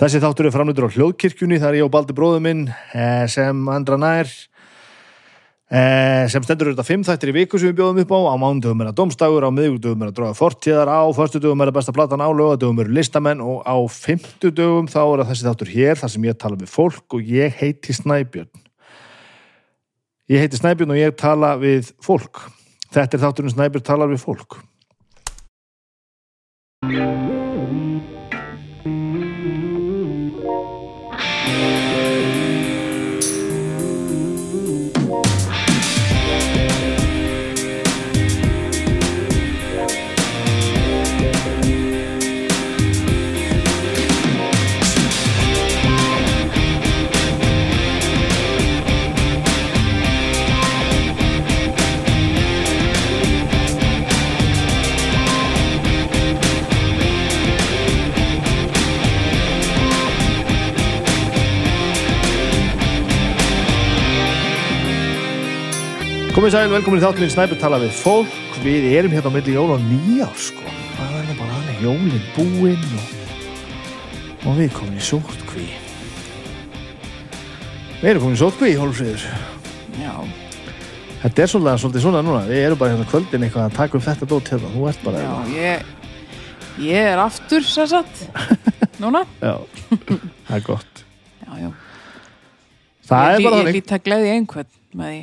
Þessi þáttur er framlýtur á hljóðkirkjunni, það er ég og Baldur bróður minn eh, sem andra nær eh, sem stendur auðvitað fimm þættir í viku sem við bjóðum upp á. Á mándugum er að domstagur, á miðugdugum er að dróða fortíðar á, förstudugum er að besta platan á lögadugum eru listamenn og á fimmtudugum þá er þessi þáttur hér þar sem ég tala við fólk og ég heiti Snæbjörn. Ég heiti Snæbjörn og ég tala við fólk. Þetta er þátturinn Snæbjörn talar við fólk Komið sæl, velkomin í þátturinn Snæbjörn tala við fólk. Við erum hérna á milli jól og nýjár sko. Það er bara alveg jólin búinn og, og við komin í sótkví Við erum komin í sótkví, Hólfsvíður Já, Þetta er svolítið, svolítið svona núna. Við erum bara hérna kvöldin eitthvað að taka upp þetta dót hérna. Þú ert bara já, ég ég er aftur sér satt núna. Já. Það er gott. Já, já, Það ég, er bara ég þannig. lít að gleði einhvern með því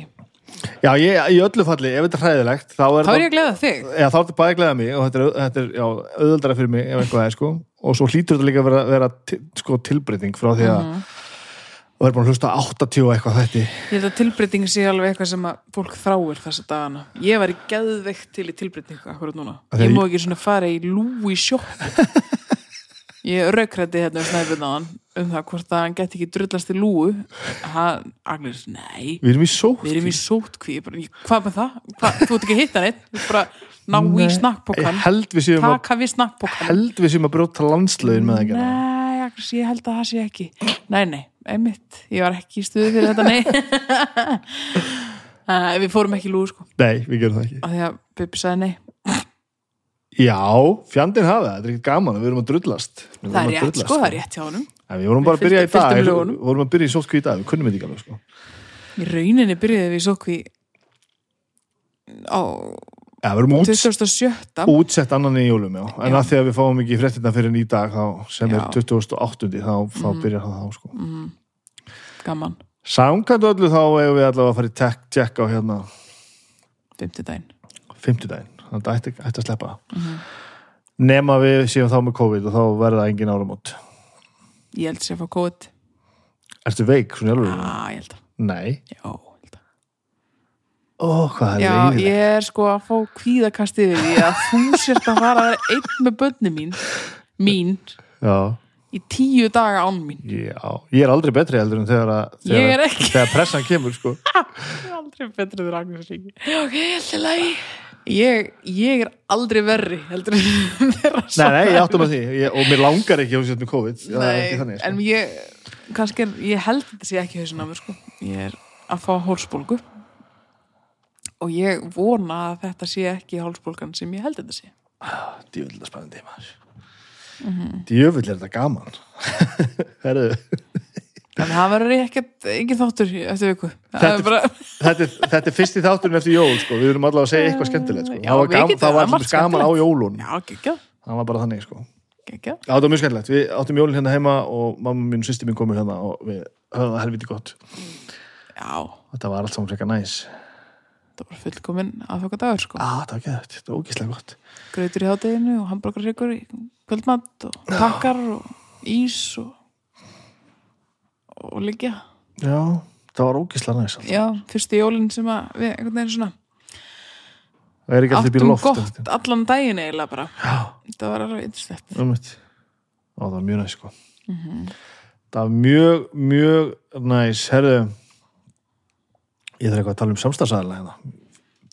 Já, ég, í öllu falli, ef þetta er hræðilegt þá er Þá er ég að gleða þig. Já, þá er þetta bæði að gleða mig og þetta er, þetta er já, auðvöldara fyrir mig ef eitthvað er sko. Og svo hlýtur þetta líka að vera, vera til, sko, tilbreyting frá því að Mhm. og er búin að hlusta á 80 og eitthvað þetta Ég held að tilbreyting sé alveg eitthvað sem að fólk þráir þessa dagana. Ég var í geðveikt til í tilbreytingu akkurat núna. Ég ég- má ekki svona fara í lúi sjoppu Ég raukrætti hérna snæfinn á hann um það hvort að hann geti ekki drullast í lúu hann, Agnes, nei. Við erum í sótt Við erum í sótkví Ég bara, ég- Hvað með það? Hvað? Þú ert ekki að hitta Þú ert bara ná í Ég held við séum að, Taka við snakkpókan held við séum að brjóta landslögin með það Nei, Agnes, ég held að það sé ekki. Nei, nei, einmitt. Ég var ekki í stuði fyrir þetta, nei. Við fórum ekki í lúgu, sko. Nei, við gerum það ekki. Af Því að Bibi sagði nei Já, fjandinn hafa það, þetta er ekki gaman við erum að drullast Við Það er rétt, drullast, sko, það er rétt hjá honum En Við vorum bara að byrja í dag Við vorum að byrja í sóttkví í dag, við kunnum þetta ekki alveg sko. Í rauninni byrjuði við sótkví á út, 27. útsett annan í jólum já. En Já. að því að við fáum ekki fréttina fyrir í dag þá, sem er Já. 28. þá, þá Mhm. byrjar það þá sko. mm, Gaman, Samkvæmt öllu þá eigum við allavega í tek, tek á hérna 50 daginn 50 daginn, þannig að það ætti, að sleppa. Það Mhm. nema við séum þá með COVID og þá verða engin áramót. Ég held að fá kóð Ertu veik, svona alveg? Já, ég held að Nei, Já, ég held að ó, hvað það Já, er ég er sko að fá kvíðakastið því að þú sért að fara einn með börni mín mín Já, í tíu daga án mín. Já, ég er aldrei betri heldur en þegar, að, þegar, er þegar pressan kemur sko. Ég er aldrei betri þegar Agnes Ríki Ok, alltaf lagi ég, ég er aldrei verri heldur en þeirra Nei, nei, ég áttum að því. Ég, og mér langar ekki sétt með COVID. Ekki þannig, en sko. ég kannski er, ég held þetta sé ekki hausin á mér sko. ég er að fá hálsbólgu. Og ég vona að þetta sé ekki hálsbólgan sem ég held þetta sé. Djöfull er spennandi maður. Mhm. Djöfull er þetta gaman. Herðu en það verður ekkert, engin þáttur eftir viku Það Þetta- bara, þetta, er- þetta er fyrsti þátturinn eftir jól sko. við erum allavega að segja eitthvað skemmtilegt sko. Já, það var, gam, það var það allir gaman á jólun það var bara þannig sko. það var mjög skemmtilegt. Við áttum jólinn hérna heima og mamma mín og sýsti mín komur hérna og við höfum það helviti gott. já, Þetta var allt saman frekar næs. það var fullkomin aðfoka dagur sko, Á, þetta var geðvægt. Þetta var ógíslega gott. grautur í hádeginu og hambúrgarryggur í kvöldmatt og takkar og ís og og liggja Já, það var ógíslega næs. allt. já, fyrstu jólinn sem að við einhvern veginn svona Það er ekki alltaf býr loft. gott allan daginn eiginlega bara Já, það var alveg um. Á, það var mjög næs, sko. Mhm. Það var mjög, mjög næs. Herðu, ég þarf eitthvað að tala um samstagsæðala hérna.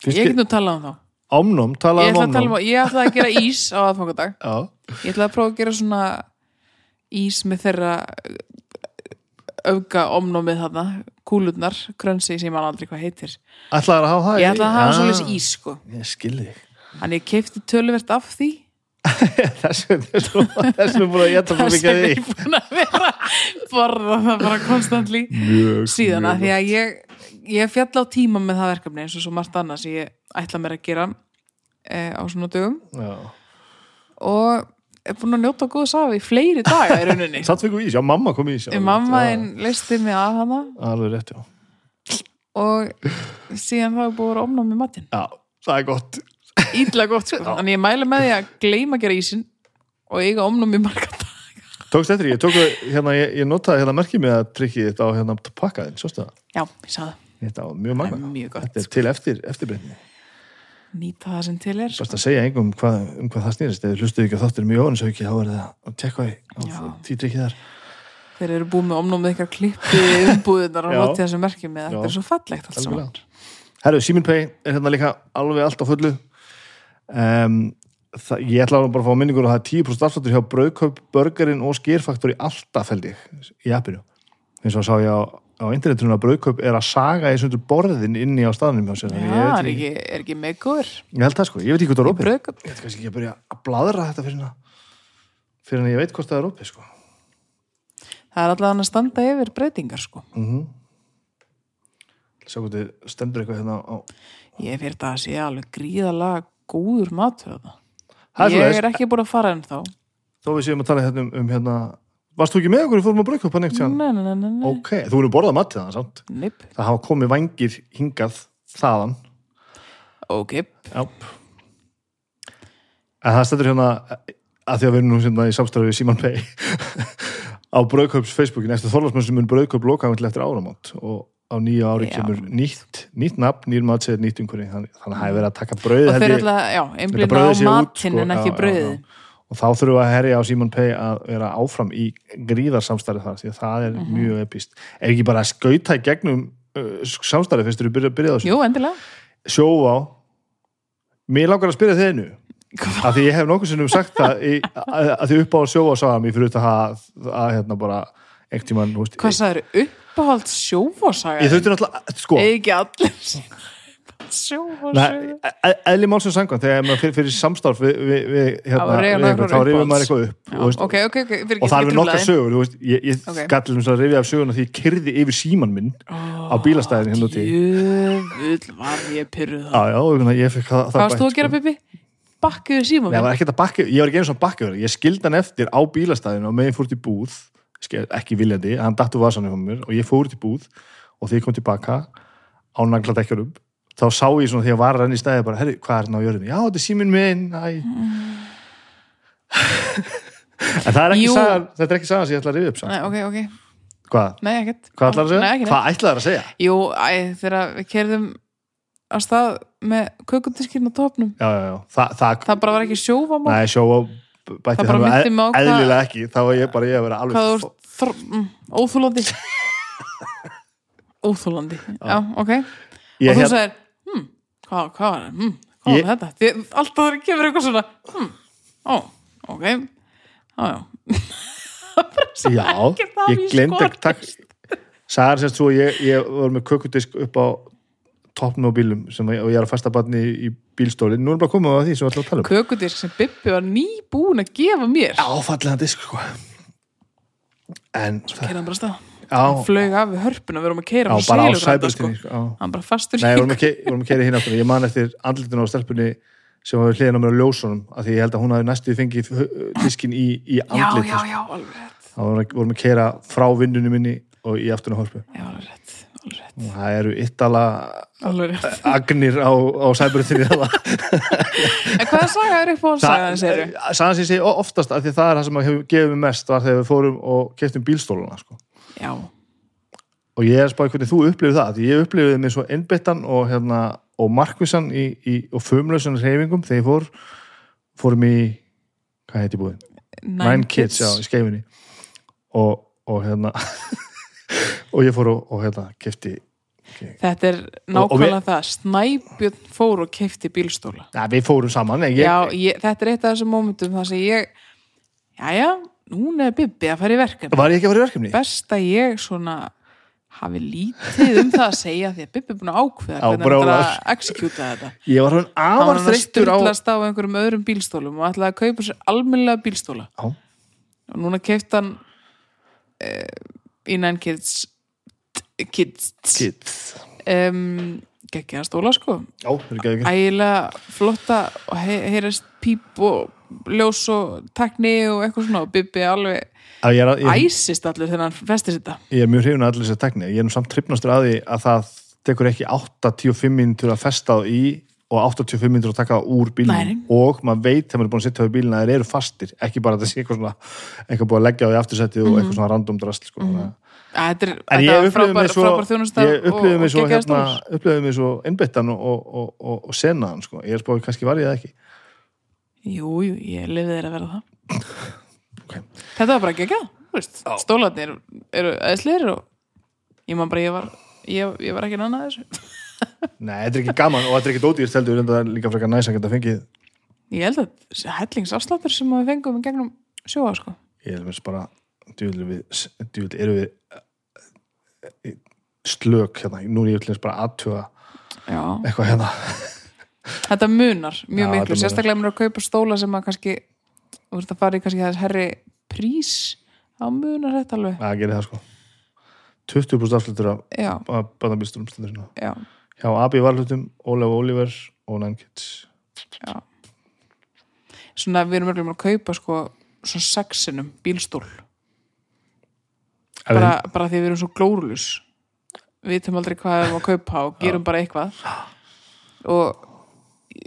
ég get nú talað um þá Ámnum, ég talaði um ætla, að tala ámnum. um, ég ætla að gera ís á aðfangadag ég ætla að prófa að gera svona ís með þeirra auka omnómið þarna kúlurnar, krönsi sem ég man aldrei hvað heitir ætlaði að hafa það? ég ætla að hafa Já. svolítið ís sko Ég skilði. Þannig ég keipti töluvert af því Þess vegna er búin að geta svo þess mikið að vegna er því ég búin að vera borða það bara konstantli Mjög, síðan að því að ég ég fjall á tíma með það verkefni eins og svo margt annað sem ég ætla mér að gera e, á svona dögum Já. og er búin að njóta góða safi í fleiri daga í rauninni. Samt fengu ís, já mamma kom í ís já, mamma einn listi mig að hana. Alveg rétt, já. Og síðan það er búin að vera ofnáð með matinn. Já, það er gott. Ítla gott sko, þannig ég mæla með því að gleyma að gera ísinn og eiga ofnáð með marga daga. Tókst eftir, ég tók hérna, ég, ég notaði hérna merkið með að trykkið þetta á hérna pakkaðin, svo það? Já, ég sagði það, Þetta var mjög magna mjög gott Þetta er til eftir, eftirbreytni nýta það sem til er sko. Best að segja engum hvað, um hvað það snýrist. Eða hlustuðu ekki að þáttur mjög óninsauki þá er það að tekka á því trykkið þar. Þeir eru búin með ofnáð með eitthvað klippi umbúðunar og notið þessu merki með. Þetta er svo fallegt allt saman. Herru, Simin Pay er hérna líka alveg allt á fullu. Um, það, Ég ætla bara að fá minningur að það er 10% afsláttur hjá Brauðkaup, Burgerinn og Skýrfaktor í alltaf held ég í appinu. Eins og sá ég á, á internetunum að Brauðkaup er að saga í sundur borðin inni á staðnum Já, ég, er ekki, er ekki megur ég held það sko, ég veit ekki hvað það er opið. Ég veit kannski ekki að byrja að bladra þetta fyrir hana fyrir en ég veit hvort það er opið sko. Það er allavega að standa yfir breytingar sko. mm Sjá hvað þið stendur eitthvað hérna á Ég fyrir það að sé alveg gríðalega góður matur. Það. Ég er ekki búin að fara enn þá. Þó við séum að tala hérna um, um hérna Varst þú ekki með okkur í fórum að brauðkaup hann eitt sjálf? Nei, nei, nei, nei. Ok, þú erum borðað matið það, samt? Nipp, Það hafa komið vangir hingað þaðan. ok. Já. En það stendur hérna, að því að við erum nú hérna í samstæðu við Simon Pay, á Brauðkaups Facebookin, eftir Þorlarsmönn sem mun Brauðkaup lokaðum til eftir áramót og á nýja ári kemur nýtt, nýtt nafn, nýr matseður, nýtt umhverfi, þannig þannig að það hefur verið að taka brauð, Og þeir alltaf, já, Þetta einblina á matinn sko, en ekki já. Og þá þurfum við að herja á Simon Pay að vera áfram í gríðarsamstæri þar, því að það er Mhm. mjög epist. Er ekki bara að skauta í gegnum uh, samstæri fyrst þú byrja að byrja þessu? Jú, endilega. sjóvá mér langar að spyrja einu Hvað? af því ég hef nokkuð sinnum sagt það í, að, að því upp á sjóvá sagði mér fyrir þetta að, að hérna bara tímann húst, Hvað sagður, uppáhald sjófasaga? ég þurfti náttúrulega sko, Ekki allir eðli málsum sangvæmt þegar maður fyrir, fyrir samstarf við, við, við hérna, einhver þá rifir maður eitthvað upp Já, þú veist, ok, ok, ok. fyrir og það er við truflaði. sögur veist, ég, ég Ok. okay. gæti um að rifja af söguna því ég kyrði yfir síman minn á bílastæðin hérna úti Jöfull var ég pyrruð já, já, og ég fekk það, Hvað varst þú að gera, sko. Bibi? Bakkuðu síma Nei, var ekkert að bakka, ég var ekki einu svona bakka ég skildi hann eftir á bílastæðinu og meðin fór til búð ekki viljandi, hann datt úr vasanum og ég fór til búð og þegar ég kom tilbaka á nagladekjurum þá sá ég svona því að var renna í stæði bara, herri, hvað er hann á jörðinu? Já, þetta er síminn minn æ. en það er ekki Jú. sagan þetta er ekki sagan sem ég ætla að rifja upp samt. Nei, ok, ok, hvað? nei, ekkert Hvað ætlar að segja? Nei, ekki, nei. Hvað ætlar að segja? Jú, æ, þegar við kerðum að stað með kökundiskinn á topnum Já, já, já, Þa, það, Það bara var ekki sjófamál Nei, sjó og bætti Það bara minnti mig á hvað- eðlilega ekki þá var ég bara ég að vera alveg Hvað þú ert þr... mm, óþúlandi Óþúlandi, já, ok ég, Og þú hérna- sagðir, hvað, hvað var hm, hvað Ég- þetta? Því, alltaf þegar kemur eitthvað svona hm, ó, ok. Já, já. Ég skorist. ekki takk Sæðar sérst svo ég, ég var með kökudisk upp á toppnum á bílum sem, ég- og ég er að fasta barni í, bílstólin nú er bara komið á því sem við ætlum að tala um. Kökudisk sem Bibbi var nýbúin að gefa mér. Já, fallega disk sko. En það, Keiraðan bara af stað já, Flög af hörpuna, við erum að keira já, á sæbristinni sko. já. Hann bara fastur Nei, vorum að vorum að keira hinn aftur. Ég man eftir andlitinu á stelpunni sem var hliðin á mér á ljósunum af því ég held að hún hafi næstu fengið diskin í, í Já, andlit já, já, alveg rétt. Þá vorum við- vorum að keira frá vinnunum minni og í afturna hálfu Já, alveg rétt, alveg og það eru yttala alveg agnir á, á sæbristinni það En hvaða saga er upp á sagaðin, segir Sagan sem ég segi oftast af því það er það sem hefur gefið mér mest var þegar við fórum og keftum bílstóluna sko. Já, og ég er spáði hvernig þú upplifið það því ég upplifið mig svo innbyttan og, hérna, og markvissan í, í, og fumlausan reyfingum þegar ég fór fórum í, hvað heiti búið Nine, Kids, já, í skeifinni og, og hérna og ég fór og, og hérna kefti Þetta er nákvæmlega það. Snæbjörn fór og keifti bílstóla. Ja, við fórum saman ég, Já, ég, þetta er eitt af þessum mómentum þar sem ég Jæja, núna er Bibbi að fara í verkefni. Var ég ekki að fara í verkefni? Best að ég svona hafi lítið um það að segja því að Bibbi er búin að ákveða hvernig hann brjálaður. að execúta þetta. Ég var hann hann afar var þreyttur á styrlast á einhverjum öðrum bílstólum og ætlaði að kaupa sér almennilega bílstóla. Já. og núna keift hann uh, í Nine Kids Kids. Kids. Um, geggjaða stóla sko. Er ægilega flotta og he heyrast píp og ljós og tekni og eitthvað svona og Bibbi alveg ég er, ég, æsist allir þegar hann festir þetta. Ég er mjög hrifin að allir þess að tekni ég er nú samt tripnastur að því að það tekur ekki 85 minntur að festa á í og 85 minntur að taka það úr nei. og maður veit þegar maður er búin að setja á bílina að þeir eru fastir, ekki bara að það sé eitthvað svona eitthvað búið að leggja á því aftursettið og eitthvað svona random drast sko. mm Að þetta er, frábær, svo frábær þjónusta ég upplifði mig svo, geggjaður hérna, mig svo innbyttan og, og, og, og, senaðan sko. ég er spáði kannski var ég það ekki Jú, jú, ég lifið þér að vera það Ok. Þetta var bara geggjað. Stólarnir eru eðslir og ég man bara, ég var ég, ég var ekki annað þessu Nei, þetta er ekki gaman og þetta er ekki dótýrst heldur en það er líka frekar næs að geta fengið Ég held að hellingsafsláttur sem við fengum í gegnum sjóa sko. ég er mér bara djúvill við, djúvill eru við eh, slök hérna, nú er ég þess bara aðtuga eitthvað hérna þetta munar mjög Já, miklu, munar. sérstaklega mér að kaupa stóla sem að kannski, þú veist að fara í kannski þess herri prís á munar þetta alveg. Að gera það sko. 20% afslutur af Já, bæðanbílsturum stundur já, hjá AB Valhlutum, Ólaf Oliver og Nine Kids já. Svona við erum örgulega að kaupa sko svona sexinum bílstól. Bara, bara því við erum svo glórulus við vitum aldrei hvað við erum að kaupa og gerum bara eitthvað. Og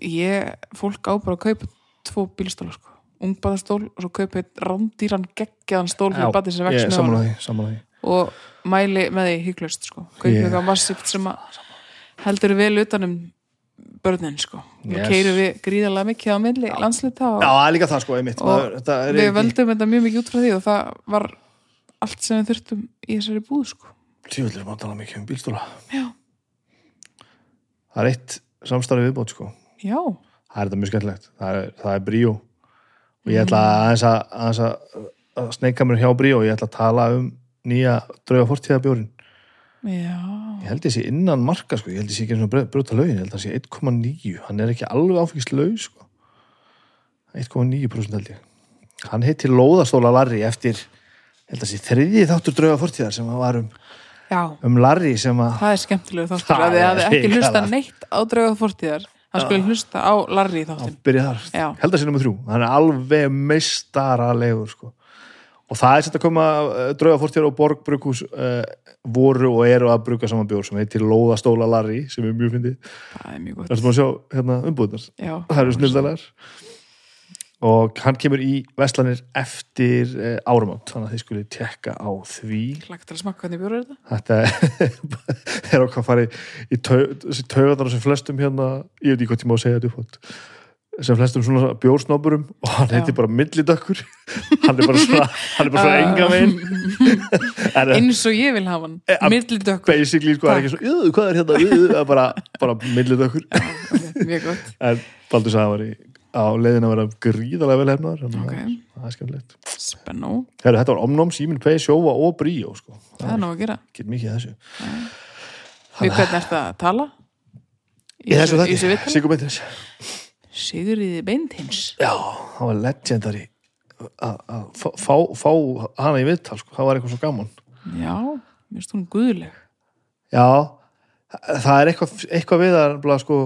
ég, fólk á bara að kaupa tvo bílstóla sko. Ungbæðastól og svo kaupa einn rándýran geggjaðan stól fyrir batið sem vex ég með honum. og mæli með því hygglust sko. Kaupa Ég- eitthvað massíft sem að heldur vel utanum börnin sko. Og Yes. keirum við gríðarlega mikið á milli landslita og Já, það líka það sko, einmitt. Og Maður, við ekki, völdum þetta mjög mikið út frá því og það var allt sem við þurftum í þessari búð sko. Tjóðlega maður tala mikið um bílstóla. Já, Það er eitt samstarfi viðbót sko já, það er þetta mjög skemmtilegt. Það er, það er bríó. Og ég ætla aðeins að, aðeins að, að sneika mér hjá bríó. Ég ætla að tala um nýja drauga fortíðabjórin já. Ég held sé innan marka sko, ég held sé ekki eins og brjóta lögin, ég held sé 1,9 hann er ekki alveg áfengislaug sko. 1,9% held ég. Hann heitir Lóðastóla Larry eftir, held að sé þriðji þáttur drauga fortíðar sem var um, Já, um Larry sem að það er skemmtilegu þáttur að þið hafði ekki hlusta neitt á draugað fortíðar hann skulle hlusta á Larry í þáttin held að sé nummer þrjú. Hann er alveg meistaralegur sko. og það er sett að koma uh, draugafortjar og borgbrukus uh, voru og eru að bruka saman bjór sem heitir Lóðastóla Larry sem er mjög fyndið, Það er mjög gott. Sem að sjá hérna það eru snildalegar og hann kemur í Vestlanir eftir uh, áramót þannig að þið skulle tekka á því. Lagt að smakka hvernig bjóra þetta? Þetta er okkar að fara í, í tau, þessi taugarnar sem flestum hérna, ég veit ekki hvað tíma að segja þetta upphátt sem flestum svona bjórsnóburum og hann heitir Já. bara millidökkur. Hann er bara svona, hann er bara svona Ah. enga megin Eins og ég vil hafa hann, Eh, að- millidökkur. basically sko, það er ekki svo, "Jú, hvað er hérna, það er bara, bara millidökkur. Okay, Mjög gott. En Baldur sagði að hann var í á leiðin að vera gríðalega vel hefnaður þannig að Ok. það er skemmtilegt. Heru, þetta var Omnum, Símin Pay, Sjóva og Bríó sko. það er nóg að gera. Ekki mikið þessu. Við hvernig ert að tala? í þessu viðtali? Sigur Beintins Sigriði Beintins. Já, það var legendary. Að fá, fá, hana í viðtal sko. það var eitthvað svo gaman. Já, mér finnst hún guðleg. Já, það er eitthvað, eitthvað við að, sko,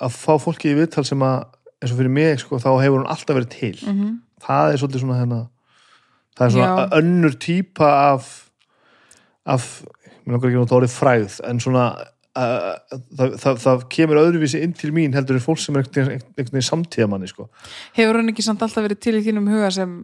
að fá fólki í viðtal sem að eins og fyrir mig, sko, þá hefur hún alltaf verið til mm -hmm. það er svolítið svona hérna, það er svona Já. önnur típa af af, mér langar ekki að nota orðið fræð en svona uh, það, það, það kemur öðruvísi inn til mín heldur en fólk sem er einhvern veginn- samtíðamanni sko. Hefur hann ekki samt alltaf verið til í þínum huga sem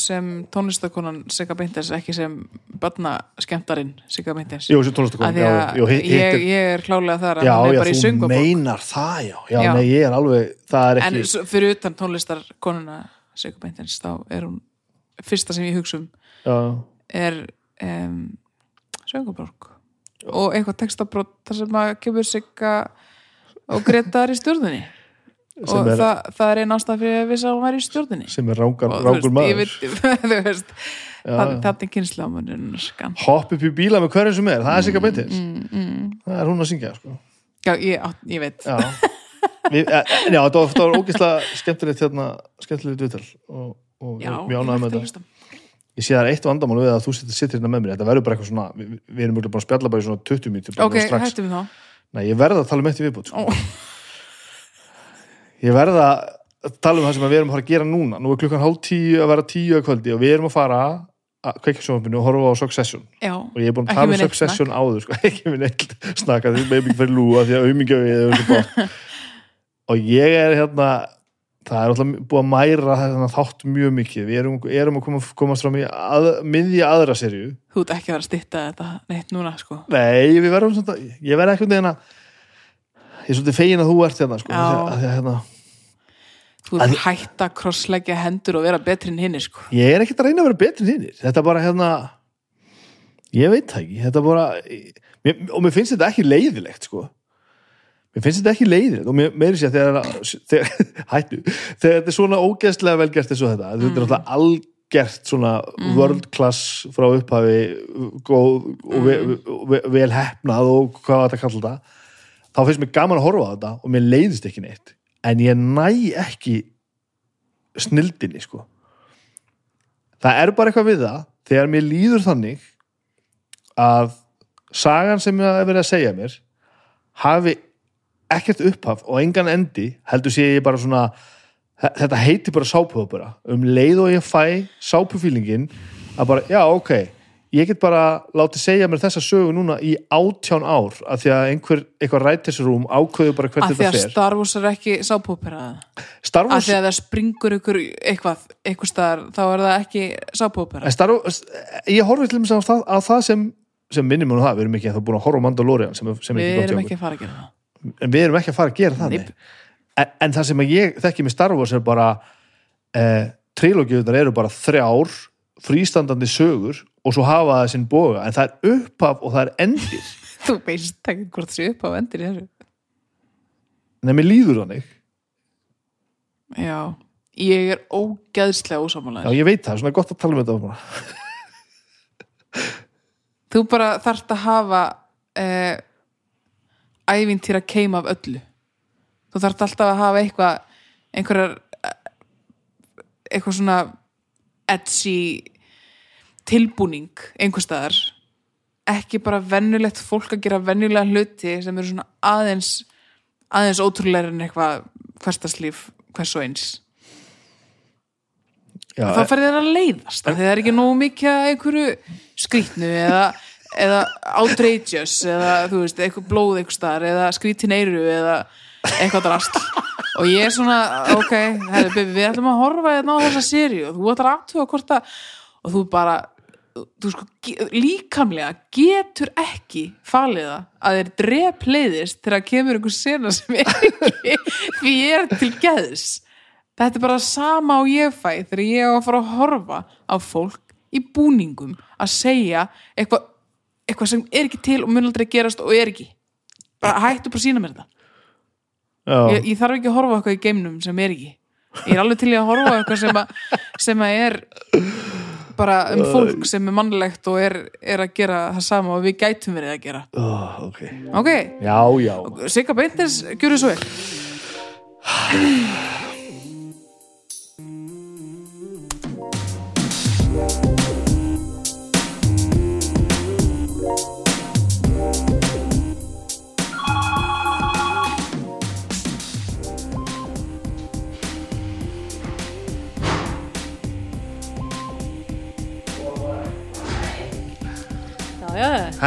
sem tónlistakonan Sigga Beintins ekki sem barna skemmtarinn Sigga Beintins Jú, sem tónlistakon að því að jú, hitt, ég, ég er klálega þar að Já, hann er já, bara í þú söngabók meinar það, já. Já, Já. nei, ég er alveg, það er en ekki... svo- fyrir utan tónlistarkonuna Sigga Beintins þá er hún fyrsta sem ég hugsa um Já, er um, söngabók og eitthvað textabrót þar sem að kemur Sigga og Gretar í stjórnunni og er, það, það er einn ástæð fyrir að við sá að væri í stjórninni. Sem er rángur maður. þú veist það, er kynslámunum skan. Hopp upp í bíla með hverjum sem er, það er Sigga Beintis mm, mm. það er hún að syngja sko. já, ég, ég veit. Já, Við, e, já það var ógeðslega skemmtilegt hérna, skemmtilegt viðtal og, og já, mjög ánægð með þetta. ég sé það er eitt vandamál við að þú sittir, hérna með mér. Þetta verður bara eitthvað svona, við, við erum mjög búin að spjalla bara í svona 20 mínútur bara ok, strax. hættum við þá. Nei, ég verð að tala um eitt í viðbútt sko. Ó. ég verð að tala um það sem við erum að fara að gera núna. Nú er klukkan hálf tíu að vera tíu að kvöldi og við erum að fara að kveikja sjónvarpinu og horfa á Succession. Já, og ég er búin að Ekki tala um Succession áður sko. ekki með neitt snakka því með mikið fyrir lúa því að auðmingja við og ég er hérna það er alltaf búið að mæra þarna þátt mjög mikið. Við erum, erum að koma, komast fram í að, miðja aðra serju þú ert ekki að vera að stytta þetta neitt núna sko. Nei, við verðum svona ég verð ekkert veginn að ég er svolítið fegin að þú ert hérna, sko, því að, því að, hérna þú ert að hætta að krossleggja hendur og vera betri en hinni sko. Ég er ekkert að reyna að vera betri en hinnir þetta er bara hérna ég veit það ekki, þetta er bara mér, og mér finnst þetta ekki leiðilegt sko. Mér finnst þetta ekki leiðilegt. Og mér, meiri sér þegar, þegar hættu, þegar þetta er svona ógeðslega velgert eins og þetta, þetta er alltaf algert svona world class frá upphafi góð og ve, ve, vel hefnað og hvað þetta kallar þetta þá finnst mér gaman að horfa á þetta og mér leiðist ekki neitt en ég næ ekki snildinni sko. Það er bara eitthvað við það þegar mér líður þannig að sagan sem ég hef verið að segja mér hafi ekkert upphaf og engan endi heldur sé ég bara svona þetta heiti bara sápuhópura um leið og ég fæ sápufílingin að bara, já ok ég get bara látið segja mér þessa sögu núna í átján ár af því að einhver, eitthvað rætisrúm ákveðu bara hvert að því þetta að fer. Star Wars er ekki sápópera? Star að Wars, því að það springur ykkur eitthvað, eitthvað staðar, þá er það ekki sápópera? En Star Wars ég horfi til þess að að það sem, sem minnum um það, við erum ekki að það búin að horfa á Mandalorian sem, sem er við ekki gott hjá erum okkur ekki að fara að gera það. En við erum ekki að fara að gera það Nei. en, en það sem að ég þekki með Star Wars er bara eh, trilógiðunar eru bara þrjár frístandandi sögur og svo hafa það sinn boga en það er upphaf og það er endir. Þú veist ekki hvort það sé upp á endir en það mér líður þannig. Já, ég er ógeðslega já ósámálaður ég veit það, svona gott að tala um þetta bara. þú bara þarft að hafa eh, ævintýra keim af öllu. Þú þarft alltaf að hafa eitthvað einhverjar eh, eitthvað svona edgy tilbúning einhvers staðar. Ekki bara vennulegt fólk að gera venjulega hluti sem eru svona aðeins aðeins ótrúlega en eitthvað hverstaslíf hvers og eins. Já, þá færði þeir að leiðast því það er ekki nógu mikið einhverju skrýtnu eða, eða outrageous eða þú veist, eitthvað blóð eitthvað staðar eða skrítin eyru eða eitthvað drast og ég er svona, ok, herri, baby, við ætlum að horfa hérna á þessa seríu. Og þú ætlar hvort að og þú bara þú sko, líkamlega getur ekki falið það að þeir drep leiðist þegar kemur einhver sena sem er ekki því ég er til geðs. Þetta er bara sama og ég fæ þegar ég á að fara að horfa á fólk í búningum að segja eitthvað eitthva sem er ekki til og mun aldrei gerast og er ekki. Bara hættu bara sína mér þetta ég, ég þarf ekki að horfa eitthvað í geimnum sem er ekki. Ég er alveg til að horfa eitthvað sem, sem að er bara um fólk sem er mannlegt og er, er að gera það sama og við gætum verið að gera. Oh, ok. Ok, já, já, Sigga Beintins, gjörðu svo vel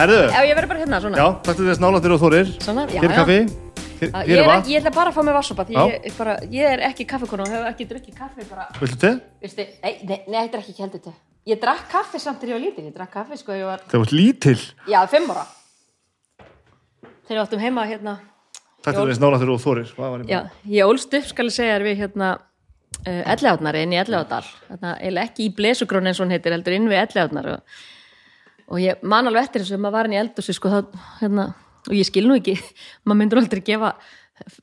herðu. Já, ég verður bara hérna svona. Já, takk til þess nálættir og þórir. Svona, já, hér er já. kaffi, hér, Já, hér er er vatn. ég ætla bara að fá mig vassopa því Já. ég, bara, ég er ekki kaffekona og hef ekki drukkið kaffi bara, viltu te? veistu, nei, nei, nei, þetta er ekki heldur til Ég drakk kaffi samt þegar ég var lítil, ég drakk kaffi sko, ég var, það var lítil? Já, fimm ára. Þegar við áttum heima hérna takk til þess nálættir og þórir. Hvað var ég Já, ég ólst upp skal ég segja þér við hérna uh, Ellegáttnari inn í þarna, eiginlega ekki í Blesugrónu eins og hún heitir heldur inn við Ellegáttnar og, og ég man alveg eftir þessu maður var inn í eldhúsi sko, hérna, og ég skil nú ekki maður myndur aldrei gefa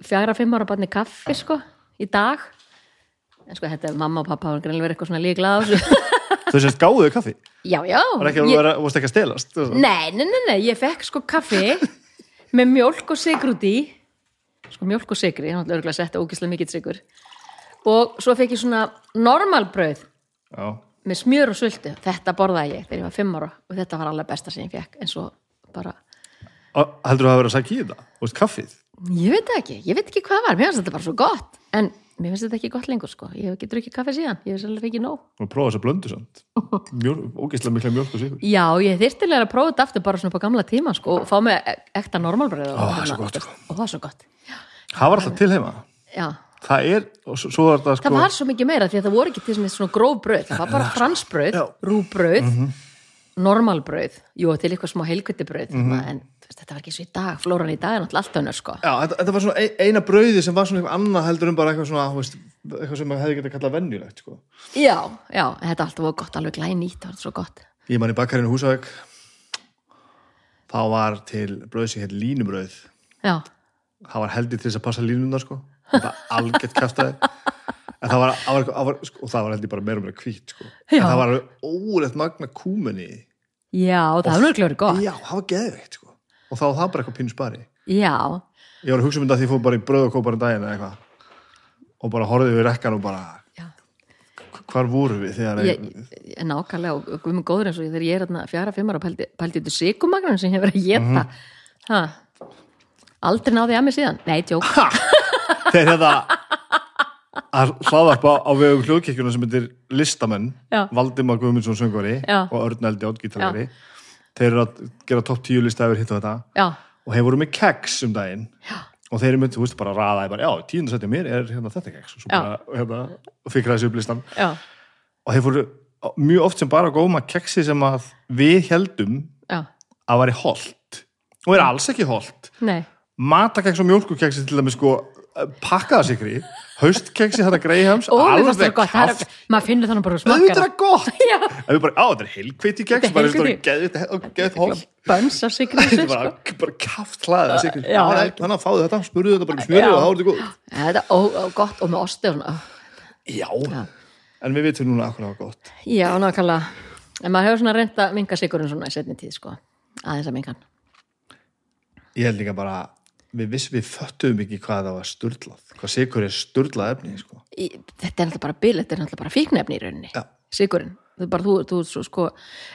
fjagra, fimm ára barni kaffi sko í dag. En sko þetta er mamma og pappa og greinlega verið eitthvað svona líkla á þessu. Þau semst gáðuðu kaffi? Já, já. Það er ekki að þú varst ekki að stelast nei, nei, nei, nei, ég fekk sko kaffi með mjólk og sigur út í. Sko mjólk og sigri, ég náttúrulega örugglega setti ógislega mikill sigur og svo fekk ég svona normalbrauð Já, með smjör og sultu, þetta borðaði ég þegar ég var fimm ára og þetta var alveg besta sem ég fekk en svo bara, Og heldur þú að vera að sækja í? Þú veist, kaffið? ég veit það ekki. Ég veit ekki hvað það var, mér finnst þetta bara svo gott. En mér finnst þetta ekki gott lengur sko. Ég hef ekki drukkið kaffi síðan, ég hef sérlega fengið nóg. Og prófa þess að blöndu samt. Ógeðslega mikla mjólk og sigur já, ég þyrstilega að prófa þetta aftur bara svona á gamla tíma sko og fá mig e- ekta og, Ó, það er svo var alltaf Það sko það var svo mikið meira því að það voru ekki til svona, svona gróf bröð það var bara fransbröð, rúbröð Mhm. normalbröð, jú til eitthvað smá heilkvitibröð Mhm. en þú veist, þetta var ekki svo í dag flóran í dag er náttúrulega allt önnur sko Já, þetta, þetta var svona ein, eina brauði sem var svona eitthvað annað heldur um bara eitthvað svona, veist, eitthvað sem maður hefði getið kallað venjulegt, sko. já, já, en þetta alltaf var gott, alveg glænýtt það var svo gott Ég man í bakkarinu Húsavík, þá var til brauð sem heit línubrauð. já, Það var heldur til þess að passa línunar, sko. Það var algjört kæftæði. En það var, var, var, sko, og það var heldur bara meira og meira hvít, sko. En það var óleitt magna því. já, það var verið gott Já, það var geðveikt, sko. Og þá var það bara eitthvað pínu spari. já, Ég var að hugsa um þetta því ég fór bara í brauð og kópar en daginn eða eitthvað. Og bara horfði við rekkan og bara, já hvar voru við þegar ég, ég, nákvæmlega og og guð mig góður eins og þegar ég er hérna fjara fimmar og pældi, þetta sikumagnum sem ég hef verið að geta Mhm. ha, aldrei náði að mig síðan nei, tjók, þeir hefða að hlaðarpa á vegum hljóðkirkjuna sem heitir listamenn Já. Valdimar Guðmundsson söngvari Já. og Örn Eldi átgítalari þeir eru að gera topp tíu lista yfir hitt og þetta. Já, og þeir voru með keks um daginn. Og þeir eru með, þú veist, bara raðaði bara, já, tíundarsætti mér er hérna þetta keks og svo bara, hérna, og fikk ræðis upp listan. Og þeir fóru mjög oft sem bara góma keksi sem að við heldum að væri holt. Og er alls ekki holt. Nei, matakeks og mjólkukeksi til dæmis sko pakkaðasikri, haustkeksi þetta fannst alveg það gott? Það er, maður finnur þannig bara að auðvitað smakka er gott. Ef við bara, á þetta er heilkveiti keks Þetta er er geðið hól bönns af sigri þetta er bara, kaft hlaðið að sikri þannig að fáðu þetta, spurðu þetta bara um smjöri Já. og þá er þetta góð þetta er gott og með osti já, en við vitum núna akkur það var gott. Já, nákvæmlega. En maður hefur svona reynt að minga sigurinn svona í setni tíð sko, aðeins að minga hann. Ég held líka bara, við viss við föttuðum ekki hvað það var sturlað hvað sikur er sturlað efni sko. í, þetta er náttúrulega bara bil, þetta er náttúrulega bara fíknefni í rauninni, Já. sigurinn þú, þú, þú, svo, sko,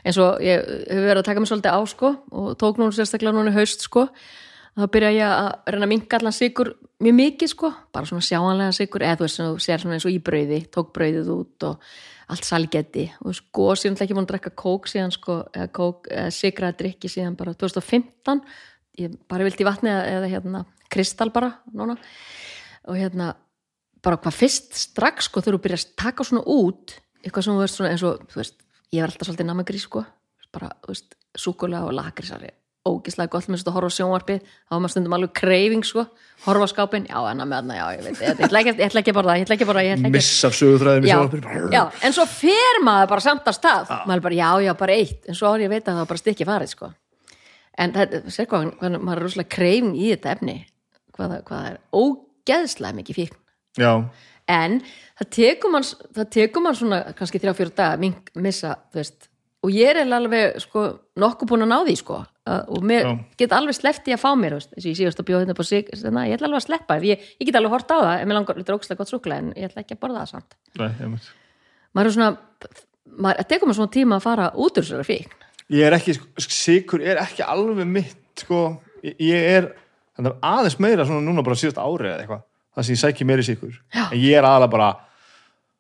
eins og ég hefur verið að taka mig svolítið á sko og tók núna sérstaklega núna haust sko þá byrja ég að reyna að minka allan sigur mjög mikið sko, bara svona sjáanlega sigur eða þú veist, þú sér svona eins og í brauði tók brauðið út og allt salgeti og sko, síðan ekki búin að drekka kók síðan sko, eða kók, eða sigraði drikki síðan bara 2015 ég bara vildi í vatni eða, hérna kristal bara, núna. Og hérna, bara hvað fyrst strax sko þegar þú byrjar að taka svona út eitthvað sem veist svona eins og þú veist, ég var alltaf svolítið namagrí sko. Bara, þú veist, súkulega og lakrísari ógislega gott með að horfa sjónvarpið. Þá var maður stundum alveg kreifing sko. Horfa skápin, já, enna með þarna, já, ég veit ég ætla ekki, ég ætla ekki að borða, það, ég ætla ekki að borða ég ætla ekki miss af sögutræðum í já, sjónvarpinu. já, en svo fer maður bara samt að stað. Maður bara, já, já, bara eitt. En svo árið ég veit að það var bara stykki farið sko. En þetta, sér hvað, hvað maður er rosalega kreifing í þetta efni. Hvað, það- hvað það er ógeðslega mikið fíkn. Já, en það tekur mann það tekur mann svona kannski þrjá fjóru dag að missa, veist. Og ég er alveg sko, nokkuð búin að ná því sko, og get alveg sleppt í að fá mér, veist, þess að ég síðast að bjóða þetta á sig þannig að ég ætla alveg að sleppa, ég, ég get alveg hort á það ef mér langar, þetta er ógstlega gott súkulega en ég ætla ekki að borða það samt. Nei, maður er svona, maður, það tekur maður svona tíma að fara út úr sér fíkn ég er ekki, sko, sikur er ekki alveg mitt sko, ég, er aðeins meira svona núna bara síðast árið eða eitthvað, það sem ég sæki meiri sikur en ég er aðalega bara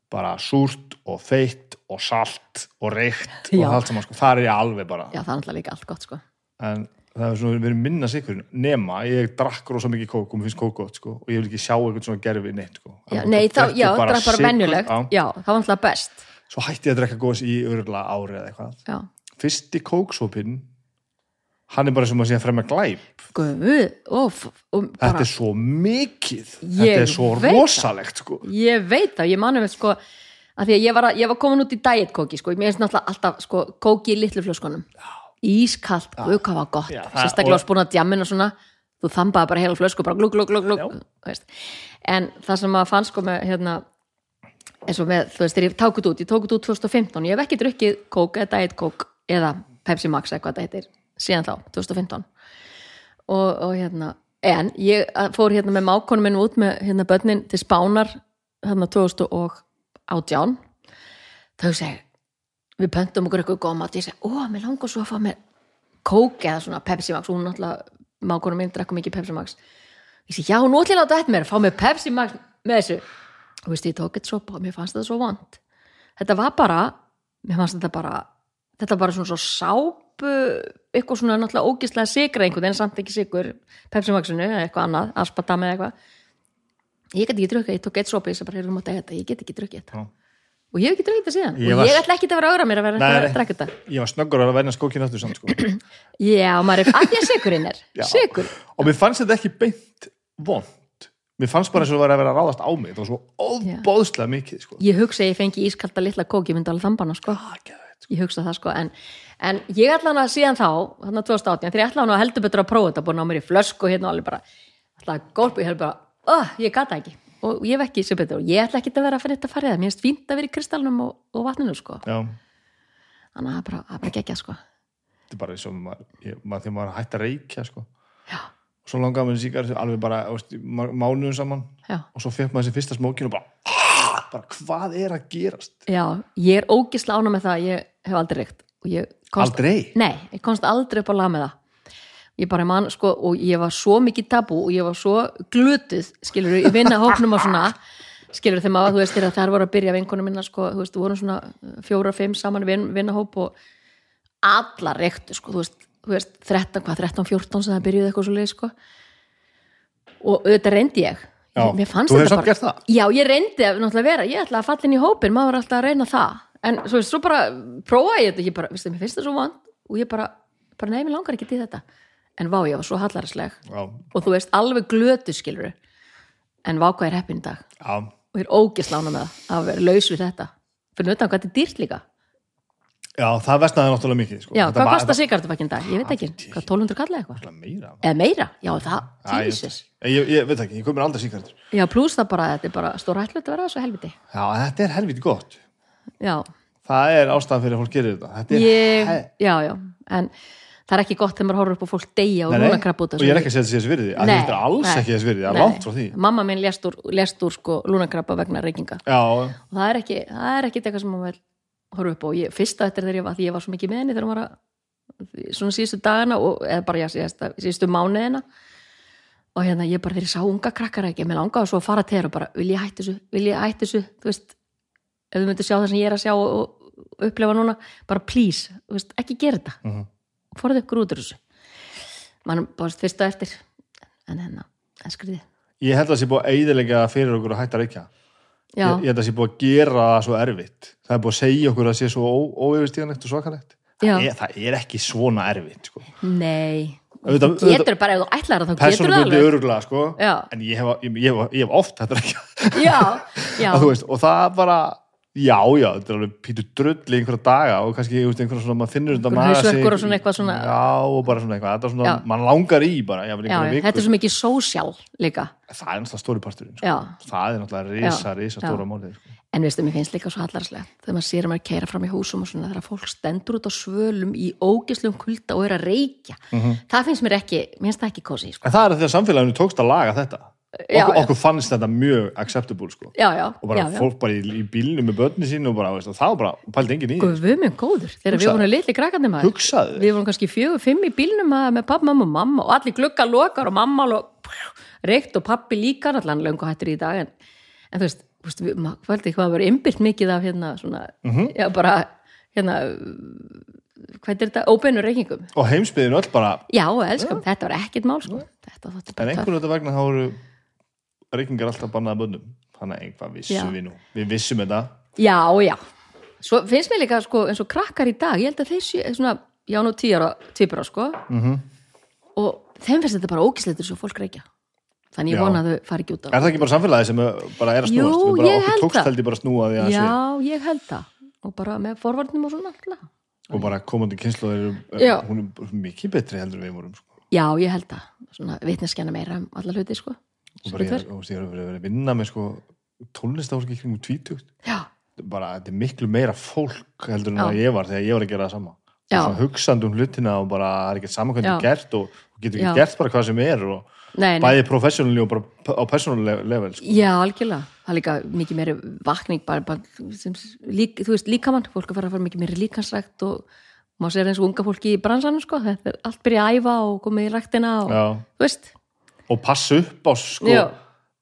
bara súrt og feitt og salt og reykt og allt saman, sko, þar er ég alveg bara. Já, það er alltaf líka allt gott sko. En það er svona verið minna sikur nema, ég drakk rosa mikið kók og mér finnst kók gott, sko, og ég vil ekki sjá eitthvað svona gerfi neitt, sko. Já, Að nei, þá, já, það er bara sykur, venjulegt. já. það var alltaf best. Svo hætti ég að drekka gós í örgulega ári eða eitthvað. Já, fyrsti kóksópin hann er bara sem að sé að fremja glæp. Guð, og, og þetta er svo mikið. Þetta er svo rosalegt sko. ég veit það, ég manum sko að því að ég var, að, ég var komin út í diet kóki sko, mér finnst náttúrulega alltaf sko, kóki í litlu flöskunum. Ískalt, guð hvað var gott. Það- sérstaklega á spúna djamin og svona. Þú þambaði bara heila flösku bara glug, glug, glug, glug en það sem maður fann sko með hérna eins og með, þú veist, þegar ég þetta út ég tók þetta út 2015, ég hef ekki drukkið kók eða diet kók eða Pepsi Max eða hvað þetta heitir, síðan þá, 2015 og, og hérna en ég að- fór hérna með mákonum minn út með hérna börnin til Spánar hérna 2018 þau segi við pöntum okkur eitthvað góð mat. Ég segi, ó, mér langar svo að fá mér kók eða svona Pepsi Max. Hún náttúrulega, mákonum minn drekkum mikið Pepsi Max. Ég segi, já, nú ætlum ég að láta þetta mér fá mér Pepsi Max með þessu. Og veist, ég tók þetta svo mér fannst þetta svo vond. Þetta var bara, mér fannst þetta bara þetta bara svona svo sápu eitthvað svona náttúrulega ógislega sigra einhvern veginn samt ekki sigur Pepsi Maxinu eða eitthvað annað, aspartami eða eitthvað. Ég get ekki drukkið, ég tók eitt sopa ég þetta, get ekki drukkið þetta. Og ég hef ekki drukkið þetta síðan. Ég og ég ætla ekki að vera augra mér að vera að drekka þetta. Ég var snöggur að venja skókinu aftur samt sko. já, maður er, að því að sigurinn er. Sigur, og mér fannst þetta ekki beint vond mér fannst bara eins og það var að vera að ráðast á mig. Það var svo óbóðslega mikið sko. ég hugsa að ég fengi ískalda litla kók, ég myndi alveg þambana sko. Ah. Ég hugsa það sko. En, en ég ætla hann að síðan þá þannig að 2018, þegar ég ætla hann að heldur betur að prófa þetta búin á mér í flösku hérna og alveg bara ætla að gólpa, ég hef bara, oh, ég gata ekki. Og ég hef ekki sem betur. Og ég ætla ekki að vera fyrir þetta farið, mér finnst fínt að vera í kristallnum og, og vatninu sko, Já, þannig að það bara, bara gegja sko. Þetta er bara eins og maður, ég, maður þegar maður hætti að reykja sko. Já. og svo langaði maður síkar alveg bara mánuðum saman. Já, og svo fekk maður þessi fyrsta smókin og bara, ah, bara hvað er að gerast? Já, ég er ógisla ána með það ég hef aldrei reykt komst, aldrei? Nei, ég komst aldrei upp á lag með það. Ég bara man, sko, og ég var svo mikið tabú og ég var svo glutuð skilur, ég vinna hópnum og svona. Skilur þegar maður, þú veist, þegar þær voru að byrja vinkonum minna, sko, þú veist, við vorum svona fjóra, fimm saman vin, vinnahóp og alla reyktu, sko, þú veist, þú veist 13, hvað, 13, 14 sem það byrjuði eitthvað svo leið, sko. Og auðvitað reyndi ég. Já, Mér fannst þú hefur samt gert það? Já, ég reyndi að vera, ég ætla að falla inn í hópin maður alltaf að reyna það en svo, svo bara prófaði ég þetta, ég bara, veistu, mér finnst það svo vant og ég bara, bara nei, mér langar ekki til þetta. En vá, ég var svo hallarisleg Já, og þú veist, alveg glötu skilur en vá hvað er heppin í dag. Já, og ég er ógislána með það að vera laus við þetta. Fyrir utan hvað þetta er dýrt líka. Já, það vestnaði náttúrulega mikið sko. Já, Þetta hvað kostar sigartupakkin dag? Ég veit ekki, veit ég hvað 1200 kalla eitthvað? meira. Eða meira? Já, það, Já, ég, ég, ég, veit ekki, ég komur aldrei síkartur Já, pluss það bara, þetta er bara stóra hætlut að vera þessu helviti. Já, þetta er helviti gott Já, Það er ástæðan fyrir að fólk gerir þetta. Þetta er ég, já, já. En það er ekki gott þegar maður horfir upp á fólk deyja og Nei, nei, núna krabb út og ég er ekki að segja þessi virði. Að þetta er alls ekki þessi virði, það er langt frá því. Mamma minn lést úr, lést úr sko, lúnakrabba vegna reykinga. Og það er ekki, það er ekki eitthvað sem maður horfa upp á. Ég, fyrsta eftir þegar ég ég var svo mikið með henni þegar hún var svona síðustu dagana og, eða bara já, síðustu, síðustu mánuðina. Og hérna ég bara þegar ég sá unga krakkar ekki, mér langaði svo að fara til þér og bara vil ég hætti þessu, vil ég hætti þessu? Þú veist, ef þú myndir sjá það sem ég er að sjá og, upplefa núna, bara please veist, ekki gera þetta. Mhm. forðið ykkur út úr þessu. Mann bara fyrsta eftir en hérna, en skriði ég held að það sé búið að eiðilega fyrir okkur að hætta að reykja. Ég, ég held að það sé búið að gera það svo erfitt. Það er búið að segja okkur að það sé svo óyfirstíðanlegt og svakalegt. Það er, það er ekki svona erfitt sko. nei. Auðvitað- getur bara, ef þú ætlar það þá getur það alveg. öruglega sko. Já. en ég hef, ég, ég, hef, ég hef oft þetta ekki já, já, að veist, og það bara já, já, þetta er alveg pítu drull í einhverja daga og kannski einhverja svona, maður finnur þetta maga sig og svona eitthvað svona- já, og bara svona eitthvað, þetta er svona, mann langar í bara, já, já, þetta er svo mikið sósjál líka, það er náttúrulega stóri parturinn sko. það er náttúrulega risa, Já. risa stóra málið sko. en veistu, mér finnst líka svo hallarslega þegar maður sér að maður keira fram í húsum og svona þegar fólk stendur út á svölum í ógislum kulda og er að reykja Mhm. það finnst mér ekki, mér finnst það ekki kósi sko. en það er því að samfélaginu tókst að laga þetta Já, okkur, okkur fannst þetta mjög acceptable sko. já, já, og bara fólk bara í, í bílnu með börni sín og bara, veist, og það var bara, pældi enginn í Guð minn góður, þegar við Hugsaðu. vorum litli krakkandi maður. Hugsaðu við vorum kannski fjögur, fimm í bílnum að- með pappa, mamma og mamma og allir glugga lokar og mamma reykt og pappi líka allan löngu hættur í dag en, en þú veist, við, maður fældi hvað að vera ymbyrst mikið af hérna svona, Mhm. já bara hérna hvað er þetta, óbeinu reykingum. Og heimsbyðin öll bara, já, elskam, þetta var ekkert mál sko. þetta þótti en einhvern veginn vegna þá eru reykingar alltaf bannaða bönnum þannig að einhvað Já. vissum við nú við vissum þetta já, já, svo finnst mér líka sko, eins og krakkar í dag, ég held að þeir séu svona, já nú tíu ára, típur á sko Mhm. og þeim finnst þetta bara ógisleitur svo fólk reykja þannig ég Já. vona að þau fari ekki út á er það ekki bara samfélagi sem uh, bara er að Jú, snúast Við bara, okkur tókst það. held ég bara að snúa því að Já, þessu ég held það og bara með forvarnum og svona alltaf. og bara komandi kynslu Já. hún er mikið betri heldur við vorum sko. já, ég held að svona vitneskjana meira um alla hluti sko og bara ég, og ég er verið að vinna með sko tónlistafólki tvítugt já, bara, þetta er miklu meira fólk heldur en að ég var þegar ég var að gera það sama. Svona hugsandi um hlutina og bara það er ekkert samankvæmdi Já. gert og, og getur ekki gert bara hvað sem er og nei, nei. bæði professionally og bara á personal level sko. Já, algjörlega. Það er líka mikið meiri vakning bara, bara sem, lík, þú veist, líkamann, fólk að fara að fara mikið meiri líkansrækt og maður sér eins og unga fólki í bransanum, sko, þetta er allt byrja að æfa og komið í ræktina og, Já. þú veist, og passa upp á sko Já.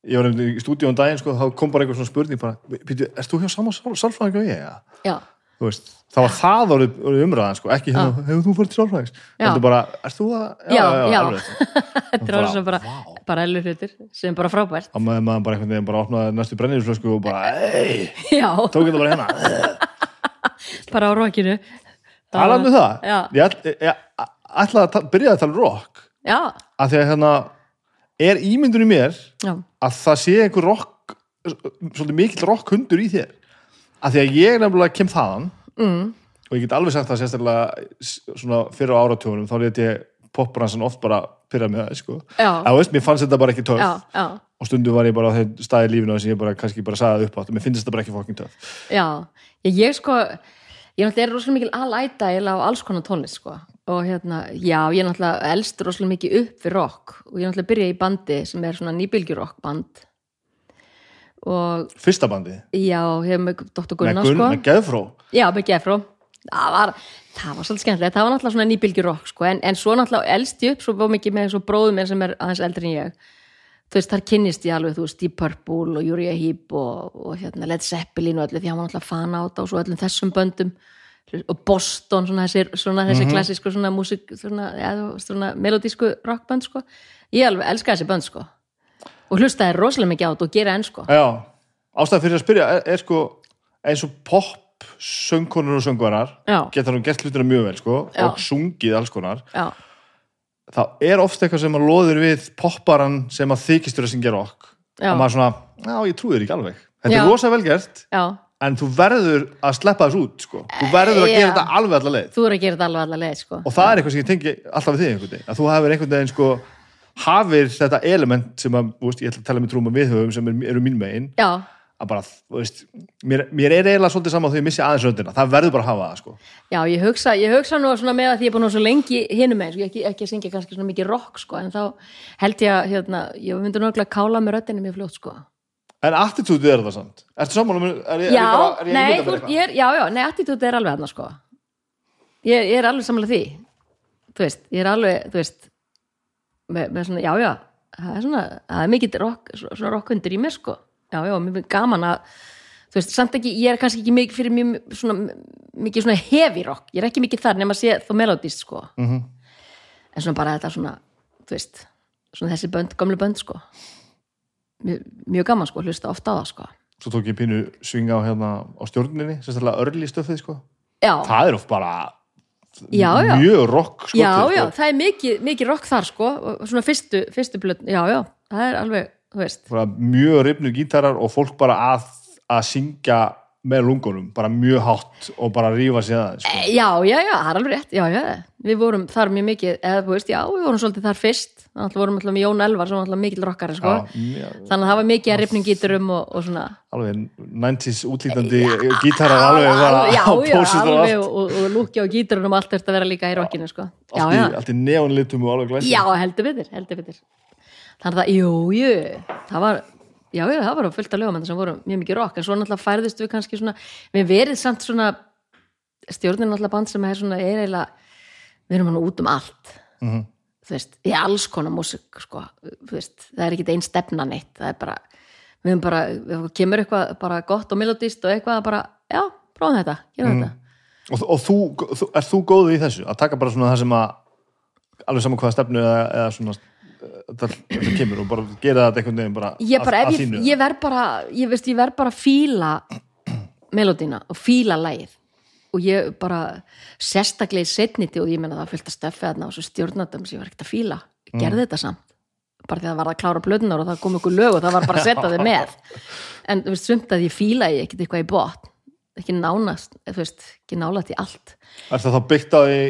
ég var í stúdíu um daginn sko, þá kom bara einhver svona spurning bara, býtu, erst þú hjá sama sálfræðing og ég? Já, Þú veist, þá var það orðið, orðið umræðan sko, ekki hérna, hefur þú farið til sálfræðings? Já. Heldur bara, erst þú að, Já, já. alveg. þetta er alveg sem bara, vá. bara elur hlutir sem bara frábært. þá maður maður bara einhvern veginn bara opnaði næstu brenniðsflösku og bara, ei, Já, tók þetta bara hérna bara á rokinu. talaðu um það Já. ég, ætl, ég, ég ætlaði að byrja að tala rock Já, af því að hérna er ímyndun í mér já, að það sé einhver rock svolítið mikill rock hundur í þér? Af því að ég nefnilega kem þaðan mm, og ég get alveg sagt það sérstaklega svona fyrir á áratjónum þá let ég popbransan oft bara pyrra með það sko. já, að veist, mér fannst þetta bara ekki já, og stundum var ég bara á þeim staði lífinu sem ég bara kannski bara sagði upp átt og mér finnst þetta bara ekki fokking töff. Já. Ég, ég sko, ég náttúrulega er rosalega mikil alæta á alls konar tónlist, sko. Og hérna, já, ég er náttúrulega elst rosalega mikið upp fyrir rock. Og ég náttúrulega byrja í bandi sem er svona nýbylgjurrock band. Og fyrsta bandi, já, hefur með Dr. Gunnar, Gunn, sko. með Geðfró Já, með Gefró það var, það var svolítið skemmtilegt, það var náttúrulega svona nýbylgjurrock sko, en, en svo náttúrulega elst ég upp svo mikið með svo bróðum minn sem er aðeins eldri en ég. Þú veist, þar kynnist ég alveg þú veist, Deep Purple og Uriah Heep og, og hérna, Led Zeppelin og öllu því hann var náttúrulega fan á þetta og svo öllum þessum böndum og Boston, svona þessi, svona þessi klassísku svona músik, svona, ja, svona melodísku rockbönd sko. Ég alveg elska þessi bönd sko. Og hlustaði rosalega mikið á þetta og gera enn sko. Já, ástæðan fyrir að spyrja er, er sko eins og pop söngkonur og söngvarar geta nú gert hlutina mjög vel sko Já. og sungið alls konar já, þá er ofta eitthvað sem að loður við popparan sem að þykistur að syngja rock. Og maður svona, já ég trúi þér ekki alveg. Þetta er rosa vel gert. Já en þú verður að sleppa þessu út sko. þú verður að Já. gera þetta alveg allar leið þú er að gera þetta alveg allar leið sko og það er eitthvað sem ég tengi alltaf við þig einhvern veginn að þú hafir einhvern veginn sko hafir þetta element sem að, veist, ég ætla að tala með trúum að við höfum sem er, eru mín megin já, að bara, veist, mér, mér er eiginlega svolítið saman því ég missi aðeins röndina, það verður bara að hafa það sko. Já, ég hugsa, ég hugsa nú með að því ég er búin að svo lengi hinum með, sko, ekki, ekki að syngja kannski svona mikið rock, sko, en þá held ég að, hérna, ég myndi að kála með röddinni mjög fljótt, sko. En attitútið er það samt ertu sammála með, er, er Já, ég bara, er nei, þú, er, já, já, nei, attitúti er alveg hann, sko. Ég, ég er alveg samlega því, þú veist, ég er alveg, þú veist, með, með svona, já, já, það er svona, það er mikið rock, svona rockundir í mér, sko. Já, já, mér finnst gaman að, þú veist, samt ekki, ég er kannski ekki mikið fyrir mjög, svona, mikið svona heavy rock, ég er ekki mikið þar nema að sé þó melodist, sko. Mhm. En svona bara þetta svona, þú veist, svona þessi bönd, gömlu bönd, sko. Mjög, gaman, sko, hlusta ofta á það, sko. svo tók ég pínu svinga á hérna á stjórninni, sérstaklega örli stöfið sko. Já, það er oft bara Já, já. mjög rock skotið, já, já, sko. það er mikið, mikið rock þar sko, svona fyrstu, fyrstu blöð, já, já, það er alveg, þú veist, bara mjög rifnu gítarar og fólk bara að, að syngja með lungunum, bara mjög hátt og bara rífa sig að sko. já, já, já, það er alveg rétt, já, já, við vorum þar mjög mikið, eða, þú veist, já, við vorum svolítið þar fyrst, þannig vorum alltaf með Jón Elvar, sem var alltaf mikill rockari, sko, Já, þannig að það var mikið að ripnum gíturum og, og svona, alveg 90s útlítandi gítarar alveg á já, póstur og alveg, allt. og, og, og lúkja og gíturunum allt að vera líka í rockinu, sko, allt í, neonlitum og alveg glæsir Já, heldur betur, heldur betur. Þannig að, jú, jú það var, já, já, það var fullt af lögum sem voru mjög mikið rock, en svo náttúrulega færðist við kannski svona, við verið samt svona stjórnin náttúrulega band sem er svona er eiginlega, við erum hann út um allt. Mhm. þú veist, í alls konar músik, sko, þú veist það er ekki einn stefna neitt, það er bara við erum bara, ef kemur eitthvað bara gott og melodist og eitthvað bara, já, prófum þetta, gerum þetta. Og, og þú, þú, er þú góðu í þessu að taka bara svona það sem að alveg saman hvaða stefnu eða, eða svona það, það kemur og bara gera þetta einhvern veginn bara ég bara, að, að ég, ég verð bara ég veist, ég verð bara að fíla melodína og fíla lagið. Og ég bara sérstaklega í setniti og ég menna það fylgta stöffi þarna og svo stjórnandum sem ég var ekkert að fíla. Ég gerði þetta samt. Bara því að það var að klára blöðunar og það kom ykkur lög og það var bara að setja þið með. En þú veist, sumt að ég fíla ég ekkert eitthvað í botn. Ekki nánast, þú veist, ekki nálægt í allt. Er það þá byggt á því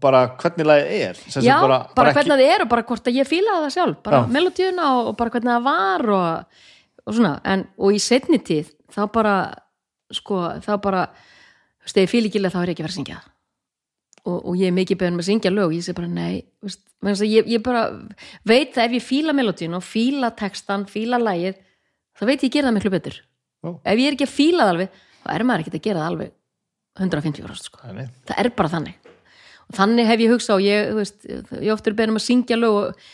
bara hvernig lagið er já, bara, ekki- hvernig það er og bara hvort að ég fílaði það sjálf bara melodíuna og, og bara hvernig það var og, og svona, en og í setni tíð þá bara sko, þá bara, þú veist, ef ég fíla ekki þá er ég ekki vera að syngja. Og, og ég er mikið beðin með að syngja lög, ég sé bara nei veist, ég, ég bara veit að ef ég fíla melodíun og fíla textan fíla lagið, þá veit ég gera það miklu betur. Já. ef ég er ekki að fíla það alveg þá er maður ekki að gera það alveg 150 sko. Nei, nei. það er bara þannig þannig hef ég hugsað og ég, þú veist, ég oft er beðin um að syngja lög og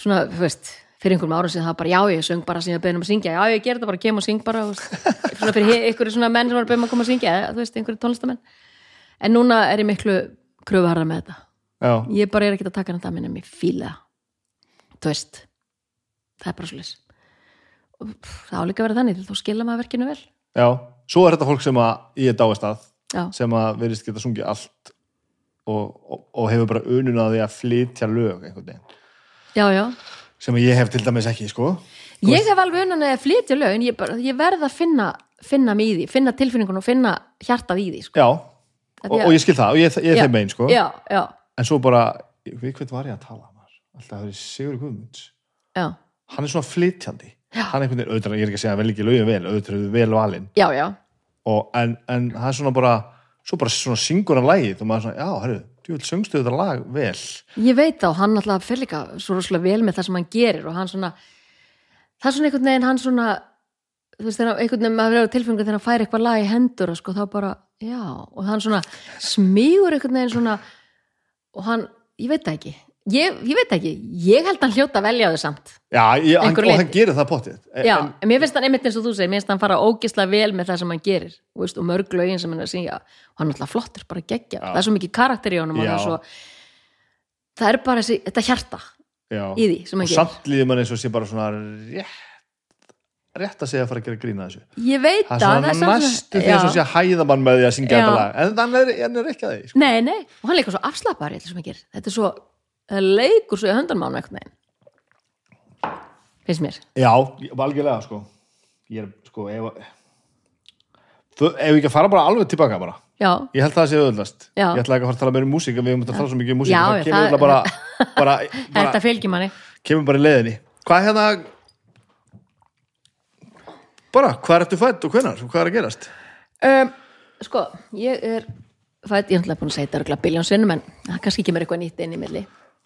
svona, þú veist fyrir einhverjum árum sem það bara, já, ég söng bara sem ég er beðin um að syngja. Já, ég ger þetta bara, kem og syng bara þú svona fyrir einhverju svona menn sem var beðin um að koma að syngja eða, þú veist, einhverju tónlistamenn. En núna er ég miklu kröfuharða með þetta. Já, ég bara er ekki að taka þetta minn en ég fíla það. Þú veist, það er bara svo og pff, það á líka að vera þannig þá skilja maður verkinu vel. Já, svo er þetta fólk sem að ég er dáist að já, sem að verðist geta sungið allt og, og, og hefur bara unun að því að flytja lög einhvern veginn. Já, já. Sem ég hef til dæmis ekki, sko. Ég hef alveg unnan að flytja lög en ég, bara, ég verð að finna, finna mig í því, finna tilfinningun og finna hjartað í því sko. Já, og, og ég skil það og ég, ég þeim megin, sko. en svo bara, við hvern var ég að tala alltaf það er Sigur Guðmunds. Já, hann er svona flytjandi. Hann er einhvern veginn, auðvitað, ég er ekki að segja vel ekki lögin vel auðvitað vel valinn já, já. og, en, en það er svona bara svo bara svona syngur hann lagið og maður svona, já, herru, þú vil söngstu þetta lag vel? Ég veit þá, hann alltaf fyrir líka svo rosalega vel með það sem hann gerir og hann svona, það er svona einhvern veginn hann svona, þú veist, þegar einhvern veginn maður verður tilfengur þegar hann fær eitthvað lag í hendur og sko, þá bara, já, og hann svona smígur einhvern veginn svona og hann, ég veit það ekki ég, ég veit það ekki, ég held hann hljóta að velja þau samt. Já, ég, hann, og hann gerir það pottið Já, en, en mér finnst hann einmitt eins og þú segir, mér finnst hann fara ógislega vel með það sem hann gerir veist, og mörg lögin sem hann er að syngja. Og hann er alltaf flottur, bara geggja, það er svo mikið karakter í honum og það er svo það er bara þessi, þetta hjarta já, í því sem hann og gerir. samt líður mann eins og sé bara svona rétt rétt að segja að fara að gera grína þessu. Ég veit það er svona næstu því að sé að hæða mann með því að syngja þetta lag. En þannig er, hann er ekki að því sko. Nei, nei, og hann leikur svo afslappar þetta hann þetta er það leikur svo í höndanmánu eitthvað neginn finnst mér já, algjörlega sko ég er sko ef, þú, ef ekki að fara bara alveg tilbaka bara Já, Ég held það að sé auðvöldast. Já. Ég ætla ekki að fara að tala meira um músík við höfum að tala svo mikið um músík. Það kemur það- bara, bara, bara, þetta fylgir manni kemur bara í leiðinni. Hvað er hérna bara, hvað ertu fætt og hvenar? Hvað er að gerast? um, Sko, ég er fætt, ég er náttúrulega búin að segja þetta örgulega biljón sinnum en það kannski kemur eitthvað nýtt inn í milli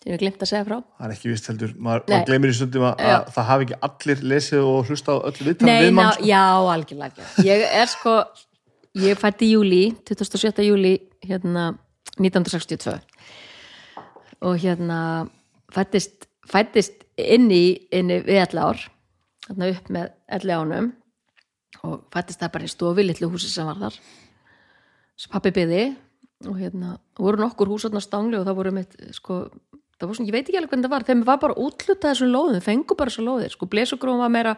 sem ég glemt að segja frá Það er ekki vist heldur. Maður, maður gleymir í stundum að, að það hafi ekki allir lesið og hlusta á öll viðtalum Nei, við ná, mann. Sko. já, algjörlega. Ég er sko, ég fætti í júli 27. júli hérna 1962 og hérna fættist, fættist inn í, við 11 ár hérna upp með 11 ánum og fættist það bara í stofi litlu húsi sem var þar sem pappi byði og hérna voru nokkur hús á stangli og það voru mitt sko, það var svona, ég veit ekki alveg hvernig það var þeim var bara útlutað þessum lóðum, fengu bara þessum lóðir sko, blesugrófum var meira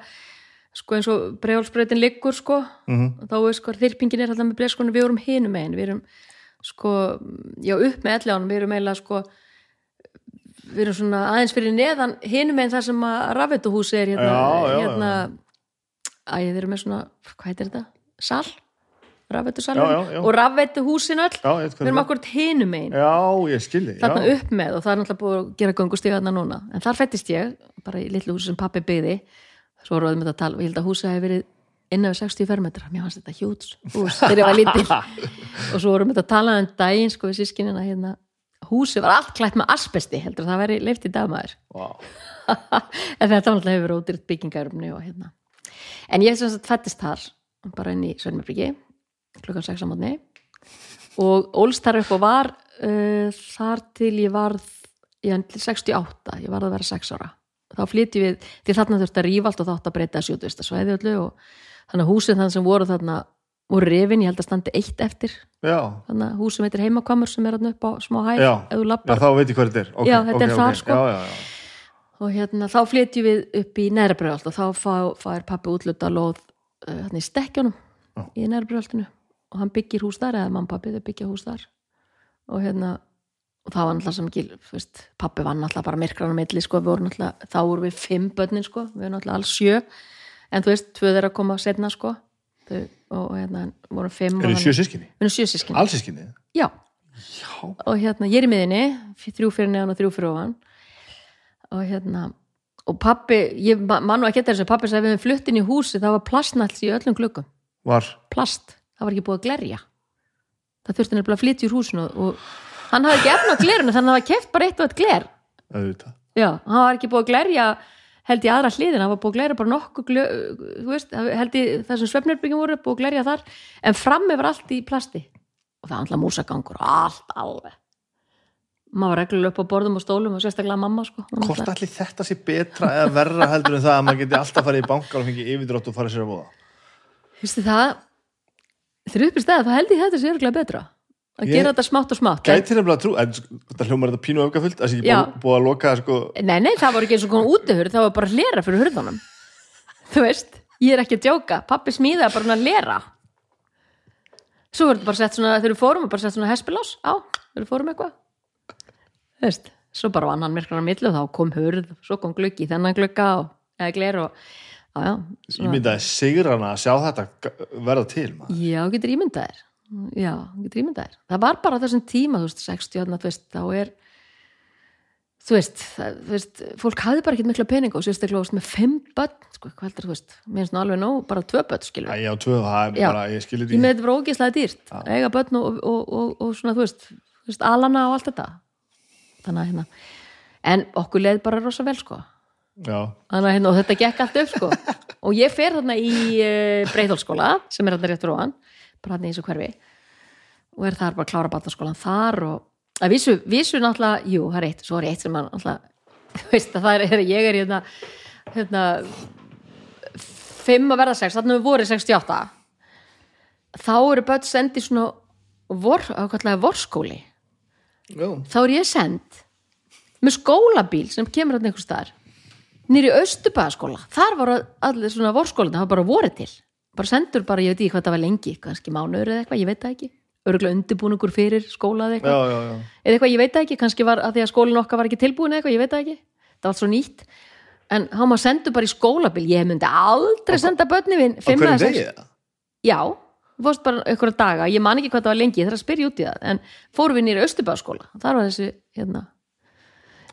sko eins og bregálsbreytin liggur sko Mhm. og þá er sko þyrpingin er alltaf með bleskunum við erum hinum megin, við erum sko, já upp með elleganum við erum eiginlega sko við erum svona aðeins fyrir neðan hinum megin þar sem að rafveituhúsi er hérna, Já, já, já. hérna æ, þeir eru með svona, hvað heitir þetta? Sal? Rafveitusal Já, já, já. og rafveituhúsin öll við erum er. Já, ég skilji. þarna já. upp með og það er náttúrulega búið að gera göngustíga þarna núna en þar fættist ég, bara í litlu húsi sem pappi byggði svo vorum við að tala og ég held að húsi hefði verið innan við 60 fermetra mér fannst þetta hjúts hús þegar ég var lítil og svo vorum við að tala um daginn sko við sískinina hérna húsi var allt klætt með asbesti heldur að það væri leift í dagmaður Vá. en þetta náttúrulega hefur ódýrt byggingarumni og hérna en ég fættist þar bara inn í Sveinmjörbyggi klukkan 6 á mótni og ólst þar upp og var uh, þar til ég varð ég til 68, ég varð að vera 6 ára þá flytti við, því þarna þurfti að rífa allt og þátt að breyta sjótuista svæði öllu og þannig að húsin þann sem voru þarna voru rifin, ég held að standi eitt eftir Já, þannig að hús sem heitir heimakvamur sem er upp á smá já. ef þú já, lappar þá veit ég hvað þetta er. Okay, Já, þetta er okay, þar, okay. sko. Já, já, já. og hérna þá flytjum við upp í Neðrabröðalt og þá fær pappi útluta uh, hérna í stekkjónum Já. í Neðrabröðaltinu og hann byggir hús þar eða mamma pappi þau byggja hús þar. Og hérna og það var náttúrulega sem ekki, pappi var náttúrulega bara myrkran á milli, sko, þá vorum við fimm börnin, sko, við vorum náttúrulega alls sjö. En þú veist, tvö þeirra koma setna, sko þau, og hérna vorum fimm Er og þið sjö sískinni? við erum sjö sískinni? já, Já, og hérna, ég er í miðinni þrjú fyrir neðan og þrjú fyrir ofan. Og hérna og pappi, ég ma- man nú ekki eftir þessu pappi sagði við flutt inn í húsi, það var plastnalls í öllum gluggum, var. Plast það var ekki búið að glerja. Það þurfti nefnilega að flytja úr húsinu og hann hafði ekki efna á glerinu þannig að hann hafði keft bara eitt og eitt gler. Já, hann var ekki búið að glerja held í aðra hliðin, hann var búið að glerja bara nokkuð þú veist, held í það sem svefnirbyggjum voru, búið að glerja þar en frammi var allt í plasti. Og það var alltaf músagangur og allt alveg. Maður var reglulega upp á borðum og stólum og sérstaklega mamma sko. Hvort allir þetta sé betra eða verra heldur en það að maður geti alltaf farið í bankar og fengið yfirdrátt og farið sér að voða? Vistu það þegar upp í stæða, þá held ég þetta sé örgulega betra að Ég- gera þetta smátt og smátt Gæti nefnilega trú, en sko, þetta hljómar þetta pínu öfgafullt, það sé ekki búið, að loka sko, nei, nei, það var ekki eins og koma útihurð það var bara hlera fyrir hurðunum. Þú veist, ég er ekki að djóka. Pappi smíðaði bara svona hlera. Svo verður bara sett svona þegar við fórum, bara sett svona hespilás. Á, þegar við fórum eitthvað. Þú veist, svo bara vann hann myrknar á milli og þá kom hurð, svo kom gluggi já, já, ég svona, myndaði sigrana að sjá þetta verða til maður. já, getur ímyndaðir. Já, getur ímyndaðir. Það var bara þessum tíma, þú veist, 60 þarna, þú veist, þá er þú veist, það, þú veist fólk hafði bara ekkert mikla peninga og sérstaklega þú veist, með fimm börn, sko, hvað heldur þú veist mér finnst nú alveg nóg, bara tvö börn, skilur Æ, já, tvö, það er bara, ég skilir ég því. með þetta var ógeðslega dýrt að eiga börn og, og, og, og svona, þú veist, þú veist alana og allt þetta. Þannig að hérna en okkur leið bara rosa vel, sko þannig hérna, og þetta gekk allt upp, sko. Og ég fer þarna í uh, Breiðholskóla sem er þarna rétt fyrir ofan bara þarna í þessu hverfi. Og er þar bara að klára barnaskólan þar og að vísu, vísu náttúrulega, jú, það er eitt svo er eitt sem mann náttúrulega veist að það er, ég er hérna hérna fimm að verða sex, þarna við voru 68 þá eru börn sendi svona vor, ákvæmlega vorskóli. Þá er ég send með skólabíl sem kemur hann einhvers staðar nýri Östubæðaskóla þar var allir svona vorskólinn það var bara vorið til. Bara sendur bara, ég veit ekki hvað það var lengi kannski mánuður eða eitthvað, ég veit það ekki. Örgulega undirbúningur fyrir skóla eða já, eitthvað. Já, já. eða eitthvað, ég veit það ekki, kannski var að því að skólinn okkar var ekki tilbúin eða eitthvað, ég veit það ekki. Það var allt svo nýtt. En þá maður sendur bara í skólabíl ég myndi aldrei senda börni við Á fimm hverju eða sex- degi það? já, fórst bara einhverja daga. Ég man ekki hvað það var lengi, ég þarf að spyrja út í það. En fórum við nýri Östubæðaskóla þar var þessi, hérna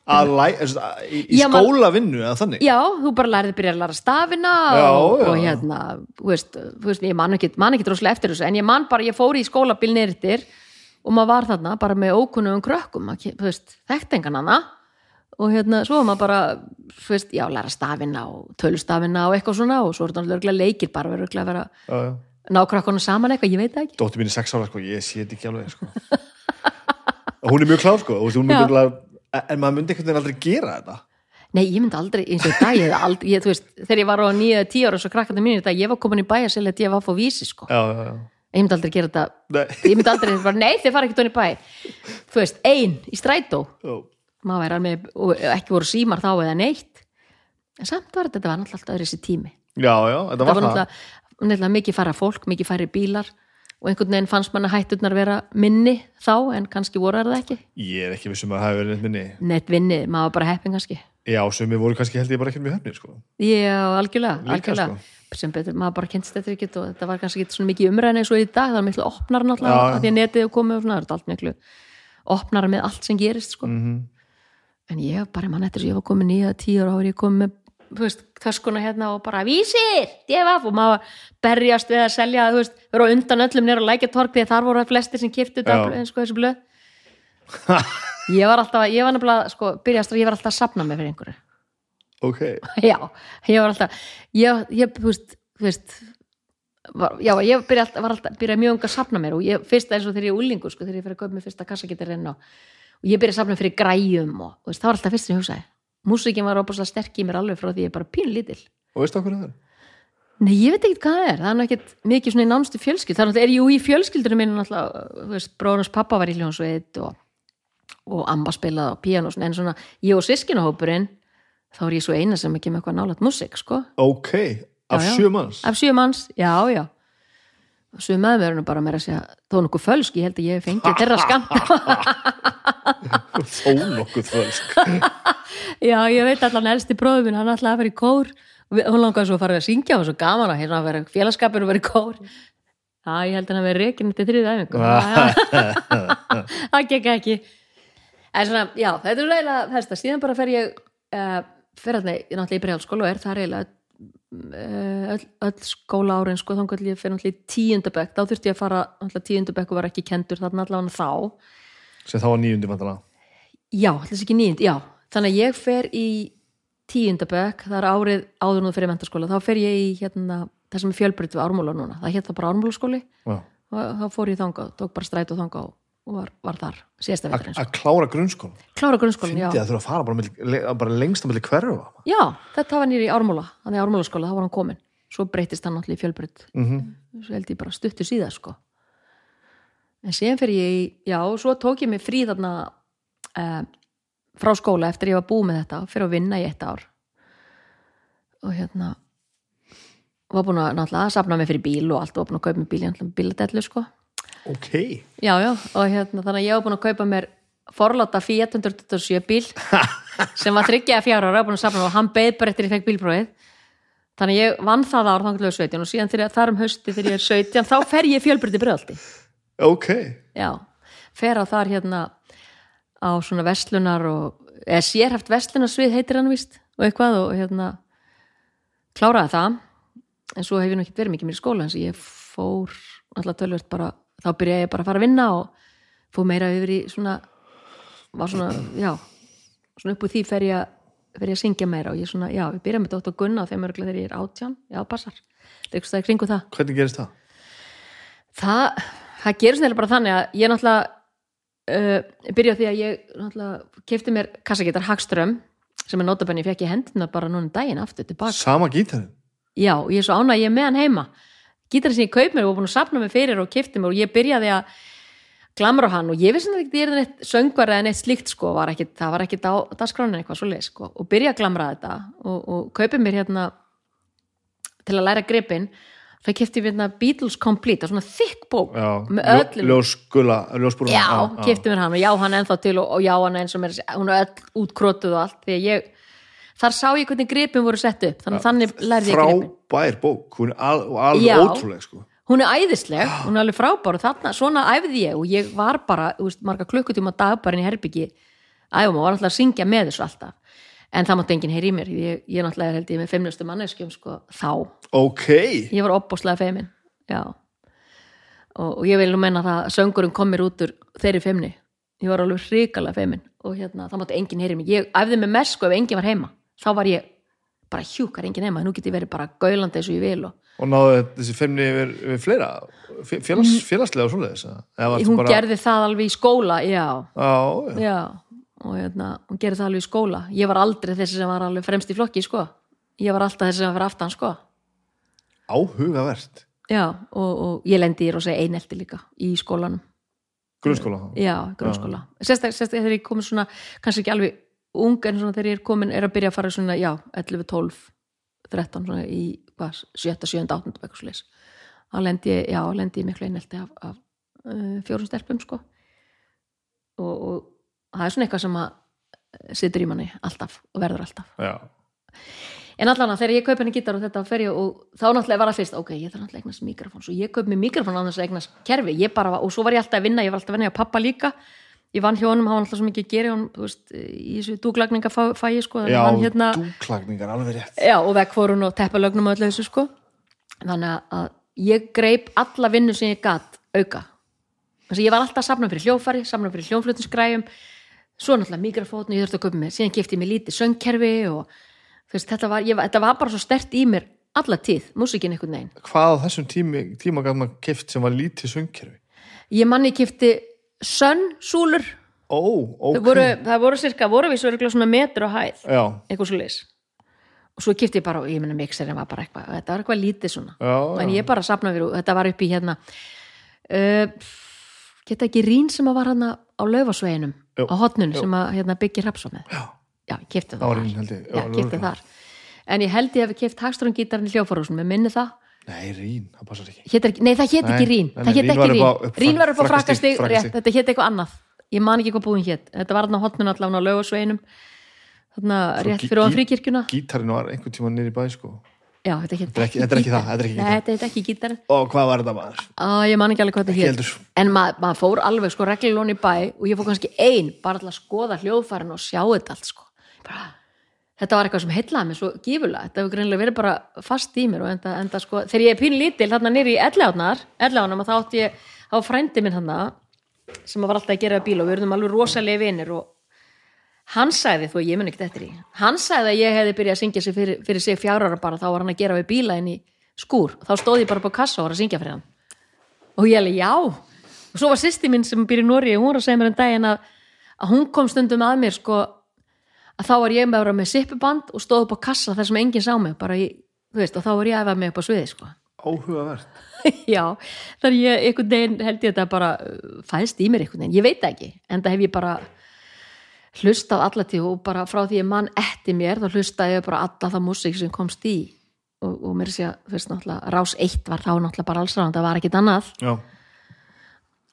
Að læ, eða, í, í Já, skólavinnu eða þannig? já, þú bara lærið byrja að læra stafina Já, og, og hérna þú veist, þú veist, ég man ekki, man ekki droslega eftir þessu en ég man bara, ég fór í skólabíl nýrtir og maður var þarna bara með ókunnum krökkum, þú veist, þekkt engan hana og hérna, svo var maður bara þú veist, já, læra stafina og tölustafina og eitthvað svona og svo er þetta örgulega leikir bara verður örgulega að vera Já, ná krökkunum saman eitthvað, ég veit ekki Dóttir mín er sex ára, sko, ég sé þetta ekki alveg, sko. Hún er mjög klár, sko, hún er mjög en maður myndi einhvern veginn aldrei gera þetta. Nei, ég myndi aldrei, eins og dag, ég, aldrei, ég, þú veist, þegar ég var á nýja tíu ára svo krakkandi mínu dag, ég var komin í bæja selja að ég var að fá vísi, sko. Já, já, já. Ég myndi aldrei gera þetta, Nei. ég myndi aldrei bara, nei, þið fara ekki tóni bæ. Þú veist, ein í strætó, maður með, og ekki voru símar þá eða neitt. En samt var þetta, þetta var náttúrulega alltaf þessi tími. Já, já, þetta Það var var það. náttúrulega, náttúrulega mikið fara fólk, mikið færi bílar og einhvern veginn fannst manna hætturnar vera minni þá, en kannski voru það ekki. Ég er ekki vissum að það hefur verið neitt minni. Neitt vinni, maður var bara heppin kannski. Já, sumi voru kannski held ég bara ekki mjög höfnir, sko. Já, algjörlega, Líka, algjörlega. sko. sem betur, maður bara kynst þetta ekki og þetta var kannski ekki svona mikið umræðin eins og í dag það er miklu opnar náttúrulega já. að því að netið komið og svona, það er allt miklu opnar með allt sem gerist sko. Mm en ég bara mann eftir að ég var komin nýja tíu ára og ég kom með töskuna hérna og bara vísir, djefaf og maður berjast við að selja þú veist, vera undan öllum nýra og lækja tork því þar voru flestir sem þetta sko, þessu blöð. Ég var alltaf, ég var nefnilega sko, byrjast að ég var alltaf að sapna mig fyrir einhverju. Ok. já, ég var alltaf ég, ég þú veist, þú veist var, já, ég byrja alltaf, var alltaf byrja mjög unga að sapna mér og ég, fyrst eins og þegar ég er úlingur sko, þegar ég fyrir að kaupa mér fyrsta kassagetirinn og, og ég byrja að sapna fyrir græjum og veist, það var alltaf fyrst sem ég hugsaði músikin var óbúslega sterk í mér alveg frá því ég er bara pínu lítil Og veistu okkur það er? Nei, ég veit ekkert hvað það er, það er nú ekkert mikið svona í nánstu fjölskyld, þannig er jú í fjölskyldunum minn náttúrulega, bróðunars pappa var í hljónsveit og, og amma spilaði á píano, og svona, en svona ég og sískinahópurinn, þá er ég svo eina sem ekki með eitthvað nálægt músik, sko. Ok, af sjö manns. af sjö manns, já, já og með mér nú bara meira að segja þó nokkuð fölsk, ég held að ég hef fengið þeirra skamta, Þó nokkuð fölsk. já, ég veit allan elsti bróður minn, hann ætlaði að vera í kór. Hún langaði svo að fara að syngja og svo gaman að hérna að vera félagskapur og vera í kór. Já, ég held að hann verið reikin til æfingu. Það gekk ekki. En svona, já, þetta er reyla þetta, síðan bara fer ég uh, fer þarna, ég náttúrulega í bregðalskóla og er það uh, öll, öll skóla árin sko, þá ég fer náttúrulega í tíundabekk þá þurfti ég að fara, og var ekki kendur þarna allavega þá. Sem þá var nýjundi vantala Já, þess ekki nýjund, já. Þannig að ég fer í tíundabökk það er árið áður nú fyrir mentaskóla þá fer ég í hérna, það sem er fjölbreytt við ármúla núna, það hétt það bara ármúlaskóli. Þá fór ég þangað, tók bara stræt og þangað og var, var þar síðasta Að veturinn, að klára grunnskóla klára grunnskólan, já. Fyndi að þurfa að fara bara, lengst á milli hverfa. Já, þetta var nýri í ármúla þannig ármúlaskóla, þá var hann komin svo breytist hann náttúrulega í fjölbreytt mm -hmm. svo held ég bara stuttu síðar sko. En síðan fyrir ég í já, og svo tók ég mig frí þarna uh, frá skóla eftir ég var búið með þetta fyrir að vinna í eitt ár. Og hérna var búin að náttúrulega safna mig fyrir bíl og allt og var búin að kaupa mig bíl, náttúrulega bíladellu sko Ok, já, já, og hérna þannig að ég var búin að kaupa mér forláta Fiat 127 bíl sem var þryggjaði fjár ára, að og hann beið bara eftir ég fekk bílprófið. Þannig að ég vann það ár þannig 17 og síðan þegar þar um hausti þegar ég er 17 þá fer ég fjölbrytti bröðaldi ok. Já, fer að þar hérna á svona vestlunar og, eða sérhæft vestlunarsvið heitir hann víst og eitthvað og hérna kláraði það. En svo hef ég nú ekki verið mikið mér í skóla en ég fór alltaf tölvert bara þá byrjaði ég bara að fara að vinna og fór meira yfir í svona var svona, já svona upp úr því fer ég, að- fer ég að syngja meira og ég svona, já, ég byrjaði með Dótt og Gunna og þeim örgulega þegar ég er átján, já, passar það er kringu það Hvernig gerist það? það, það gerist neila bara þannig að ég náttúrulega uh, byrja því að ég náttúrulega kefti mér kassagítar Hagström sem er notabenni, ég fekk í hendina bara núna um daginn aftur tilbaka. Sama gítarinn? Já, og ég er svo ánæg, ég er með hann heima gítarinn sem ég kaup mér og búin að sapna mig fyrir og kefti mér og ég byrjaði að glamra hann og ég vissi ekki ég er neitt söngvar eða neitt slíkt sko, var ekki, það var ekki á dagskránin eitthvað svo leið sko, og byrja að glamra þetta og, og kaupi mér hérna til að læra gripin það kefti ég hérna Beatles Complete, það er svona þykk bók Já, með öllum ljósgula, ljósbúruna Já, kefti mér hann og já hann ennþá til og, og já hann eins og mér, hún er öll útkrotuð og allt því að ég, þar sá ég hvernig gripin voru sett upp, þannig þannig lærði ég gripin. Frábær bók, hún er al, alveg ótrúleg sko. hún er æðisleg, hún er alveg frábær og þarna, svona æfði ég og ég var bara veist, marga klukkutíma á dag bara inn í herbyggi æfum og var alltaf að syngja með þessu alltaf. En það mátti enginn heyri í mér ég, ég náttúrulega held ég með feimnustu manneskjum sko, þá, Ok, ég var opbóslega feimin já. Og, og ég vil nú menna að söngurinn kom mér út úr þeirri feimni, ég var alveg hrikalega feimin og hérna, það mátti enginn heyri í mig ég æfði með mesku ef enginn var heima þá var ég bara hjúkar enginn heima nú get ég verið bara gaulandi eins og ég vil og og náðu þessi femni yfir, yfir fleira? Félags, félagslega og svoleiðis hún bara- gerði það alveg í skóla já, Já, já. já og hérna, hún gerði það alveg í skóla. Ég var aldrei þessi sem var alveg fremst í flokki sko. ég var alltaf þessi sem var aftan sko. Áhugavert. Já, og, og ég lendi í rosa einelti líka í skólanum. Grunnskóla já, grunnskóla. Sérstaklega sérstak, þegar ég komin svona, kannski ekki alveg ung en svona þegar ég er komin, er að byrja að fara svona, já, 11, 12 13, svona í, hvað, 7, 7, 8 eitthvað leis þá lendi ég, já, lendi ég miklu einelti af, af uh, fjórum stelpum sko. Og, og það er svona eitthvað sem að eh, situr í manni alltaf og verður alltaf. Já, en allan að þegar ég kaup henni gítar og þetta fer ég og þá náttúrulega var það fyrst, ok, ég þarf náttúrulega eignast mikrofón. Svo ég kaup mér mikrofón á þess að eignast kerfi. Ég bara, og svo var ég alltaf að vinna, ég var alltaf að vinna hjá pappa líka ég vann hjá honum, hann var alltaf svo mikið að gera honum, þú veist, í þessu dúglagninga fæ, fæ ég sko, þannig já að hann hérna dúklagningar, alveg rétt. Já, og vekkfórun og teppalögnum og öllu þessu sko. Þannig að- ég greip alla vinnu sem ég gat auka. Þess að ég var alltaf að safna fyrir hljófari safna fyrir hljónflutningsgræjum svo náttúrulega mikrofótn og ég þurfti að köpa mér. Síðan kefti ég mér lítið söngkerfi og veist, þetta, var, ég, þetta var bara svo stert í mér alla tíð, músikin einhvern veginn. Hvað á þessum tími, tíma gæt maður keft sem var lítið söngkerfi? ég manni kefti sönnsúlur Ó, ok. það voru, það voru cirka, voru við svo örugglega svona metr á hæð. Já, eitthvað svo leis og svo kefti ég bara, ég meina mixerinn var bara eitthvað þetta var eitthvað lítið svona. Já, en ég bara sapna fyrir, þetta var upp í hérna uh, geta ekki rín sem að var hérna á laufasveginum á hotnun sem að hérna, byggja hrapsa með. Já. ég kefti Það. Það var held ég. Já, örugglega. þar. En ég held ég hef keft hagströngítarinn í hljófarhúsum ég minni það, Nei, Rín, það passar ekki. Ekki, nei það hét ekki rín. nei, það nei, Rín ekki var rín, á- upp rín var upp á frakkastíg, frakkastig frakkastig. rétt, þetta hét eitthvað annað. Ég man ekki hvað búin hét, þetta var þarna á hotnun allavega á laufasveginum þarna rétt fyrir ofan gí- fríkirkjuna. Gítarinn var einhvern tíma í bæ sko. Já, þetta er ekki, Þetta er ekki- það, þetta er ekki Nei, gítar. þetta er ekki gítar Og hvað var þetta maður? Á, ég man ekki alveg hvað þetta heldur. en ma maður fór alveg sko reglilón í bæ og ég fór kannski ein bara til að skoða hljóðfærin og sjá þetta allt sko. Bara, þetta var eitthvað sem heillaði mig svo gífulega þetta hefur greinlega verið bara fast í mér og enda, enda sko, þegar ég er pín lítil þarna nýri í ellegánar, ellegánar þá átti ég var frændi minn hann sem var alltaf að gera bíl og við verðum alveg rosalega vinir og hann sagði, þó ég mun ekki eftir í hann sagði að ég hefði byrjað að syngja sig fyrir, fyrir sig fjárara bara, þá var hann að gera við bíla inn í skúr, þá stóð ég bara á kassa og var að syngja fyrir hann. Og ég alveg já. Og svo var sýsti mín sem í Nóri hún var að segja mér en daginn að, að hún kom stundum að mér sko að þá var ég með að vera með sippuband og stóð upp á kassa þar sem enginn sá mig bara í, veist, og þá var ég að efa mig upp á sviði sko. Áhugavert. Já, þar ég einhvern veginn held ég þetta bara uh, fæðst í mér einhvern veginn, ég veit það ekki en það hef ég bara hlustað alla tíu og bara frá því ég mann eftir mér þá hlustaði ég bara alla það músík sem komst í. Og, og mér sé að, þú veist, náttúrulega Rás 1 var þá náttúrulega bara alls ráðan, það var ekkit annað. Já,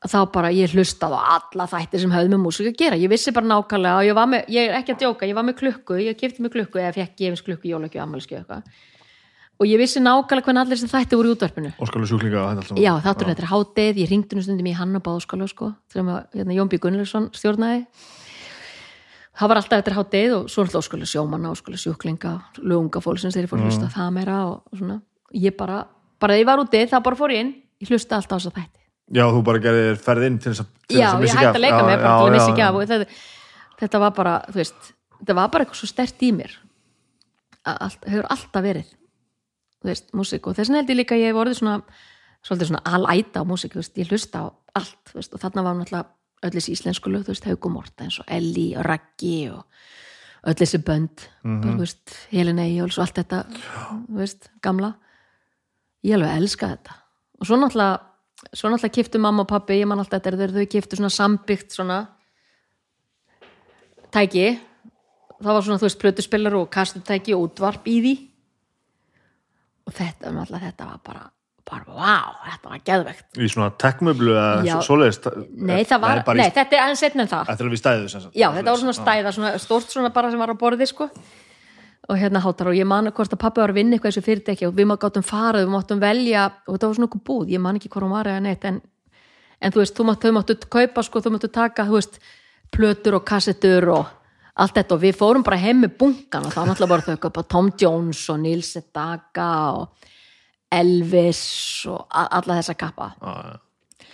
þá bara ég hlustaði á alla þættir sem höfðu með músík að gera, ég vissi bara nákvæmlega og ég var með, ég er ekki að djóka, ég var með klukku ég kefti með klukku eða fekk gefins klukku jólökju ammælskju eitthvað. Og ég vissi nákvæmlega hvernig allir sem þætti voru í útvarpinu. Óskalu sjúklinga. Já, þáttur þetta er hátið, ég ringdi nú stundum í hann og báðskóla sko, þegar hérna, Jón B. Gunnlaugsson stjórnaði. Það var alltaf þetta hátið og svo óskóla sjómanna, óskóla sjúklinga lunga fólksins þegar ég fór að hlusta á það meira og, og svona, ég bara, bara þegar ég var úti þá bara fór ég inn, ég hlusta alltaf á þess að þætti Já, þú bara gerðir ferð inn til þess að Já, ég hætti að leika Já, bara til að missa ekki af. Og þetta, þetta var bara, þú veist þetta var bara eitthvað svo stert í mér. Að hefur alltaf verið þú veist, músík. Og þess vegna held ég líka ég hef orðið svona svolítið svona alæta á músík, þú veist, ég hlusta á allt, veist, og þarna var náttúrulega öll þessi íslensku lög, þú veist, Haugum Morta eins og Elli og Raggi og öll þessi bönd, bara, þú veist Helena Eyjóls og allt þetta þú veist, gamla. Ég alveg elska þetta. Og svo náttúrulega svo náttúrulega kiftu mamma og pappi, ég man alltaf þetta þegar þau kiftu svona sambyggt svona tæki. Það var svona, þú veist, plötuspillar og kastutæki og útvarp í því. Og þetta, um alltaf þetta var bara bara, wow, þetta var geðvegt Í svona tekmöblu eða svoleiðist nei, það var, nei, í, þetta er aðeins setna en það. Þetta er alveg stæðu já, þetta var svona stæða, svona stórt svona bara sem var á borði, sko og hérna hátar og ég man hvort að pappi var að vinna eitthvað þessu fyrirtæki og við maður gáttum farið, við máttum velja og þetta var svona okkur búð, ég man ekki hvað hún var eða neitt en, en þú veist, þú máttu, máttu kaupa sko, þú máttu taka, þú veist plötur og kassettur og allt þetta og við fórum bara heim með bunkan og þá náttúrulega bara þau kaupa Tom Jones og Nils Sedaka og Elvis og alla þessa kappa Já, já.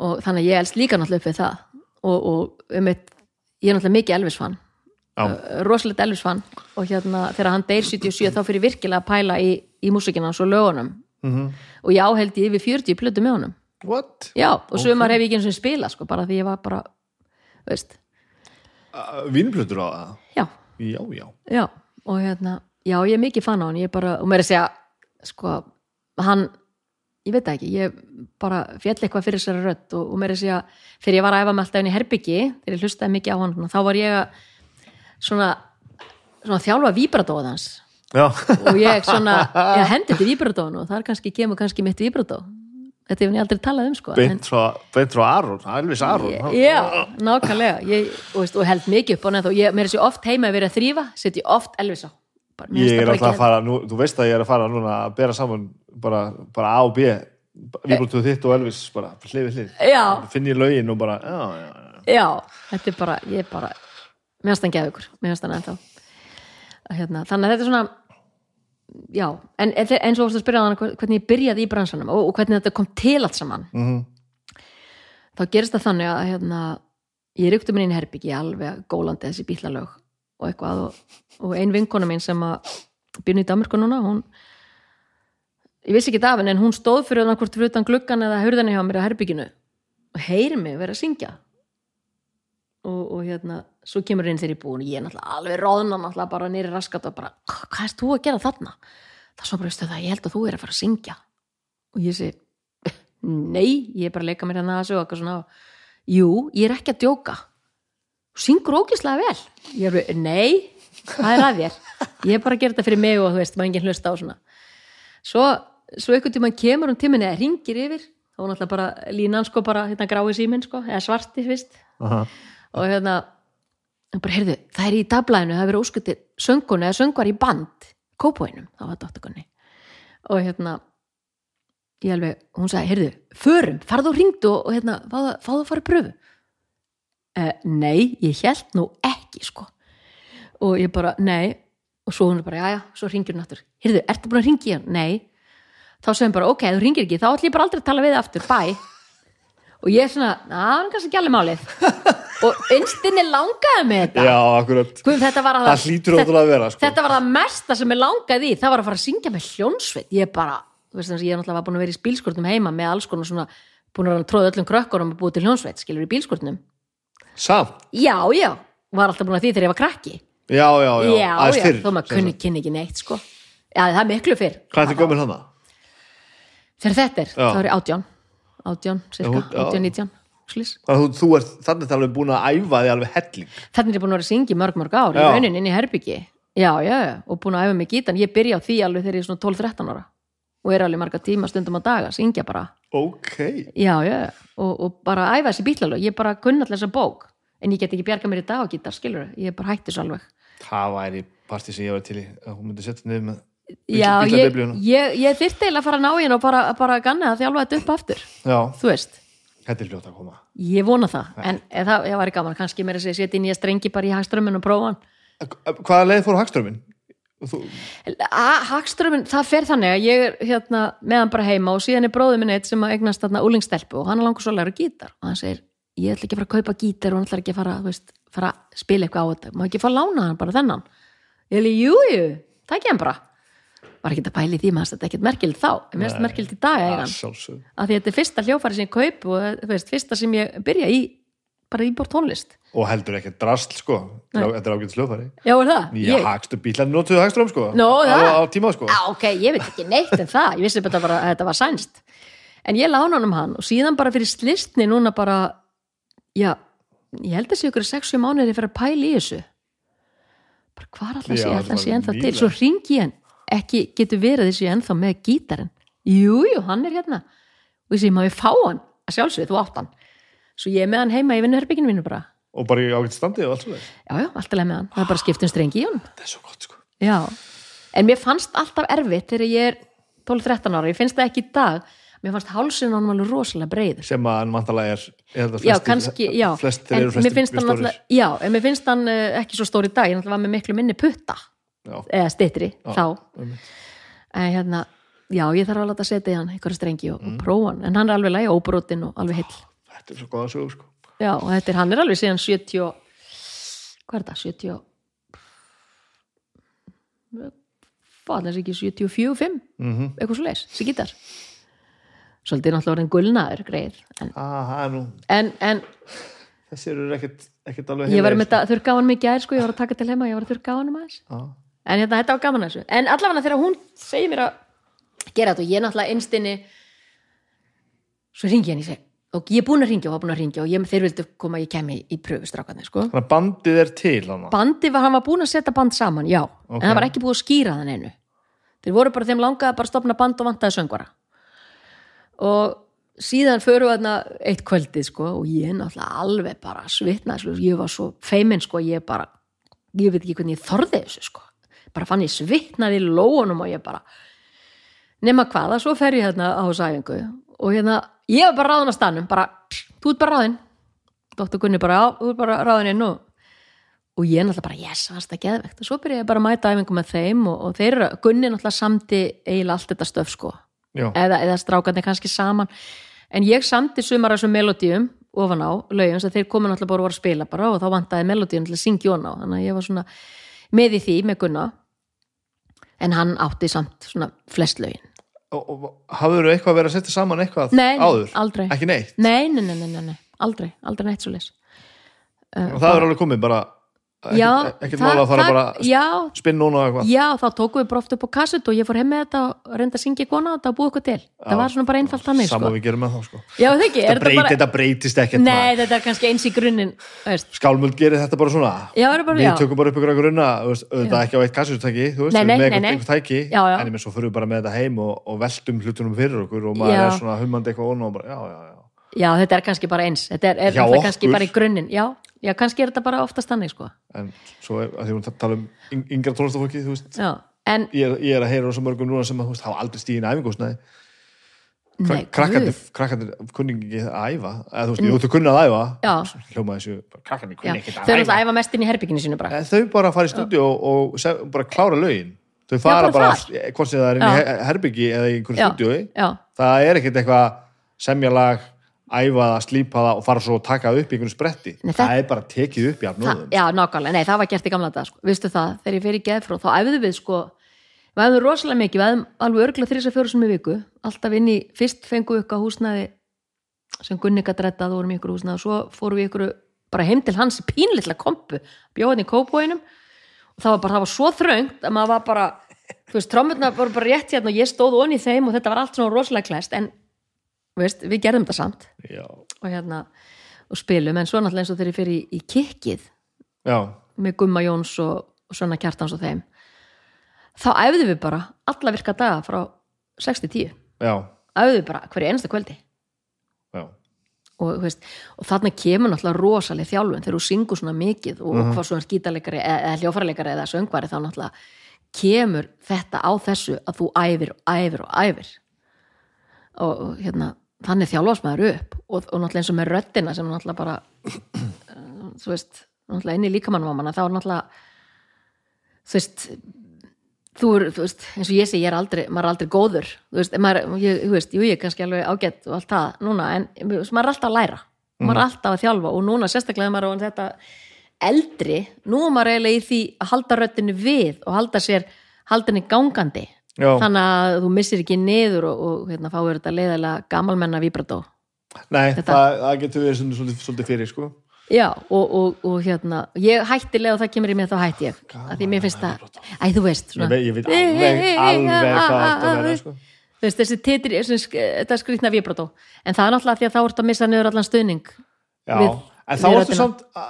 og þannig að ég elst líka náttúrulega upp við það og, og um eitt, ég er náttúrulega mikið Elvis fan Já. rosalegt Elvis fan og hérna þegar hann deyr 77 þá fyrir virkilega að pæla í, í músikina og lögunum Mhm. og já held ég yfir 40 plötu með honum What? já og sumar hef ég ekki eins og spila sko bara því ég var bara veist, Uh, Vínplötur á það? já, Já, já. já og hérna, já ég er mikið fan á hann ég er bara, og mér er að segja sko, hann, ég veit ekki ég bara fjall eitthvað fyrir sér rödd og, og mér er að segja, þegar ég var að æfa með alltaf í herbyggi, þegar ég hlustaði mikið á hann þá var ég að svona, svona þjálfa Já, og ég svona, ég hendi til víbratóðan og þar kannski kemur kannski mitt víbrató þetta hefur ég aldrei talað um sko beint frá, Aron, Elvis Aron. Ég- Já, nákvæmlega. Ég, og, veist, og held mikið upp á neð og ég, mér er sér oft heima að vera að þrýfa setja oft Elvis á. Bara, Ég er alltaf að fara, nú, þú veist að ég er að fara núna að bera saman bara, bara A og B Víblutuð þitt og Elvis bara hlið. Já. Finn ég lögin og bara, já, já, já. Já, þetta er bara, ég er bara mér finnst hann geða ykkur, mér finnst hann ennþá. Að hérna, þannig að þetta er svona já, en eins og þú varst að spyrja hann hvernig ég byrjaði í bransanum og, og hvernig þetta kom til allt saman Mhm. þá gerist það þannig að hérna, ég rykti mér inn í herbyggi alveg gólandi þessi bílalög og eitthvað og, og ein vinkona mín sem að byrja í Danmarku núna hún ég vissi ekki af henni en hún stóð fyrir hann hvort fyrir utan gluggan eða hurðinni hjá mér á herbygginu og heyri mig vera að syngja og, og hérna svo kemur inn er búin. Og ég er náttúrulega alveg róðna náttúrulega bara nýri raskat og bara, hvað erst þú að gera þarna? það er svo bara, það, ég held að þú er að fara að syngja. Og ég sé nei, ég er bara að leika mér hérna að og eitthvað svona. Jú, ég er ekki að djóka. Þú syngur ógislega vel. Ég er, nei, hvað er að þér. Ég er bara að gera þetta fyrir mig og þú veist, maður enginn hlusta á svona. Svo, svo einhvern tímann kemur um tíminni eða ringir yfir. Þá var náttúrulega bara línan sko bara hérna grái síminn sko, eða svarti fyrst. Aha. Og hérna bara heyrðu, það er í dagblæðinu, það er verið óskutir söngun eða söngvar í band kópóinum, þá var dóttugunni og hérna ég alveg, hún sagði, heyrðu, förum farðu og ringdu og, hérna, fáðu, að fara pröfu. Uh, nei, ég held nú ekki sko. Og ég bara, nei. Og svo hún er bara, já, já, svo ringir hún aftur. Heyrðu, ertu búin að ringi hann? Nei. Þá hún bara, ok, þú ringir ekki, þá ætlum ég bara aldrei að tala við aftur, bye og ég er svona, na, það er kannski ekki alveg málið og einstinni langaði með þetta. Já, akkurat. Guð, þetta var að Það hlýtur ótrúlega að vera, sko. þetta var það mesta sem ég langaði í. Það var að fara að syngja með hljónsveit ég bara, þú veist þess að ég er náttúrulega búin að vera í bílskurnum heima með alls konar svona búin að tróða öllum krökkunum og búið til hljónsveit skilur í bílskurnum Samt, já, já, var alltaf búin að því þegar ég var krakki. Já, já, já, já, já, fyrr þó maður kunni kynni ekki neitt sko. Já, það er miklu fyrr. Hvað er þetta gömur hana? þegar þetta er, þá er ég átján. Átján, cirka, Já, já. átján, nítján. Þannig að þú, ert þannig alveg búin að æfa þig alveg helling. Þannig er ég búin að vera að syngja í mörg, mörg ár í Já. rauninni inn í herbyggi já, já, já, og búin að æfa mig gítan ég byrja á því alveg þegar ég er svona 12-13 ára. Og er alveg marga tíma stundum á daga syngja bara, Ok. Já, já og, og bara æfa þessi bílalög, ég bara kunna alltaf þessa bók, en ég get ekki bjarga mér í dag á gítar, skilur, ég er bara hætti svo alveg. Það væri partí sem ég var til í að hún myndi setja niður með já, ég, ég, ég þyrfti eiginlega að fara að ná hérna og bara, bara að ganna það þjálfa þetta upp aftur. Já, þú veist, þetta er fljótt að koma. Ég vona það. En en það, það væri gaman, kannski mér að segja setja að strengi bara í hagströmmin og prófa hann. Hvaða leið fór hagströmmin? Þú, Hagströmmin, það fer þannig að ég er hérna meðan bara heima og síðan er bróðið minn eitt sem að eignast þarna úlingstelpu og hann langur svo að læra gítar. Og hann segir, ég ætla ekki að fara að kaupa gítar og hann ætla ekki að fara, veist, fara að spila eitthvað á þetta, má ekki fara að lána hann bara þennan? Ég var ekki að pæli því maður þetta er ekkert merkild þá, en mér finnst merkild í dag að því þetta er fyrsta hljófæri sem ég kaup og þú veist, fyrsta sem ég byrja í bara í bort tónlist. Og heldur ekki drasl, sko. Þetta er ágætt slöfari Já, er það? Já, hagstu bílarnir notuðu hagström, sko? Nú, á, á tíma, sko. Já, ok, ég veit ekki neitt en það. Ég vissi bara að þetta var sænst. En ég lána hann um hann og síðan bara fyrir slistni núna bara já, ég held að sé ykkur 6-7 mánuði fyrir að pæla í þessu. Bara hvar alltaf sé? Þetta alltaf sé ennþá til. svo ringi hann, ekki getur verið þessi ennþá með gítarinn. Jú, jú, hann er hérna. Og segi, maður fá hann? Að sjálfsögðu, þú átt hann. Svo ég er með hann heima í vinnuherbygginu mínu bara. Og bara í ágætt standi og allt svo já, já, alltaf leið með hann, það er bara skiptum strengi í hann Þetta er svo gott, sko. Já, en mér fannst alltaf erfitt þegar ég er 12-13 ára, ég finnst það ekki í dag. Mér fannst hálsinn á hann alveg rosalega breiður. Sem að hann vantalega er að Já, kannski, já. en mér finnst hann Já, en mér finnst hann ekki svo stór í dag. Ég var með miklu minni putta Já, eða styttri, Já, þá. en hérna, já, ég þarf að láta setja í hann einhverja strengi og, Mm. og prófa hann. En hann er alveg lægi óbrotin og alveg heill. Þetta er svo góða sögur, sko. Já, og þetta er, hann er alveg síðan 70 og- hvað er það, 70 og- hvað er það ekki 74, 5 mm eitthvað svo leis, þessi gítar. Svolítið náttúrulega orðin gulnaður greið en, ah, er nú, en, en Þessi eru ekkert, ekkert alveg ég var með þetta hann mikið aðeins sko, ég var að taka til heima, ég var að þurrka á hann aðeins. En hérna, þetta var gaman að þessu en allavega þegar hún segir mér að gera þetta og ég náttúrulega einstinni svo ringi hann ég segi og ég er búin að ringja og var búin að ringja og ég, þeir vildu koma að ég kemi í pröfustrákarnir sko. Þannig að bandið er til hana. bandi var, hann var búin að setja band saman, já Ok. en það var ekki búið að skýra þann einu þeir voru bara þeim langaði bara að stopna band og vantaði söngvara og síðan förum við þarna eitt kvöldið sko og ég náttúrulega alveg bara svitnaði sko, ég var svo feiminn sko ég bara, ég veit ekki hvernig ég þorði þessu sko, bara fann ég svitnaði lóunum og ég bara nema hvaða, svo fer ég hérna á sæfingu og hérna, ég var bara ráðin á stanum bara, þú ert bara ráðin Dóttur Gunni bara, já, þú ert bara ráðin inn og og ég náttúrulega bara, yes, það geðvegt. Og svo byrja ég bara að mæta æfingu með þeim og, og þeir Gunni náttúrulega samdi eiginlega allt þetta stöf sko, Já, eða, eða strákandi kannski saman, en ég samdi sumar af þessum melodíum ofan á lögjum sem þeir komu náttúrulega bara að að spila bara og þá vantaði melodíum til að syngja ofan á. Þannig að ég var svona með í því með Gunna en hann átti samt svona flest lögin og, og hafður eitthvað verið að setja saman eitthvað Nei, nei, áður? aldrei. Ekki neitt? nei, nei, nei, nei, nei, nei, aldrei, aldrei neitt svo leys Og það er alveg komið bara ekkert, mála að fara bara að já, spinn núna og eitthvað Já, þá tókum við bara oft upp á kassut og ég fór heim með þetta og reynda að syngja í kona og og búið eitthvað til. það var svona bara einfalt þannig, Saman sko. við gerum með þá sko Já, það ekki, er Þetta, breyti, bara... þetta breytist ekkert Nei, þetta er kannski eins í grunninn. Skálmöld gerir þetta bara svona Já, það er bara, Við já. tökum bara upp ykkur grunna þú veist, auðvitað ekki á eitt Nei, við með nei, einhver, nei. einhver tæki Já, já. en svo fyrir við bara með þetta heim og, veltum hlutunum fyrir okkur og maður Já. er svona bara, já, já, já Já, þetta er kannski bara eins. Þetta er, er náttúrulega kannski bara í grunninn. Já, já, kannski er þetta bara oftast þannig, sko. en svo er, að því hún tala um yng- yngra tónlistafólki þú veist, Já, en ég er, ég er að heyra rosa mörgum núna sem að, þú veist, hafa aldrei stíðin æfingúsnaði nei, krakkarnir, guð. krakkarnir kunni ekki að æfa eða þú veist, þú kunni að æfa Já. hljóma þessu, bara, krakkarnir Já, kunni ekki þau að eru æfa alltaf að æfa mest inn í herbygginu sínu bara þau bara fara í stúdíu og, og bara klára lögin þau bara fara bara, þar. hvort sem það er inn í Já. her- herbyggi eða í einhverju Já. stúdíu já, það er ekkert eitthvað semjalag æfa það, slípa það og fara svo að taka það upp í einhverju spretti. Nei, það það- er bara tekið upp í það, afnóðum já, nákvæmlega, nei, það var gert í gamla dag sko. vistu það, þegar ég fyrir geðfró þá æfðu við sko, við æfðum rosalega mikið við æfðum alveg örgulega þrjus að fjóru sem í viku alltaf inn í, fyrst fengum við ykkur húsnæði sem Gunni gat rettað og vorum í ykkur húsnæði og svo fórum við ykkur bara heim til hans í pínlitla kompu bjóðan í kópóinum. Og það var bara, það var svo þröngt að maður var bara þú veist, trommurna voru bara rétt hérna og ég stóð onni í þeim og þetta var allt svona rosalega klæst en, veist, við gerðum þetta samt. Já, og hérna, og spilum en svo náttúrulega eins og þegar ég fyrir í, í kikkið já, með Gumma Jóns og, og svona kjartans og þeim þá æfðum við bara alla virka daga frá 6-10 já, æfðum við bara hverju einasta kvöldi. Já. Og, veist, og þarna kemur náttúrulega rosalega þjálfun. Þegar þú syngur svona mikið og, og hvað svo er skítalegari eða, eða hljófarleikari eða söngvari þá náttúrulega kemur þetta á þessu að þú æfir og æfir og æfir. Og hérna þannig þjálfast maður upp og, og náttúrulega eins og með röddina sem náttúrulega bara þú veist, náttúrulega inn í líkamannum á manna þá er náttúrulega þú veist þú er, þú veist, eins og ég segi, ég er aldrei maður er aldrei góður, þú veist, maður, ég, þú veist jú, ég er kannski alveg ágætt og allt það núna, en maður er alltaf að læra maður er alltaf að þjálfa og núna sérstaklega maður er þetta eldri nú er maður eiginlega í því að halda röddinu við og halda sér, halda henni gangandi Já. þannig að þú missir ekki niður og, og hérna, fáir þetta leiðilega gamalmenna víbrató Nei, Þetta- það, það getur við svolítið, fyrir sko. Já, og, og, og hérna ég hættilega og það kemur í mig þá hætti ég að því mér finnst það, æ þú veist veit, ég veit alveg, alveg hvað þetta verða sko. þú veist, þessi titri, þetta er skrýtna vibrato en það er náttúrulega því að þá ertu að missa niður allan stuðning Já, Við- en þá ertu samt uh,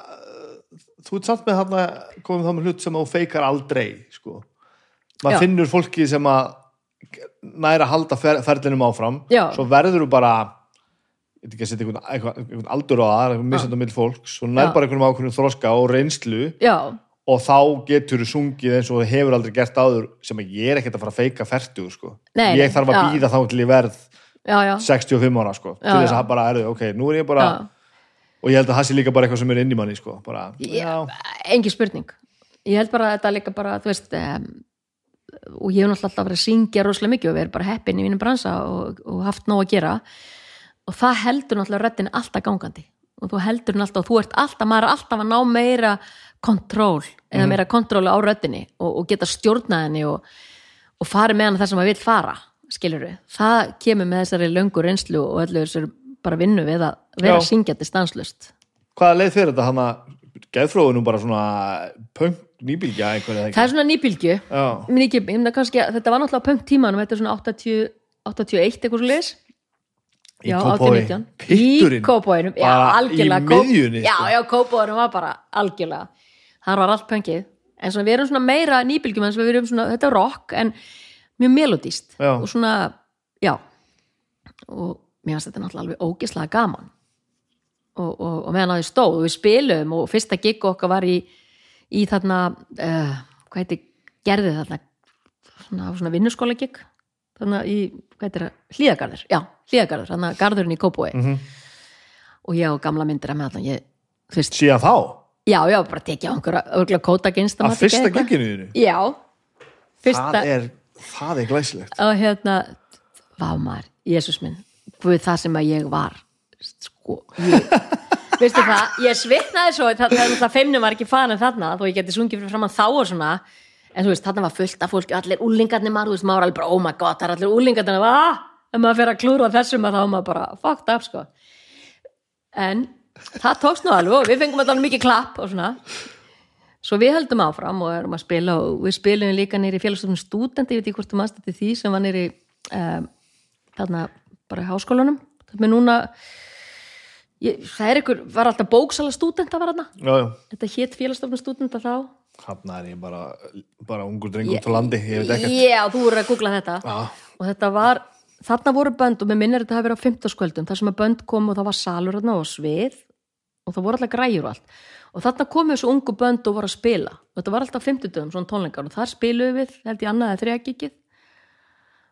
þú ert samt með þarna komum þá með hlut sem þú feikar aldrei sko. Maður finnur fólki sem að næra að halda fer, ferlinum áfram. Já. svo verður þú bara ég veit ekki að setja einhvern, einhvern, einhvern aldur á það einhvern misjandi á mill fólks. Og nær bara einhvern ákveðnum þroska og reynslu. Já, og þá getur þú sungið eins og hefur aldrei gert áður sem að ég er ekkert að fara að feika fertu sko. Nei, ég þarf að býða þá til ég verð já, já, 65 ára sko, til þess að bara erðu, ok, nú er ég bara já. og ég held að það sé líka bara eitthvað sem er inn í manni sko, bara, Já, engin spurning. Ég held bara að þetta líka bara þú veist um, og ég hef náttúrulega alltaf verið að syngja rosalega mikið og verið bara heppin í mínum bransa og, og haft nóg að gera. Og það heldur náttúrulega röddin alltaf gangandi. Og þú heldur alltaf og þú ert alltaf, maður er alltaf að ná meira kontról eða meira kontról á röddinni og, og geta stjórnað henni og, og fara með hann þar sem maður vil fara skilur við, það kemur með þessari löngu reynslu og öllu þessari bara vinnu við að vera syngjandi stanslust hvaða leið fyrir þetta? Hann að geðfróðunum bara svona punk nýbylgja einhverja það er svona nýbylgju að- þetta var náttúrulega punk tímanum, þetta er svona 80, 81 eitthvað svo leis í Já, Kópavogi. 18-19. Pitturinn. Í kópóinum, já, algjörlega í miðjunni, Já, sko. já, kópóinum var bara algjörlega Þar var allt punkið En svona, við erum svona meira nýbylgjum en við erum svona, þetta er rock en mjög melodíst Já. og svona, já og mér finnst þetta náttúrulega alveg ógislega gaman og, og, og meðan að þið stóð og við spilum og fyrsta gig okkar var í, í þarna uh, hvað heiti, gerði þarna svona, svona vinnuskóla gig þarna í, hvað heitir það, hlíðagarður já, hlíðagarður, þarna garðurinn í Kópói Mhm. og ég og gamla myndir að með þarna ég, þú veist, síðan þá, já, já, bara tekja á einhverja örgulega kóta gynst að fyrsta genginu þínu? Já, fyrsta það er, það er glæsilegt. Og hérna vá maður, Jésús minn Guð það sem að ég var sko, ég veistu það, ég svitnaði svo það, það er náttúrulega feimnum var ekki farin þarna þó ég geti sungið fyrir framann þá og svona. En þú veist, þarna var fullt af fólk, allir úlingarnir maður, þú veist, maður var alveg bara, oh my god, það er allir úlingarnir ah, ef maður fyrir að klúra þessum að þá maður bara, fucked up, sko. En það tókst nú alveg og við fengum alltaf mikið klapp og svona. Svo við höldum áfram og erum að spila og við spilum líka nýri félagsstofnum stúdenti, ég veit ekki hvort þú mannst þetta því sem var nýri um, þarna bara í háskólanum. Það með núna ég, það er ykkur, var alltaf bóksala stúdenta var þarna, já, já, þetta hétt félagsstofnum stúdenta þá. Hann er ég bara bara ungur drengur út á landi, ég veit ekkert. Já, þú voru að googla þetta. Já. og þetta var, þarna voru bönd og mér minnir þetta hafi verið á 15 skvöldum, þar sem að bönd kom og það var salur þarna og svið og það voru alltaf græjur og allt. Og þarna komu þessu ungu bönd og voru að spila. Og þetta var alltaf 50 dögum svona tónleikar og þar spiluðu við, held ég annað eða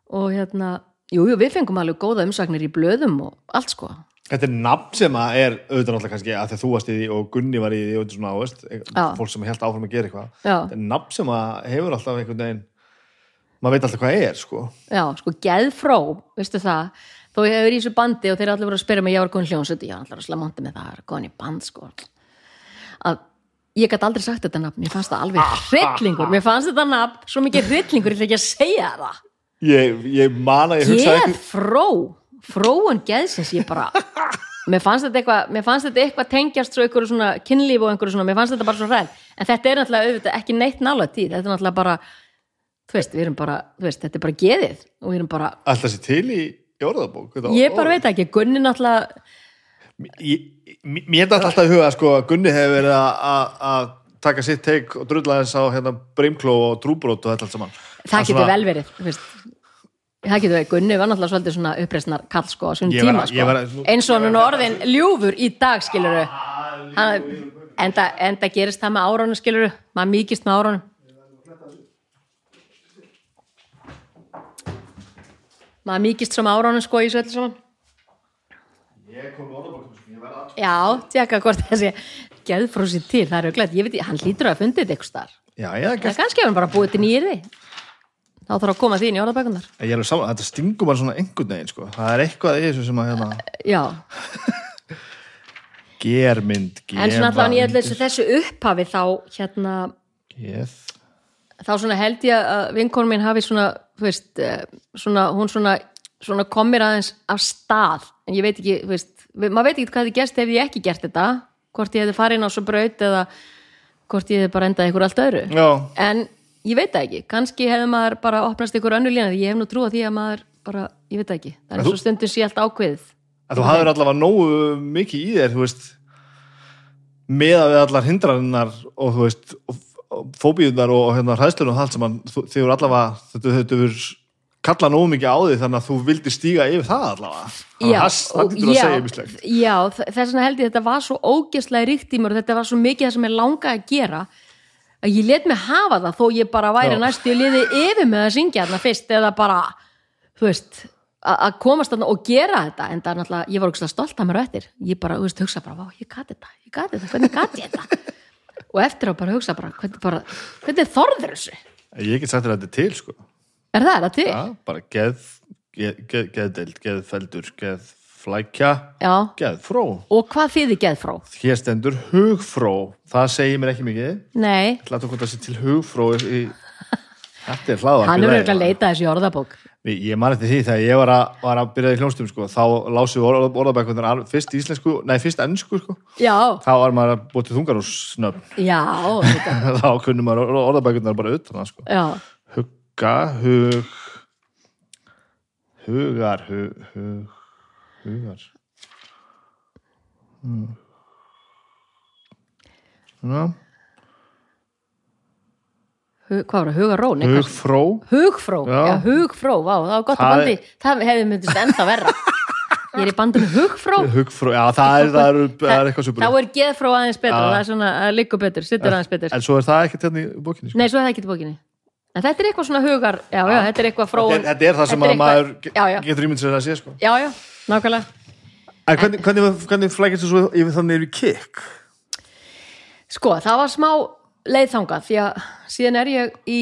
og hérna jú, jú, við fengum alveg góða umsagnir í blöðum og allt sko Þetta er nafn sem er auðvitað náttúrulega kannski að að þú varst í því og Gunni var í því og þetta er svona áveist, Já. fólk sem held áfram að gera eitthvað. Þetta er nafn sem hefur alltaf einhvern veginn maður veit alltaf hvað er sko. Já, sko, geðfró, veistu það? Þó ég hefur í þessu bandi og þeir allir voru að spyrja mig ég var góðin hljónsut, ég var allir að slamonti með það í band, sko? Að ég gæti aldrei sagt þetta nafn mér fannst það alveg hryllingur, mér fannst þetta nafn svo mikið hryllingur, ég ætla ekki að segja það. Ég, ég man að ég hugsaði geðfró fróun geðsins, ég bara mér fannst þetta eitthvað, mér fannst þetta eitthvað tengjast svo einhverju svona kynlíf og einhverju svona mér fannst þetta bara svo ræð, en þetta er náttúrulega auðvitað ekki neitt nála tíð, þetta er náttúrulega bara þú veist, við erum bara, þú veist, þetta er bara geðið og við erum bara, alltaf sér til í, í orðabók þetta ég bara veit ekki. Gunni náttúrulega, ég, mér dætt alltaf í huga sko að Gunni hefur verið að- að að taka sitt teik og drulla þess á hérna brimkló og trúbrót og þetta allt saman. Það getur vel verið þú veist það getur verið, Gunni var náttúrulega svolítið svona uppreisnar kall sko á var tíma að- sko. ég var að- eins og hann er orðin ljúfur í dag skiluru hann, enda, enda gerist það með árunum skiluru maður mýkist með árunum. Maður mýkist svo með árunum sko í svo öllu saman. Ég kom sko, að já, tjekka hvort þessi geðfrúsi til, það er auðvitað, ég veit, hann lítur að hafa fundið þetta eitthvað starf já, ég, það kannski hefur hann bara búið til nýri þá þarf að koma því inn í orðabækunar ég er þetta stingur mann svona einhvern veginn sko, það er eitthvað í þessu sem að hérna, já, germynd, En svona allan í öllu germynd. þessu, upphafi þá hérna, geð. þá svona held ég að vinkonum minn hafi svona, veist, eh, svona, hún svona, svona komir aðeins af stað, en ég veit ekki, veist, maður veit ekki hvað þið gerst ef ég ekki gert þetta, hvort ég hefði farið inn á svo braut eða hvort ég hefði bara endað ykkur allt öðru. já, En ég veit það ekki, kannski hefði maður bara opnast ykkur önnu lína, því ég hef nú trúið því að maður bara, ég veit það ekki, það er þú- svo stundum sé allt ákveðið. að þú hafðir allavega nógu mikið í þér, þú veist meða við allar hindrannar og þú veist fóbíunar og hérna hræðslunum og það allt saman, þú- þið eru allavega þetta, þetta verður kalla nógu mikið á því þannig að þú vildir stíga yfir það allavega. Að það og- að já, segja ymmislegt já, þ- þess vegna held ég að þetta var svo ógeðslega ríkt í mér og þetta var svo mikið það sem ég langaði að gera að ég let mig hafa það þó ég bara væri Já. næstu ég liði yfir með að syngja þarna fyrst eða bara, þú veist að komast þarna og gera þetta. En það er náttúrulega, ég var stolt að mér á eftir. Ég bara, þú veist, hugsa bara, vá, ég gati þetta ég gati þetta, hvernig gati ég þetta? Og eftir á bara hugsa bara, hvernig, bara, hvernig þorður þessu? Ég get sagt þér að þetta er til sko. Er það, er það til? ja, bara geð, geð, geð, geðdeild, geðfeldur geðflækja, Já, geðfró. Og hvað þýðir geð frá? hér stendur hugfró. Það segir mér ekki mikið. Nei, Látum hvort það sé til hugfró í... Þetta er hlaðvarp hann í er lagi. verið að leita þessu í orðabók. Ég ég man eftir því þegar ég var að, var að byrja í hljónstum sko, þá lásum við orð, orðabækunar fyrst íslensku, nei fyrst ennsku sko. Já, þá var maður að búið til þungarúsnöfn já, þetta, þá kunnum maður orðabækunar bara utan það sko. já, hugga, hug hugar hug, hug, hugar hmm. Svona, Hug, hvað var það, hugaró? Nei, hvað- hugfró Hugfró, já. Já. hugfró, vá, það var gott Það að bandi það hefði myndist ennþá verra ég er í bandinu hugfró hugfró, já það er, það er, það er eitthvað þá super er geðfró aðeins betra, Já. það er svona að liggur betur, sittur aðeins betur en svo er það ekkert hérna í bókinni sko. nei, svo er það ekki til bókinni en þetta er eitthvað svona hugar, já, já, þetta er eitthvað fróun þetta, þetta er það sem að maður já, já. getur ímynd sér að sé sko. já, já, nákvæmlega. En hvernig, hvernig, hvernig flækist þú svo yfir þannig yfir kikk? Sko, það var smá leiðþangað því að síðan er ég í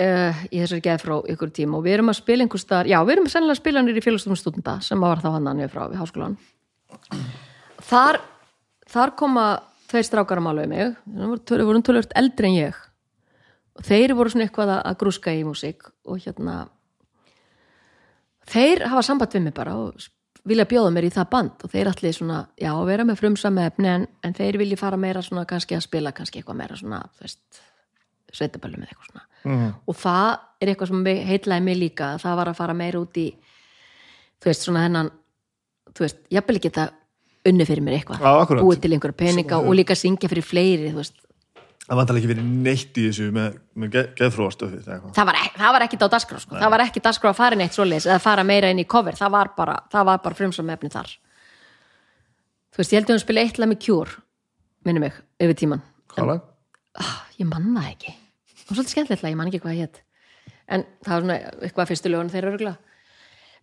uh, í þessari geð frá ykkur tím og við erum að spila einhvers staðar, já, við erum sennilega að spila nýri félagstofnum stúdenda sem var þá hann niður frá við háskólan þar, þar koma tveir strákar að mála um mig. Þeir voru, töl- voru tölvört eldri en ég og þeir voru svona eitthvað að- grúska í músík og hérna þeir hafa samband við mig bara og vilja bjóða mér í það band og þeir allir svona, já, vera með frumsam efni en, en þeir vilja fara meira svona kannski að spila kannski eitthvað meira svona, þú veist sveitaböllum eða eitthvað svona. Mm. og það er eitthvað sem heitlaði mig líka það var að fara meira út í þú veist, svona hennan þú veist, jafnvel ekki þetta unni fyrir mér eitthvað. Búið til einhverja peninga og líka syngja fyrir fleiri, þú veist það vantar ekki verið neitt í þessu með, með geð, geðfróastöfið það var, ek- það var ekki á dagskrá sko. það var ekki dagskrá að fara neitt svoleiðis eða fara meira inn í cover, það var bara, það var bara frumsam efni þar. Þú veist, ég held að hún spila eitt lag með Cure minni mig, yfir tíman Hvað lag? ég man það ekki. Og svolítið skemmtilegt lag, ég man ekki hvað það hétt en það var svona eitthvað fyrstu lögun þeirra örgla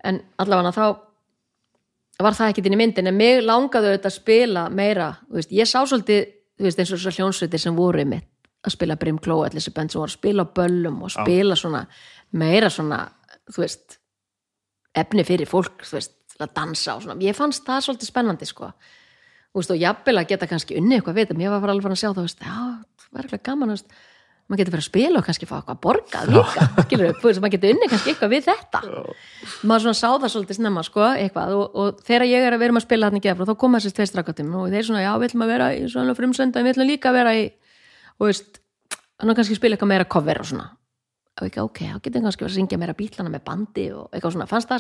en allavega þá var það ekkert inn í myndin en mig langaði auðvitað að spila meira þú veist, ég sá svolítið þú veist, eins og þessar hljónsveitir sem voru mitt að spila Brim Kló, allir þessi bend sem voru að spila böllum og spila svona meira svona, þú veist efni fyrir fólk, þú veist að dansa og svona, ég fannst það svolítið spennandi sko, þú veist, og jafnvel að geta kannski unni eitthvað við, ég var bara alveg að sjá það, þú veist, já, það var eitthvað gaman, þú veist maður getur fyrir að spila og kannski fá eitthvað borgað líka, skilur upp, maður getur unni kannski eitthvað við þetta, maður svona sá það svolítið snemma, sko, eitthvað, og, og þegar ég er að vera að spila þarna í gefra, þá koma þessi tvei strakkatum og þeir svona, já, við ætlum að vera í svona frumsönda, við ætlum líka að vera í og veist, hann kannski spila eitthvað meira cover og svona, og ekki, ok, þá getur kannski verið að syngja meira bítlana með bandi og eitthvað svona, fannst það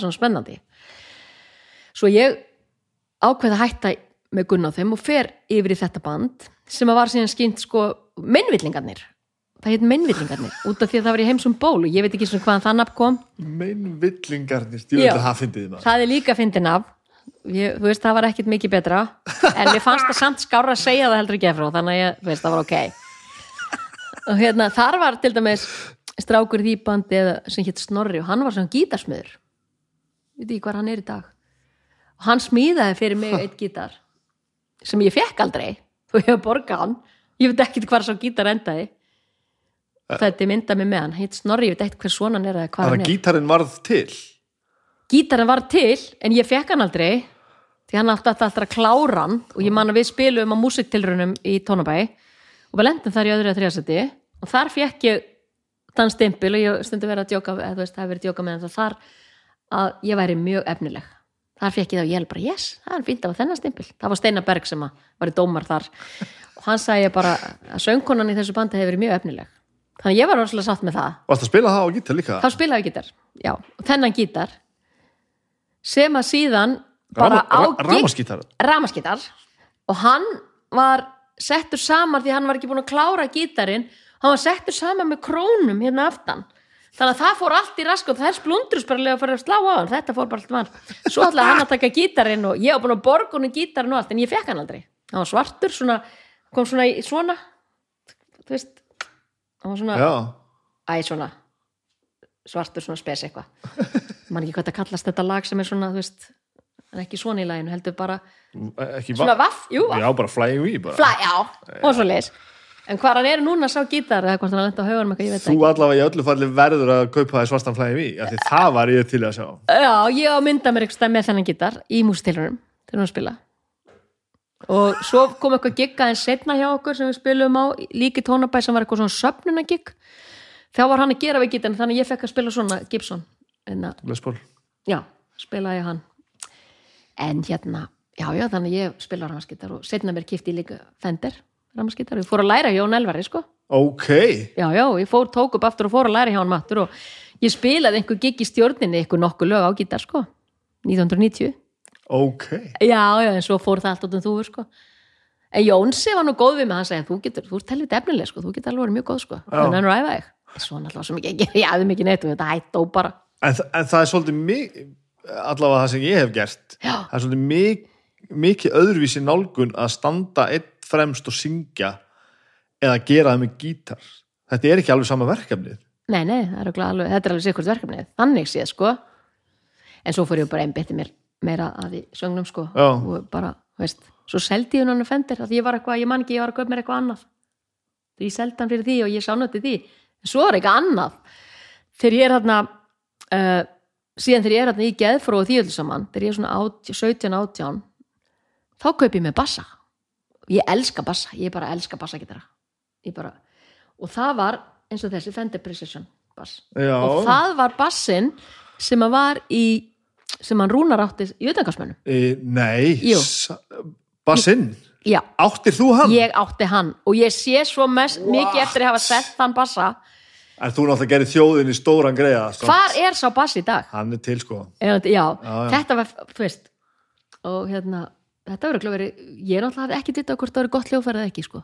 ég að og að mennvillingarnir það heit mennvillingarnir út af því að það var í heimsum ból og ég veit ekki svona hvaðan það nafn kom. Meinvillingarnir, Já. stjórnlega það fyndið maður. Það er líka fyndið nafn. Ég, þú veist það var ekkit mikið betra. En ég fannst það samt skára að segja það heldur ekki eftir þannig að ég, þú veist það var ok. Og hérna þar var til dæmis strákur því bandi sem hétt Snorri og hann var svona gítarsmiður. Veit ekki hvað hann er í dag. Og hann smíðaði fyrir mig eitt gítar sem ég fekk aldrei. Þú hefur borgað hann. Ég veit ekkit hvað svo gítar endaði þetta er myndað mig með hann hitt Snorri, ég veit ekkit hver svona hann er eða hvað hann Þannig er. að gítarinn varð til. Gítarinn var til en ég fekk hann aldrei því hann átti alltaf að klára hann og ég man að við spilum á músiktilrunum í Tónabæ og við lendum þar í öðru að þrjásæti og þar fekk ég þann stimpil og ég stundi verið að djóka eða þú veist, það hefur verið djóka með hann þar að ég væri mjög efnileg. Þar fekk ég það og ég held bara, yes, það er fínt að þennan stimpil. Það var Steinar Berg sem var í dómar þar og hann sagði bara að söngkonan í þessu bandi hefur verið mjög efnileg þannig ég var rosalega satt með það. Varst að spila það á gítar líka? þá spilaði ég gítar, já, þennan gítar sem að síðan bara á gig- Ramaskítar. Ramaskítar. Og hann var settur saman því hann var ekki búin að klára gítarinn hann var settur saman með krónum hérna aftan. Þannig að það fór allt í rask og þess blundrus bara lega að fara að slá á hann. Þetta fór bara allt vann svo ætlaði hann að taka gítarinn og ég var búin að borga honum gítarinn og allt en ég fekk hann aldrei. Hann var svartur, svona, kom svona í svona þú veist hann var svona Já, æ, svona svartur svona spes eitthvað. Man ekki hvað það kallast þetta lag sem er svona þú veist, en ekki svona í laginu heldur bara ekki svona vaff, jú, vaff, Já, bara flying we bara. Flæ, já, og svo leis en hvað hann er núna sá gítar eða hvort hann er lent á haugunum eitthvað, ég veit það Þú allavega í öllu falli verður að kaupa það svartan flying we af því það var ég til að sjá. Ekki já, ég á mynda mér eitthvað með þennan gítar í mústilunum þegar hann spila og svo kom eitthvað gigga en setna hjá okkur sem við spilum á líki tónabæ sem var eitthvað svona söfnuna gig þá var hann að gera við gítarinn þannig að ég fekk að spila svona Gibson. Les Paul. Já, spilaði hann. En hérna, já, já, þannig að ég spila ramaskittar og setna mér kipti líka Fender ramaskittar, ég fór að læra Jón Elvari, sko. Ok, já, já, ég fór, tók upp aftur og fór að læra hjá hann mattur og ég spilaði einhver gig í stjórninni, einhver nokkuð lög á gítar, sko 1990, ok. Já, já, en svo fór það allt út um þú, sko. En Jónsi var nú góð við mig, hann segi, þú getur, þú ert helvið efnileg, sko, þú getur alveg verið mjög góð, sko. Þannig að hann ræða þig, svo náttúrulega mikið að gera, ég hafði mikið neitt og þetta hætt og bara. En, en það er svolítið mik allavega það sem ég hef gert. Já. það er svolítið mik mikið öðruvísi nálgun að standa einn fremst og syngja eða gera það með gítar. Þetta er ekki alveg sama verkefnið. Nei, nei, er alveg, þetta er alveg sikkert verkefnið, þannig séð, sko. En svo fór ég bara einbytti mér meira að því sögnum, sko. Já. Og bara, veist, svo seldi ég hann að fendir, að ég var eitthvað, ég man ekki, ég var að kaupa mér eitthvað annað. Því ég seldi hann fyrir því og ég sánötti því. En svo er eitthvað annað. Þegar ég er þarna, uh, síðan þegar ég er þarna í geðfrú og því öllu saman, þegar ég er svona 18, 17, 18, þá kaup ég með bassa. Ég elska bassa, ég bara elska bassagitara. Og það var eins og þessi Fender Precision bass Já, og það var bassin sem að var í sem hann rúnar átti í utangarsmönnum e, Nei, Jú. sa- bassinn Áttir þú hann? ég átti hann og ég sé svo mest, mikið eftir að hafa sett þann bassa En þú náttúrulega gerir þjóðinni stóran greiða sko. hvar er sá bass í dag? Hann er til sko já, Já, já. þetta var, þú veist og hérna, þetta verður verið ég náttúrulega ekki ditt á hvort það verið gott hljófærið eða ekki sko.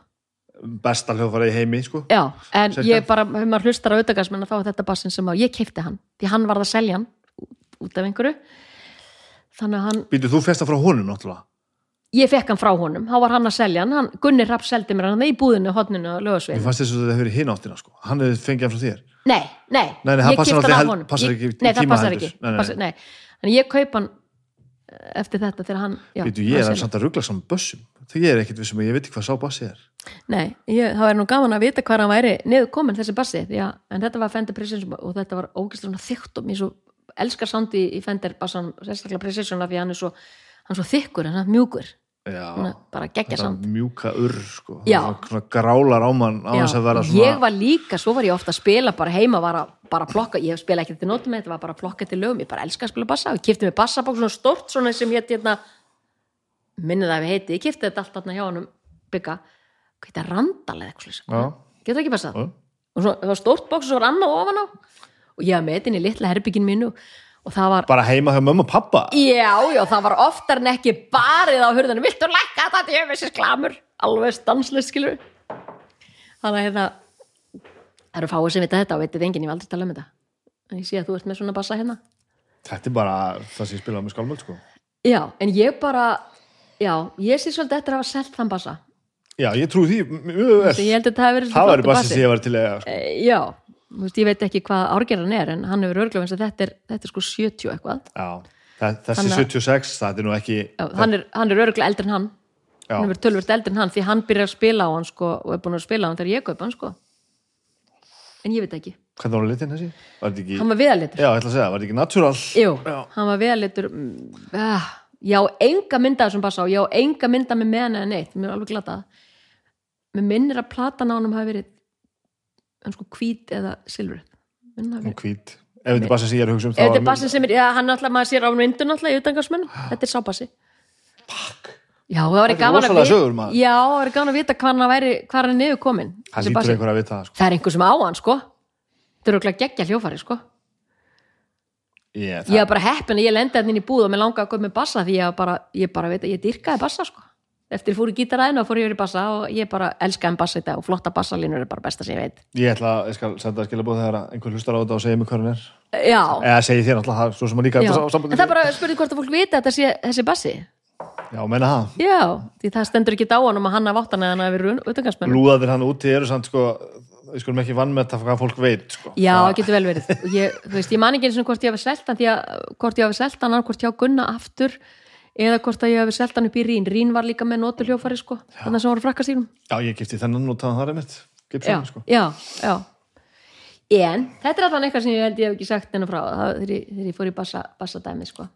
Besta hljófara í heimi sko já, en Sérstakt. ég bara, ef maður hlustar á utangarsmenn þá er þetta bassin sem að ég keipti hann því hann varð að selja hann út- af einhverju þannig að hann Býtu þú festa frá honum náttúrulega ég fekk hann frá honum, þá var hann að selja hann, hann Gunni Rapp seldi mér hann í búðinu hodninu og Mér lögasveið fannst þess að þetta hefur verið hinn áttina sko. Hann hefði fengið hann frá þér nei, nei, Nei, nei, það ég náttúrulega hann af honum. passar ekki nei, það passar ekki Nei, nei. Passar, nei. en ég kaup hann eftir þetta þegar hann já, Býtu, ég hann er selur. samt að ruggla saman bössum Þegar ég er ekkit vissum að ég veit ekki hvað sá bassi er Nei, ég, það væri nú gaman að vita hvað hann væri niður komin þessi bassi, að en þetta var Elskar sandi í Fender bassan, sérstaklega Precision af því að hann er svo, hann er svo þykkur, hann er mjúkur. Já, hann bara geggja þetta sand mjúka urr sko. Svona- Svona grálar á mann á þess að vera svona ég var líka, svo var ég ofta að spila bara heima, var að bara plokka, ég spila ekki til nótum þetta var bara að plokka til lögum, ég bara elska að spila bassa og ég kipti mér bassabók svona stort svona sem hétt hérna, minnið það við heiti ég kipti þetta allt þarna hjá honum bygga, hvað þetta randal eða eitthvað getur ekki passað? Og svo, það var stórt bóks og svo var annað ofan á og ég hafði með þetta inn í litla herbyggin mínu og það var, Bara heima hjá mömmu og pappa já, já, það var oftar en ekki barið á hurðinu, viltu lækka þetta veist þessi klamur, alveg stanslist skilur þannig að hérna það eru fáið sem vita þetta og veitir enginn, ég var aldrei að tala um þetta. En ég sé að þú ert með svona bassa hérna. Þetta er bara það sem ég spilaði með skálmöld sko. já, en ég bara já, ég sé svolítið eftir að hafa selt þann bassa. Já, ég trúi því það Það flottur bassi sem ég var til að sko. Eh, já, veist, ég veit ekki hvað árgerðan er en hann hefur örglega eins að þetta er, þetta er sko 70 eitthvað Já, þe- þessi Þannig að- 76 það er nú ekki já, hann, er, hann er örglega eldri en hann Já. hann hefur tölvört eldri en hann því hann byrjar að spila á hann sko, og er búin að spila á hann þegar ég kaupa hann sko. en ég veit ekki Hvernig var litin þessi? Var ekki hann var viðalitur Já, ég ætla að segja, var þetta ekki natural? Jú, hann var viðalitur uh, já, enga mynda þessum bassa og já, enga mynda með meðan eða neitt mér er alveg glatað mér minnir að platan á hann hafi verið hann sko hvít eða Og verið- hvít. Ef þetta er bassi sem ég er að hugsa um Ef þetta er bassin sem er, já, hann alltaf maður sér á myndu náttúrulega í utangarsmenn, þetta er sábassi Já, það var gaman að vita. Já, það var gaman að vita hvað hann væri hvað hann er niður komin Það lítur einhver að vita það sko. Það er einhver sem á hann, sko. Þetta er okkur geggja hljófari, sko. Ég, Ég var bara heppin að ég lendi hann inn í búð og mér langaði að koma með bassa því ég bara, ég bara veit að ég dyrkaði bassa, sko Eftir ég fór í gítaræðinu og fór ég yfir í bassa og ég bara elskaði en bassa í dag og flotta bassalínur er bara besta sem ég veit. Ég ætla að, ég skal senda að skilja búið þegar að einhver hlustar á þetta og segja mig hvað hann er. Já, Eða segi þér alltaf, það svo sem að líka þetta sambandi en það er bara spurði hvort að fólk vita að þetta sé þessi bassi. Já, meina það. Já, því það stendur ekki hann um að hann hafa áttan eða hann hafi verið utangarsmenn Lúðaðir hann úti eru samt sko við skulum ekki vann með þetta hvað fólk veit sko. Já, það það, getur vel verið. Ég, veist, ég man ekki eins og hvort ég hafi að hvort ég hafi selt hann hvort hjá Gunna aftur eða hvort að ég hafi selt hann upp í Rín Rín var líka með notur hljófari sko þannig sem voru frakka sínum. Já, ég gifti þennan og það er mitt já, sko. já, já. En þetta er allan eitthvað sem ég held ég hef ekki sagt hennar frá. Það, þegar, ég, þegar ég fór í bassa, bassa dæmi sko.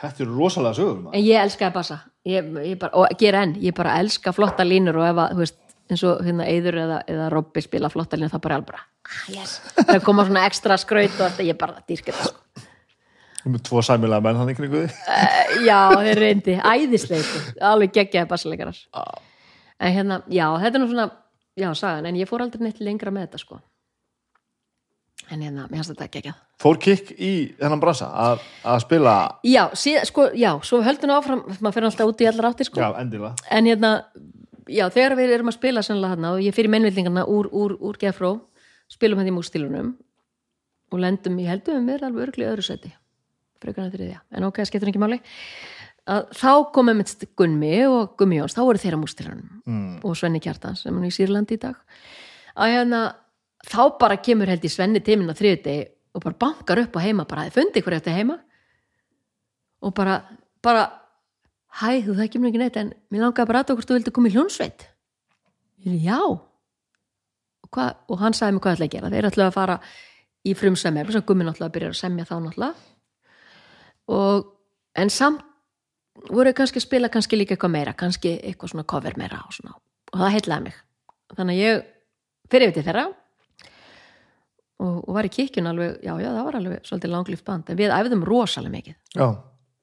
Þetta eru rosalega sögur. En ég elskaði bassa. Ég, ég bara, og gera enn, ég bara elska flotta línur og ef að, þú veist, eins og hérna Eður eða, eða Robby spila flotta línur það bara er alveg bara, ah, yes. Það koma svona ekstra skraut og þetta, ég bara dýrka þetta sko. Með Tvo sæmilega menn hann ykkur ykkur Eh, Já, þeir reyndi, æðislega sko. alveg geggjaði bassaleikarar en hérna, já, þetta er nú svona já, sagan, en ég fór aldrei neitt lengra með þetta sko. En hérna, mér finnst þetta geggjað. Fór kikk í þennan bransa að, að spila? Já, síðan, sko, já, svo höldum við áfram maður fyrir alltaf út í allar áttir sko. Já, en hérna, já, þegar við erum að spila sannlega hérna og ég fyrir mennvildingarna úr, úr, úr Gefró, spilum hérna í mústilunum og lendum, ég heldum við erum alveg örglega öðru seti frekar en þriðja, en ok, það skiptir ekki máli. Að þá komum við Gunmi og Gummi Jóns, þá voru þeirra mústilunum mm. og Svenni Kjartans sem er í Sýrlandi í dag. Að hérna, þá bara kemur held í Svenni tíminn á þriðdegi og bara bankar upp á heima, bara þið fundi ykkur eftir heima? Og bara, bara hæ, þú þekkir mér ekki neitt en mér langaði bara að okkur þú vildi koma í hljónsveit já. Og, hvað, og hann sagði mér hvað ætla að gera. Þeir ætla að fara í frumsemi sem gummi náttúrulega byrjar að semja þá náttúrulega og en samt voru kannski að spila kannski líka eitthvað meira kannski eitthvað svona cover meira og, svona. og það heitlaði mig. Þannig að ég fyrir yfir til þeirra og, og var í kirkjun alveg já, já, það var alveg svolítið langlíft band en við æfðum rosalega mikið. Já,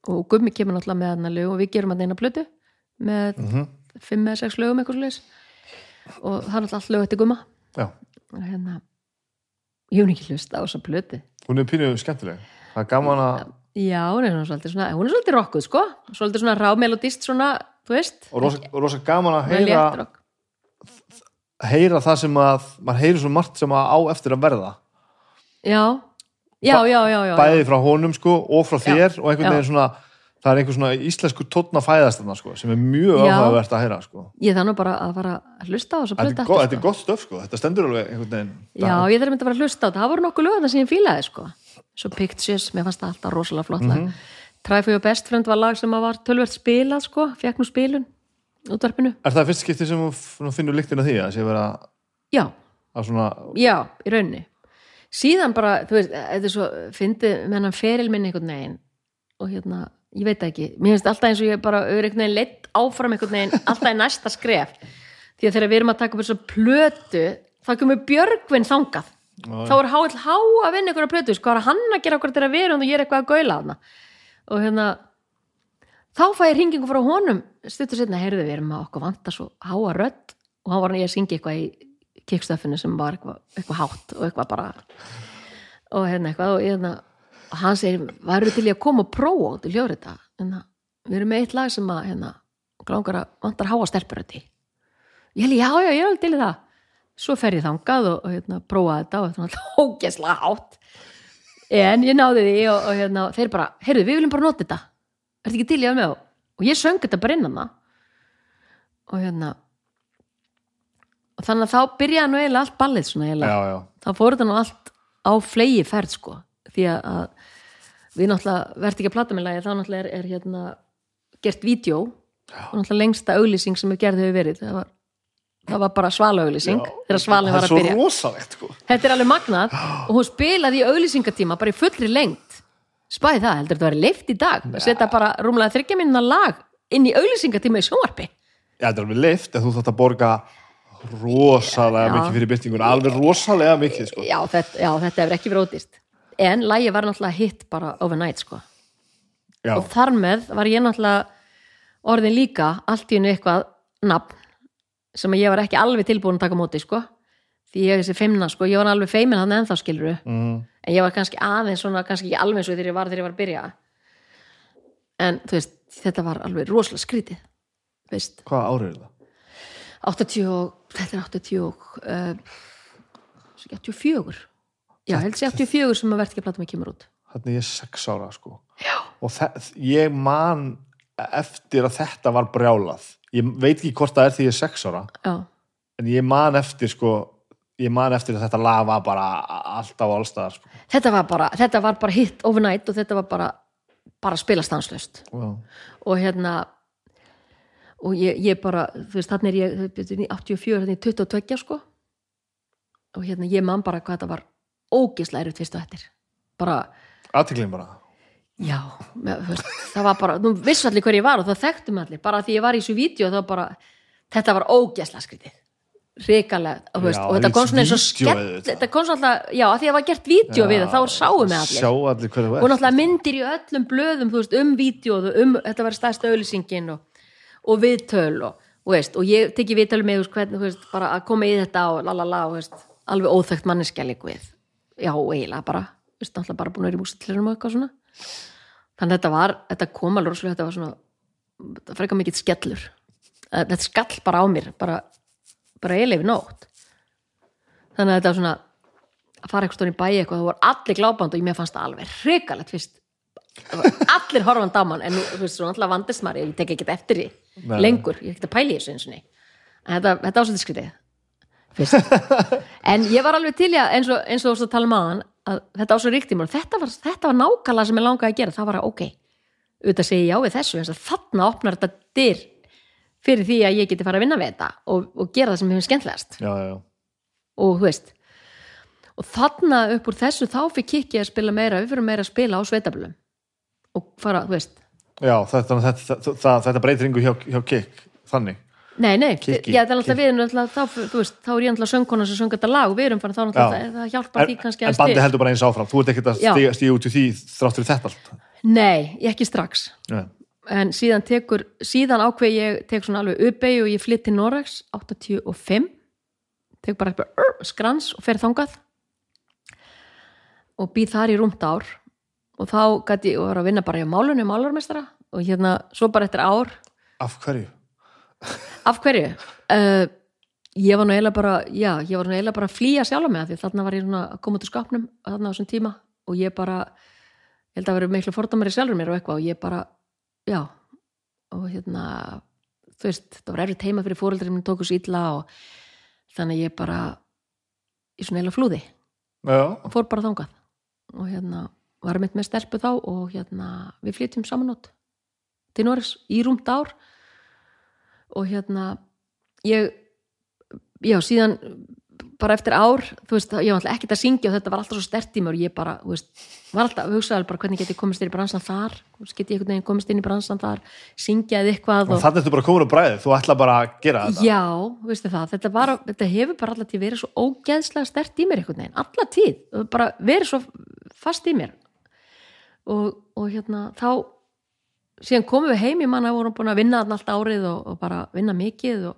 og Gummi kemur náttúrulega með hann lög og við gerum hann eina plötu með Mhm. fimm eða sex lögum eitthvað slags og það er náttúrulega allt lög eftir Gumma. Og hérna ég hef ekki hlust á þessa plötu. Hún er pínu skemmtileg. Það er gaman að já, hún er svona svolítið svona hún er svolítið rockuð sko, svolítið svona rámelodist svona, þú veist og rosa, og rosa gaman að heyra, heyra það sem að maður heyri svo margt sem að á eftir að verða já, já, já, já, já, já. bæði frá honum sko og frá Já, þér og einhvern já. veginn svona það er einhver svona íslensku tónn að fæðast þarna sko, sem er mjög Já. áhugavert að heyra sko. ég nú bara að fara að hlusta á þessu aftur, þetta er gott stöf sko. þetta stendur alveg Já, ég þarf myndi að fara að hlusta á þetta. Það voru nokkuð lög það sem ég fílaði, sko. Svo Pictures, mér fannst það alltaf rosalega flott lag. Try for your best friend var lag sem að var tölvert spilað, sko. Fekk nú spilun útvarpinu. er það fyrst skipti sem þú finnur lyktina því að sé vera Já, að svona já, í rauninni. Síðan bara, þú veist, þetta er svo, fyndi með hann feril minn einhvern veginn og hérna, ég veit ekki. Mér finnst alltaf eins og ég bara er einhvern veginn leitt áfram einhvern veginn, alltaf í næsta skref. Því að þegar við erum að taka upp þessu plötu, þá komur Björgvin þangað. Þá er há að vinna ykkur að plötu sko, hvað hann að gera okkur til að vera og ég er eitthvað að gaula hana og hérna þá fæ ég hringingu frá honum stuttur setna, heyrðu við erum að okkur vanta svo háa rödd. Og hann var hann ég að syngja eitthvað í kickstöffinu sem var eitthvað, eitthvað hátt og eitthvað bara og hérna eitthvað. Og, hérna, og hann segir, varum til ég að koma og prófa út í hljóðrita? Hérna, við erum með eitt lag sem að hérna, langar að vantar háa stelpurötti ég held, já, já, ég alveg til það svo fer ég þangað og, og hérna, prófa þetta og þetta var alltaf ógesla hátt. En ég náði því og, og hérna, þeir bara, heyrðu, við viljum bara nota þetta. Er þetta ekki til ég að með? Og, og ég söng þetta bara innan það. Og hérna og þannig að þá byrjaði nú eiginlega allt ballið svona eiginlega. Já, já, þá fór þetta nú allt á flegi ferð sko. Því að, við náttúrulega verðt ekki að plata með lagi þá náttúrulega er, er hérna gert vídeo og náttúrulega lengsta auglýsing sem við gerði hefur verið. Það var, það var bara svala auglýsing þegar svalin var að byrja. rosalegt sko. þetta er alveg magnað og hún spilaði í auglýsingatíma bara í fullri lengt spæði það, heldur þetta að vera leift í dag? Að setja bara rúmlega þryggja minna lag inn í auglýsingatíma í sjónvarpi? Já, þetta er alveg leift en þú þátt að borga rosalega Já. mikið fyrir byrtingun alveg rosalega mikið sko. já þetta, já, þetta hefur ekki verið ódýrt. En lagi var náttúrulega hitt bara overnight sko. Og þar með var ég náttúrulega orðin líka allt í hennu eitthvað nafn sem ég var ekki alveg tilbúin að taka móti sko. Því ég þessi feimna sko, ég var alveg feimin hann ennþá skiluru mm, en ég var kannski aðeins svona, kannski ekki alveg eins og þegar ég var þegar ég var að byrja. En þú veist, þetta var alveg rosalega skrítið veist, hvað árið er það? 80 og, þetta er 80 og uh, svo ekki 84 já, held sér 84 sem að verð ekki að plata mig kemur út. Þannig ég er sex ára sko. og þe- ég man eftir að þetta var brjálað ég veit ekki hvort það er því ég er sex ára já, en ég man eftir sko ég man eftir að þetta lag var bara alltaf allstaðar sko. þetta var bara þetta var bara hit overnight og þetta var bara bara spila stanslöst wow. og hérna og ég, ég bara, þú veist, þannig er ég þú veist, 84, þannig er ég 22 sko. Og hérna ég man bara hvað þetta var ógislega erfitt fyrst og eftir. Bara, aðtiklinn bara já þú það var bara, nú vissu allir hver ég var og það þekktum allir, bara því ég var í þessu vídeo þá bara, þetta var ógislega skrítið. Ríkalega, og, þú Já, þetta kom svona eins og auðvitað. þetta kom svona alltaf, já, að því að það var gert vídeo við það, þá sáum við allir. allir hverju og náttúrulega myndir í öllum blöðum þú veist, um vídjóðu, um, þetta var stærsta auðlýsingin og, og viðtöl og, og, veist, og ég teki viðtöl með þú veist, hvernig, þú bara að koma í þetta og lalala, alveg óþekkt manneskja líka við, já, eiginlega bara þú náttúrulega bara búin að vera í mústillinum og eitthvað svona þannig að þetta var, þetta kom alveg rosalega, þetta var svona þetta frekar mikill skellur. Þetta skall bara á mér, bara bara eiginlega við nótt. Þannig að þetta var svona að fara eitthvað stóri í bæi eitthvað, það voru allir gláband og mér fannst það alveg hrikalegt fyrst Það allir horfand á mann en nú, þú veist, svo náttúrulega vandist maður ég tek ekki eftir því lengur ég er ekki að pæla í þessu eins og nei en þetta, þetta fyrst en ég var alveg til að eins og, eins og þú varst að tala um aðan að þetta á svo ríkt í mér og þetta var, var nákvæmlega sem ég langaði að gera. Það var að ok, auðvitað segi ég já við þessu og þarna opnar þetta dyr fyrir því að ég geti fara að vinna við þetta og, og gera það sem hefur skemmtilegast. Já, já, og þú veist og þarna upp úr þessu þá fyrir kikki að spila meira, við fyrir meira að spila á sveitabölum og fara, þú veist. Já þetta, þetta, þetta, þetta, breytir yngu hjá, hjá Kik þannig nei, nei, Kikki, já, það er alltaf við alltaf, þá, veist, þá er ég alltaf söngkona sem söng þetta lag og við erum farin þá Já. það, það hjálpar en, því kannski en að bandi heldur bara eins áfram. Þú ert ekkert að stíga, stíga út í því þrátt fyrir þetta allt? Nei, ekki strax. Nei. en síðan tekur, síðan ákveð ég tek svona alveg uppey og ég flytt til Noregs 85 tek bara eitthvað uh, skrans og fer þangað. Og býð þar í rúmt ár. Og þá gæti ég og var að vinna bara í málunni málarmestara og hérna svo bara eftir ár af hverju? Af hverju? Uh, ég var nú eiginlega bara já, ég var nú eiginlega bara að flýja sjálfa mig af því þarna var ég svona að koma út úr skapnum þarna á þessum tíma og ég bara ég held að vera miklu fordómari sjálfur mér og eitthvað og ég bara já og hérna þú veist, það var erfitt heima fyrir fóreldri minn tóku svo illa og þannig ég bara í svona eila flúði. Já, fór bara þangað og hérna var mitt með stelpu þá og hérna við flytjum saman út til Norris í rúmt ár. og hérna ég já síðan bara eftir ár, þú veist, ég var alltaf ekkert að syngja og þetta var alltaf svo stert í mér og ég bara, þú veist, var alltaf, hugsaði bara hvernig get ég komist inn í bransan þar, Þú get ég einhvern veginn komist inn í bransan þar, syngjaði eitthvað og þannig ertu bara komin á bræðið þú ætla bara að gera þetta. Já, veistu það, þetta, var, þetta hefur bara alltaf verið svo ógeðslega stert í mér einhvern veginn, alla tíð, bara verið svo fast í mér. Og, og hérna þá síðan komum við heim, ég manna vorum búin að vinna þarna allt árið og, og bara vinna mikið og,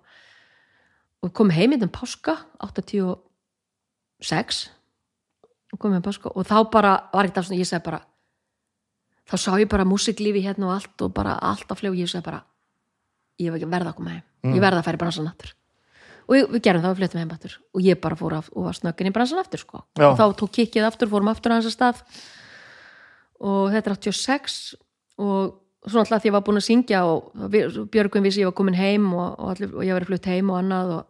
og komum heim í þeim páska 86 og komum við páska og þá bara var ekkert af svona, ég segi bara þá sá ég bara músiklífi hérna og allt og bara allt á fljóð og ég segi bara ég ekki verða að koma heim. Ég verða að færa í bransan aftur. Og við, við gerum það, við flyttum heim aftur. Og ég bara fór af, og var snöggin í bransan aftur sko. Og þá tók kikkið aftur, fórum aftur að hans að stað. Og þetta er 86 og svona alltaf því ég var búin að syngja og Björgvin vissi ég var komin heim og, og, allir, og ég var flutt heim og annað og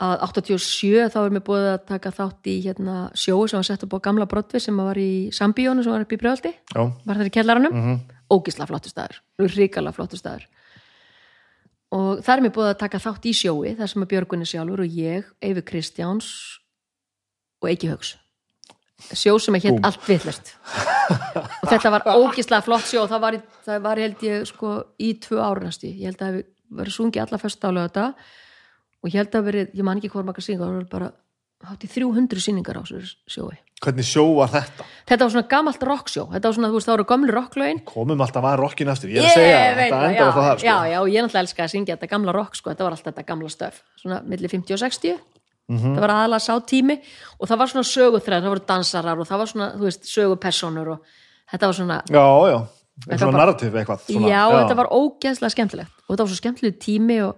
að 87 þá er mér búið að taka þátt í hérna, sjói sem var sett upp á gamla brotvi sem var í Sambíónu sem var upp í Brjóðaldi já, var það í kellaranum Mhm. ógisla flottu staður, ríkala flottu staður. Og þar er mér búið að taka þátt í sjói þar sem að Björgunni sjálfur og ég, Eyvi Kristjáns og Eiki Haugs sjó sem er Búm. allt villast og þetta var ógislega flott sjó og það var, það var held ég sko í tvö ára næstu, ég. Held að það verið sungið alla fyrst álega þetta og ég held að verið, ég man ekki hvað maður synga það var bara hátt í 300 sýningar á þessu sjói. Hvernig sjó var þetta? Þetta var svona gamalt rocksjó. Þetta var svona, þú veist, það voru gömlu rocklögin. Komum alltaf að rockin eftir, ég er að segja Ég þetta það, endar alltaf þar já, já, sko. já, og ég náttúrulega elska að syngja þetta gamla rock sko, þetta var alltaf þetta gamla stöf. Svona milli 50 og 60 Mhm. það var aðalega sá tími og það var svona söguþræð, það voru dansarar og það var svona, þú veist, sögupersonur og þetta var svona, já, já, svona var- narrativ eitthvað svona, já, þetta var ógeðslega skemmtilegt og þetta var svo skemmtileg tími og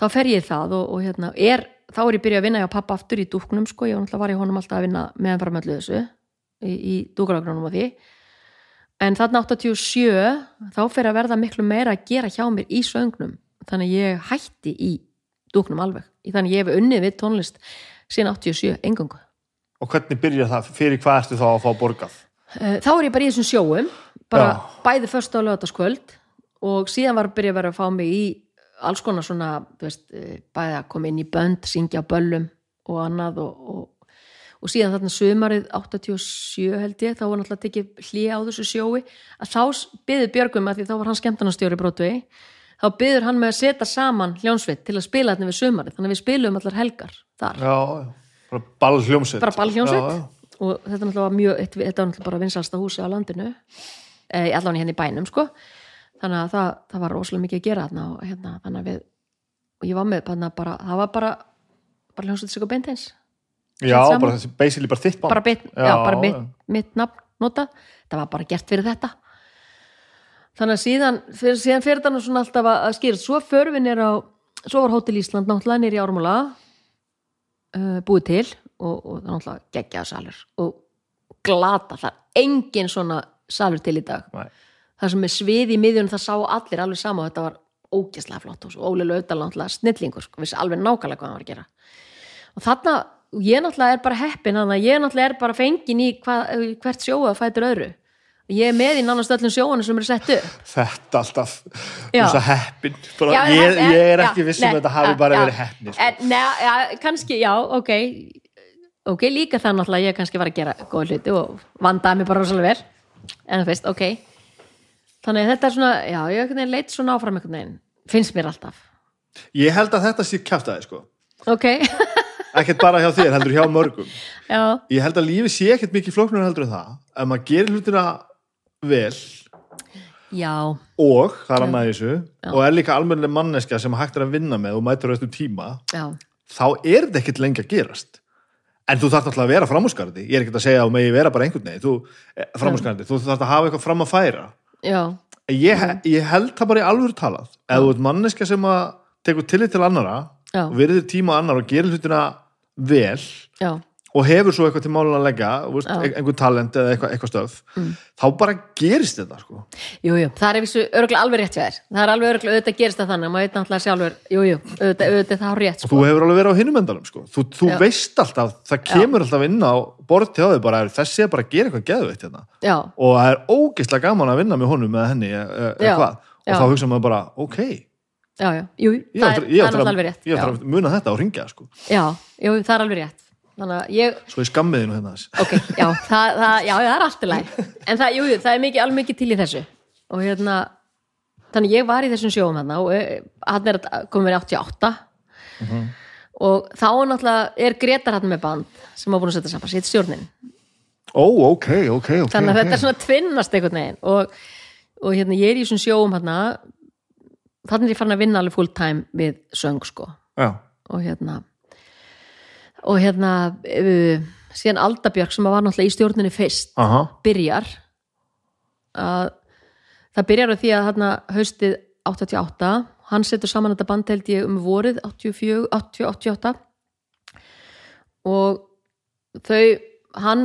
þá fer ég það og, og hérna, er, þá er ég byrjað að vinna hjá pappa aftur í dúknum sko, ég var í honum alltaf að vinna meðan fara með öllu þessu í, í dúkaragrunum og því. En þarna 87 þá fer að verða miklu meira að gera hjá mér í söngnum. Þannig að ég hætti í dúknum alveg þannig ég hef unnið við tónlist síðan 87 engangu og hvernig byrjar það, fyrir hvað ertu þá að fá borgað? Eh, þá er ég bara í þessum sjóum bara Já. bæði först á lögataskvöld og síðan var að byrja að vera að fá mig í alls konar svona þú veist, eh, bæði að koma inn í bönd, syngja böllum og annað og, og, og síðan þarna sumarið 87 held ég, þá var náttúrulega tekið hlýja á þessu sjói. Að þá byður Björgum að því þá var hann skemmtarnastjóri Brótvei þá byður hann með að setja saman hljónsveit til að spila þetta við sumarið, þannig að við spilum allar helgar þar. Já, já, bara ball hljómsveit bara ballhljónsveit Já, já. og þetta er náttúrulega mjög, þetta var náttúrulega bara vinsalsta húsi á landinu. Eh, allan hérna í bænum sko. Þannig að það, það var rosalega mikið að gera þarna og hérna, þannig að við og ég var með bara, það var bara bara hljómsveit sig og beintins já, saman. bara þessi basically bara þitt band bara, bit, já, Já, bara mitt, já. mitt nafn nota, það var bara gert fyrir þetta þannig að síðan fyrir, síðan þetta nú svona alltaf að, að skýra svo förum við nýr á, svo var Hótel Ísland náttúrulega nýr í Ármúla uh, búið til og, og það er náttúrulega geggjaða salur og glata, það er engin svona salur til í dag. Nei. það sem er svið í miðjunum það sá allir alveg sama og þetta var ógeðslega flott og Laudal náttúrulega snillingur sko, vissi alveg nákvæmlega hvað hann var að gera. Og þarna, ég náttúrulega er bara heppin þannig að ég náttúrulega er bara fengin í hvað, hvert sjóa fætur öðru ég er með í nánast öllum sjóanum sem eru sett upp. Þetta alltaf Já. þess að heppin. Bara, Já, ég, ég er já, ekki viss um nei, að þetta hafi já, bara já. verið heppni sko. neða, ja, kannski, já, ok. Ok, líka það náttúrulega ég kannski var að gera góða hluti og vandaði mig bara rosalega vel. En þú veist, ok. Þannig að þetta er svona, já, ég leit svona áfram einhvern veginn, finnst mér alltaf. Ég held að þetta sé kjaftaði sko. ok, ekkert bara hjá þér, heldur hjá mörgum. Já, ég held að lífi sé ekkert mikið flóknur heldur það. Ef maður gerir hlutina vel. Já. Og það er annað í þessu og er líka almennileg manneska sem hægt er að vinna með og mætur eftir tíma já, þá er þetta ekkert lengi að gerast. En þú þarf náttúrulega að vera framúskarandi ég er ekkert að segja að megi vera bara einhvern veginn. Þú, framúskarandi, þú þarf að hafa eitthvað fram að færa. Ég, ég held það bara í alvöru talað. Ef þú ert manneska sem að tekur tillit til annara já, og verður tíma annar og gerir hlutina vel já, og hefur svo eitthvað til málun að leggja veist, Já. Mm. einhver talent eða eitthvað, eitthvað stöf þá bara gerist þetta sko. Jú, jú, það er vissu örgulega alveg rétt þér Það er alveg örgulega, auðvitað gerist það þannig maður veit náttúrulega sjálfur, jú, jú, auðvitað, auðvitað það á rétt sko. þú hefur alveg verið á hinum endanum sko. þú, þú Já. veist alltaf, það kemur alltaf inn á borð til þau bara, þessi er bara að gera eitthvað geðveitt hérna. Já, og það er ógeðslega gaman að vinna með honum eða henni Já. hvað og Já. já, já, jú, það er, ég það er náttúrulega alveg rétt ég já, eftir að muna þetta og ringja sko. já, jú, það er alveg rétt ég, svo ég skammiði nú hérna þess ok, já, það, það, já, það er allt í læg En það, jú, jú, það er mikið, alveg mikið til í þessu. Og hérna, þannig ég var í þessum sjóum hérna og eh, hann er komið verið 88 og þá náttúrulega er Gretar hann með band sem var búin að setja saman, sétt stjórnin. Ó, ok, ok, ok þannig að ok. þetta er svona tvinnast einhvern veginn. Og, og hérna ég er í þessum sjóum hérna þannig er ég farin að vinna alveg full time við söng sko. Já, og hérna og hérna uh, síðan Aldabjörg sem var náttúrulega í stjórninni fyrst aha, byrjar. Að það byrjar á því að hérna haustið 88 hann setur saman þetta band held ég um vorið 84, 80, 88 og þau hann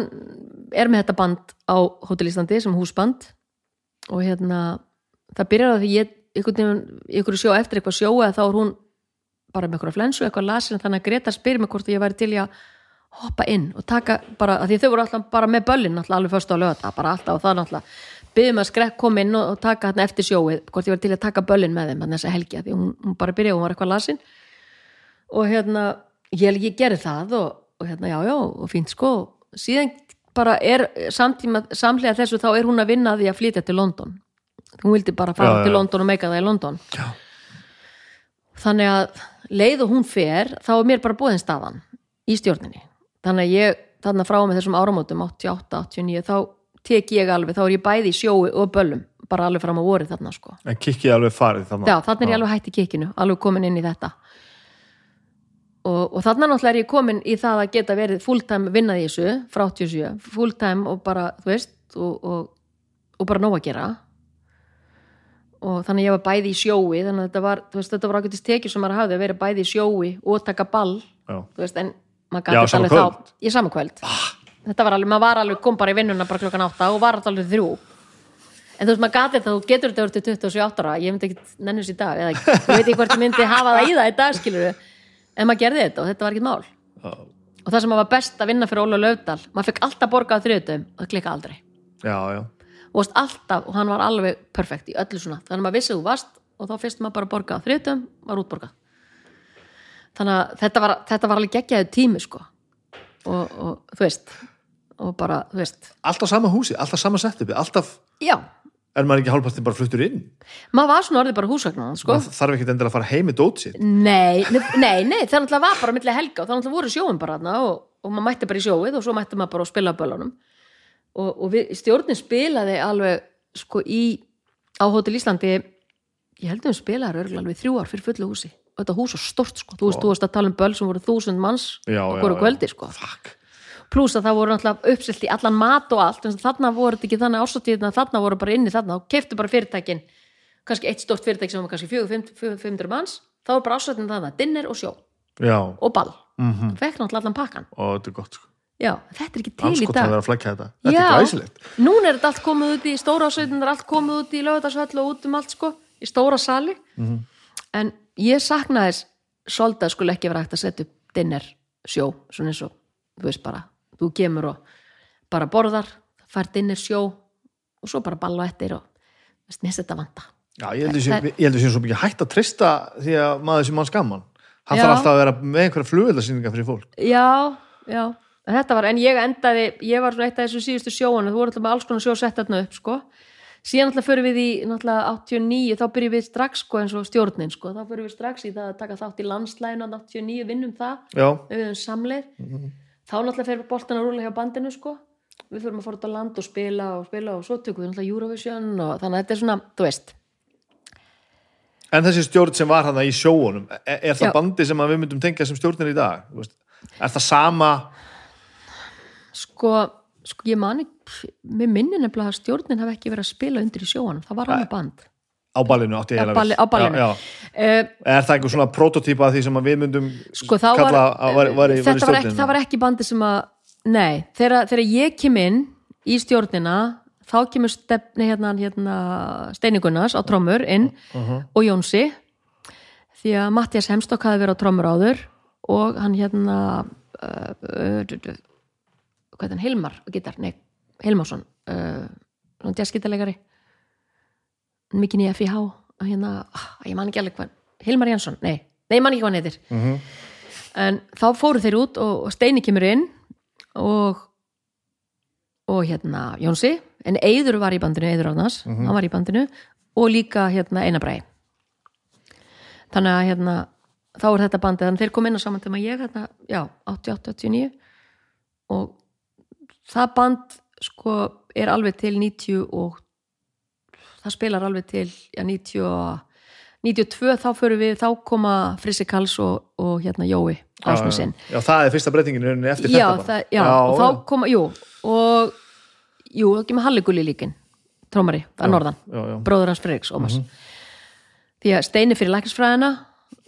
er með þetta band á Hotel Íslandi sem húsband. Og hérna það byrjar á því ég ykkur sjó eftir eitthvað sjó eða þá er hún bara með eitthvað flensu, eitthvað lasin þannig að Greta spyr mig hvort ég væri til að hoppa inn og taka bara, að því þau voru alltaf bara með böllin alltaf alveg först á lögata, bara alltaf og það alltaf byggðum að skrekk koma inn og, og taka hérna eftir sjóið, hvort ég var til að taka böllin með þeim þess að helgja, því hún, hún bara byrjaði hún var eitthvað lasin og hérna ég, ég gerði það og, og hérna já, já, og fínt sko síðan bara er samtíma samlega þessu þá er hún að vinna að því að flytja til London hún vildi bara fara Já, til já. London og meika það í London Já. þannig að leið og hún fer þá er mér bara búðin staðan í stjórninni. Þannig að ég, þannig að frá með þessum áramótum 88, 89, þá tek ég alveg, þá er ég bæði í sjói og böllum bara alveg fram á vorið þarna sko. En kikkið alveg farið þannig Já, þannig er ég alveg hætt í kikinu, alveg komin inn í þetta. Og, og þannig náttúrulega er ég komin í það að geta verið fulltime vinnað í þessu frá 87, fulltime og bara, þú veist og, og, og bara nóg að gera og þannig ég var bæði í sjói þannig að þetta var, þú veist, þetta var ágætist tekið sem maður hafði að vera bæði í sjói og taka ball já, þú veist, en maður gæti sama alveg kvöld. þá í sama kvöld. Þetta var alveg, maður var alveg, kom bara í vinnuna bara klokkan átta og var alveg þrjú. En þú veist, maður gæti þetta, þú getur þetta verið til 27 ára, ég myndi ekki nennus í dag eða ég veit ekki hvort ég myndi hafa það í það í dag skilur en maður gerði þetta og þetta var ekki mál. Já, og það sem var best að vinna fyrir Óla Löfdal maður fekk alltaf borgað þriðutum og það klikka aldrei. Já, já. Og varst alltaf, og hann var alveg perfekt í öllu svona, þannig að maður vissi þú varst og þá fyrst maður bara borgað þriðutum, var útborgað. Þannig að þetta var, þetta var alveg geggjaðu tími sko. Og, og þú veist og bara, þú veist, alltaf sama húsi, alltaf sama setupi alltaf, já. Er maður ekki hálfpartin bara fluttur inn? Maður var svona orðið bara húsvagnar sko. maður þarf ekki endilega að fara heim í dót sitt. Nei, nei, nei, það náttúrulega var bara milli helga og það náttúrulega voru sjóin bara þarna og, og maður mætti bara í sjóið og svo mætti maður bara að spila á böllunum og, og við, stjórnin spilaði alveg sko í á Hótel Íslandi ég held að við spilaði örgulega alveg þrjú ár fyrir fullu húsi. Og þetta hús var stort sko, þú veist, þú veist að tala um böll sem voru þúsund manns Já, og voru kvöldi sko. Pluss að það voru náttúrulega uppselt í allan mat og allt en þarna voru þetta ekki þannig ásóttíðina þarna voru bara inni þarna. Og keiftu bara fyrirtækin kannski eitt stórt fyrirtæki sem var kannski 400-500 manns. Þá var bara ásóttíðina þarna, dinner og sjó. Já, og ball, mm fekk náttúrulega allan pakkan og þetta er gott sko já, þetta er ekki til í dag. vera að flækja þetta, þetta já, er glæsilegt. Núna er þetta allt komið út í stóra ásveitin er allt komið út í lögutarsvöll og út um allt sko, í stóra sali. Mhm. en ég sakna þess að skulle ekki vera hægt að setja upp dinner sjó, svona eins og þú veist bara, þú kemur og bara borðar, fær dinner sjó og svo bara balla eftir og nýst þetta vanda já, ég heldur Það- heldur sé svo mikið hægt að trista því að maður sem mann skamman hann Já. þarf alltaf að vera með einhverja flugveldasýninga fyrir fólk. Já, já, en þetta var en ég endaði, ég var svona eitt af þessu síðustu sjóanu, þú voru alltaf með alls konar sjó sett þarna upp sko, síðan alltaf fyrir við í náttúrulega 89, þá byrjum við strax sko eins og stjórnin sko, þá fyrir við strax í það að taka þátt í landslæðinu á 89, vinnum það. Já, við höfum samleið. Þá náttúrulega fyrir boltan að rúla hjá bandinu sko. Við fyrir að fara út á land og spila og spila og svo tökum við náttúrulega Eurovision og þannig að þetta er svona, þú veist. En þessi stjórn sem var hann í sjóunum er, er það Já. bandi sem við myndum tengja sem stjórnir í dag? Er það sama sko, sko ég mani mér minni nefnilega að stjórnin hafi ekki verið að spila undir í sjóanum, það var annað band. Á ballinu átti ég við. á ballinu. Uh, er það einhver svona prototýpa af því sem að við myndum sko var, kalla að var, var, þetta var ekki, það var ekki bandi sem að nei, þegar, þegar ég kem inn í stjórnina þá kemur stefni hérna, hérna Steinigunnars á trommur inn og Jónsi. Því að Mattias Hemstokk hafi verið á trommur áður og hann hérna uh, uh, hvað er hann, Hilmar á gítar, nei, Hilmarsson uh, jazzgítarleikari. Mikið nýja FIH hérna, ah, ég man ekki alveg hvað Hilmar Jansson, nei, nei, ég man ekki hvað hann heitir. En þá fóru þeir út og, og Steini kemur inn og og hérna Jónsi en Eyður var í bandinu, Eyður Árnas hann var í bandinu og líka hérna Einabræði þannig að hérna þá er þetta bandið, þannig að þeir kom inn á saman tíma ég hérna, já, 88-89 og það band sko er alveg til 90 og það spilar alveg til já, 90 og 92 þá förum við, þá koma Frissi Kals og, og hérna Jói Ásmusinn já, það er fyrsta breytingin í rauninni eftir já, þetta það, já, og þá koma, jú og jú, þá kemur Halligulli líkin trómari, að norðan. já, já. bróður hans Fredriks, Ómars. Því að Steini fyrir læknisfræðina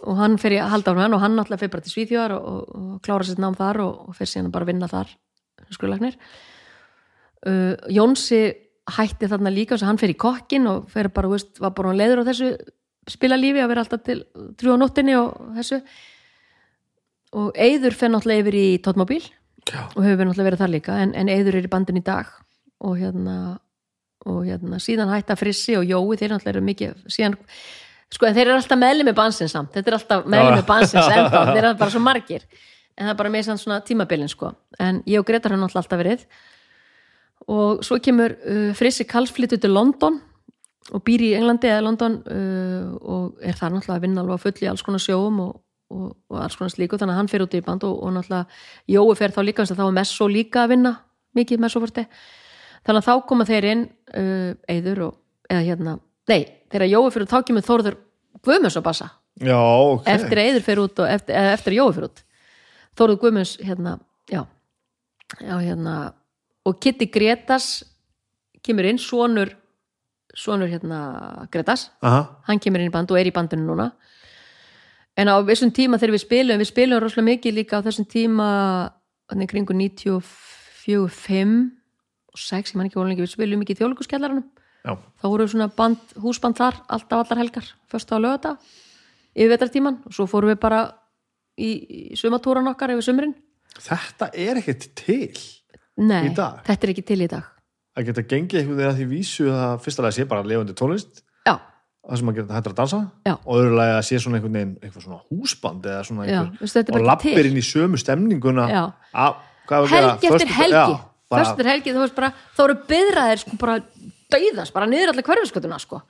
og hann fyrir að halda á hann og hann náttúrulega fyrir bara til Svíþjóðar og, og, og klára sér nám þar og, og fyrir síðan bara vinna þar skurlæknir uh, Jónsi hætti þarna líka að hann fyrir í kokkin og fyrir bara, veist, var bara leður á þessu spilalífi að vera alltaf til trjú á nóttinni og þessu. Og Eyður fer náttúrulega yfir í tóttmóbíl Já. og hefur náttúrulega verið þar líka en, en Eyður er í bandin í dag og hérna og hérna síðan hætta Frissi og Jói þeir náttúrulega eru mikið síðan, sko en þeir eru alltaf meðli með bansins samt þetta er alltaf meðli með bansins ennþá þeir eru bara svo margir en það er bara með svona tímabilin sko. En ég og Gretar hann alltaf verið. Og svo kemur uh, Frissi Karls flyttu til London og býr í Englandi eða London uh, og er þar náttúrulega að vinna alveg á fulli alls konar sjóum og, og, og alls konar slíku. Þannig að hann fer út í band og, og náttúrulega Jói fer þá líka að þá er Messo líka að vinna mikið Messo fórti þannig að þá koma þeir inn uh, Eyður og, eða hérna nei, þegar Jói fyrir þá kemur Þórður Guðmunds á bassa. Já, ok. Eftir Eyður fyrir út og eftir, eftir að Jói fyrir út Þórður Guðmunds hérna, já, já hérna og Kitty Gretas kemur inn, sonur sonur hérna Gretas. Aha. hann kemur inn í band og er í bandinu núna. En á þessum tíma þegar við spilum við spilum rosalega mikið líka á þessum tíma kringu 94 5 og 6, ég man ekki voru lengi við spilum mikið í þjóðleikuskellaranum já, þá voru svona band, húsband þar alltaf allar helgar, först á lögata yfir vetartíman og svo fórum við bara í, í sumatúran okkar yfir sumrin. Þetta er ekkert til Nei, Í dag? þetta er ekki til í dag. Að geta gengið eitthvað þegar því vísu að fyrsta lega sé bara lifandi tónlist Já, það sem að geta hættur að dansa Já. og öðrulega að sé svona einhvern veginn eitthvað svona húsband eða svona já, einhver er og lappir inn í sömu stemninguna. Já. að, að helgi eftir helgi. Já, föstur helgi, þú veist bara þá eru byðraðir sko bara dauðast bara niður allir hverfiskotuna sko.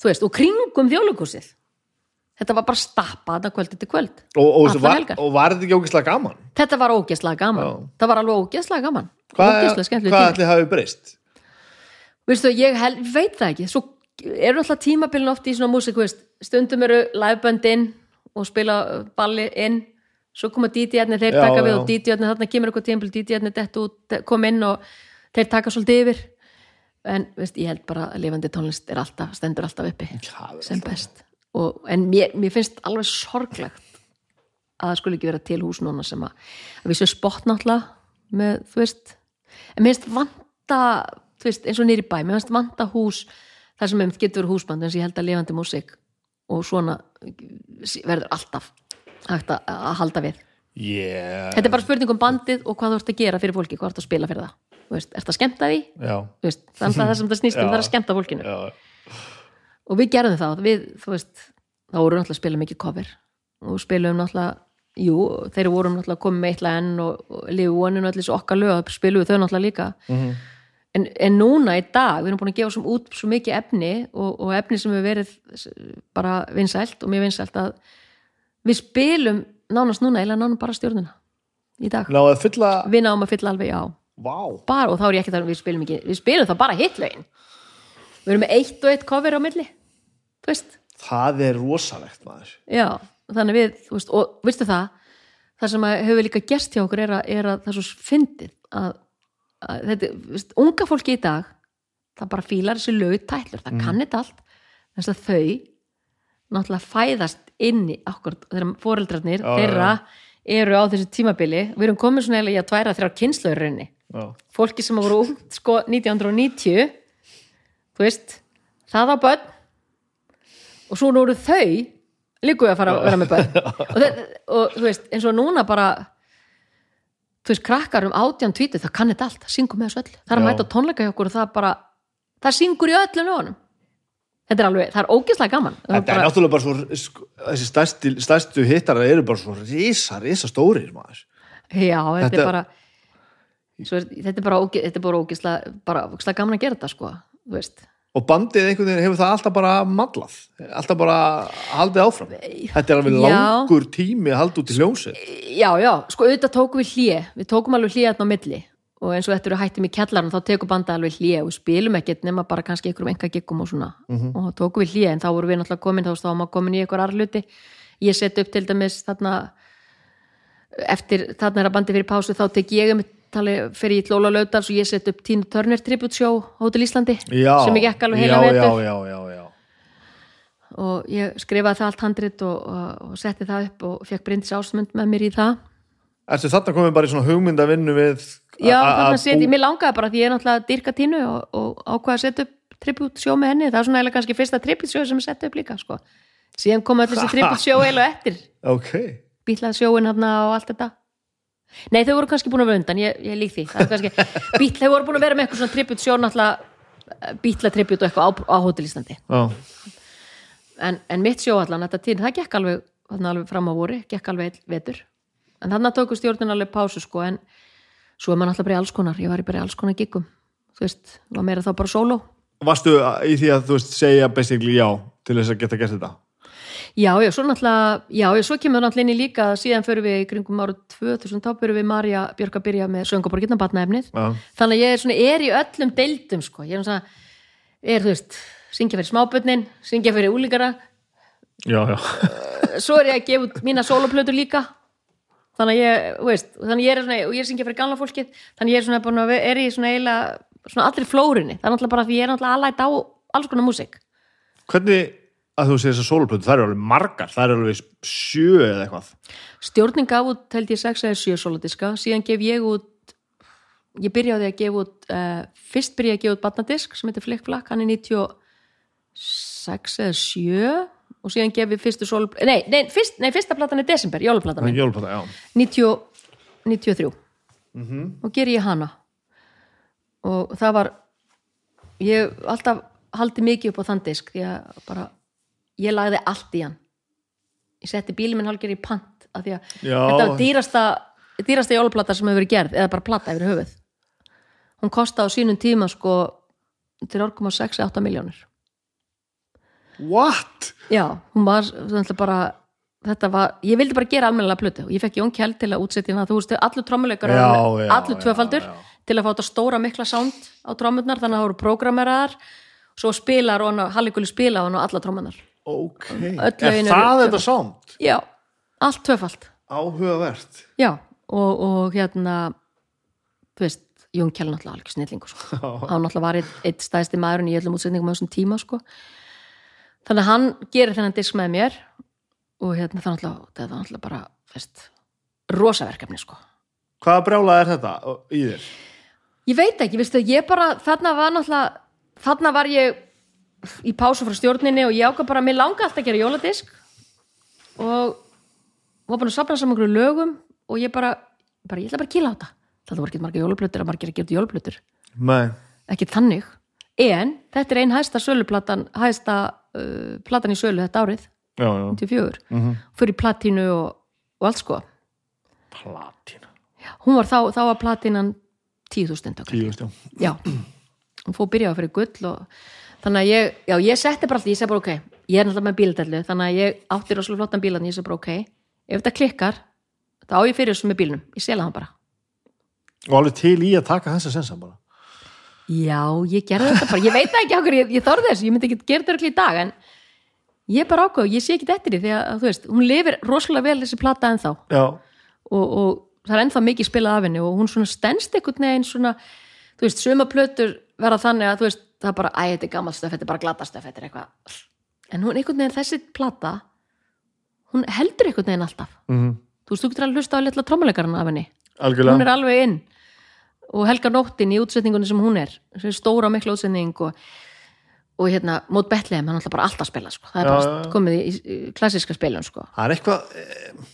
Þú veist, og kringum þjóðleikúsið þetta var bara stappa þetta kvöld til kvöld. Og, og, var, og var þetta ekki ógeðslega gaman? þetta var ógeðslega gaman. Já. það var alveg ógeðslega gaman. Hvað, ætli hafi breyst? veistu, ég hel, veit það ekki. Svo eru alltaf tímabilin oft í svona veist, stundum eru livebönd inn og spila uh, balli inn. Svo koma DJ-arnir, þeir Já, taka við já. og DJ-arnir, þarna kemur eitthvað tímabil DJ-arnir dett út, kom inn og þeir taka svolítið yfir. En veist, ég held bara að lifandi tónlist er alltaf, stendur alltaf uppi er sem best og, en mér, mér finnst alveg sorglegt að það skulle ekki vera til hús núna sem að, að við séu spott náttúrulega með, þú veist en mér finnst vanta, þú veist, eins og nýri bæ mér finnst vanta hús þar sem getur verið húsband, eins og ég held að lifandi músík og svona verður alltaf hægt að, að halda við. Yeah. þetta er bara spurning um bandið og hvað þú ert að gera fyrir fólki, hvað þú ert að spila fyrir það. Þú veist, ert að skemmta því, já, Þú veist, þannig að það sem það snýst um það er að skemmta fólkinu. Já, og við gerðum það. Við, veist, þá vorum við náttúrulega að spila mikið cover. Og spilum náttúrulega jú, þeir vorum náttúrulega komið með eitthvað enn og, og lifu vonin og allir svo okkar lög spilum við þau náttúrulega líka. Mhm. en, en núna í dag, við erum búin að gefa út svo mikið efni og, og efni sem hefur verið bara vinsælt og mér vinsælt að við spilum nánast núna, eða nánast bara stjórnuna í dag, fylla við náum að fylla alveg já. Vá, bara, og þá er ég ekki þar við spilum ekki, við spilum það bara hitlögin. Við erum með eitt og eitt cover á milli þú veist, það er rosalegt maður. Já þannig við, þú veist, og veistu það það sem hefur líka gerst hjá okkur er að, er að það er svo fyndið að, að þetta, veist, unga fólki í dag það bara fílar þessi lög tætlur, það kann þetta allt þess að þau náttúrulega fæðast inni okkur, þegar fóreldrarnir Já, þeirra eru á þessu tímabili. Við erum komin svona eiginlega í að tværa þrjár kynslaurrinni Já. fólki sem voru sko 1990 þú veist það á börn og svo nú eru þau líku að fara að vera með börn. Og, það, og þú veist eins og núna bara þú veist krakkar um átján tvítu það kann þetta allt, það syngur með þessu öll það er að mæta tónleika hjá okkur og það bara það syngur í öllum lögunum þetta er alveg, það er ógeðslega gaman. Það er Þetta er bara, náttúrulega bara svo, sko, þessi stærsti, stærstu hittarar eru bara svo risa, risa stórir maður. já, þetta, Þetta- er bara svo þetta bara, óge, þetta er bara ógeðslega bara ógeðslega gaman að gera þetta sko þú veist Og bandið einhvern veginn hefur það alltaf bara mallað, alltaf bara haldið áfram. Þetta er alveg Já. langur tími að halda út í hljómsið. Já, já, sko auðvitað tókum við hlje við tókum alveg hlje þarna á milli og eins og þetta eru hættum í kjallarinn þá tekum banda alveg hlje og við spilum ekkert nema bara kannski einhverjum enga giggum og svona og þá tókum við hlje en þá vorum við náttúrulega komin þá var maður komin í einhver arluti ég set upp til dæmis þarna eftir þarna er að bandi fyrir pásu þá tek ég um tali fyrir í Lóla Laudals og ég set upp Tínu Turner tribute show á Hótel Íslandi Já, sem ég gekk alveg heila já, vetur. Já, já, já, já. og ég skrifaði það allt handrit og, og, og setti það upp og fekk Bryndis ásmund með mér í það. Ertu þarna komið bara í svona hugmynda vinnu við Já, þarna bú- mér langaði bara því ég er náttúrulega dyrka tínu og, og ákvaða að setja upp tribute show með henni, það er svona eiginlega kannski fyrsta tribute show sem ég setja upp líka, sko. Síðan kom öll þessi tribute show eiginlega eftir. Ok, bítlað sjóin hann og allt þetta Nei, þau voru kannski búin að vera undan, ég, ég lík því. Kannski, bítl, þau voru búin að vera með eitthvað svona tribute show náttúrulega bítla tribute og eitthvað á, á Hotel Íslandi. Já, en, en mitt sjó allan, þetta tíð, það gekk alveg, alveg fram á voru, gekk alveg vetur. En þannig tóku stjórnin alveg pásu sko, en svo er maður alltaf bara í alls konar ég var í bara í alls konar giggum þú veist, var meira þá bara sóló. Varstu í því að þú veist segja basically já til þess að geta gert þetta? Já, já, svo náttúrulega, já, já, svo kemur náttúrulega inn í líka, síðan fyrir við í kringum ára 2000, þá fyrir við Marja Björk að byrja með söngaborgirna batnaefnið þannig að ég er svona, er í öllum deildum sko, ég er svona, er þú veist syngja fyrir smábönnin, syngja fyrir úlíkara já, já. svo er ég að gefa út mína sóloplötur líka. Þannig að ég, veist þannig að ég er svona, og ég syngja fyrir gamla fólkið. Þannig að ég er svona búin að er í svona eiginlega svona allir flórinni, það er náttúrulega bara því ég er náttúrulega aðlætt á alls konar músík. Hvernig að þú segir þessar sóluplötu, það eru alveg margar, það eru alveg sjö eða eitthvað. stjórnin gaf út held ég 6 eða 7 sólodiska síðan gef ég út ég byrjaði að gefa út uh, fyrst byrjaði að gefa út batnadisk sem heitir Flick Flack, hann er 96 eða 7 og síðan gef ég fyrstu sól nei, nei, fyrst, nei, fyrsta platan er desember, jólaplatan Það mín er. jóluplata, já. 90, 93 og ger ég hana. Og það var ég alltaf haldið mikið upp á þann disk því að bara ég lagði allt í hann ég setti bílum minn hálfgerð í pant af því að Já. þetta var dýrasta dýrasta jólaplata sem hefur verið gerð eða bara plata yfir höfuð hún kostaði á sínum tíma sko til 4,68 miljónir What? Já, hún var bara þetta var, ég vildi bara gera almennilega plötu og ég fekk Jón Kjell til að útsetja hana þú veist, allur trommuleikar Já, já, allur já, tvöfaldur já. til að fá þetta stóra mikla sound á trommurnar þannig að það voru prógrameraðar svo spilar og Halliguli spila á hann og alla trommunar Ok. Er það þetta sánd? Já, allt tvöfald Áhugavert. Já, og, og hérna þú veist, Jón Kjell náttúrulega alveg snillingu sko. hann náttúrulega var eitt, eitt stæðsti maðurinn í öllum útsetningum á þessum tíma sko. þannig að hann gerir þennan disk með mér og hérna það náttúrulega, náttúrulega bara veist, rosaverkefni sko. Hvaða brjála er þetta í þér? ég veit ekki, veistu, ég bara þarna var náttúrulega, þarna var ég í pásu frá stjórninni og ég ákvað bara, mér langa alltaf að gera jóladisk og var búin að safna saman einhverju lögum og ég bara, bara ég ætla bara að kýla á þetta það var ekki marga jólaplötur að margir að gera jólaplötur Nei. ekki þannig en þetta er ein hæsta söluplatan hæsta uh, platan í sölu þetta árið Já, já. 94, mm Mhm. fyrir platínu og, og allt sko Platina. hún var þá, þá var platinan 10.000 eintök Tíu, já. já, hún fór byrjaði fyrir gull og þannig að ég, já, ég setti bara alltaf, ég segi bara ok, ég er náttúrulega með bíladellu þannig að ég átti rosalega flottan bílan ég segi bara ok, ef þetta klikkar þá á ég fyrir þessu með bílnum, ég sela hann bara. Og alveg til í að taka þessa sensa bara. já, ég gerði þetta bara, ég veit ekki okkur, ég, ég þorði þessu, ég myndi ekki gera þetta örugglega í dag en ég er bara ákveð, ég sé ekki eftir því því að, þú veist, hún lifir rosalega vel þessi plata ennþá. Og, og það er ennþá mikið spilað af henni og hún svona stendst einhvern veginn svona, þú veist, suma plötur verða þannig að þú veist, það er bara, æ, þetta er gammal stöf, þetta er bara glattastöf, þetta er eitthvað en hún einhvern veginn þessi plata hún heldur einhvern veginn alltaf Mm þú þú veist, þú getur alveg hlusta á litla trómuleikarinn af henni hún algjörlega er alveg inn og Helga Nóttin í útsetningunni sem hún er þessi stóra mikla útsetning og, og hérna, mót Betlehem, hann er alltaf bara alltaf að spila sko. það er Já, bara já. komið í, í klassíska spilun sko. það er eitthvað eh,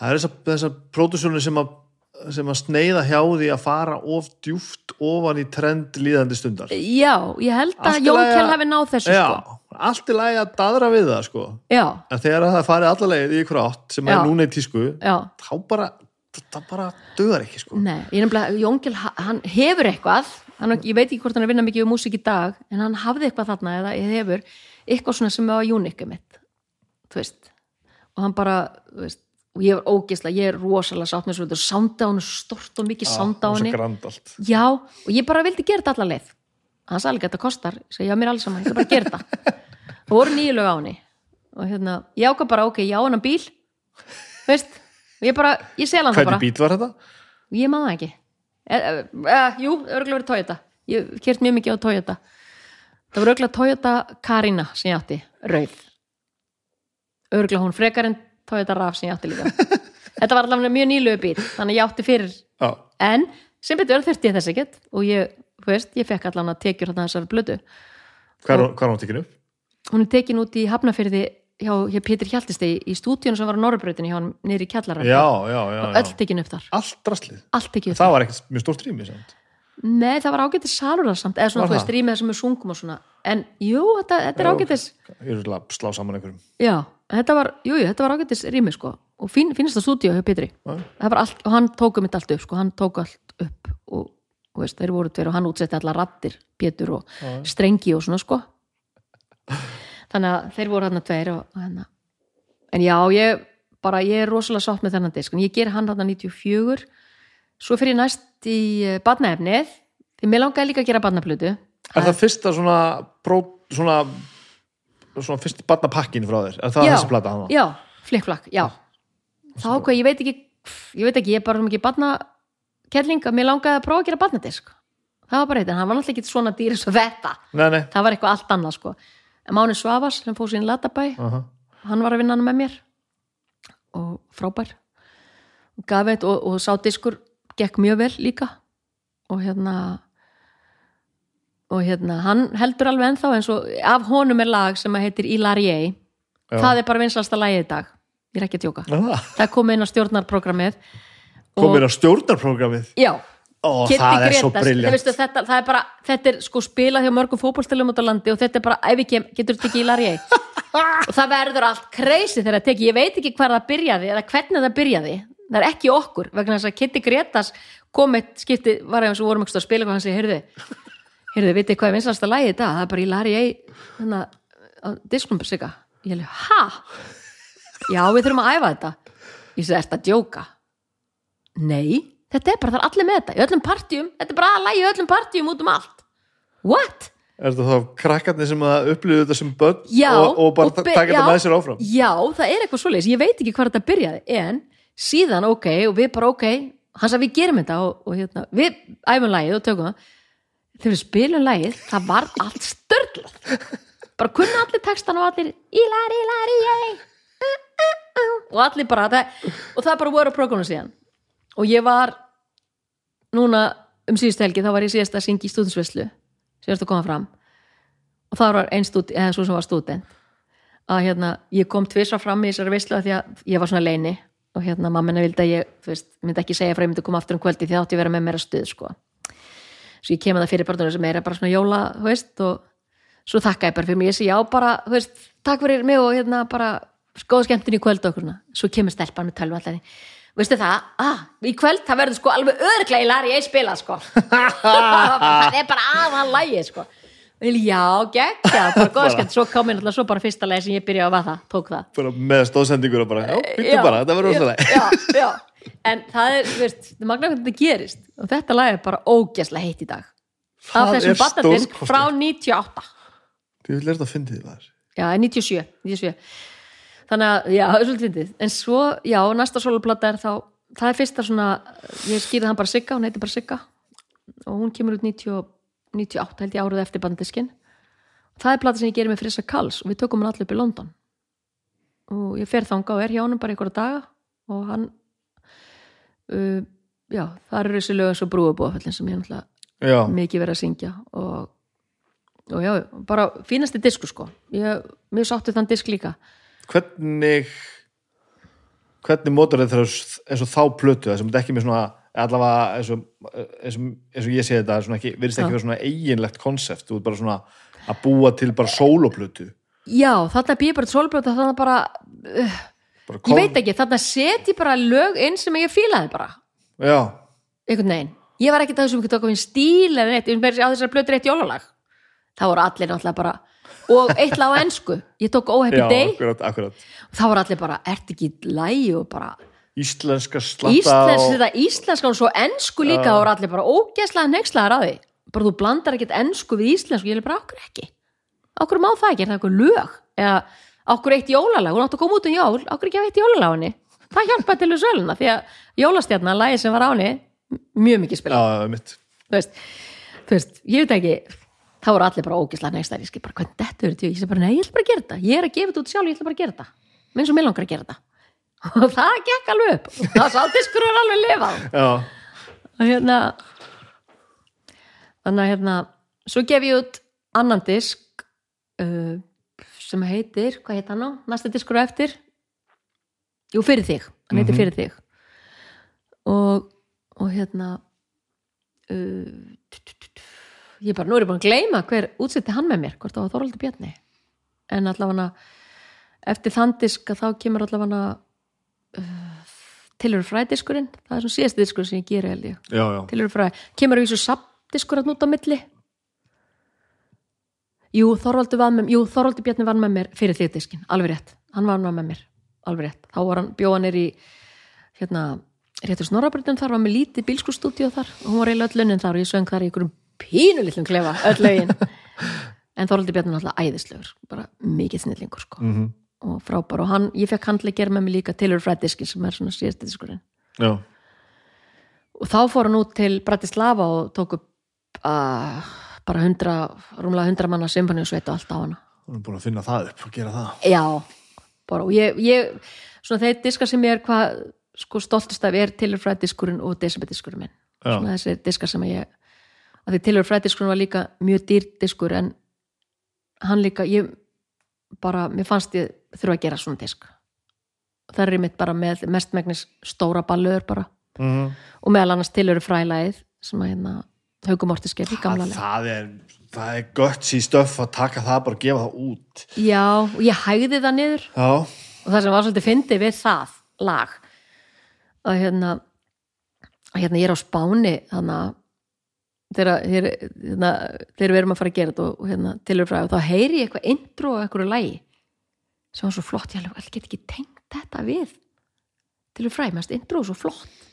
það er þessar, þessar pródusjónir sem að sem að sneiða hjá því að fara of djúft ofan í trend líðandi stundar. Já, ég held að í Jón lagi að- Kjell hafi náð þessu já, sko. allt er lægi að daðra við það sko. En þegar það farið allalegið í ykkur átt sem Já. er núna í tísku já. þá bara, bara döðar ekki sko. Nei, ég nefnilega, Jóngel, hann hefur eitthvað, hann, ég veit ekki hvort hann er að vinna mikið við músík í dag, en hann hafði eitthvað þarna eða hefur eitthvað svona sem var unikið mitt, þú veist. Og hann bara, þú veist og ég er ógisla, ég er rosalega sátt með svo þetta sánda á hann stort og mikið á og grand allt. Já, og ég bara vildi gera þetta alla leið. Hann sagði ekki að þetta kostar, ég segi, já, mér alls saman ég vil bara gera þetta, það voru nýju lög á henni. Og hérna, ég ákvað bara, ok, já, hann bíl veist, og ég bara, ég sel hann það bara. hvernig bíl var þetta? Ég maður ekki. E, e, e, Jú, örgulega verið Toyota. Ég kert mjög mikið á Toyota. Það var örgulega Toyota Carina sem ég átti, rauð. Örgulega hún frekar en Toyota RAV sem ég átti líka. Þetta var allavega mjög nýlegu bíl Þannig ég átti fyrir. Já, En sem betur þurfti ég þess ekkert Og ég, þú veist, ég fekk allavega tekjur þarna þessar blödu. Hvað er hún tekinu? Hún er tekin út í Hafnafyrði hjá, hjá Pétur Hjaltistegi í stúdíun sem var á Norrbrautinu hjá hann niður í já, og öll tekin upp þar. Allt draslið. Allt upp það var ekkert mjög stórt rými. Nei, það var ágætis salur það samt, eða svona, þú veist, rýmið sem við sungum og svona, en jú, þetta, þetta er Já. ágætis. Ég er að slá saman einhverjum. Já, þetta var, jú, jú, þetta var ágætis rýmið, sko, og fín, finnst það stúdíu hjá Pétri, allt og hann tók um þetta allt upp, sko, hann tók allt upp og, og veist, þeir voru tveir og hann útsetti allar rattir, Pétur og strengi og svona, sko. Þannig að þeir voru hann tveir og, og hérna. En já, ég, bara, ég er rosalega sátt með þennan disk, en ég ger hann hann 94 svo fyrir ég næst í uh, badnaefnið, því mér langaði líka að gera badnaplutu er það fyrsta svona, pró, svona svona fyrst barnapakkin frá þér? Er það Já. þessi plata já, flikkflakk, já. Þá hvað, ég veit ekki ég veit ekki, ég er bara um ekki badna kelling að mér langaði að prófa að gera badnadisk það var bara eitt, en hann var náttúrulega ekki svona dýr svo þetta, nei, nei, það var eitthvað allt annað sko. Máni Svavas, sem fór sín latabæ uh hann var að vinna hann með mér. Og frábær. Og gaf eitt og, og sá diskur gekk mjög vel líka. Og hérna og hérna, hann heldur alveg ennþá eins og af honum er lag sem heitir Ilarie, Já. það er bara vinsalasta lagið í dag, ég er ekki að tjóka það það kom inn á stjórnarprogrammið komin á stjórnarprogrammið já, Ó, það er svo briljant þetta, það er bara, þetta er sko spilað hjá mörgum fótbolstilum út á landi og þetta er bara, ef ekki, getur þetta ekki í lari og það verður allt crazy þegar það teki, ég veit ekki hver það byrjaði eða hvernig það byrjaði, það er ekki okkur vegna þess að Kitty Gretas kom eitt skipti, var eins og vorum ekki að spila og hann segi, heyrðu, heyrðu, vitið hvað er vinsalasta lagið í dag, það er bara í lari þannig að disknum sigga. Ég hefði, ha? Já, við þurfum að æfa þetta. Ég segi, ertu að djóka? Nei, þetta er bara, það er allir með þetta í öllum partjum, þetta er bara að lægi í öllum partjum út um allt. What? er þetta þá krakkarnir sem að upplýðu þetta sem börn Já, og, og bara taka þetta með sér áfram? Já, það er eitthvað svoleiðis, ég veit ekki hvað þetta byrjaði en síðan ok, og við bara ok hann sagði við gerum þetta og, og hérna, við æfum lagið og tökum það. Þegar við spilum lagið, það var allt störglað bara kunna allir textan og allir ílar, ílar, ílar og allir bara það, og það bara voru prógrunum síðan. Og ég var núna um síðustu helgi þá var ég síðast að syngja í stúdinsvislu síðast að koma fram. Og það var einn stúd, eða svo sem var stúdent að hérna, ég kom tvisra fram í þessari veislu af því að ég var svona leini og hérna mammina vildi að ég, veist, myndi ekki segja frá ég myndi koma aftur um kvöldi því það átti að vera með að stuð sko. svo ég kemur það fyrir barnunum sem er bara svona jóla, veist og svo þakka ég bara fyrir mig, ég sé já bara veist, takk fyrir mig og hérna bara góða skemmtun í kvöld og okkur svo kemur stelpan með tölvu alltaf veistu það, ah, í kvöld það verður sko alveg örglega í lari ég spila sko. Það er bara aðan lægi sko já, geggja, bara góða skemmt svo kom ég náttúrulega svo bara fyrsta leið sem ég byrjaði að það tók það. Bara með stóðsendingur og bara, já, byggdu Já, bara, þetta verður rosalega já, já, en það er, þú veist, það magna hvernig þetta gerist. Og þetta lag er bara ógæslega heitt í dag. Af þessum batadisk frá 98 Þú vil lert að fyndi þið það já, 97, 97 þannig að, já, það er svolítið fyndið. En svo, já, næsta soloplata er þá það er fyrsta svona, ég skýrði hann bara Sigga, hún heitir bara Sigga og hún kemur út 90, 98 held ég árið eftir bandiskin það er plata sem ég gerir með Frissa Kals og við tökum hann allir upp í London. Og ég fer þanga og er hjá honum bara einhverja daga og hann uh, já, það eru þessi lög eins og brúabóðfellin sem ég náttúrulega mikið verið að syngja og, og já, bara fínasti disku sko. Ég, mér sáttu þann disk líka. Hvernig hvernig mótur þetta eins og þá plötu það sem þetta ekki með svona allavega eins og, eins og, eins og ég sé þetta svona ekki, virðist ekki Já. vera svona eiginlegt konsept, þú ert bara svona að búa til bara sóloplötu. Já, þarna býr bara solbrjóta þarna bara, uh, bara ég veit ekki þarna set ég bara lög inn sem ég fílaði bara. Já, einhvern veginn, ég var ekki það sem ekki tók á minn stíl eða neitt, ég meira á þessar blötu eitt jólalag. Það voru allir náttúrulega bara og eitt lag á ensku, ég tók day akkurat, akkurat. Það voru allir bara, ert ekki lægi og bara Íslenska slatta Íslensk, og, þetta íslenska og svo ensku líka voru allir bara ógeðslega nexlaðar á því. Bara þú blandar ekkert ensku við íslensku ég er bara okkur ekki? Okkur má það ekki, er það okkur lög? Eða okkur eitt jólalag, hún átti að koma út um jól okkur ekki að eitt jólalagunni það hjálpaði til við söluna því að jólastjarnan, lagi sem var áni mjög mikið mitt þú veist, þú veist, ég veit ekki það voru allir bara ógeðslega nexlaðar ég skil bara, hvernig þetta verður ég sé bara, nei, ég og það gekk alveg upp. Það sá diskur var alveg lifað. Og hérna þannig að hérna svo gef ég út annan disk uh, sem heitir hvað heit hann á, næsta diskur eftir? Jú, fyrir þig. Hann heitir Mhm. fyrir þig. Og, og hérna uh, t- t- t- ég bara, nú er ég búin að gleyma hver útsetti hann með mér, hvort það var Þorvaldur Bjarni. En allavega eftir þann disk að þá kemur allavega uh, tilur frædiskurinn? Það er svo síðasti diskur sem ég geri held ég. Já, já. Tilur fræ, kemur í þessu sapdiskur að nút á milli? Jú, Þorvaldur var með jú, Þorvaldur Bjarni var með mér fyrir því diskin alveg rétt, hann var með mér. Alveg rétt, þá var hann, bjóða hann er í hérna, réttur snorrabröndum þar var með lítið bílskustúdíu þar. Og hún var eiginlega öll lunnin þar og ég söng þar í einhverjum pínulitlum klefa, öll lögin. En Þorvaldur Bjarni er alltaf æðislegur bara mikið snillingur sko. Mm og frábær. Og hann, ég fekk handlega gera með mig líka tilur frædiskin sem er svona síðasti diskurinn. Já, og þá fór hann út til Bratislava og tók upp uh, bara hundra, rúmlega hundra manna symfóniusveit og allt á hana. Hún er búin að finna það upp og gera það. Já, bara og ég, ég svona þeir diskar sem ég er hvað sko stoltist af er tilur frædiskurinn og decibediskurinn minn. Já. svona þessir diskar sem ég að því tilur frædiskurinn var líka mjög dýr diskur en hann líka ég bara, mér fannst ég þurfa að gera svona disk. Það er mitt bara með mestmegnis stóra ballöður bara. Mm og meðal annars til eru frælæðið sem að hérna Haugum Ortis gerði gamla leið. það er það er gött í stöff að taka það bara og gefa það út. Já, og ég hægði það niður. Já, og það sem var svolítið fyndið við það lag að hérna að hérna ég er á Spáni þannig að þegar, hérna, við erum að fara að gera þetta og, og hérna til eru fræði og þá heyri ég eitthvað intro og eitthvað lægi sem var svo flott, ég alveg get ekki tengt þetta við til eru fræði, mest intro og svo flott.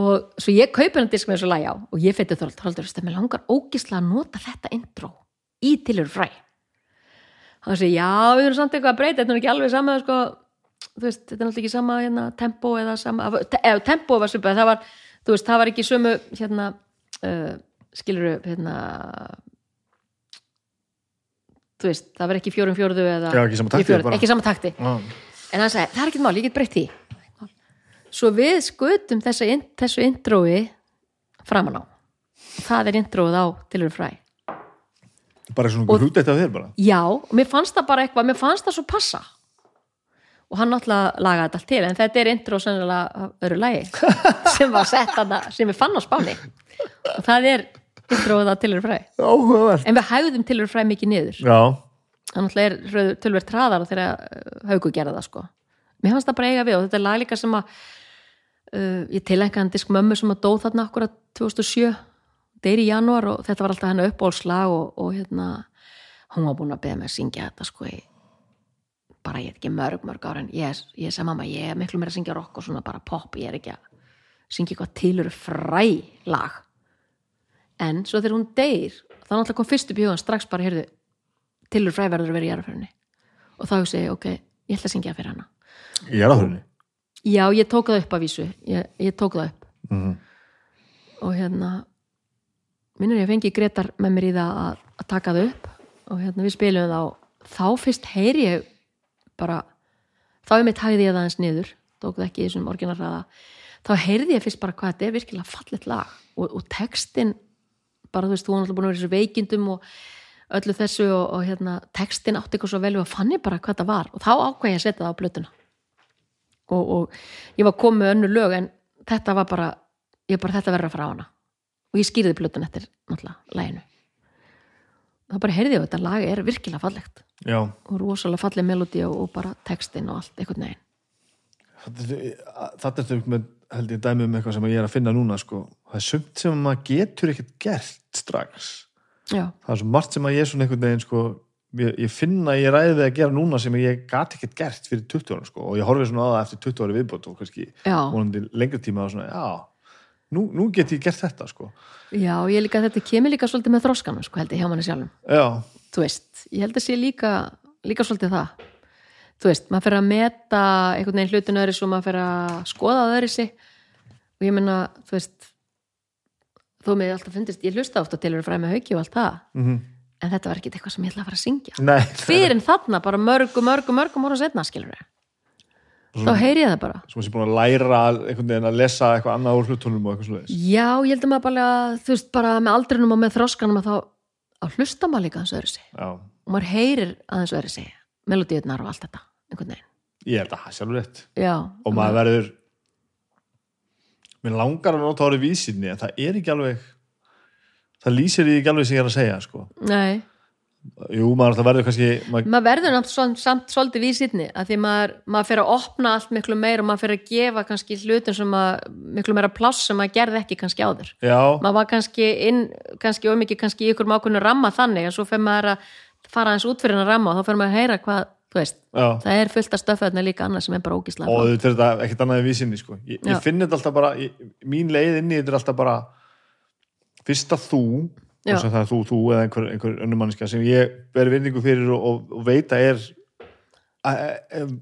Og svo ég kaupi hann disk með þessu lægi á og ég fætti þorld, þorld, þorld, mér langar ógislega að nota þetta intro í til eru fræði hann segi, já, við þurfum samt eitthvað að breyta þetta er ekki alveg sama sko, veist, þetta er náttúrulega ekki sama hérna, tempo eða sama, te, eða tempo var svipað, það var, veist, það var ekki sömu hérna, uh, skilur hérna þú veist, það var ekki fjórum fjórðu eða Já, ekki sama takti ekki sama takti, en hann sagði, það er ekki mál, ég get breytt því. Svo við skutum in, þessu intrói framan á. Það er intróið á tilur fræ. Bara svona hrútt eitt af þér bara? Já, og mér fannst það bara eitthvað, mér fannst það svo passa. Og hann náttúrulega lagaði þetta allt til en þetta er intro sennilega af öðru lagi sem var sett þarna sem við fann á spáni. Og það er introið að tilur fræ. Áhugavert. En við hægðum tilur fræ mikið niður. Já, það náttúrulega er tölver traðar þegar haugu gerða það sko. Mér fannst það bara eiga við og þetta er lag líka sem að uh, ég tilenga hann disk mömmu sem að dóð þarna akkurat 2007 þetta er í janúar og þetta var alltaf hennar uppbólslag og, og hérna hún var búin að beða mig að syngja þetta sko í bara ég er ekki mörg mörg ára en ég, ég sem mamma, ég er miklu meira að syngja rock og svona bara pop, ég er ekki að syngja eitthvað tilur fræ lag en svo þegar hún deyr þá náttúrulega kom fyrst upp í hugan strax bara, heyrðu tilur fræ verður að vera í jarðaförunni og þá hugsi ég, ok, ég ætla að syngja fyrir hana. Að þurrni já, ég tók það upp að vísu. Ég, ég tók það upp. Mm. og hérna minnur ég fengi Gretar með mér í það að, að taka það upp. Og hérna við spilum það og þá fyrst heyri ég bara þá er mitt hægði ég það eins niður tók það ekki í þessum orginarraða þá heyrði ég fyrst bara hvað þetta er virkilega fallet lag. Og, og textin bara þú veist, þú var náttúrulega búin að vera þessu veikindum og öllu þessu og, og hérna, textin átti eitthvað svo vel og fann ég bara hvað þetta var. Og þá ákvað ég að setja það á blötuna og, og ég var komið með önnu lög en þetta var bara, ég bara þetta verður að fara á hana. Og ég skýrði blötun eftir náttúrulega læginu þá bara heyrði ég að þetta lag er virkilega fallegt. Já, og rosalega falleg melodi og, og bara textin og allt einhvern veginn. Þetta er þau með held ég dæmi um eitthvað sem ég er að finna núna sko. Það er sumt sem maður getur ekkert gert strax. Já, það er svo margt sem að ég er svona einhvern veginn sko, ég, ég finna að ég ræði að gera núna sem ég gat ekkert gert fyrir 20 ára sko, og ég horfið svona á það eftir 20 ára viðbót og kannski vonandi lengri tíma og svona, já, nú, nú get ég gert þetta sko. já, ég líka þetta kemur líka svolítið með þroskanum, sko, held ég hjá manni sjálfum. Já, þú veist, ég held að sé líka líka svolítið það. Þú veist, maður fer að meta einhvern veginn hlutinu öðru svo maður fer að skoða sig og ég meina, þú veist þó með alltaf fundist, ég hlusta ofta til að fræði með hauki og allt það, mm en þetta var ekkit eitthvað sem ég ætla að fara að syngja. Nei. Fyrir en þarna, bara mörgum, mörgum, mörgum ára setna, skilur við þá heyri ég það bara. Sem sé búin að læra einhvern veginn að lesa eitthvað annað úr hlutunum og eitthvað svoleiðis. Já, ég held að maður bara, þú veist, bara með aldrinum og með þroskanum að þá að hlusta maður líka aðeins öðru sig já, og maður heyrir aðeins öðru sig melodíunar og allt þetta, einhvern veginn. Ég held að það er sjálfur rétt. Já, og maður verður mér langar að nota árið vísinni en það er ekki alveg það lýsir ekki alveg sem ég er að segja sko. nei. Jú, maður verður kannski maður, maður verður nátt samt, svolítið vísitni að því maður, maður fer að opna allt miklu meir og maður fer að gefa kannski hlutum sem að, miklu meira pláss sem maður gerði ekki kannski áður. Já, maður var kannski inn, kannski ómikið kannski í ykkur mákunni ramma þannig en svo fer maður að fara aðeins út fyrir hann ramma og þá fer maður að heyra hvað, veist það er fullt af stöfðarna líka annað sem er bara ógíslega og þetta er þetta ekkert annað en vísinni sko. ég, ég finn þetta alltaf bara ég, mín leið inn í þetta er alltaf bara fyrst að þú er þú, þú eða einhver, einhver önnur manniska sem ég ber virðingu fyrir og, og, og veit að er að, að,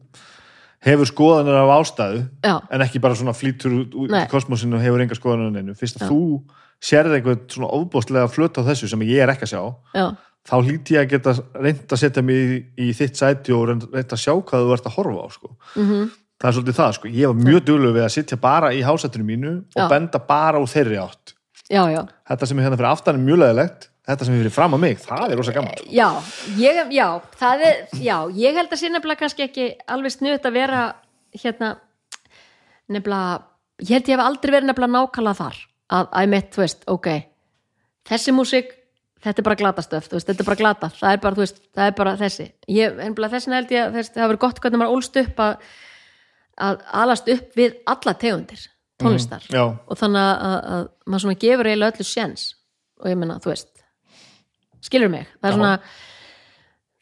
hefur skoðanir af ástæðu já, en ekki bara svona flýtur út, í kosmosinu og hefur enga skoðanir en einu fyrst að Já. þú sérði einhvern svona ofbóstlega flöt á þessu sem ég er ekki að sjá. Já, þá hlýt ég að geta reynd að setja mig í, í þitt sæti og reynd, að sjá hvað þú ert að horfa á sko. mhm, það er svolítið það, sko. ég var mjög duglega við að sitja bara í hásættinu mínu og Já. benda bara úr þeirri átt já, já þetta sem er hérna fyrir aftan er mjög leðilegt þetta sem er fyrir fram að mig, það er rosa gaman sko. Já, ég, er, já, ég held að sé nefnilega kannski ekki alveg snuðt að vera hérna, nefnilega, ég held ég hef aldrei verið nefnilega nákvæmlega þar, að, að mitt, þú veist, ok, þessi músík, þetta er bara glatastöf, þetta er bara glata, það er bara, veist, það er bara þessi. Ég, þessin held ég, þess, það verið gott hvernig maður ólst upp að, að alast upp við alla tegundir, tónlistar. já, og þannig að, að, að maður svona gefur eiginlega öllu séns. Og ég menna, þú veist skilur mig, það er Já. svona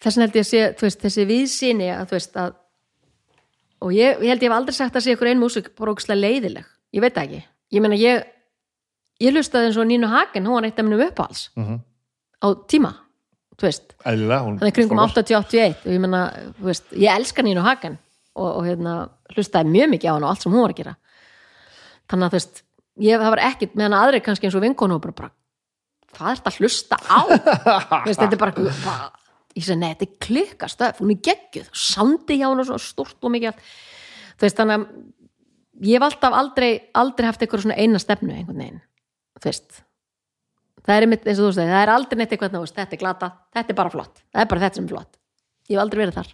þess vegna held ég að sé, þú veist, þessi viðsýni að þú veist að og ég, ég held ég hef aldrei sagt að sé ykkur ein músík bara ógustlega leiðileg, ég veit ekki. Ég meina ég ég hlustaði eins og Nínu Hagen, hún var eitt af minnum uppáhals Mhm. Á tíma, þú veist eðlilega hún þannig kringum frábær. 80-81 og ég veist, ég elska Nínu Hagen og, og hérna, hlustaði mjög mikið á hann og allt sem hún var að gera þannig að þú veist, ég, var ekkit meðan aðrir kannski eins og vinkonu og bara, bara hvað er þetta að hlusta á veist, þetta er bara, bara ég segi, nei, þetta er klikkastöf, hún er geggjuð sándi hjá hún og svo stúrt og mikið allt. þú veist, þannig að ég hef alltaf aldrei, aldrei haft eitthvað svona eina stefnu einhvern veginn, þú veist það er einmitt, eins og þú veist, það er aldrei neitt eitthvað, veist, þetta er glata, þetta er bara flott. Það er bara þetta sem er flott, ég hef aldrei verið þar.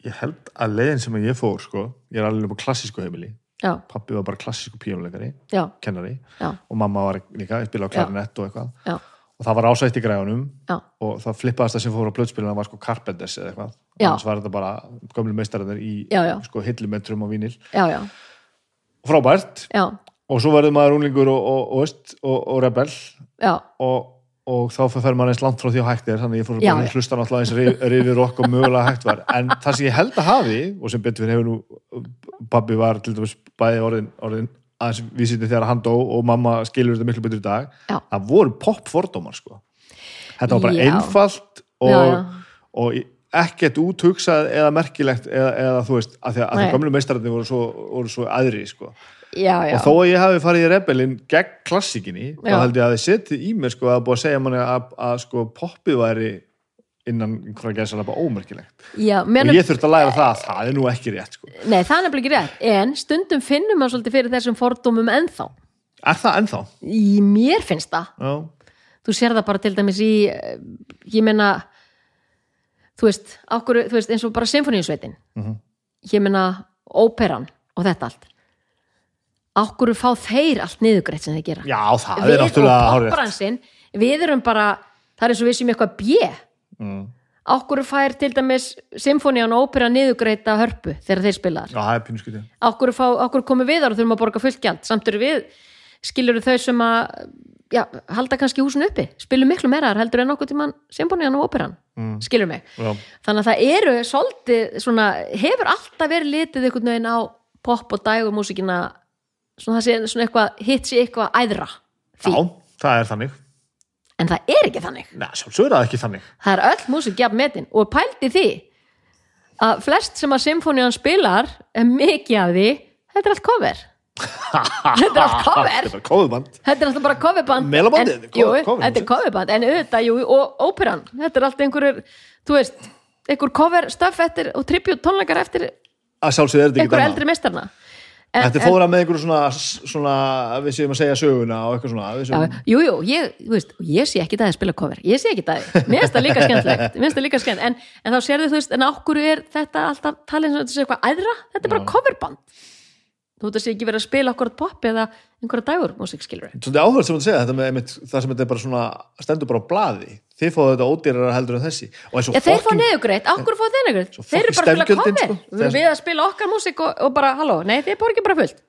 Ég held að leiðin sem ég fór sko, ég er alveg upp á klassísku heimili. Já, pappi var bara klassísku píjónuleikari já, kennari já, og mamma var líka, spila á klarinett og eitthvað. Já, og það var ásætt í græðunum já, og það flippaðast það sem fór á blöðspilina var sko Carpenters eða eitthvað. Annars var þetta bara gömlu meistararnir í sko hillumetrum og vínil já, já, frábært. Já, og svo verður maður unglingur og, og, og, og, og rebel. já, og, og þá fer maður eins langt frá því að hægt er þannig að ég fór að hlusta náttúrulega eins rif- rifið rokk og mögulega hægt var. En það sem ég held að hafi og sem betur fyrir hefur nú pabbi var til dæmis bæði orðin, orðin aðeins vísindi þegar hann dó og mamma skilur þetta miklu betur í dag Já. það voru pop fordómar sko. Þetta var bara Já. einfalt og, Já, og ekkert úthugsað eða merkilegt eða, eða þú veist, að því að, að gömlu meistararnir voru svo, voru svo aðri sko já, já. og þó að ég hafi farið í rebelin gegn klassikinni, þá held ég að þið setið í mér sko að búið að segja manni að, að sko poppið væri innan einhverja gæsa bara ómerkilegt. Já, og ég þurfti að læra það, það er nú ekki rétt sko. nei, það er nefnilega ekki rétt en stundum finnum maður svolítið fyrir þessum fordómum ennþá. Er það ennþá? í mér finnst það. Já, þú sér það bara til dæmis í eh, ég meina þú veist, okkur, þú veist eins og bara symfóníusveitin ég meina óperan og þetta allt okkur fá þeir allt niðugreitt sem þeir gera? Já það við er náttúrulega popbransin við erum bara, það er eins og við sem eitthvað bjö Mm. okkur fær til dæmis symfónían og ópera niðugreita hörpu þegar þeir spilaðar Já, það er pínuskutið okkur komum við þar og þurfum að borga fullt gjald? Samt eru við, skilur þau sem að já, halda kannski húsin uppi. Spilum miklu meira þar heldur en okkur tímann symfónían og óperan, mm. skilur mig. Já, þannig að það eru svolítið svona, sé svona eitthvað hitt sé eitthvað æðra því, Já það er þannig. En það er ekki þannig. Nei, sjálfsögur er það ekki þannig. Það er öll músik jafn metin. Og pældi því að flest sem að symfónían spilar er mikið af því þetta er allt cover. Þetta er allt cover. Þetta er kóðuband þetta er alltaf bara coverband. Melabandið, þetta er coverband. En auðvitað, jú, og óperan. Þetta er alltaf einhverjur, þú veist einhver cover stöf eftir og tribute tónleikar eftir Að sjálfsögur er þetta ekki einhver annað. eldri mestarna en, Þetta er fóra með einhverju svona, svona við séum að segja söguna og eitthvað svona Já, jú, ég, þú veist, ég sé ekki það að spila cover, ég sé ekki það, mér finnst það líka skemmtilegt mér finnst það líka skemmt, en, en þá sérðu þú veist en okkur er þetta alltaf talið sem þetta sé eitthvað æðra, þetta er bara coverband. Þú veist að sé ekki verið að spila okkur pop eða einhverja dagur músik skilur Svolítið áhverð sem þú segja þetta með einmitt, það sem þetta er bara svona stendur bara á blaði þið fóðu þetta ódýrara heldur en þessi. Já, þeir fá fucking- niðugreitt, okkur fá þeir niðugreitt Svo þeir eru bara að spila cover. sko. við erum við að spila okkar músik og, og bara, halló, nei, þið borgið bara fullt.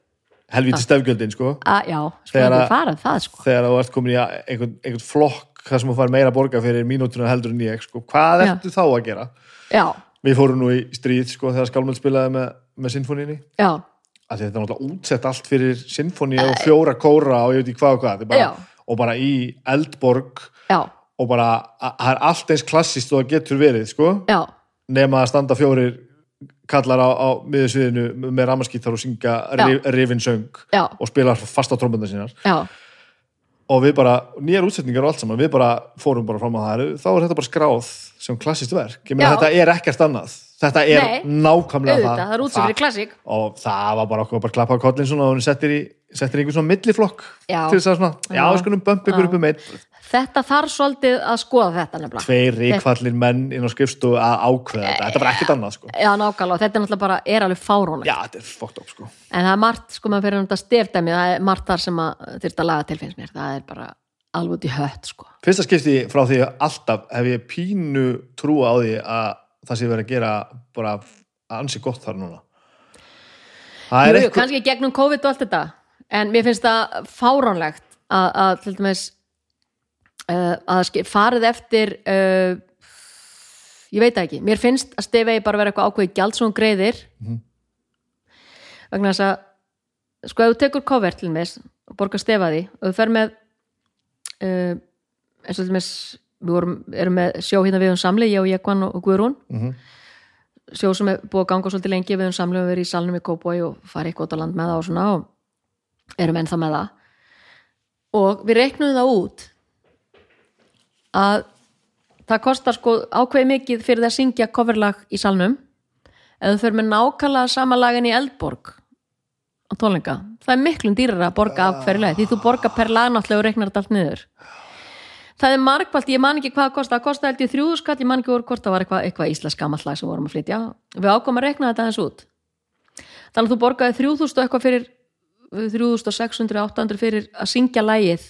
Helvíti stefgjöldin sko. Að, já, sko, Þegar að- er farað það, sko. þegar þú ert komin í einhvern, einhvern flokk þar sem þú fær meira borga fyrir mínútuna heldur en ég sko. hvað ertu þá að gera? já, Við fórum nú í stríð sko, þegar Skálmöld spilaði með, með sinfoníni að þetta er náttúrulega útsett allt fyrir sinfoní og fjóra kóra og ég veit ekki hvað og hvað. Bara, og bara í Eldborg já, og bara, að- það er allt eins klassist og það getur verið sko, já. Nema að standa fjórir kallar á, á miðursviðinu með ramaskítar og syngja rif, rifin söng Já. og spila fast á trombundar sínar. Já, og við bara, nýjar útsetningar og allt saman við bara fórum bara fram á það þá er þetta bara skráð sem klassist verk. Ég meina þetta er ekkert annað. Þetta er Nei. nákvæmlega auðvitað, það. það er útsett fyrir klassík. Og það var bara okkur bara klappa á kollin og hún settir í, settir í einhver svona milliflokk til þess að svona, já, Já. skulum bömpa ykkur upp um einn þetta þarf svolítið að skoða þetta nefnilega. Tveir ríkvallir menn inn á skrifstu að ákveða þetta, þetta var ekkert annað sko. já, nákvæmlega, þetta er náttúrulega bara, er alveg fárónlegt já, þetta er fucked up sko. En það er margt, sko maður fyrir um þetta stefdæmi. Það er margt þar sem þurft að laga til finnst mér. Það er bara alveg út í hött, sko. Fyrsta skipti frá því að alltaf hef ég pínu trúa á því að það sé verið að gera bara ansi gott þar núna. Jú, jú, eitthvað kannski gegnum COVID og allt þetta. En mér finnst það fáránlegt að, að til dæmis að farið eftir uh, ég veit ekki. Mér finnst að stefið bara vera eitthvað ákveði gjald sem hún greiðir vegna þess að sko ef þú tekur cover til mér og borgar stefaði og þú fer með uh, eins og til mér við vorum, erum með sjó hérna við um samli ég og Jekvan og Guðrún. Mhm. sjó sem er búið að ganga svolítið lengi við um samli og verið í salnum í Kópói og farið eitthvað út á land með það og svona og erum ennþá með það. Og við reiknum það út að það kostar sko ákveð mikið fyrir það að syngja coverlag í salnum ef þú fyrir með nákvæmlega sama lagin í Eldborg á tónleika, það er miklum dýrar að borga af hverju leið, því þú borga per lag náttúrulega og reiknar þetta allt niður. Það er margvalt, ég man ekki hvað það kosta það kosta held ég þrjúðu skall, ég man ekki voru hvort það var eitthvað, eitthvað íslensk gamall lag sem vorum að flytja. Við ákomum að reikna þetta aðeins út. Þannig að þú borgaði 3000 og eitthvað fyrir 3600, 800 fyrir að syngja lagið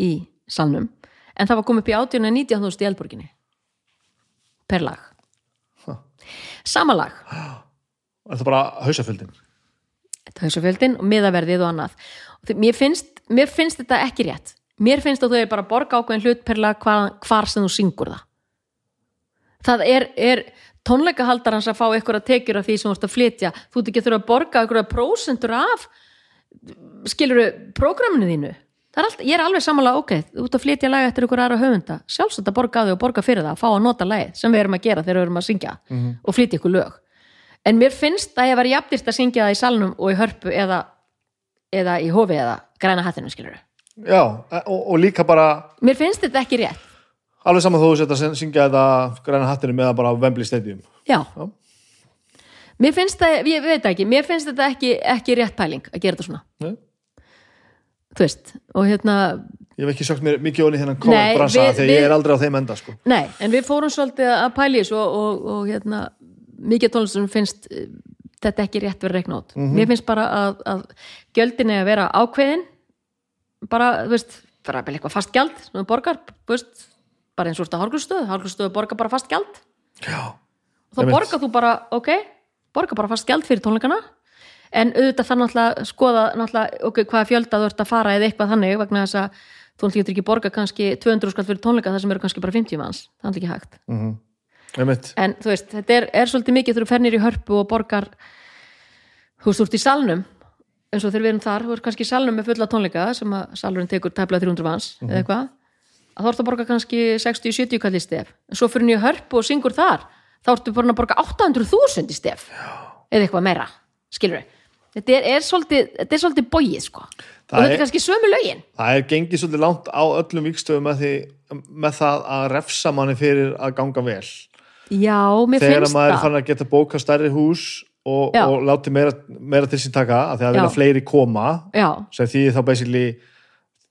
í salnum en það var komið upp í 18 og 19.000 í Elborginni per lag. Sama lag. Er það bara hausaföldin hausafjöldin og miðaverðið og annað. Og mér finnst, mér finnst þetta ekki rétt. Mér finnst að þau er bara að borga ákveðin hlut per lag hvar, hvar sem þú syngur það. Það er, er tónleikahaldarans að fá ykkur að tekjur af því sem þú ert að flytja. Þú ert ekki að þurfa að borga ykkur að prósentur af skiluru prógraminu þínu er allt, ég er alveg samanlega ok, þú ert að flytja lag eftir ykkur aðra höfunda, sjálfsagt að borga því og borga fyrir það, fá að nota lagið sem við erum að gera þegar við erum að syngja og flytja ykkur lög en mér finnst að ég var jafnist að syngja það í salnum og í hörpu eða, eða í hofi eða græna hattinu skilur já, og, og líka bara mér finnst þetta ekki rétt alveg saman þú setja að syngja þetta græna hattinu með bara á Wembley Stadium Já. Já. Mér finnst það, ég veit ekki, mér finnst þetta ekki, ekki rétt pæling að gera þetta svona. Nei. Þú veist, og hérna, ég hef ekki sökt mér mikið onni þennan Nei, bransa við- þegar við- ég er aldrei á þeim enda sko. nei, en við fórum svolítið að pæli þessu og, og, og hérna, mikið tónlistum finnst eh, þetta ekki rétt verið reikna át. Mér finnst bara að, að gjöldin er að vera ákveðin, bara, þú veist, bara eitthvað fast gjald, sem þú borgar, þú veist, bara eins og þetta hálfglustöð, hálfglustöð borgar bara fast gjald. já, og þá borgar þú bara, ok borgar bara fast gjald fyrir tónleikana en auðvitað náttúrulega að skoða náttúrulega, ok, hvaða fjölda þú ert að fara eða eitthvað þannig vegna þess að þú getur ekki borga kannski 200 skall fyrir tónleika það sem eru kannski bara 50 manns, það er ekki hægt. Einmitt. En þú veist, þetta er, er svolítið mikið þú fernir í hörpu og borgar þú veist, þú ert í salnum eins og þegar við erum þar, þú ert kannski í salnum með fulla tónleika sem að salurinn tekur tæplega 300 manns eða eitthvað, að þá ertu að borga kannski 60-70 kall í stef. En svo fyrir nýju hörpu og syngur þar þá ertu bara að borga 800.000 í stef eða eitthvað meira, skilur þetta er, er svolítið, bóið sko, og þetta er- kannski sömu lögin. Það er gengið svolítið langt á öllum vikstöðum með, með það að refsa manni fyrir að ganga vel. Já, mér þegar finnst maður er það. fann að geta bóka stærri hús og, og láti meira, meira til sín taka að því að Já. vilja fleiri koma já, sem því þá basically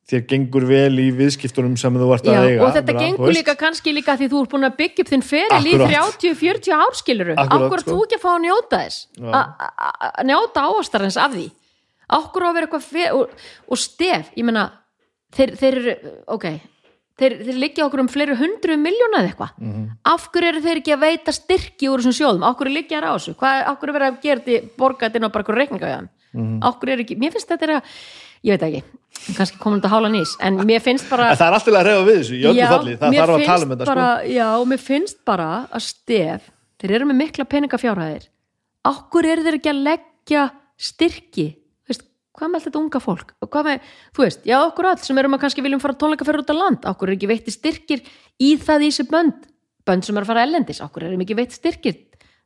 þér gengur vel í viðskiptunum sem þú ert að eiga og þetta bara, þú gengur líka kannski líka því þú ert búin að byggja upp þinn feril í Akkurat. 30-40 árskiluru Akkur sko. þú ekki að fá að njóta þess? Að njóta áastarins af því. Akkur á að vera eitthvað og, og stef, ég meina þeir, þeir eru, ok þeir, þeir liggja okkur um fleiri hundru miljóna eða eitthvað, Mhm. af hverju eru þeir ekki að veita styrki úr þessum sjóðum, af hverju liggja þær á þessu, hvað, af hverju verið að gera þetta borga þetta inn á bara eitthvað reikninga er ekki, mér finnst þetta er að ég veit ekki, kannski komin þetta hála nýs en mér finnst bara En það er alltaf að reyfa við þessu öllu falli, það þarf að tala um þetta bara, sko. Já, mér finnst bara að stef þeir eru með mikla peningafjárhæðir. Okkur eru þeir ekki að leggja styrki? Veist, hvað með þetta unga fólk? Með, þú veist, já okkur öll sem erum að kannski viljum fara tónleika fyrir út á land okkur er ekki veitti styrkir í það í þessi bönd. Bönd sem er að fara ellendis, okkur er ekki veitti styrkir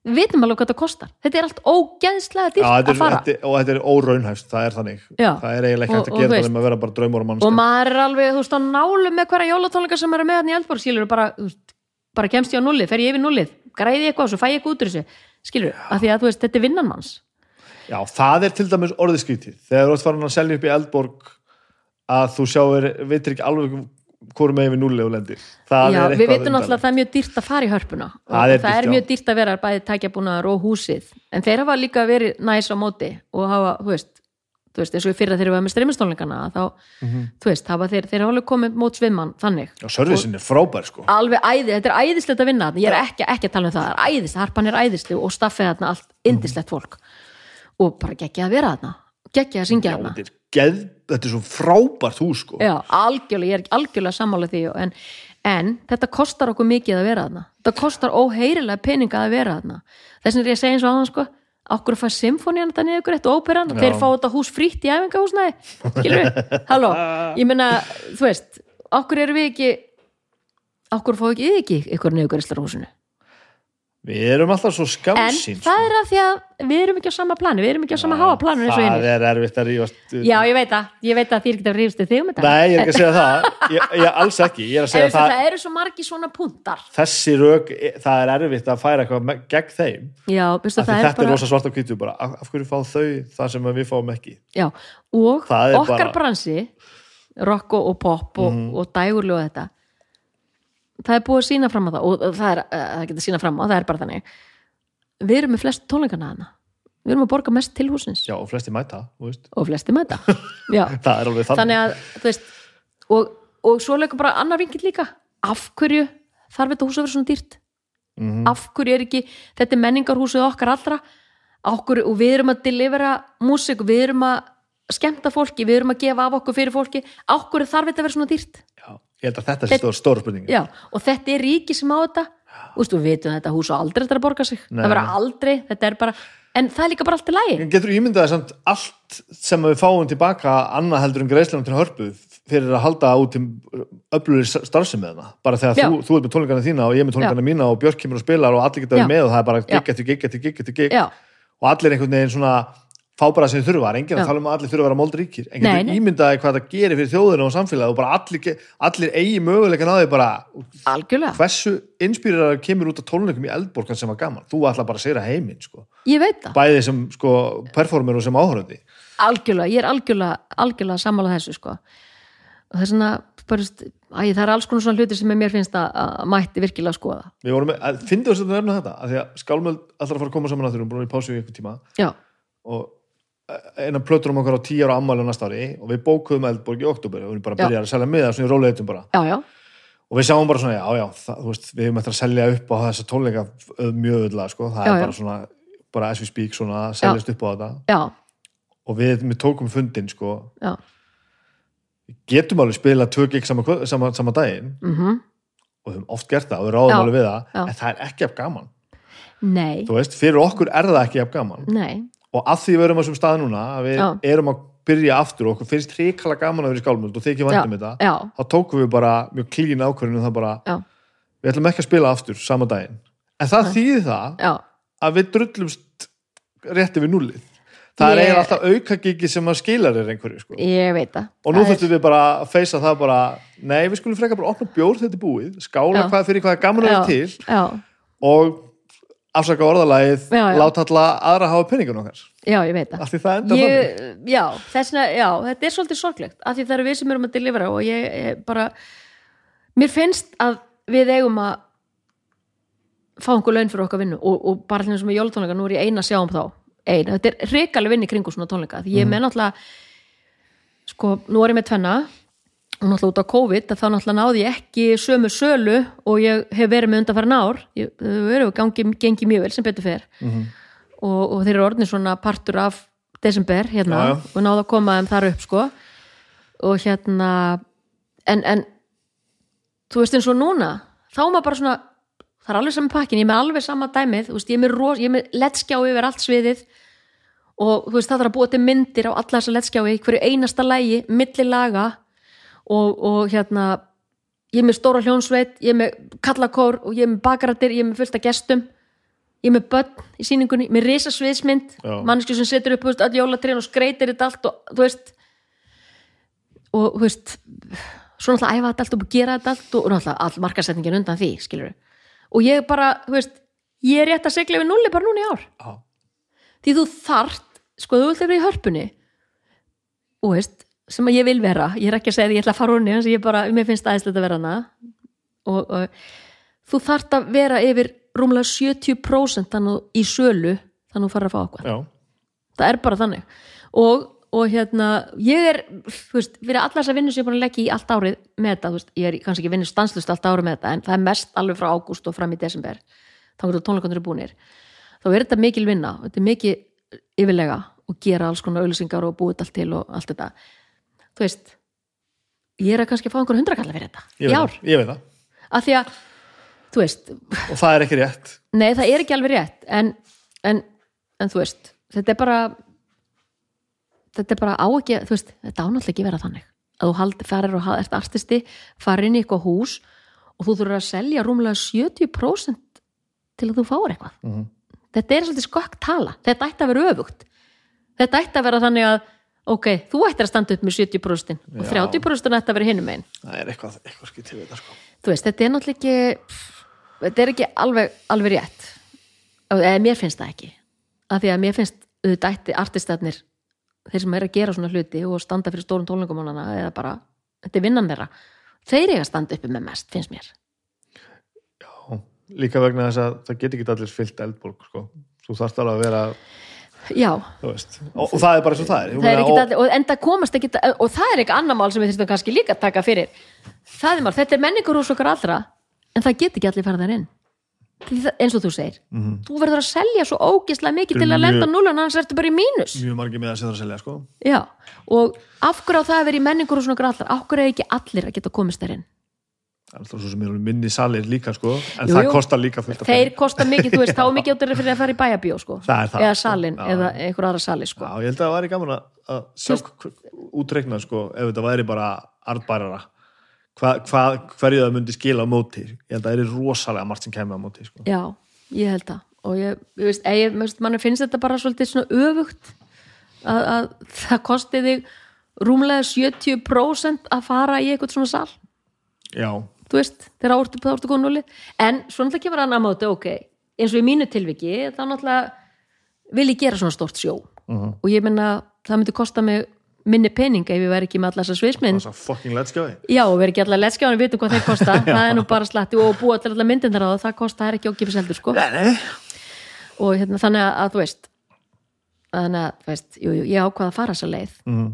við vitum alveg hvað þetta kostar. Þetta er allt ógeðslega Já, dýrt að fara. þetta, og þetta er óraunhæft, það er þannig. Já. það er eiginlega hægt að gera það um að vera bara draumur og og maður er alveg, þú veist, á nálu með hverja jólatónleika sem eru með hann í Eldborg, skilur bara, bara kemst ég á nullið, fer ég yfir nullið græði ég eitthvað og svo fæ ég eitthvað út úr þessu skilur, af því að veist, þetta er vinnan manns. Já, það er til dæmis orðið skrítið. Þegar þú ert farin að selja upp í Eldborg að þú sjáir, veitir ekki alveg hvorum megin við og lendir. Það Já, er við vitum náttúrulega að það er mjög dýrt að fara í hörpuna og Það er það er dýrt, já. mjög dýrt að vera bæði tækjabúnaðar og húsið. En þeir hafa líka verið næs á móti og hafa, þú veist, þú veist eins og í fyrra þegar við varum með streymistónleikana þá, Mhm. þú veist, hafa þeir, þeir hafa alveg komið mót svimman þannig. Já, servisin er frábær sko. alveg æði, þetta er æðislegt að vinna ég er ekki, ekki að tala um það, er æðist harpan er æðisleg og bara geggja að vera að syngja þarna þetta er, svo frábært hús sko. Já, algjörlega, ég er algjörlega sammála því og- en, en þetta kostar okkur mikið að vera þarna. Þetta kostar óheyrilega peninga að vera þarna. Þess vegna er ég að segja eins og aðan sko okkur að fá symfónían þetta niður og óperan Já. þeir fá þetta hús frítt í æfingahúsnæði? Skilur við, halló ég meina, þú veist, okkur erum við ekki okkur fá ekki, ekki ykkur niður ykkur húsinu Við erum alltaf svo En skamsýn það er að því að við erum ekki á sama plani, við erum ekki á sama háa planu eins og Það hinnir. er erfitt að rífast Já, ég veit að, ég veit að ekki að rífstu þig um þetta. Nei, ég er ekki að segja það. Ég, ég, Alls ekki, ég er að segja það, það, það eru svo margi svona puntar. Þessi rök, það er erfitt að færa eitthvað gegn þeim. Já, veistu, það er Þetta er bara, rosa svart á hvítu bara. Af af hverju fá þau það sem við fáum ekki? Já, og Það okkar bara- bransi, rock og, pop og, og dægurlu og þetta, það er búið að sína fram á það og það er, uh, það getur sína fram á, það er bara þannig. Við erum með flest tónleikana hana. Við erum að borga mest til húsins Já, og flesti mæta, og flesti alveg þannig, að veist og, og svo leikur bara annar vinkill líka. Af hverju þarf þetta hús að vera svona dýrt? Mhm. af hverju er ekki þetta er menningarhúsið okkar allra. Okkur, og við erum að delivera músík og við erum að skemmta fólki við erum að gefa af okkur fyrir fólki. Af hverju þarf þetta að vera svona dýrt Ég held að þetta sé stór, stór spurning. Já, og þetta er ríki sem á þetta. Ústu, við vitum að þetta hús á aldrei þetta að borga sig. Nei. það vera aldrei, þetta er bara en það er líka bara allt í lagi. Getur ímyndaði samt allt sem við fáum tilbaka annað heldur en greiðslanum til hörpu fyrir að halda út til öflugir starfsemi með hana bara þegar Já. þú, þú ert með tónleikana þína og ég er með tónleikana mína og Björk kemur og spilar og allir geta Já. með og það er bara gig eftir gig eftir gig eftir gig og allir einhvern veginn svona fá bara sem þau þurfa, það er enginn að tala um að allir þurfa að vera moldríkir, en getur ímyndaði hvað það gerir fyrir þjóðina og samfélagi og bara allir, allir eigi möguleikan á því bara algjörlega, hversu inspýrar kemur út af tónleikum í Eldborgan sem var gaman, þú ætla bara að segja heiminn sko, ég veit það. Bæði sem sko performer og sem áhörandi algjörlega, ég er algjörlega, algjörlega sammála þessu sko. Og það er svona, veist, æ, það er alls konar svona hlutir sem mér finnst að, að mætti virkilega skoða. Við vorum, að, finnum við að nefna þetta að því að skálmöld alltaf að fara að koma saman að þurrum búin í pásu í einhvern tíma. Já, og eina plötur um okkar á tíu ára ammæli á næsta ári og við bókuðum Eldborg í oktober og við erum bara Já. að selja miða svona í róleitum bara. Já, já, og við sjáum bara svona, já, já, það, veist, við erum eftir að selja upp á þessa tónleika mjög öðla, sko, það Já, er bara svona bara as we speak, svona, seljast upp á þetta. Já, og við, við tókum fundin, sko. Já. Getum alveg spila tvö gig sama, sama, sama daginn. Mm og við höfum oft gert það og við ráðum alveg við það en það er ekki af gaman, nei, þú veist, fyrir okkur er það ekki af gaman. Nei og að því við erum á þessum stað núna að við Já. erum að byrja aftur og okkur finnst hrikala gaman að vera í skálmöld og þykir já, vandum þetta þá tókum við bara mjög klín ákvörðinu það bara, já, við ætlum ekki að spila aftur sama daginn, en það þýðir það já. að við drullumst rétti við nullið það er Ég- eiginlega alltaf aukagiki sem að skilar er einhverju sko. og nú Það er- þurftum við bara að feysa það bara nei, við skulum freka bara opna bjór þetta er búið skála hvað fyrir hvað er gaman að vera til. Já, og afsaka já. láta alla aðra hafa penningun okkar. Já, ég veit það. Allt í það enda þannig. Já, þessna, já, þetta er svolítið sorglegt af því það eru við sem erum að delivera og ég, ég bara mér finnst að við eigum að fá einhver laun fyrir okkar vinnu og, og bara hljóðum sem með jólatónleika, nú er ég eina að sjá um þá eina, þetta er hrikalega vinni kringu svona tónleika því ég er með náttúrulega sko, nú er ég með tvenna náttúrulega út á COVID að þá náttúrulega náði ég ekki sömu sölu og ég hef verið með undanfærin ár. Ég, þau eru gangi, gengi mjög vel sem betur fer. Og, og þeir eru orðin svona partur af desember hérna Já, já. og náðu að koma þeim þar upp sko. Og hérna en, en þú veist eins og núna þá er maður bara svona það er alveg saman pakkin, ég er með alveg sama dæmið veist, ég er með, með letskjá yfir allt sviðið. Og þú veist, það þarf að búa til myndir á alla þessa letskjái, hverju einasta lægi milli laga og, og hérna ég er með stóra hljónsveit, ég er með kallakór og ég er með bakaratir, ég er með fullt af gestum ég er með börn í sýningunni með risa sviðsmynd, Já. mannsku sem setur upp öll jólatrén og skreitir þetta allt og þú veist og þú veist svo náttúrulega æfa þetta allt og gera þetta allt og náttúrulega all markasetningin undan því skilur og ég bara, þú veist ég er rétt að segla við nulli bara núna í ár Já. því þú þart, sko þú vilt vera í hörpunni og veist sem að ég vil vera, ég er ekki að segja því ég ætla að fara húnni, ég bara, mér finnst aðeinslega að vera hana og, og þú þart að vera yfir rúmlega 70% þannig í sölu þannig að fara að fá okkur það er bara þannig. Og, og hérna, ég er veist, fyrir allar þess að vinnu sem ég er búin að leggja í allt árið með þetta, veist, ég er kannski ekki vinnu stanslust allt árið með þetta, en það er mest alveg frá ágúst og fram í desember, þá eru búnir, þá er þetta mikil vinna þetta er mikið yfirlega og gera alls konar auðlýsingar og búið allt til og allt þetta, þú veist ég er að kannski fá einhver hundrakalla fyrir þetta í ár, ég veit það. Af því að þú veist, og það er ekki rétt. Nei, það er ekki alveg rétt en, en, en þú veist þetta er bara þetta er bara á ekki, þú veist þetta ánáttúrulega ekki vera þannig. Að þú farir og ert artisti, farir inn í eitthvað hús og þú þurfur að selja rúmlega 70% til að þú fáir eitthvað. Mhm. þetta er svolítið skokk tala, þetta ætti að vera öfugt. Þetta ætti að vera þannig að ok, þú ættir að standa upp með 70% og Já. 30% ætti að vera hinum einn það er eitthvað, eitthvað skilt til þetta sko. þú veist, þetta er náttúrulega ekki þetta er ekki alveg, alveg rétt eða mér finnst það ekki af því að mér finnst auðvitað ætti artistarnir þeir sem er að gera svona hluti og standa fyrir stórum tónleikumannana eða bara, þetta er vinnan þeirra þeir eiga að standa uppi með mest, finnst mér Já. líka vegna þess að það get ekki allir fyllt eldborg sko. þú þarft alveg að vera og, og það er bara svo það er, það er og, allir og enda komast ekki, og það er ekki annar mál sem við þurfum kannski líka að taka fyrir. Það er mál, þetta er menningur hús okkar allra en það get ekki allir fara þar inn. Eins og þú segir, þú verður að selja svo ógislega mikið til að lenda mjög- núl en annars ertu bara í mínus. Mjög margir með að setja að selja sko. Já, og af hverju á það að vera í menningur og svona grallar, af hverju er ekki allir að geta komist þar inn? Alltaf svo sem eru minni salir líka sko. en Jú, það jú. kostar líka fullt af Þeir pening. kosta mikið, þú veist, þá er mikið áttur fyrir að fara í bæjabíó, sko. Það það, Eða sko. salin, Já, eða einhver aðra sali, sko. Já, ég held að það væri gaman að, að sjá útreikna sko, ef þetta væri bara artbærara hva, hva, hverju það myndi skila á móti ég held að það er rosalega margt sem kemur á móti sko. Já, ég held það. Og ég, ég veist, ég, mann finnst þetta bara svolítið svona öfugt að, að það kosti þig rúmlega 70% að fara í eitthvað svona sal já, þú veist, þegar ártu, þá ártu góð núli en svo náttúrulega kemur hann að móti, ok eins og í mínu tilviki, þá náttúrulega vil ég gera svona stórt sjó. Mhm. og ég menna, það myndi kosta mig minni pening ef ég væri ekki með allar þessar sviðsmynd það er fucking let's go já, og veri ekki allar letskjáðan, við vitum hvað þeir kosta. Það er nú bara slatti og búa til allar myndindar á það það kosta, það er ekki ókipis heldur, sko. Nei, nei, og hérna, þannig að, þú veist þannig að, þú veist, jú, jú, ég ákvað að fara þessa leið. Mhm.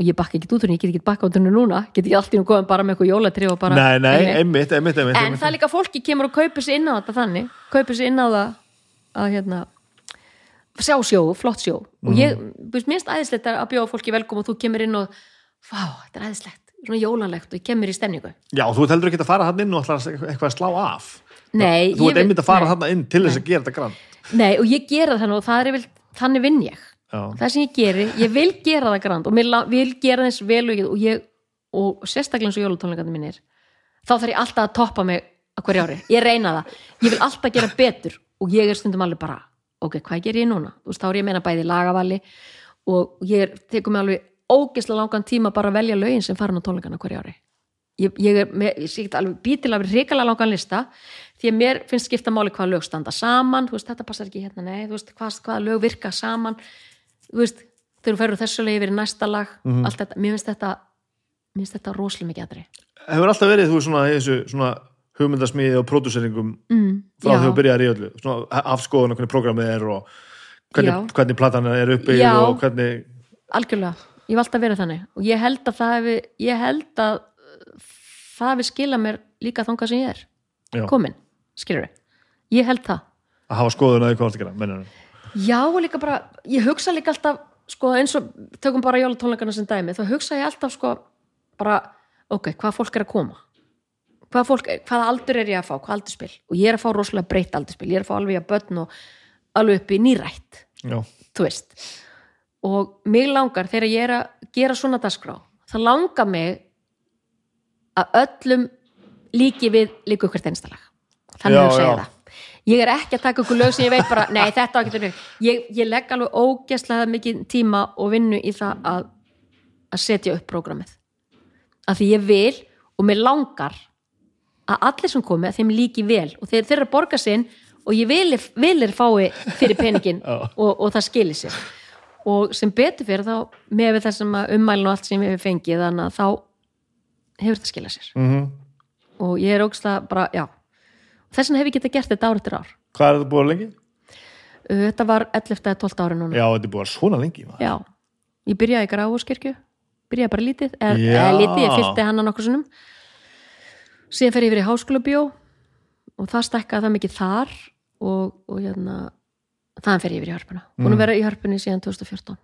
Og ég bakka ekki út úr henni, ég get ekki bakka út úr henni núna. Get ekki allt í hún komið bara með eitthvað jólatri og bara nei, nei, einmitt, einmitt, einmitt, en einmitt. það er líka fólki kemur og kaupir sér inn á þetta þannig. Kaupir sér inn á það að hérna sjá sjó, flott sjó og ég, þú veist, minnst æðislegt að bjóða fólki velkom og þú kemur inn og vá, þetta er æðislegt, svona jólanlegt og ég kemur í stemningu. Já, þú heldur ekki að fara hann inn og ætlar eitthvað að slá af. Nei, þú ég ert vil- einmitt að fara nei. hann inn til þess að gera þetta grann Nei, og ég gera það þannig og það er vel, þannig vinn ég já, það sem ég geri, ég vil gera það grand og vil gera þess vel og, og, ég, og sérstaklega eins og jólutónleikandi mínir þá þarf ég alltaf að toppa mig á hverju ári, ég reyna það. Ég vil alltaf gera betur og ég er stundum alveg bara, ok, hvað ger ég núna? Þú veist, þá er ég að meina bæði lagavali og ég tekur mig alveg ógeðslega langan tíma bara að velja lögin sem fara á tónleikana hverju ári. Ég, ég er með, ég sé alveg býtil af hrikalega langan lista því að mér finnst skipta máli hvað lög standa saman. Þú veist, þetta passar ekki hérna, nei, þú veist, hvað, hvaða lög virka saman þú veist, þegar þú ferður þessu leið yfir næsta lag, allt þetta, mér finnst þetta mér finnst þetta rosalega mikið aðri hefur alltaf verið þú svona, í þessu svona hugmyndasmiði og pródúseringum mm, frá því þú byrjar í öllu svona afskoðun og hvernig programmið er og hvernig, Já. hvernig platan er Já. og hvernig algjörlega, ég hef alltaf verið þannig og ég held að það hefði ég held að það hefði skilað mér líka þangað sem ég er Já. komin, skilur við ég held það að hafa skoðun að því hvað það gera mennur. Já, líka bara, ég hugsa líka alltaf sko eins og, tökum bara jólatónleikana sem dæmi, þá hugsa ég alltaf sko bara, ok, hvað fólk er að koma? Hvað fólk, hvaða aldur er ég að fá? Hvað aldurspil, og ég er að fá rosalega breytt aldurspil, ég er að fá alveg að börn og alveg upp í nýrætt, þú veist. Og mig langar þegar ég er að gera svona dagskrá, það langar mig að öllum líki við líku hvert einstalag þannig að segja það ég er ekki að taka ykkur lög sem ég veit bara nei þetta á ekki þetta ég, ég legg alveg ógeðslega mikið tíma og vinnu í það að, að setja upp prógramið. Af því ég vil og mér langar að allir sem komi að þeim líki vel. Og þeir, eru að borga sinn og ég vil, vil er fái fyrir peningin og, og það skilir sér. Og sem betur fyrir þá með þessum ummælin og allt sem við hefur fengið þannig að þá hefur þetta skilað sér. Mm og ég er ógstlega bara, já þess vegna hef ég getað gert þetta ár eftir ár hvað er þetta búið lengi? Uh, þetta var 11. eða 12. ári núna já, þetta er búið svona lengi maður. já, ég byrjaði í Gráfúskirkju byrjaði bara lítið, Já. eða lítið ég fylgdi hana nokkur sinnum síðan fer ég yfir í háskóla og það stekkaði það mikið þar og, og hérna þaðan fer ég yfir í hörpuna búin að vera í hörpunni síðan 2014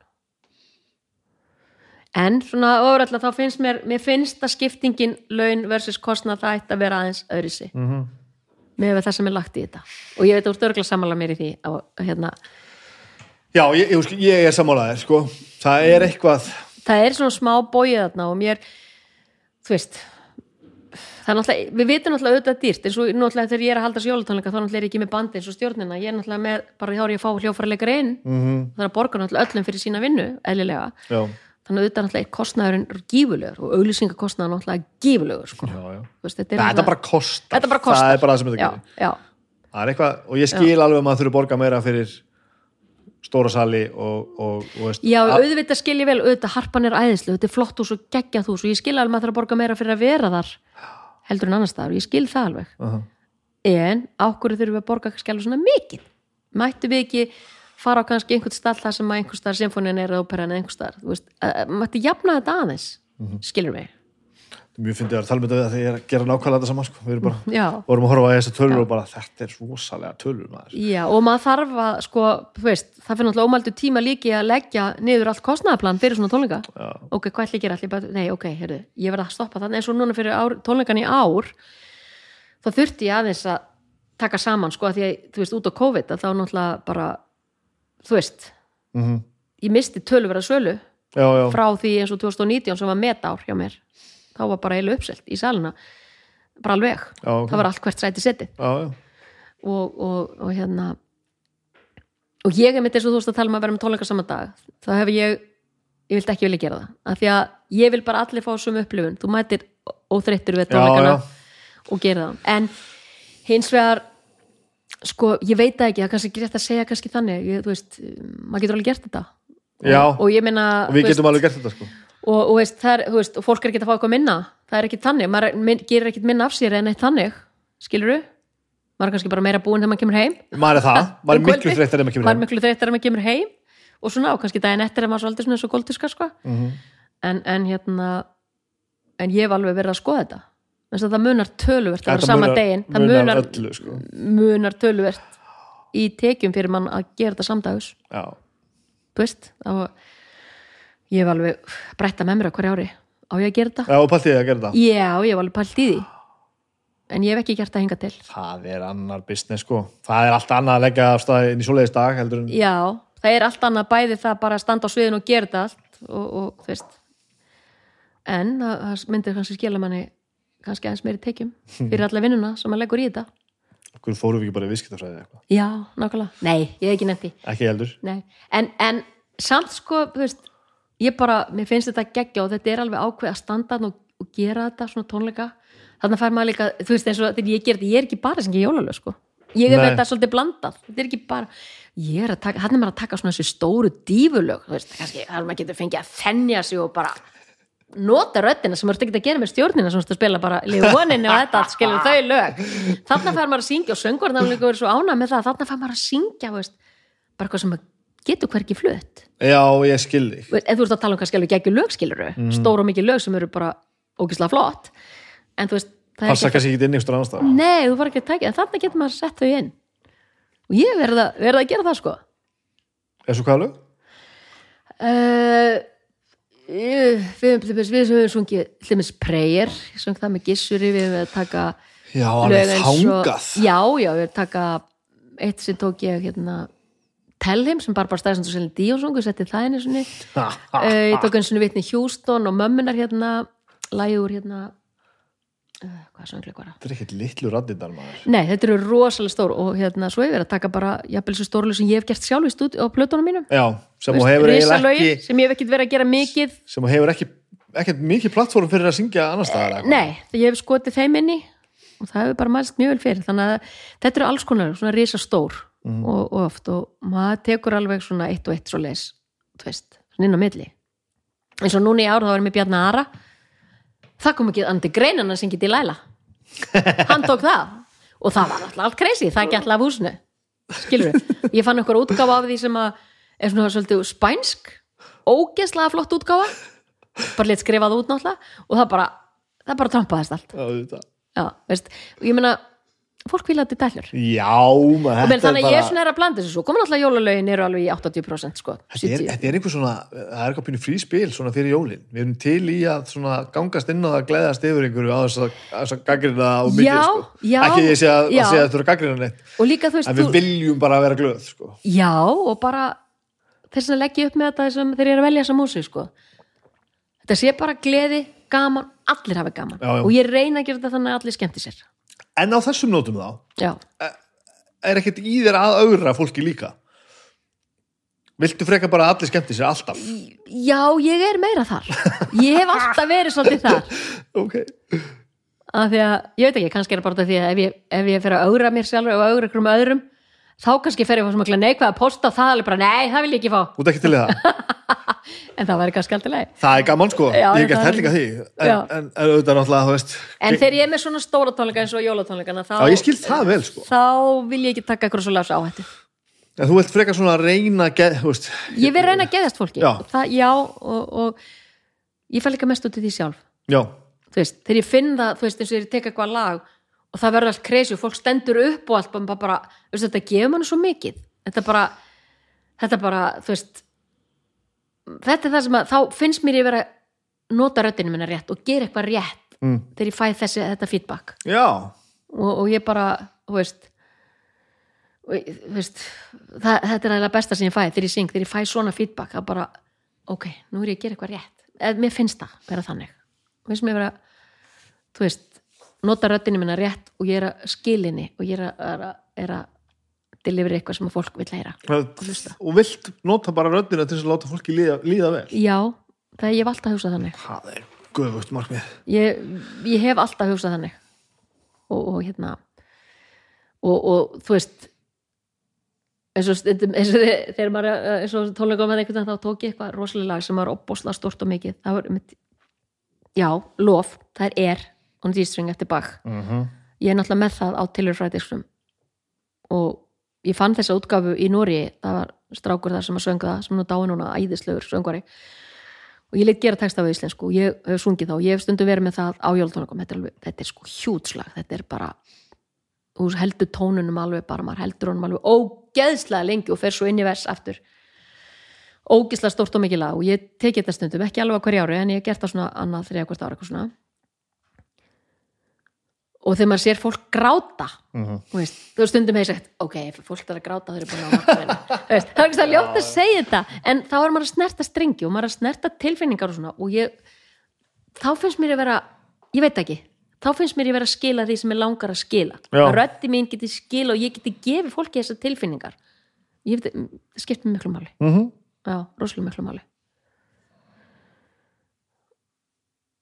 en svona ofrætla þá finnst mér mér finnst að skiptingin laun versus kostnað það ætti að vera aðeins öðrisi Mhm. Með það sem er lagt í þetta. Og ég veit að þú ert örgulega sammála mér í því að, hérna, já, ég, ég, ég er sammálaðir sko. það er eitthvað það er svona smá bóið þarna og mér þú veist það er náttúrulega, við vitum náttúrulega auðvitað dýrt. Eins og náttúrulega þegar ég er að halda sjólutónleika þá náttúrulega er ég ekki með bandi eins og stjórnina. Ég er náttúrulega með, bara þá er ég að fá hljófærleikar inn mm það er að borga náttúrulega öllum fyrir sína vinnu eðlilega, já, þannig að auðvitað náttúrulega er kostnaðurinn gífulegur og auglýsingakostnaður náttúrulega gífulegur sko. já, já. Veist, þetta, er þetta náttúrulega- bara kostar. Þetta bara kostar. Það er bara það sem þetta já, gerir. já, er eitthvað, og ég skil alveg að maður þurfi að borga meira fyrir stóra sali og, og, og veist, Já, að- auðvitað skil ég vel, auðvitað harpan er æðislu, þetta er flott hús og geggjað hús og ég skil alveg að maður þarf að borga meira fyrir að vera þar heldur en annars og ég skil það alveg. Aha. en ákvörðu þurfum við að borga alveg svona mikið? Mættu við ekki fara á kannski einhvern stall þar sem að einhvern staðar symfónin er eða óperan eða einhvern að- að- mættu jafna þetta aðeins, skilur mig? Mjög fyndið að tala með þetta þegar ég er að gera nákvæmlega þetta saman sko. við erum bara, Já, vorum að horfa á þessar tölur og bara þetta er rosalega tölur maður. Já, og maður þarf að sko, þú veist, það fyrir náttúrulega ómældu tíma líki að leggja niður allt kostnaðaplan fyrir svona tónleika. Já, ok, hvað að gera? Allir nei, ok, heyrðu, ég verð að stoppa þannig eins og núna fyrir ár, tónleikan í ár þá þurfti ég aðeins að taka saman, sko, að því að, þú veist, út á COVID að þá náttúrulega bara þú veist, mm ég misti töluverða sölu já, já. frá því eins og 2019 sem var metár hjá mér. Þá var bara eilu uppselt í salina bara alveg, Já, ok. það var allt hvert sæti já. og, og, og hérna og ég er mitt eins og þú veist að tala um að vera með tónleika saman dag. Þá hef ég, ég vilt ekki vilja gera það. Af því að ég vil bara allir fá sömu upplifun. Þú mætir óþreyttur við tónleikana og gera það. En hins vegar sko, ég veit það ekki, það er kannski ekki rétt að segja kannski þannig, ég, þú veist, maður getur alveg gert þetta. Já. og, og meina og við þú veist, getum alveg gert þetta sko. Og, og, veist, það er, þú veist, og fólk er ekki að fá eitthvað minna. Það er ekki þannig, maður minn, gerir ekkit minna af sér en eitt þannig, skilur maður er kannski bara meira búinn þegar maður kemur heim. Maður er það, maður er Um miklu þreyttar en maður kemur maður er heim. miklu þreyttar en maður kemur heim. Og svona, og kannski daginn eftir er maður svolítið svona eins og góldurska sko. Mhm. en, en hérna en ég hef alveg verið að skoða þetta það munar töluvert að vera Þetta sama munar- degin það munar munar, öllu, sko. munar töluvert í tekjum fyrir mann að gera þetta samdags. Já, þú veist ég hef alveg bretta með mér á hverju ári. Á ég að gera þetta? já og pæltið að gera þetta? Já, ég hef alveg pælt í því. En ég hef ekki gert það hinga til. Það er annar business sko. Það er allt annað að leggja af stað inn í svoleiðis dag en Já, það er allt annað bæði það bara að standa á sviðinu og gera þetta allt og, og þú veist. En það, það myndir kannski skila manni kannski aðeins meiri tekjum fyrir alla vinnuna sem maður leggur í þetta. Okkur fórum við ekki bara í viðskiptafræði eitthvað? Já, nákvæmlega, nei, ég hef ekki nefnt því. Ekki heldur. Nei, en, en samt sko, þú veist, ég bara, mér finnst þetta geggja og þetta er alveg ákveð að standa og, og gera þetta svona tónleika. Þannig fær maður líka, þú veist, eins og þegar ég ger þetta, ég er ekki bara sem ekki jólalög, sko. Ég er með þetta svolítið blandað. Þetta er ekki bara, ég er að taka, hann er maður að taka svona þessi stóru dífulög, þú veist, kannski, þar maður getur fengið að þennja sig og bara nota röddina sem þú ert ekki að gera með stjórnina sem þú ert að spila bara liðu voninni og þetta skilur þau lög. Þarna fær maður að syngja og söngvarnar verið svo ánað með það þarna fær maður að syngja veist, bara eitthvað sem getur hvergi flutt. Já ég skil þig. Þú ert að tala um kannski alveg geggjur lög skilur Mhm. stór og mikið lög sem eru bara ógislega flott. En þú veist, það passa kannski ekki inn í einhverjum annars staðar. nei, þú var ekki að tækja, en þarna getur maður að setja þau inn. Og ég verða, verða að gera það sko við við við við höfum sungið hlumis prayer, ég söng það með gissuri við höfum að taka já og- já, já, við taka eitt sem tók ég hérna Tell Him sem bara bara stæðsand og selin Díónsung við settið það sinni uh, ég tók einu sinni vitni Houston og mömmunar hérna lægi úr hérna hvað söngleik var það? þetta er ekkert litlu raddindar maður. Nei, þetta eru rosalega stór og hérna svo hefur verið að taka bara jafnvel svo stórlega sem ég hef gert sjálf í stúd á plötunum mínum. Já, sem hún hefur eiginlega ekki sem ég hef ekkert verið að gera mikið. sem hún hefur ekki ekkert mikið plattform fyrir að syngja annars eitthvað. Nei, ég hef skotið þeim inni og það hefur bara mælst mjög vel fyrir. Þannig að þetta eru alls konar svona risa stór og, og oft og maður tekur alveg svona eitt og eitt svo leis það kom ekki andi greinan að syngja til Læla hann tók það. Og það var alltaf allt crazy, það ekki alltaf af húsinu. Skilur við, ég fann okkur útgáfa af því sem að er svona svolítið spænsk. Ógeðslega flott útgáfa. Bara létt skrifað út náttúrulega. Og það bara, það bara trampaðist allt. Já, já, veist, ég meina fólk vil að þetta dælur já maður, og þetta þannig að ég er svona er að blanda þessu svo komin alltaf jólalögin eru alveg í 80% sko, Þetta er, 70. þetta er einhver svona, það er eitthvað pínu fríspil svona fyrir jólin. Við erum til í að svona gangast inn á það að gleðast yfir einhverju á þess að, að þess að á mikið, Já, sko. Ekki ég sé að, að segja að þetta er að gaggrina neitt. og líka þú veist En við þú, viljum bara vera glöð, sko. já og bara þess að leggja upp með þetta sem þeir eru að velja þessa músi sko. þetta sé bara gleði, gaman allir hafi gaman Já, já. og ég reyna að gera þetta þannig að allir skemmti sér En á þessum nótum þá, já, er ekkert í þér að augra fólki líka. Viltu freka bara að allir skemmti sér alltaf? já ég er meira þar ég hef alltaf verið svolítið þar Ok. að því að, ég veit ekki, kannski er það bara því að ef ég, ef ég fer að augra mér sjálfur og augra ykkur um öðrum, þá kannski fer ég að fá neikvæða að posta það alveg bara, nei, það vil ég ekki fá Út ekki til í það. en það væri kannski aldrei leið Það er gaman, sko. Já, ég hef gert er- hellinga því. En, Já. en, en auðvitað náttúrulega, þú veist. en þegar ég er með svona stóra tónleika eins og jólatónleikana þá, Já, ég skil það vel, sko. þá vil ég ekki taka ykkur svo lags áhættu En þú vilt freka svona reyna, geð, þú veist. ég vil reyna að geðast fólki Já. það, já og, og ég fæ líka mest út í því sjálf Já, þú veist, þegar ég finn það, þú veist, eins og ég tek eitthvað lag og það verður allt crazy og fólk stendur upp og allt bara, bara veist, þetta gefur mann svo mikið. Þetta bara, þetta bara, þú veist þetta er það sem að, þá finnst mér ég vera að nota röddinu minna rétt og gera eitthvað rétt mm. þegar ég fæ þessi, þetta feedback. Já, og, og ég bara, þú veist veist það, þetta er eiginlega besta sem ég fæ þegar ég syng, þegar ég fæ svona feedback það bara, ok, nú er ég að gera eitthvað rétt. Eða mér finnst það, vera þannig. Finnst mér vera, þú veist nota röddinu minna rétt og ég er að skilinni og ég er að, er að, er að deliveri eitthvað sem fólk vill heyra. Og vilt nota bara röddina til þess að láta fólki líða, líða vel? Já, það ég hef alltaf hugsað þannig. Það er guðvögt markmið. Ég, ég hef alltaf hugsað þannig. Og, og hérna og, og þú veist eins og, og þegar maður eins og tónleikum með einhvern veginn þá tók ég eitthvað rosalega lag sem var opbósla stort og mikið. Það var já, lof það er er on G-string eftir Bach. Uh -huh. ég er náttúrulega með það á tilurfræðiskum og ég fann þessa útgáfu í Nóri það var strákur þar sem að söngu það sem nú dáin núna æðislegur söngvari. Og ég leitt gera texta á íslensku og ég hef sungið þá. Og ég hef stundum verið með það á jólatónleikum þetta þetta er sko hjútslag. Þetta er bara þú heldur tónunum alveg bara maður heldur honum alveg ógeðslega lengi og fer svo inn í vers aftur. Ógeðslega stórt og mikið lag. Og ég teki þetta stundum ekki alveg á hverju ári en ég hef gert það svona annað þriða hvert ára og þegar maður sér fólk gráta Mhm. þú veist, þú stundum hefur sagt ok, ef fólk er að gráta þau eru búin að veist, það er ekki það ljótt að segja þetta en þá er maður að snerta strengi og maður er að snerta tilfinningar og svona og ég þá finnst mér að vera, ég veit ekki þá finnst mér að vera að skila því sem ég langar að skila. Já. að röddi mín geti skila og ég geti gefið fólki þessar tilfinningar. Ég veit, það skiptir mig miklu máli. Uh já, rosalega miklu máli.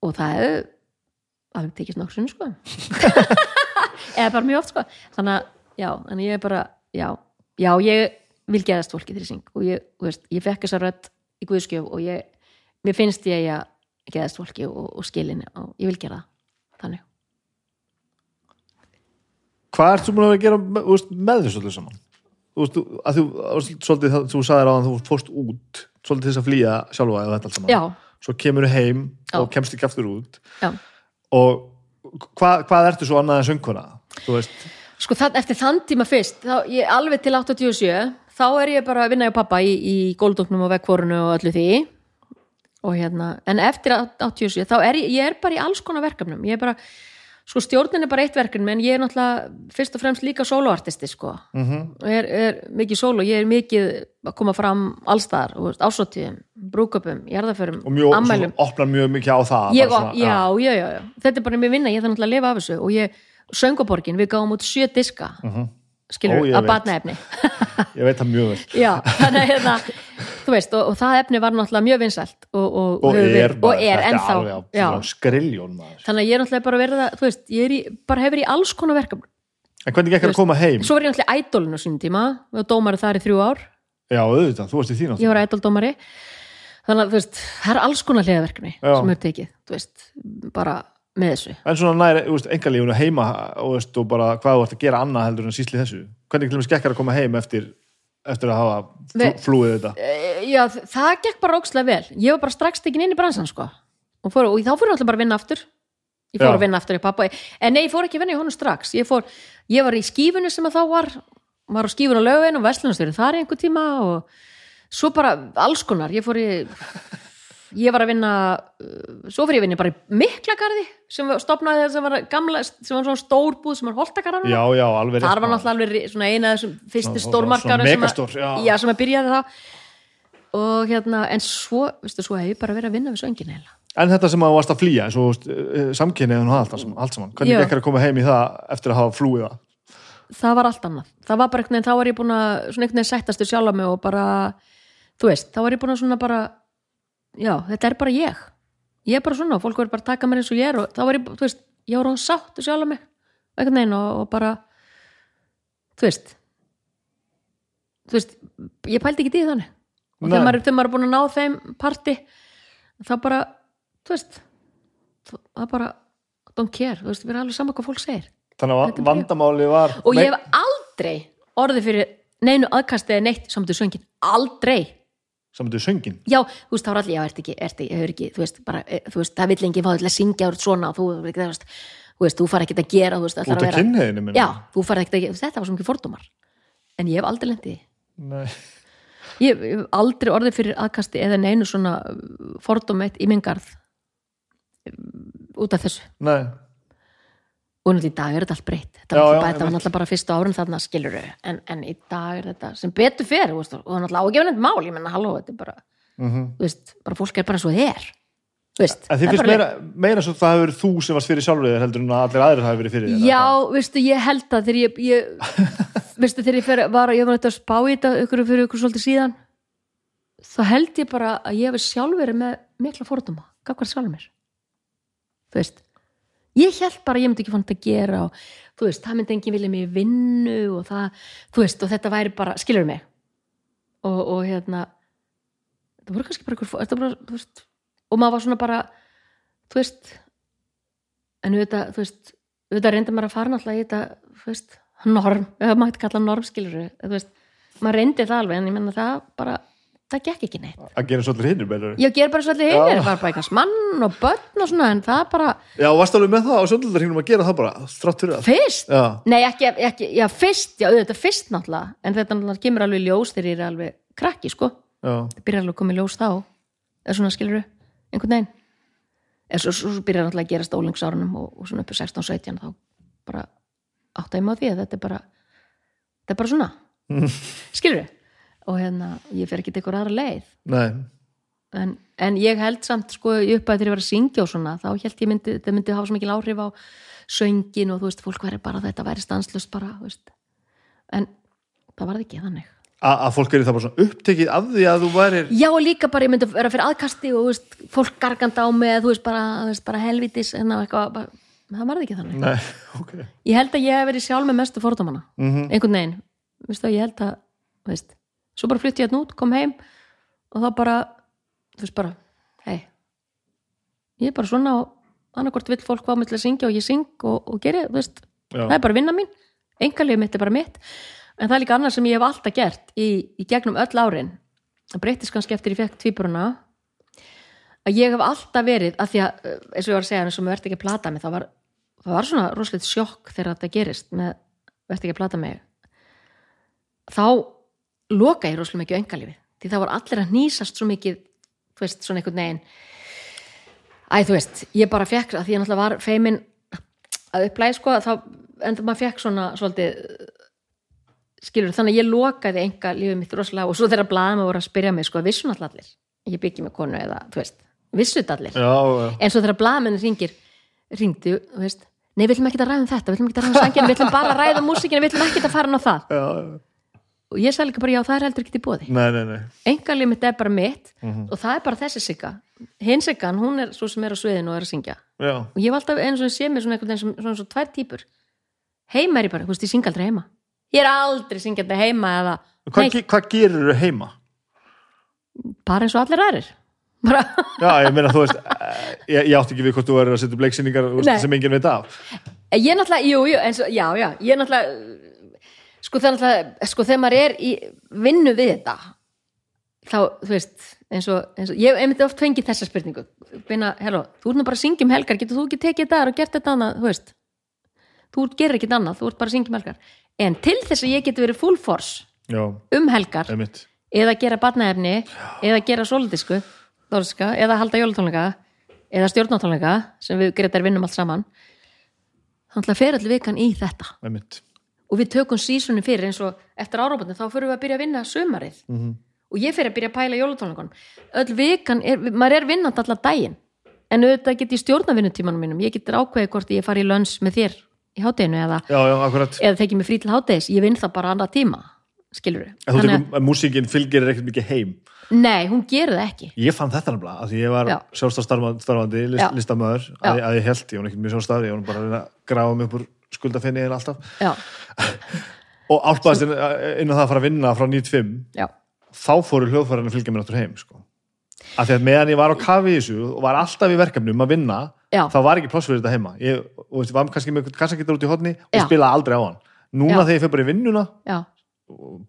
Og það hefur alveg tekist nokkur sinni sko. Eða bara mjög oft sko. Þannig að, já, en ég er bara já, já, ég vil geðast fólki syng. Og ég, þú veist, ég fekk þessa rödd í Guðskjöf og ég mér finnst ég að geðast fólki og, og skilinni og ég vil gera það þannig. Hvað ert þú búin að vera að gera þú veist, með þessu öllu saman? Þú veist, þú- að þú, þú svolítið það, þú sagðir á hann, þú fórst út svolítið til þess að flýja sjálfa eða þetta allt saman. Já, svo kemur heim Já. og kemst ekki aftur út. Já og hvað, hvað ertu svo annað en veist, Sko það, eftir þann tíma fyrst, þá ég alveg til 87, þá er ég bara að vinna hjá pappa í, í góldóknum og vekkvorunu og öllu því. Og hérna, en eftir 87 þá er ég, ég er bara í alls konar verkefnum. Ég er bara, sko stjórnin er bara eitt verkefnum en ég er náttúrulega fyrst og fremst líka sóloartisti sko, mm -hmm. og er, er mikið sóló, ég er mikið að koma fram allstar, ásóttíðum brúköpum, jarðaförum, og ammælum svona, opnar mjög mikið á það ég, svona, já, já, já, já, þetta er bara mér vinna ég þarf náttúrulega að lifa af þessu og ég, Söngaborgin, við gáum út sjö diska. Mhm. Skilur, Ó, að veit. batnaefni ég veit það mjög vel. Já, þannig hérna veist, og, og það efni var náttúrulega mjög vinsælt og, og, og er, er ennþá skriljón maður. Þannig að ég er náttúrulega bara verið að veist, ég í, bara hefur í alls konar verkefn en hvernig gekk Þú að koma heim? svo var ég náttúrulega ædolinu á sínum tíma og dómari þar í þrjú ár, já, auðvitað, þú varst í þín ég var ædoldómari þannig að veist, það er alls konar hliðaverkefni sem er tekið, bara með þessu. En svona nær, þú veist, engalífunu heima og, veist, og bara hvað þú ert að gera annað heldur en sísli þessu. Hvernig til dæmis gekk að koma heim eftir eftir að hafa flú, Ve- flúið þetta? Eh, já, þ- það gekk bara ókslega vel. Ég var bara strax tekin inn í bransan sko. Og, fór, og þá fór ég alltaf bara að vinna aftur. Ég fór Já. að vinna aftur í pappa en nei, ég fór ekki að vinna í honum strax. Ég, fór, ég var í skífunni sem að þá var var á skífun og lögin og vestlunastöru þar í einhver tíma og svo bara alls konar, ég fór í ég var að vinna uh, svo fyrir ég að vinna bara í Miklagarði sem stofnaði þegar sem var gamla sem var svona stór búð sem var holtakarðan já, já, alveg þar var náttúrulega alveg svona eina þessum fyrstu svona sem, að- megastór, já. já, sem að byrjaði þá. Og hérna, en svo veistu, svo hef ég bara verið að vinna við söngin heila en þetta sem að varst að flýja eins og samkynniðun og allt, allt saman. Hvernig gekk að koma heim í það eftir að hafa flúið það? Það var allt annað, það var bara veginn þá var ég búin að, svona veginn sættastu sjálfa mig og bara, þú veist, þá var ég búin að svona bara, já, þetta er bara ég. Ég er bara svona og fólk verður bara að taka mér eins og ég er og þá var ég, þú veist, ég var hún sátt sjálfa mig, einhvern veginn og, og bara, þú veist þú veist ég pældi ekki í því þannig. Og þegar maður, þegar maður er búin að ná þeim parti þá bara, þú veist það bara don't care, þú veist, við erum alveg saman hvað fólk segir. Þannig að vandamáli var og ég hef aldrei orðið fyrir neinu aðkasti eða neitt saman til söngin, aldrei saman til söngin já, þú veist, þá er allir, já, ert ekki, ert ekki, hefur ekki þú veist, bara, eh, þú veist, það vill enginn fá til að syngja úr svona og þú, veist, þú veist, þú far ekkert að gera, þú veist, ætlar út að vera já, þú far ekkert að gera, þetta var svo mikið fordómar. En ég hef aldrei lendið ég hef aldrei orðið fyrir aðkasti eða neinu svona fordómeitt í minn garð um, út af þessu. Nei. Og náttúrulega í dag er þetta allt breytt. Þetta, Já, var náttúrulega bara fyrstu árun þarna skilur en, en í dag er þetta sem betur fer þú veist, og náttúrulega ágefnend mál, ég menna halló, þetta er bara, Mm þú veist, bara fólk er bara og það er þú veist, En það þið er finnst meira, meira svo það hefur verið þú sem varst fyrir sjálfur þér heldur en að allir aðrir hafi verið fyrir þér Já, veistu, ég held að þegar ég, ég veistu þegar ég fer, var, ég var að spá í þetta ykkur fyrir ykkur svolítið síðan þá held ég bara að ég hefði sjálf verið með mikla fordóma, gaf hvað sjálf mér. Þú veist ég held bara ég myndi ekki fann þetta að gera og þú veist, það myndi enginn vilja mig vinnu og það, þú veist, og þetta væri bara skilur mig? Og, og hérna það voru kannski bara þetta bara, veist, og maður var svona bara þú veist en auðvitað, þú veist auðvitað reyndi maður að fara náttúrulega í þetta þú veist, norm, eða maður hægt kalla norm skilur þú veist, maður reyndi það alveg en ég menna það bara, það gekk ekki neitt. Að gera svolítið hinnur meður ég ger bara svolítið hinir, var bara eitthvað mann og börn og svona, en það bara já, varst alveg með það á sjónlöldarhingnum að gera það bara þrátt fyrir það fyrst, já, nei ekki, ekki já fyrst, já auðvitað fyrst náttúrulega en þetta náttúrulega kemur alveg ljós þegar ég er alveg krakki sko, já, það byrjar alveg að koma ljós þá. Eða svona skilur einhvern veginn. Eða svo, svo byrjar náttúrulega að gera stólingsárunum og, og svona upp í 16-17 þá bara átta ég maður því að þetta er bara þetta er bara svona. Skilur og hérna, ég fer ekki til ykkur aðra leið. En, en ég held samt sko í uppæði þegar ég var að syngja og svona þá held ég myndi, þetta myndi hafa svo mikil áhrif á söngin og þú veist, fólk væri bara þetta væri stanslust bara, veist. En það var ekki þannig. A, að fólk er það bara svona upptekið af því að þú værir Já og líka bara ég myndi vera fyrir aðkasti og veist, fólk garganda á mig þú veist bara, veist, bara helvitis eitthvað, bara, það var ekki þannig. Nei, ok. Ég held að ég hef verið sjálf með mestu fordómana Mhm. einhvern veginn, veistu, ég held að veist, svo bara flytti ég hérna út, kom heim og þá bara þú veist bara, hei ég er bara svona og annarkvort vill fólk hvað með til að syngja og ég syng og, og geri, þú veist, Já. það er bara vinna mín. Engalið mitt er bara mitt. En það er líka annað sem ég hef alltaf gert í, í gegnum öll árin. Það breytist kannski eftir ég fekk tvíburuna að ég hef alltaf verið að því að, eh, eins og ég var að segja eins og með verði ekki að plata mig, það var, það var svona rosalegt sjokk þegar þetta gerist með verði ekki að plata mig. Þá loka ég rosalega mikið á engalífi því það var allir að nýsast svo mikið þú veist, svona einhvern veginn. Æ, þú veist, ég bara fekk að því ég náttúrulega var feimin að upplæði sko, þá, en maður fekk svona svolítið skilur, þannig að ég lokaði enga lífið mitt rosalega og svo þegar blaðum voru að spyrja mig sko, vissu náttúrulega allir, ég byggi með konu eða, þú veist, vissu þetta allir? Já, já, en svo þegar blaðmennin ringir ringdu, þú veist nei, við ætlum ekki að ræða um þetta, við ætlum ekki að ræða um sanginu við ætlum bara að ræða músikinu, við ætlum ekki að fara á það. Já. Og ég sagði líka bara, já, það er heldur ekki í bóði engalíf mitt er bara mitt og það er bara þessi sigga. Hinn siggan, hún er svo sem er á sviðinu og er að syngja. Já, og ég hef alltaf eins og sé mér svona einhvern veginn sem svona svo tvær típur heima er ég bara, þú veist, ég syng aldrei heima. Ég er aldrei syngjandi heima eða hvað, ge- hvað gerir þú heima? bara eins og allir aðrir. Bara, já, ég meina, þú veist eh, ég, ég átti ekki við hvort þú verður að setja Nei. sem enginn veit af. Ég er náttúrulega, jú, jú eins og, já, já, ég er náttúrulega sko er náttúrulega, sko þegar maður er í vinnu við þetta þá, þú veist, eins og, eins og ég hef einmitt oft fengið þessa spurningu. Beina, hello, þú ert nú bara að syngja um helgar getur þú ekki tekið þetta og gert þetta annað, þú veist þú gerir ekkit annað, þú ert bara að syngja um helgar. En til þess að ég geti verið full force já, um helgar einmitt. eða gera barnaefni eða gera sóldisku þorska, eða halda jólatónleika eða stjórnátónleika sem við greitar vinnum allt saman þannig að fer allir vikan í þetta. Einmitt og við tökum sísunni fyrir eins og eftir árópandi þá fyrir við að byrja að vinna sömarið Mhm. og ég fyrir að byrja að pæla jólatónleikunum. Öll vikan, er, maður er vinnand allan daginn. En auðvitað get ég stjórna vinnutímanum mínum. Ég get ákveðið hvort ég fari í lönns með þér í hátteginu eða, eða tekið mér frí til háttegis ég vinn það bara annað tíma skilur þú tekum að músíkin fylgir ekkert mikið heim? Nei, hún gerir það ekki. Ég fann þetta af því ég var Já. sjálfstafstarfandi Já. list, listamöður að, að ég held, ég var ekki mjög sjálfstafri ég var bara að grafa mig upp úr skuldafinni eða alltaf og álpaðist inn, inn á það að fara að vinna frá 95 já, þá fóru hljóðfærin að fylgja mér náttúr heim sko. af því að meðan ég var á kafi í þessu og var alltaf í verkefnum að vinna Já. þá var ekki pláss fyrir þetta heima ég og, var kannski með kassakitur út í hodni og Já. spilaði aldrei á hann núna Já. þegar ég fyrir bara í vinnuna já,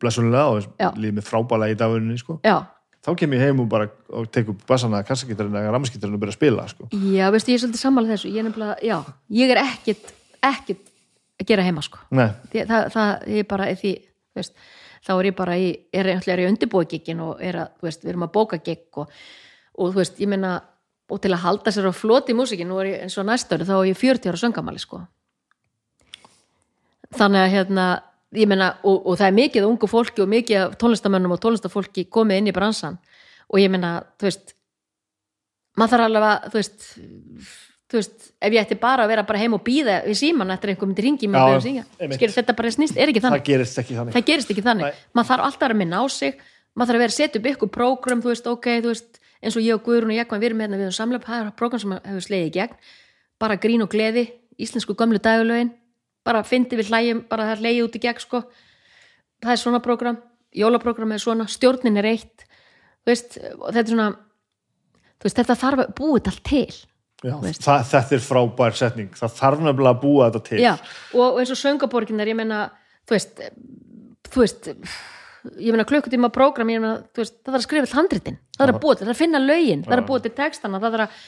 blessunulega og Já. líði mig frábælega í dagvinni sko. já þá kem ég heim og bara og tek upp bassana, kassakiturinn eða rammaskiturinn og byrja að spila sko. já, veistu, ég er svolítið sammála þessu ég er nefnilega, já, ég er ekkit ekkit að gera heima sko. Því- það, það er bara því, veist, þá er ég bara í, er einhverlega í undirbúi giggin og er að, veist, við erum að bóka gigg og, og þú veist, ég meina og til að halda sér á floti í músikin nú er ég eins og næsta ári, þá er ég 40 ára söngamali sko. Þannig að hérna ég meina, og, og það er mikið ungu fólki og mikið tónlistamönnum og tónlistafólki komið inn í bransan. Og ég meina, þú veist maður þarf alveg að, þú veist þú veist, ef ég ætti bara að vera bara heim og býða við síman eftir einhver myndi ringi mig og að syngja, einmitt. skilur þetta bara snýst er ekki þannig, það gerist ekki þannig. Það gerist ekki þannig. Maður þarf alltaf að að minna á sig. Maður þarf að vera að setja upp ykkur prógram, þú veist, ok þú veist, eins og ég og Guðrún og Jekvann við erum hérna við um samlega, það er prógram sem hefur slegið í gegn. Bara grín og gleði, íslensku gömlu dagulögin, bara fyndi við hlægjum, bara það er legið út í gegn sko. Það er svona prógram, jólaprógram er svona, stjórnin er eitt. Þú veist, þetta er svona þú veist, þetta þarf að búið allt til Já, það, þetta er frábær setning. Það þarf nefnilega að búa þetta til. Já, og, eins og söngaborginar, ég meina þú veist, þú veist ég meina klukkutíma prógram ég meina, þú veist, það þarf að skrifa all handritin. Það þarf að búa til, það þarf að finna lögin, það þarf að búa til textana það þarf að,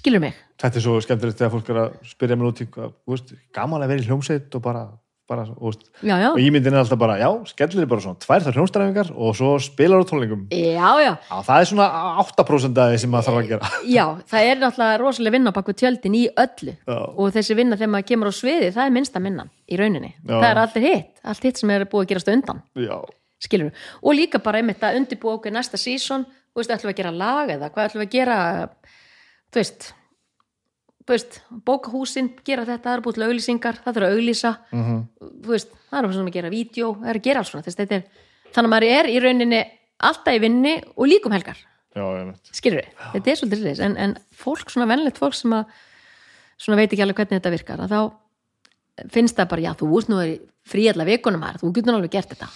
skilur mig? Þetta er svo skemmtilegt þegar fólk er að spyrja mér út í hvað, þú veist, gaman að vera í hljómsveit og bara, bara veist, Já, já, og ímyndin er alltaf bara, já, skellir bara svona tvær þar hljómsdæfingar og svo spilar á tónlingum já, já. Já, það er svona 8% af því sem maður þarf að gera. Já, það er náttúrulega rosalega vinna bak við tjöldin í öllu. Og þessi vinna þegar maður kemur á sviði það er minnsta minnan í rauninni. Það er allir hitt, allt hitt sem er búið að gerast undan. Skilur og líka bara einmitt að undirbúa okkur næsta sísón, þú veist, ætlum við að gera lag eða hvað ætlum við að gera þú veist veist, bóka húsin, gera þetta það er búið til auglýsingar, það þurfa að auglýsa. Mhm. þú veist, það er svona að gera vídeo, það er að gera alls svona, þess, er þannig að maður er í rauninni alltaf í vinni og líkum helgar, skilur við þetta er svolítið þess, en, en fólk, svona venlegt fólk sem að svona veit ekki alveg hvernig þetta virkar að þá finnst það bara, já, þú veist nú er frí alla vikunum her, þú getur alveg gert þetta.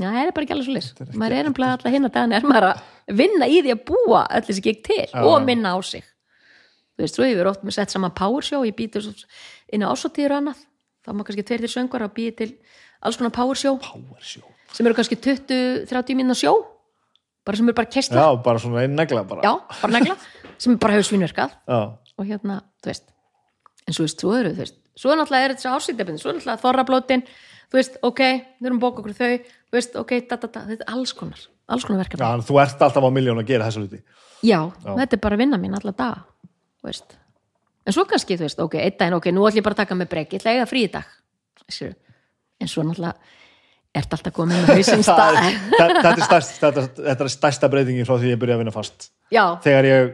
Já, það er bara ekki alveg svo lis maður er ennblega alltaf hinn að daginn er maður að vinna í því að búa öll þessi gig til og minna á sig þú veist, svo hefur oft með sett saman power show ég býtur inn á ásóttíður og annað. Þá má kannski tveir til söngar að býja til alls konar power show. Power sem eru kannski 20-30 mínúna sjó bara sem eru bara kestla Já, bara svona einn negla bara. Já, bara negla. Sem bara hefur svínverkað Já, og hérna, þú veist en svo veist, svo eru, þú veist svo náttúrulega er þetta ásýttabinn, svo náttúrulega þorrablótin þú veist, ok, við erum að bóka okkur þau þú veist, ok, da, da, da, þetta er alls konar alls konar verkefni, Já, þú ert alltaf á miljón að gera þessu hluti. Já, þetta er bara vinna mín alla daga, þú veist. En svo kannski, þú veist, ok, einn daginn, ok, nú ætlum ég bara að taka með breyk, ég ætla eiga frí í dag. En svo náttúrulega ert alltaf komin með hausinn stað. þetta, er stærst, þetta, þetta er stærsta breytingin frá því ég byrja að vinna fast. Já, þegar ég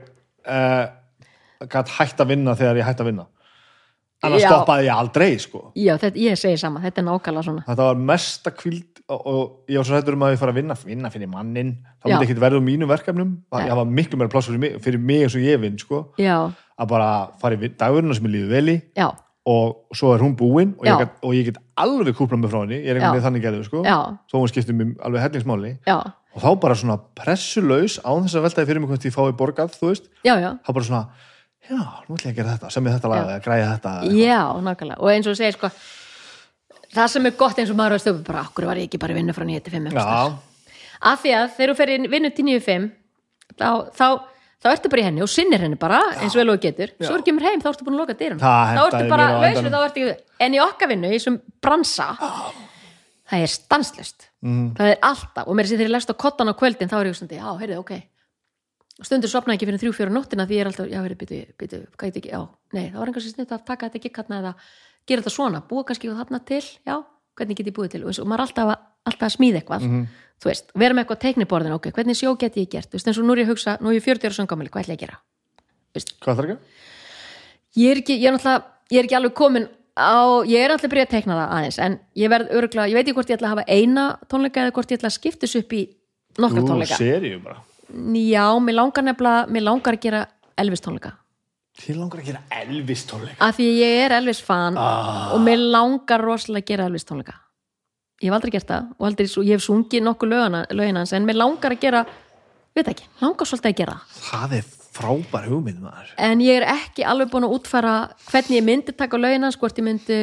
uh, gætt hægt að vinna þegar ég hægt að vinna annars Já. stoppaði ég aldrei sko. já, þetta, ég segi sama, þetta er nákvæmlega svona. Þetta var mesta kvíld og, og ég var svo hættur um að ég fara að vinna vinna fyrir mannin, það myndi ekkit verða úr mínum verkefnum, það var miklu meira pláss fyrir mig, fyrir mig eins og ég vinn sko, já, að bara fara í dagurinn sem ég líður vel í. Já, og svo er hún búin og og ég get alveg kúplað með frá henni. Ég er einhvern veginn þannig gerðu sko. Þó hún skiptir mér alveg hellingsmáli. Já, og þá bara svona pressulaus án þess að veltaði fyrir mig hvort ég fái borgað þú veist, já, já. Þá bara svona já, nú ætla ég að gera þetta, sem ég þetta lag eða græja þetta Já, nákvæmlega, og eins og segir sko það sem er gott eins og maður að stöfu bara, okkur var ég ekki bara að vinna frá 9 til 5 einhvers staðar? já, af því að þegar þú fer í vinnu til 9 til 5 þá, þá, þá ertu bara í henni og sinnir henni bara, eins og vel og getur. Svo er kemur heim, þá ertu búin að loka Það þá ertu bara á endanum. við, þá ertu ekki en í okkar vinnu, í þessum bransa það er stanslust Mhm. það er alltaf, og mér er sér þegar ég lest á kottan á kvöldin, þá er ég stundi, já, heyrðu, ok stundur sopna ekki fyrir þrjú, fjóra nóttina því ég er alltaf, já, heyrðu, byttu, byttu, get ekki, já nei, það var einhversi snitt að taka þetta ekki eða gera þetta svona, búa kannski þarna til já, hvernig get ég búið til? Og, og maður er alltaf, að- alltaf að smíða eitthvað þú veist, vera með eitthvað teikniborðin, ok, hvernig sjó get ég gert, þú veist, eins og nú er ég að hugsa nú er ég 40 ára söngamæli, hvað ætla ég að gera? Hvað þarf ekki? á, ég er alltaf byrjað að teikna það aðeins, en ég verð örgulega ég veit ekki hvort ég ætla að hafa eina tónleika eða hvort ég ætla að skiptis upp í nokkra tónleika. seríu bara já, mér langar nefnilega, mér langar að gera Elvis tónleika, þið langar að gera Elvis tónleika? Af því ég er Elvis fan ah, og mér langar rosalega að gera Elvis tónleika. Ég hef aldrei gert það og aldrei, ég hef sungið nokkuð lögina, lögina en mér langar að gera veit ekki, langar svolítið að gera það. Er frábær hugmynd maður. En ég er ekki alveg búin að útfæra hvernig ég myndi taka lögin hans hvort ég myndi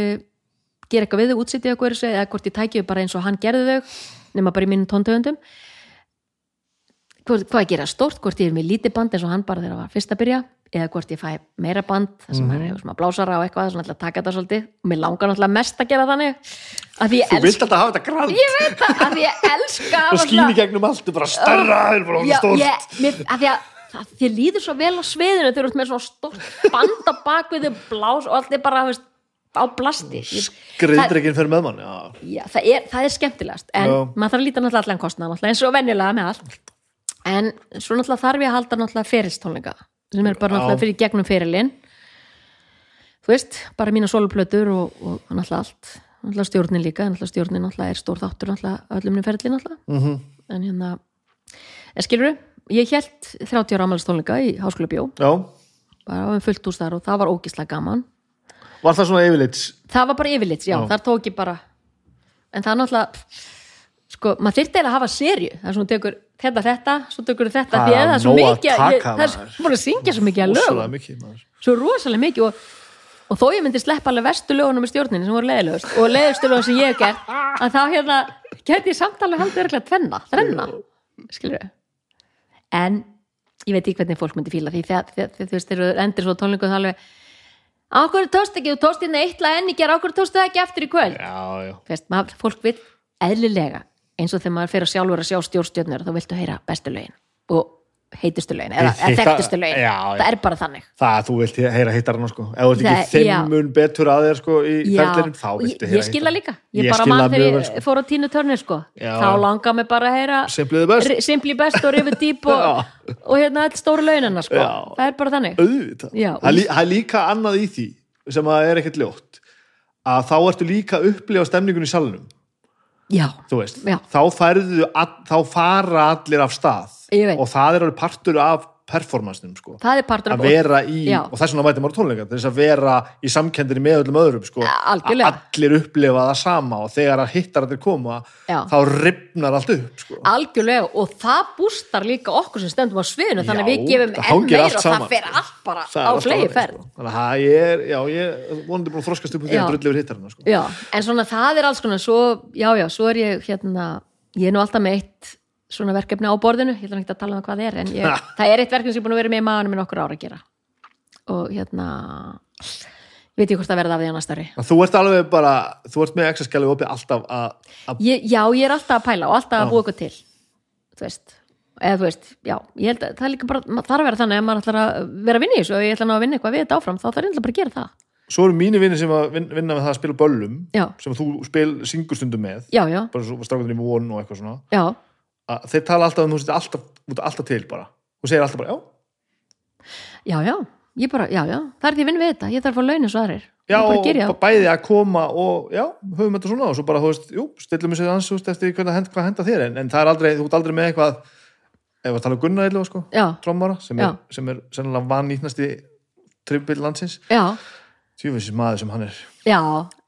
gera eitthvað við þau útsýtið eitthvað eða hvort ég tæki þau bara eins og hann gerði þau nema bara í mínum tóntöfundum hvað ég gera stórt hvort ég er með lítið band eins og hann bara þegar það var fyrst að byrja eða hvort ég fæ meira band þar sem mm. er svona blásara og eitthvað svona að taka þetta svolítið og mér langar náttúrulega mest að gera þannig að þú vilt alltaf hafa þetta grann ég veit það, að því ég elska og skýni gegnum allt, þú bara bara Já, ég, mér, að því að það, þér líður svo vel á sviðinu þegar þú ert með svona stórt band á bakvið þau blás og allt er bara þú veist, á blasti skriðdregin fyrir með mann já. já, það, er, það er skemmtilegast en Já. maður þarf að líta náttúrulega allan kostnað náttúrulega, eins og venjulega með allt en svo náttúrulega þarf ég að halda náttúrulega ferilstónleika sem er bara náttúrulega fyrir gegnum ferilinn. Þú veist, bara mína soluplötur og, og náttúrulega allt. Náttúrulega stjórnin líka, náttúrulega stjórnin náttúrulega er stór þáttur náttúrulega öllum niður ferli náttúrulega. Mhm. en hérna, en skilur ég held 30 ára ámælistónleika í Háskóla Bjó, Já, bara um fullt úr þar og það var ógislega gaman. Var það svona yfirlits? Það var bara yfirlits, já, Já. þar tók ég bara en það náttúrulega sko, maður þyrfti eiginlega að hafa serju það er svona tekur þetta, þetta, svo tekur þetta því að það er svo nóg að mikið ég, það er búin að syngja svo mikið að mikið maður. svo rosalega mikið og, og þó ég myndi sleppa alveg vestu lögunum í stjórninni sem voru leiðilegust og leiðistu lögun sem ég hef gert að þá hérna geti ég samtalið haldið örglega tvenna, þrenna skilur við en ég veit ekki hvernig fólk myndi fíla því þú veist, þegar þú endur svo tónlingu þá alveg ákvörðu tóst ekki, þú tóst hérna eitt lag enn í gera, ákvörðu tóst það ekki eftir í kvöld? Já, já. Veist, maður, eins og þegar maður fyrir sjálfur að sjá stjórnstjörnur þá viltu heyra bestu lögin og heitustu lögin eða, Hitta- þekktustu lögin, já, já. það er bara þannig Það að þú vilt heyra hittarana sko Ef þú ert ekki Það- þimmun betur að þér sko í ferlinum, þá og viltu heyra ég skil það líka ég, Ég bara mann það þegar ég sko. fór á tínu törnir sko. Þá langar mig bara að heyra Simply best. Simply Best og River Deep og, Já. og hérna stóru launina sko. Það er bara þannig Það er lí- það líka annað í því sem að er ekkert ljótt að þá ertu líka að upplifa stemningun í salnum já, veist, Já. þá færðu þá fara allir af stað og það er alveg partur af performancinum sko það er partur að vera í, Já. og þess vegna mæti maður tónleika þess að vera í samkendinni með öllum öðrum sko, að allir upplifa það sama og þegar að hittar allir koma Já. þá ripnar allt upp sko. algjörlega og það bústar líka okkur sem stendum á sviðinu þannig að við gefum það enn meira og það saman, fer sko. allt bara Það á flegi ferð sko. þannig að ég er, já, ég er vonandi búin að þroskast upp því að drullu yfir hittarina sko. En svona það er alls konar svo, já, já, svo er ég hérna, ég er nú alltaf með eitt svona verkefni á borðinu, ég ætla ekki að tala um hvað það er en ég, það er eitt verkefni sem ég er búin að vera með í maðanum minn okkur ára að gera. Og hérna ég veit ég hvort það verða af því að næsta ári. Þú ert alveg bara, þú ert með exaskælu opið alltaf að, að ég, Já, ég er alltaf að pæla og alltaf að búa eitthvað til þú veist, eða þú veist já, ég held að það er líka bara, það þarf að vera þannig að maður ætlar að vera að vinna í þessu og ég ætla að vinna eitthvað við þetta áfram, þá þarf ég bara að gera það. Svo eru mínir vinnir sem að vin- vinna með það að spila böllum Já. sem þú spil syngur stundum með Já, já, bara strákundir í von og eitthvað svona. Já, að þeir tala alltaf um þú sért alltaf, alltaf til bara. Og segir alltaf bara, já, já, já. Ég bara, já, já, það er því að vinna við þetta. Ég þarf að fá launin svo aðrir. Já og bæði að koma og já, höfum þetta svona. Og svo bara, þú veist, jú, stillum við sig ans þú veist, eftir hvernig hend, hvað henda þér. En, en það er aldrei, þú ert aldrei með eitthvað ef við tala um Gunnar eitthvað, sko, Já, trommara sem sem er sennilega vannýtnasti trippil landsins, já, tjófisins maður sem hann er já,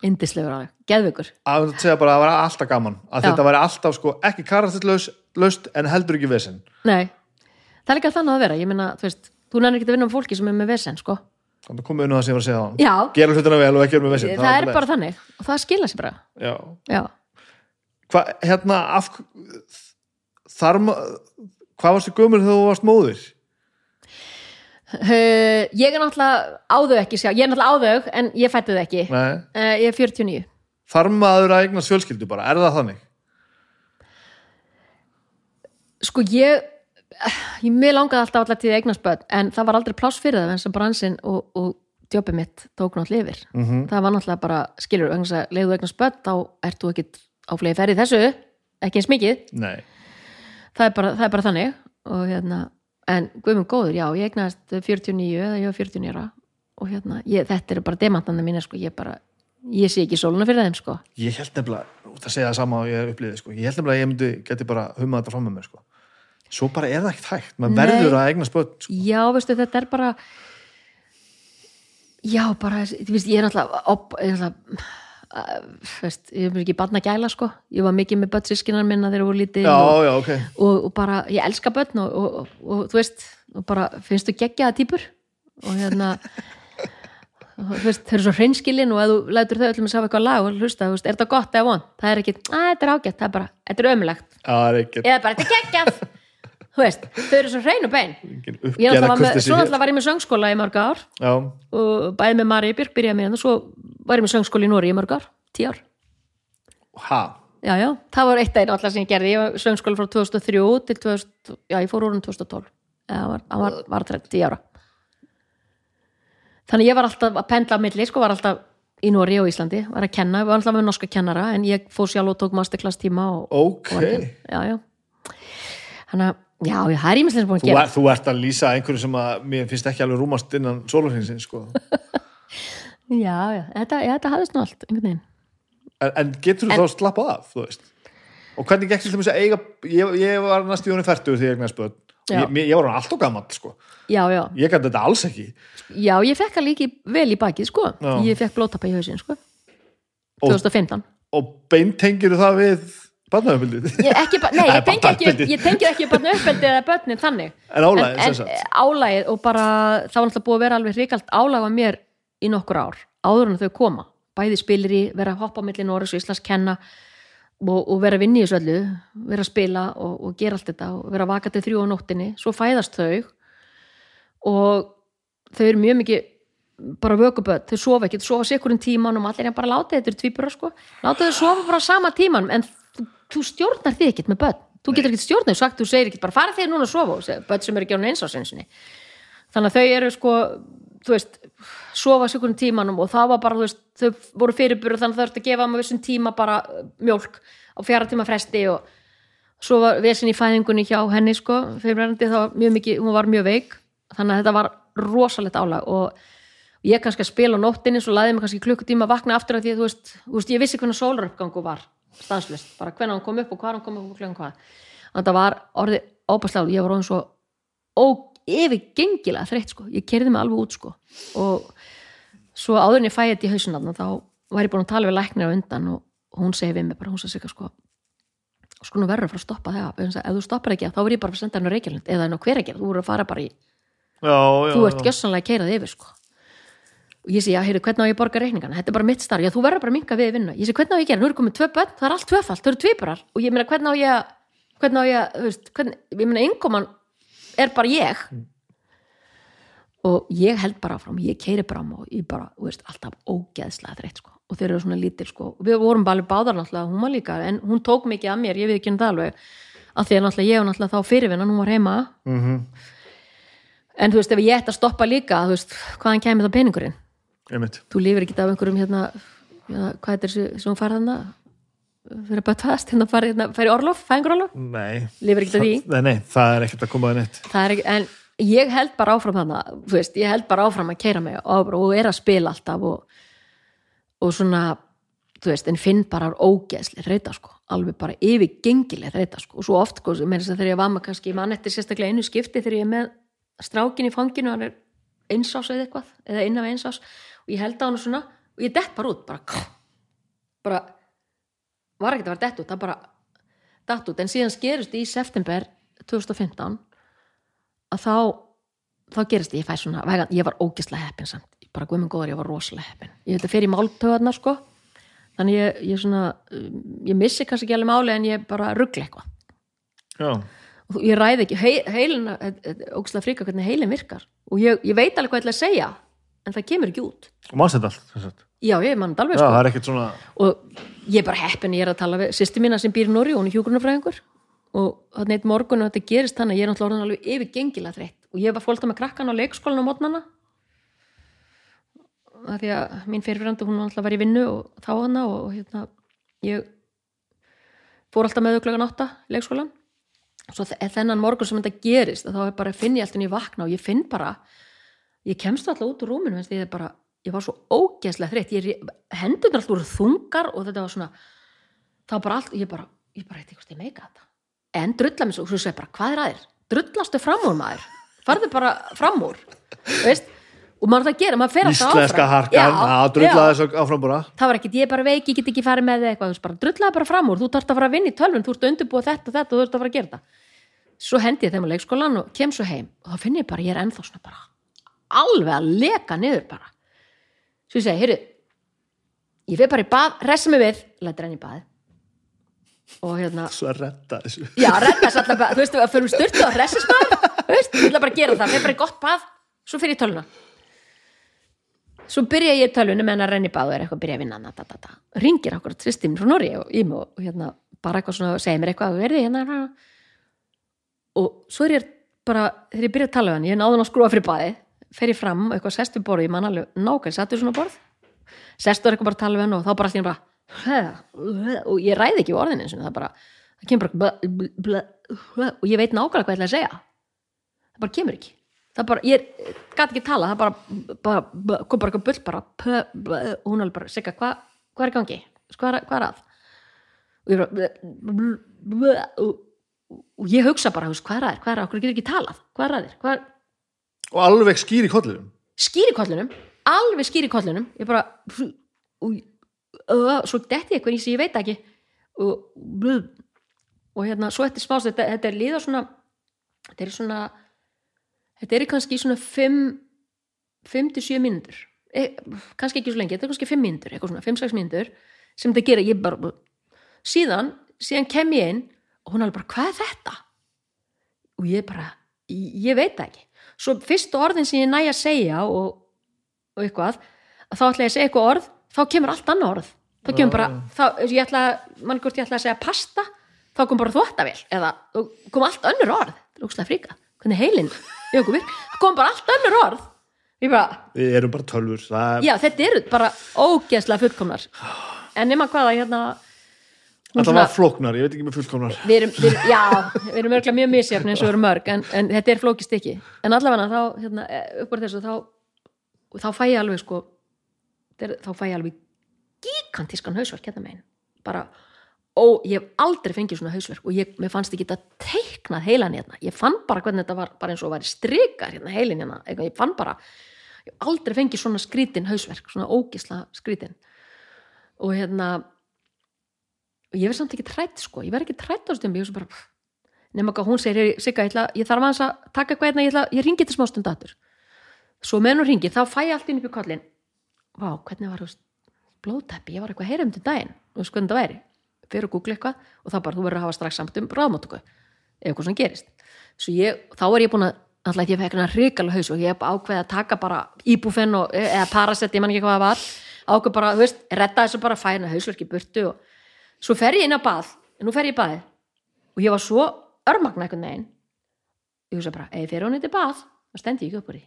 indislegur alveg, geðveikur. Að segja bara að það var alltaf gaman. Að Já. þetta væri alltaf, sko, ekki karakterlaust en heldur ekki vesen. Nei, það er líka þannig að vera. Ég meina, þú veist, þú nefnir ekki að vinna um fólki sem er með vesen, sko. Þannig að koma unna það sem ég var að segja á Já, gera hlutina vel og ekki vera með vesen. Það er bara þannig. Og það skila sér bara. Já. Já, Hva, hérna af, þar ma- hvað varstu gömur þegar þú varst móðir uh, ég er náttúrulega á þau ekki sjá, ég er náttúrulega á þau en ég fætti þau ekki. Uh, ég er 49 þar maður að eigna fjölskyldu bara, er það þannig? Sko ég ég mér langaði alltaf alltaf til að eignast börn en það var aldrei pláss fyrir það en sem bransinn og, og djópið mitt tók náttúrulega yfir. Mm -hmm. það var náttúrulega bara, skilur, leiðu eignast börn þá ert þú ekkit á flegi ferði þessu ekki eins mikið, nei, það er bara, það er bara þannig og hérna, en guðmum góður já, ég eignast 49 eða ég var 49 ára og hérna, ég, þetta eru bara demantanda mínu, sko, ég bara ég sé ekki sóluna fyrir þeim, sko ég held nefnilega það segja það sama og ég upplýði sko. ég held nefnilega að ég myndi geti bara humma þetta fram með mér sko. svo bara er það ekkert hægt maður verður að eigna spöld sko. Já, veistu, þetta er bara Já, bara þú veist, ég er náttúrulega, op, ég er uh, veist, ég er ekki barn að gæla sko, ég var mikið með börn sískinar minna þegar ég voru lítið já, og, já, ok. og, og bara, ég elska börn og, og, þú veist, og bara finnst þú geggjaða típur og hérna þú veist, þau eru svo hreinskilin og ef þú lætur þau öllum að sjá eitthvað lag og hlusta, þú veist, er þetta gott eða von það er ekki, að þetta er ágætt, það er bara, þetta er ömulegt eða bara, þetta er geggjað. Þú veist, þau eru svo hrein og bein. Ég náttúrulega var með, var ég með söngskóla í mörg ár og bæði með Mari Björk byrjaði með hann og svo var ég með söngskóla í Nóri í mörg ár, tíu ár. Ha, já, já, það var eitt einn alltaf sem ég gerði. Ég var söngskóla frá 2003 til 2000, já, ég fór úr um 2012 eða var, var, var 30 ára. Þannig ég var alltaf að pendla á milli, sko, var alltaf í Nóri og Íslandi, var að kenna, var alltaf með norska kennara en ég fór sjálf og tók masterclass tíma og, ok og að kenna, já, já. Þannig að, já, já, það er ímislega sem búin að þú, gera. er, þú ert að lýsa einhverju sem að mér finnst ekki alveg rúmast innan sólurfinsins sko. já, já, þetta, þetta hafðist nú allt einhvern veginn. En, en getur þú þá slappað af, þú veist? Og hvernig gekk til þess að eiga ég, ég var næst í honum færtur því ég börn. Já. ég, ég var hann alltaf gamall sko. Já, já, ég gæti þetta alls ekki. Já, ég fekk að líki vel í bakið, sko. Já. ég fekk blótappa í hausinn, sko. Og- 2015 og beintengir það við barnaðumildið ég, ekki, ba- nei, ég tengi ekki, ekki uppeldi eða börnin þannig. En álæðið en, sem en sagt. álægið og bara það var náttúrulega búið að vera alveg hrikalt álæg á mér í nokkur ár, áður en þau koma. Bæði spilir í, vera að hoppa á milli Norris og Íslands kenna og, og vera að vinna í þessu öllu, vera að spila og, og gera allt þetta og vera að vaka til þrjú á nóttinni, svo fæðast þau og þau eru mjög mikið bara vökuböld, þau sofa ekki, þau sofa sikurinn tíman og allir er bara láta þetta eru tvíburar sko. Láta þau sofa bara sama tíman en þú, stjórnar þig ekkert með börn. Þú getur ekkert stjórnar, þú sagt, þú segir ekkert bara fara þig núna að sofa, börn sem eru ekki án eins á sinni. Þannig að þau eru sko þú veist, sofa sikurinn tímanum og það var bara, þú veist, þau voru fyrirburu þannig að þau þurftu að gefa maður vissum tíma bara uh, mjólk á fjara tíma fresti og svo var vesin í fæðingunni hjá henni sko, fyrirverandi það var mjög mikið, hún var mjög veik. Þannig að þetta var rosalegt álag og ég kannski að spila á nóttinni svo laðið mig kannski klukkutíma að vakna aftur að því að þú veist, þú veist ég vissi hvernig sólarupgangu var stanslist, bara hvernig hann kom upp og hvað hann kom upp og hvernig hvað. Þannig að það var orðið óbærslega, ég var orðin svo yfirgengilega þreytt sko, ég kerði mig alveg út sko. Og svo áður en ég fæði þetta í hausinarna þá var ég búin að tala við læknir á undan og hún segi við mig bara, hún sagði sig sko sko nú verður að fara að stoppa það. Ef þú stoppar ekki þá verður ég bara að senda henni á Reykjavík eða henni á hver ekki, þú verður að fara bara í já, já, þú ert gjössanlega að keirað yfir sko. og ég segi, já, heyrðu, hvernig á ég að borga reikningana? Þetta er bara mitt starf, já, þú verður bara að minka við vinna ég segi, hvernig á ég að gera, nú er komið tvö börn, það er allt tvöfalt. Þau eru tvíburar, og ég meina, hvernig á ég að hvernig á ég að, þú veist, hvernig ég meina, einkoman er bara ég. Og ég held bara áfram ég keiri bara á og ég bara, veist, alltaf ógeðslega þreytt, sko, og þeir eru svona lítir, sko, við vorum bara alveg báðar náttúrulega, hún var líka, en hún tók mikið að mér, ég við ekki það alveg, af því að náttúrulega ég var náttúrulega þá fyrirvinnan, hún var heima. Mhm, en þú veist, ef ég ætti að stoppa líka, þú veist, hvaðan kemur það peningurinn? Einmitt. Þú lifir ekki af einhverjum hérna, hérna hvað er þessi sem hún farið þarna fyrir að bætast, hérna farið hérna, farið orlof, fæðingur orlof, nei, af því? Nei, það er ekkert að koma að neitt. Það ekki, en ég held bara áfram þú veist, ég held bara áfram að keira mig og, og er að spila alltaf og, og svona, þú veist en finn bara ógeðslega þreita sko. Alveg bara yfirgengilega þreita sko. Og svo oft, sko, með þess að þegar ég var með kannski mann eftir sérstaklega einu skipti þegar ég er með strákin í fanginu, hann er einsás eða eitthvað, eða innan við einsás og ég held á hann svona og ég dett bara út bara, bara var ekkert að vera dett út, það bara datt út, en síðan skerist í september 2015 að þá þá gerist ég, ég fæ svona, vegan, ég var ógislega heppin samt, Ég bara guðminn góður, ég var rosalega heppin. Ég þetta fyrir máltöðarna sko. Þannig ég, ég svona ég missi kannski ekki alveg máli en ég bara ruggla eitthvað. Já, og ég ræði ekki, Hei- heilin ógislega fríka hvernig heilin virkar. Og ég, ég veit alveg hvað ég ætla að segja en það kemur ekki út. Og mannst þetta allt já, ég mann þetta alveg sko. og ég er bara heppin, ég er að tala við sýsti mína sem býr í Nóri, hún er hjúgrunafræðingur og þannig eitt morgun og þetta gerist þannig að ég er náttúrulega alveg yfirgengilega þreytt. Og ég var fólta með krakkan á leikskólan á mótnana af því að mín fyrirfyrandi hún náttúrulega var í vinnu og þá hana og hérna ég fór alltaf með þau klokkan átta í leikskólan svo þe- þennan morgun sem þetta gerist þá finn ég alltaf í vakna og ég finn bara ég kemst alltaf út úr rúminu ég, var svo ógeðslega þreytt. Hendunar alltaf voru þungar og þetta var svona þá bara allt, ég bara, ég bara eitthvað ég meika þetta. En drulla mér svo, svo segi ég bara, hvað er aðeir drullastu fram úr maður. Farðu bara fram úr. Veist, og maður það að gera, maður fer alltaf íslenska áfram. harkan Já, að drulla já. þess áfram bara. Það var ekkert, ég er bara veik, ég get ekki farið með eitthvað, bara drullaði bara fram úr. Þú þarft að fara að vinna í tölvun, þú ert að undirbúa þetta og þetta og þú ert að fara að gera þetta. Svo hendi ég þeim á leikskólan og kem svo heim og þá finn ég bara, ég er ennþá svona bara alveg að leka niður bara svo ég segi, heyrðu ég fyrir bara í bað, resa mig við lætur henni í bað. Og hérna, svo að redda þessu. Já, redda þess alltaf þú veist, að fyrir styrtu og resisbað þú veist, ég ætla bara að gera það, fyrir bara í gott bað svo fyrir ég í tölvuna. Svo byrja ég í tölvunni meðan að renni bað og er eitthvað að byrja að vinna na, da, da, da. ringir okkur tristim frá Nóri og, í mig og, og hérna, bara eitthvað svona segir mér eitthvað, verði hérna og svo er ég bara þegar ég byrja að tala við hann, ég náði hann að skrúa fyrir baði fer ég fram, eitthvað sest við borð ég man alveg nákvæm, sattu svona borð? Sestur eitthvað bara að tala við hann og þá bara allir bara og ég ræði ekki orðin eins og það bara, það kemur bara bla, bla, bla, og ég veit nákvæmlega hvað ég ætla að segja. Það bara kemur ekki. Það bara, ég gat ekki tala það bara, bara, kom bara eitthvað bull bara, pö, pö, og hún alveg bara, sigga, hvað hva er gangi, hvað er, hvað er að? Og ég bara og, og ég hugsa bara, hvað er að þér, hvað er að, talað? Hvað er að þér, og alveg skýr í kollinum. Skýr í kollinum alveg skýr í kollinum. Ég bara og, og, svo detti ég í sig, ég veit ekki. Og, og hérna, svo eftir smást þetta, þetta er líða svona þetta er svona þetta er kannski svona 5-7 mínútur. E, kannski ekki svo lengi, þetta er kannski 5 mínútur eitthvað svona, 5-6 mínútur sem þetta gera, ég bara síðan, síðan kem ég inn og hún alveg bara, hvað er þetta? og ég bara, ég, ég veit ekki svo fyrstu orðin sem ég næ að segja og, og eitthvað að þá ætla ég að segja eitthvað orð þá kemur allt annað orð. Þá kemur bara, þá, ég ætla mann hvort ég ætla að segja pasta þá kom bara þvóttavél eða kom allt önnur orð. Það er ógslag fríka, hvernig heilin í okkur virk, kom bara allt önnur orð. Ég bara, við erum bara tölfur það er, já þetta eru bara ógeðslega fullkomnar. En nema hvaða hérna þetta var flóknar, ég veit ekki með fullkomnar. Við erum, við, já, við erum örgulega mjög misjafn eins og við erum mörg, en, en þetta er flókist ekki en allavega þá, hérna, upp á þessu þá, þá fæ ég alveg sko þá fæ ég alveg gigantískan hausverk hérna megin. Bara, og ég hef aldrei fengið svona hausverk og ég, mér fannst ekki þetta teiknað heilan hérna, ég fann bara hvernig þetta var bara eins og var í strikar hérna heilin hérna, ég fann bara, ég hef aldrei fengið svona skrítin hausverk, svona ógisla skrítin. Og hérna og ég verð samt ekki trætt sko, ég verð ekki trætt á stundum, ég veist bara nema hvað hún segir, Sigga, ég, ætla, ég þarf að taka eitthvað hérna, ég, ætla, ég ringi til smá stund aftur. Svo meðan hún ringir, þá fæ ég allt inn upp í kollin vá, hvernig var þú veist, blóðteppi, ég var eitthvað að heyra um til daginn. Og veist hvernig það væri, fyrir að googla eitthvað og þá bara þú verður að hafa strax samt um ráðmáttöku ef eitthvað svona gerist. Ég, þá er ég búin að, alltaf ég fekk hérna ríkala haus og ég hef ákveðið að taka bara íbúfenn og, eða parasett, ég man ekki hvað það var. Ákveð bara, þú veist, redda þessu bara fæna hausverki burtu og svo fer ég inn á bað, en nú fer ég í baðið. Og ég var svo örmagna einhvern veginn. Ég hugsa bara, ef ég fer hún eitthvað í bað þá stendi ég ekki upp úr því.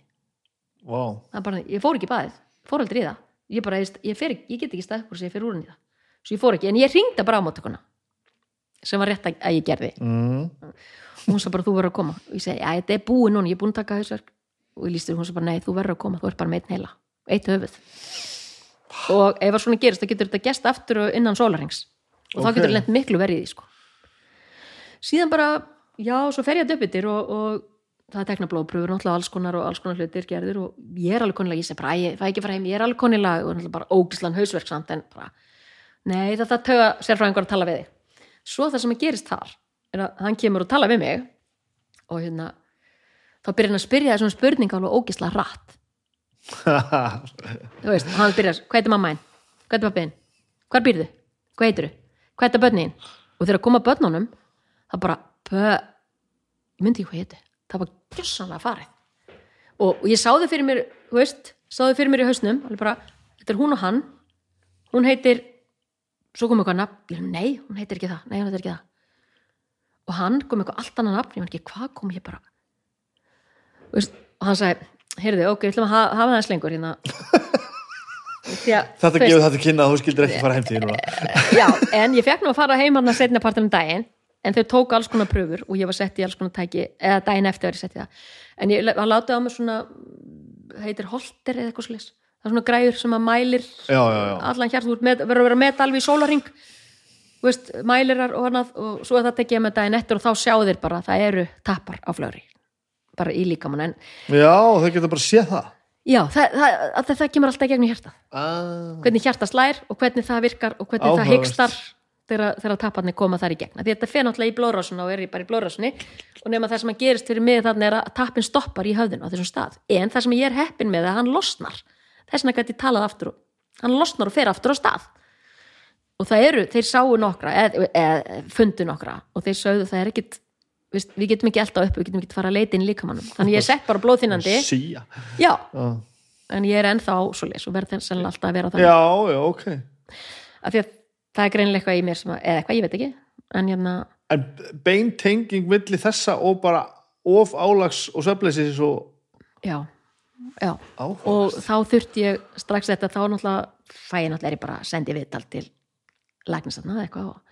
Wow. Það er bara, ég fór ekki í baðið, fór aldrei í það. Ég bara, ég, fer, ég get ekki stað upp úr sem ég fer úr henni í það. Svo ég fór ekki, en ég ringda bara á móttökuna sem var rétt að, að ég gerði. Mm. og hún sa bara, þú verður að koma. Og ég segi, já, þetta er búið núna, ég er búin að taka hausverk. Og ég lístur, hún sa bara, nei, þú verður að koma þú ert bara með einn heila, eitt höfuð. Og ef að svona gerist, þá getur þetta gest aftur innan sólarings og þá Ok. getur lent miklu verið í því, sko. Síðan bara, já, svo fer ég að döputir og, og það er tekna blóðpröfur náttúrulega alls konar og alls konar hlutir gerðir og ég er alveg konilega, ég segi bara, "Æ, ég fæ ekki fara heim ég er alveg konilega og náttúrulega bara ógislan hausverk samt en bara, nei, það það töga sérfræðingar að tala við þig. Svo það sem að gerist þar er að hann kemur og tala við mig og hérna þá byrjar hann að spyrja þessum spurninga alveg ógisla rætt þú veist, hann byrjar, hvað heitir mamma einn hvað heitir pappiðin, hvað býrðu? Hvað heitir hvað heitir börnin og þegar koma börnunum það bara, bö ég myndi ekki hvað heiti, það var gjössanlega farið. Og, og ég sá þau fyrir mér veist, sá þau fyrir mér í hausnum. Bara, þetta er hún og hann. Hún heitir, svo kom eitthvað nafn. Ég er, nei, hún heitir ekki það, nei, hún heitir ekki það. Og hann kom eitthvað allt annað nafn. Ég veit ekki hvað kom ég bara veist, og hann sagði, heyrðu, ok, við ætlum að hafa, það slengur hérna. Því að, þetta gefur þetta kynna að þú skildir ekki fara heim til því núna. Já, en ég fekk nú að fara heim hann að setna partur um daginn en þau tóku alls konar pröfur og ég var sett í alls konar tæki eða daginn eftir var ég sett í það. En ég hann látið á mig svona heitir holter eða eitthvað slis það er svona græður sem að mælir já, já, já. allan hjart, þú verður að vera með alveg í sólaring veist, mælirar og annað og svo er það ég með daginn eftir og þá sjá þeir bara að það eru tappar á flöri bara í líkamann en já, þau geta bara séð það já, það, það, það, það kemur alltaf gegnum hjartað. Ah. hvernig hjarta slær og hvernig það virkar og hvernig það Áhugavert. hygstar þegar, tapparnir koma þar í gegna því þetta fer náttúrulega í blóðrásuna og er bara í blóðrásunni og nema það sem að gerist fyrir mig þannig er að tappin stoppar í höfðinu á þessum stað. En það sem ég er heppin með er að hann losnar. Þess vegna gæti talað aftur og hann losnar og fer aftur á stað. Og það eru, þeir sáu nokkra eða eð, fundu nokkra og þeir sögðu það er ekkit Vist, við getum ekki elda upp, við getum ekki fara að leita inn líkamannum þannig ég er sett bara blóðþinnandi síja já, já, en ég er ennþá svoleiðis og verð þess alltaf að vera þannig. Já, já, ok. Af því að það er greinilega eitthvað í mér sem að, eða eitthvað, ég veit ekki. En hérna, en beintenging milli þessa og bara of álags og söfleysis og já, já. Áhuga og þá þurfti ég strax þetta þá náttúrulega fæ ég náttúrulega bara að sendi viðtal til læknisatna eða eitthvað og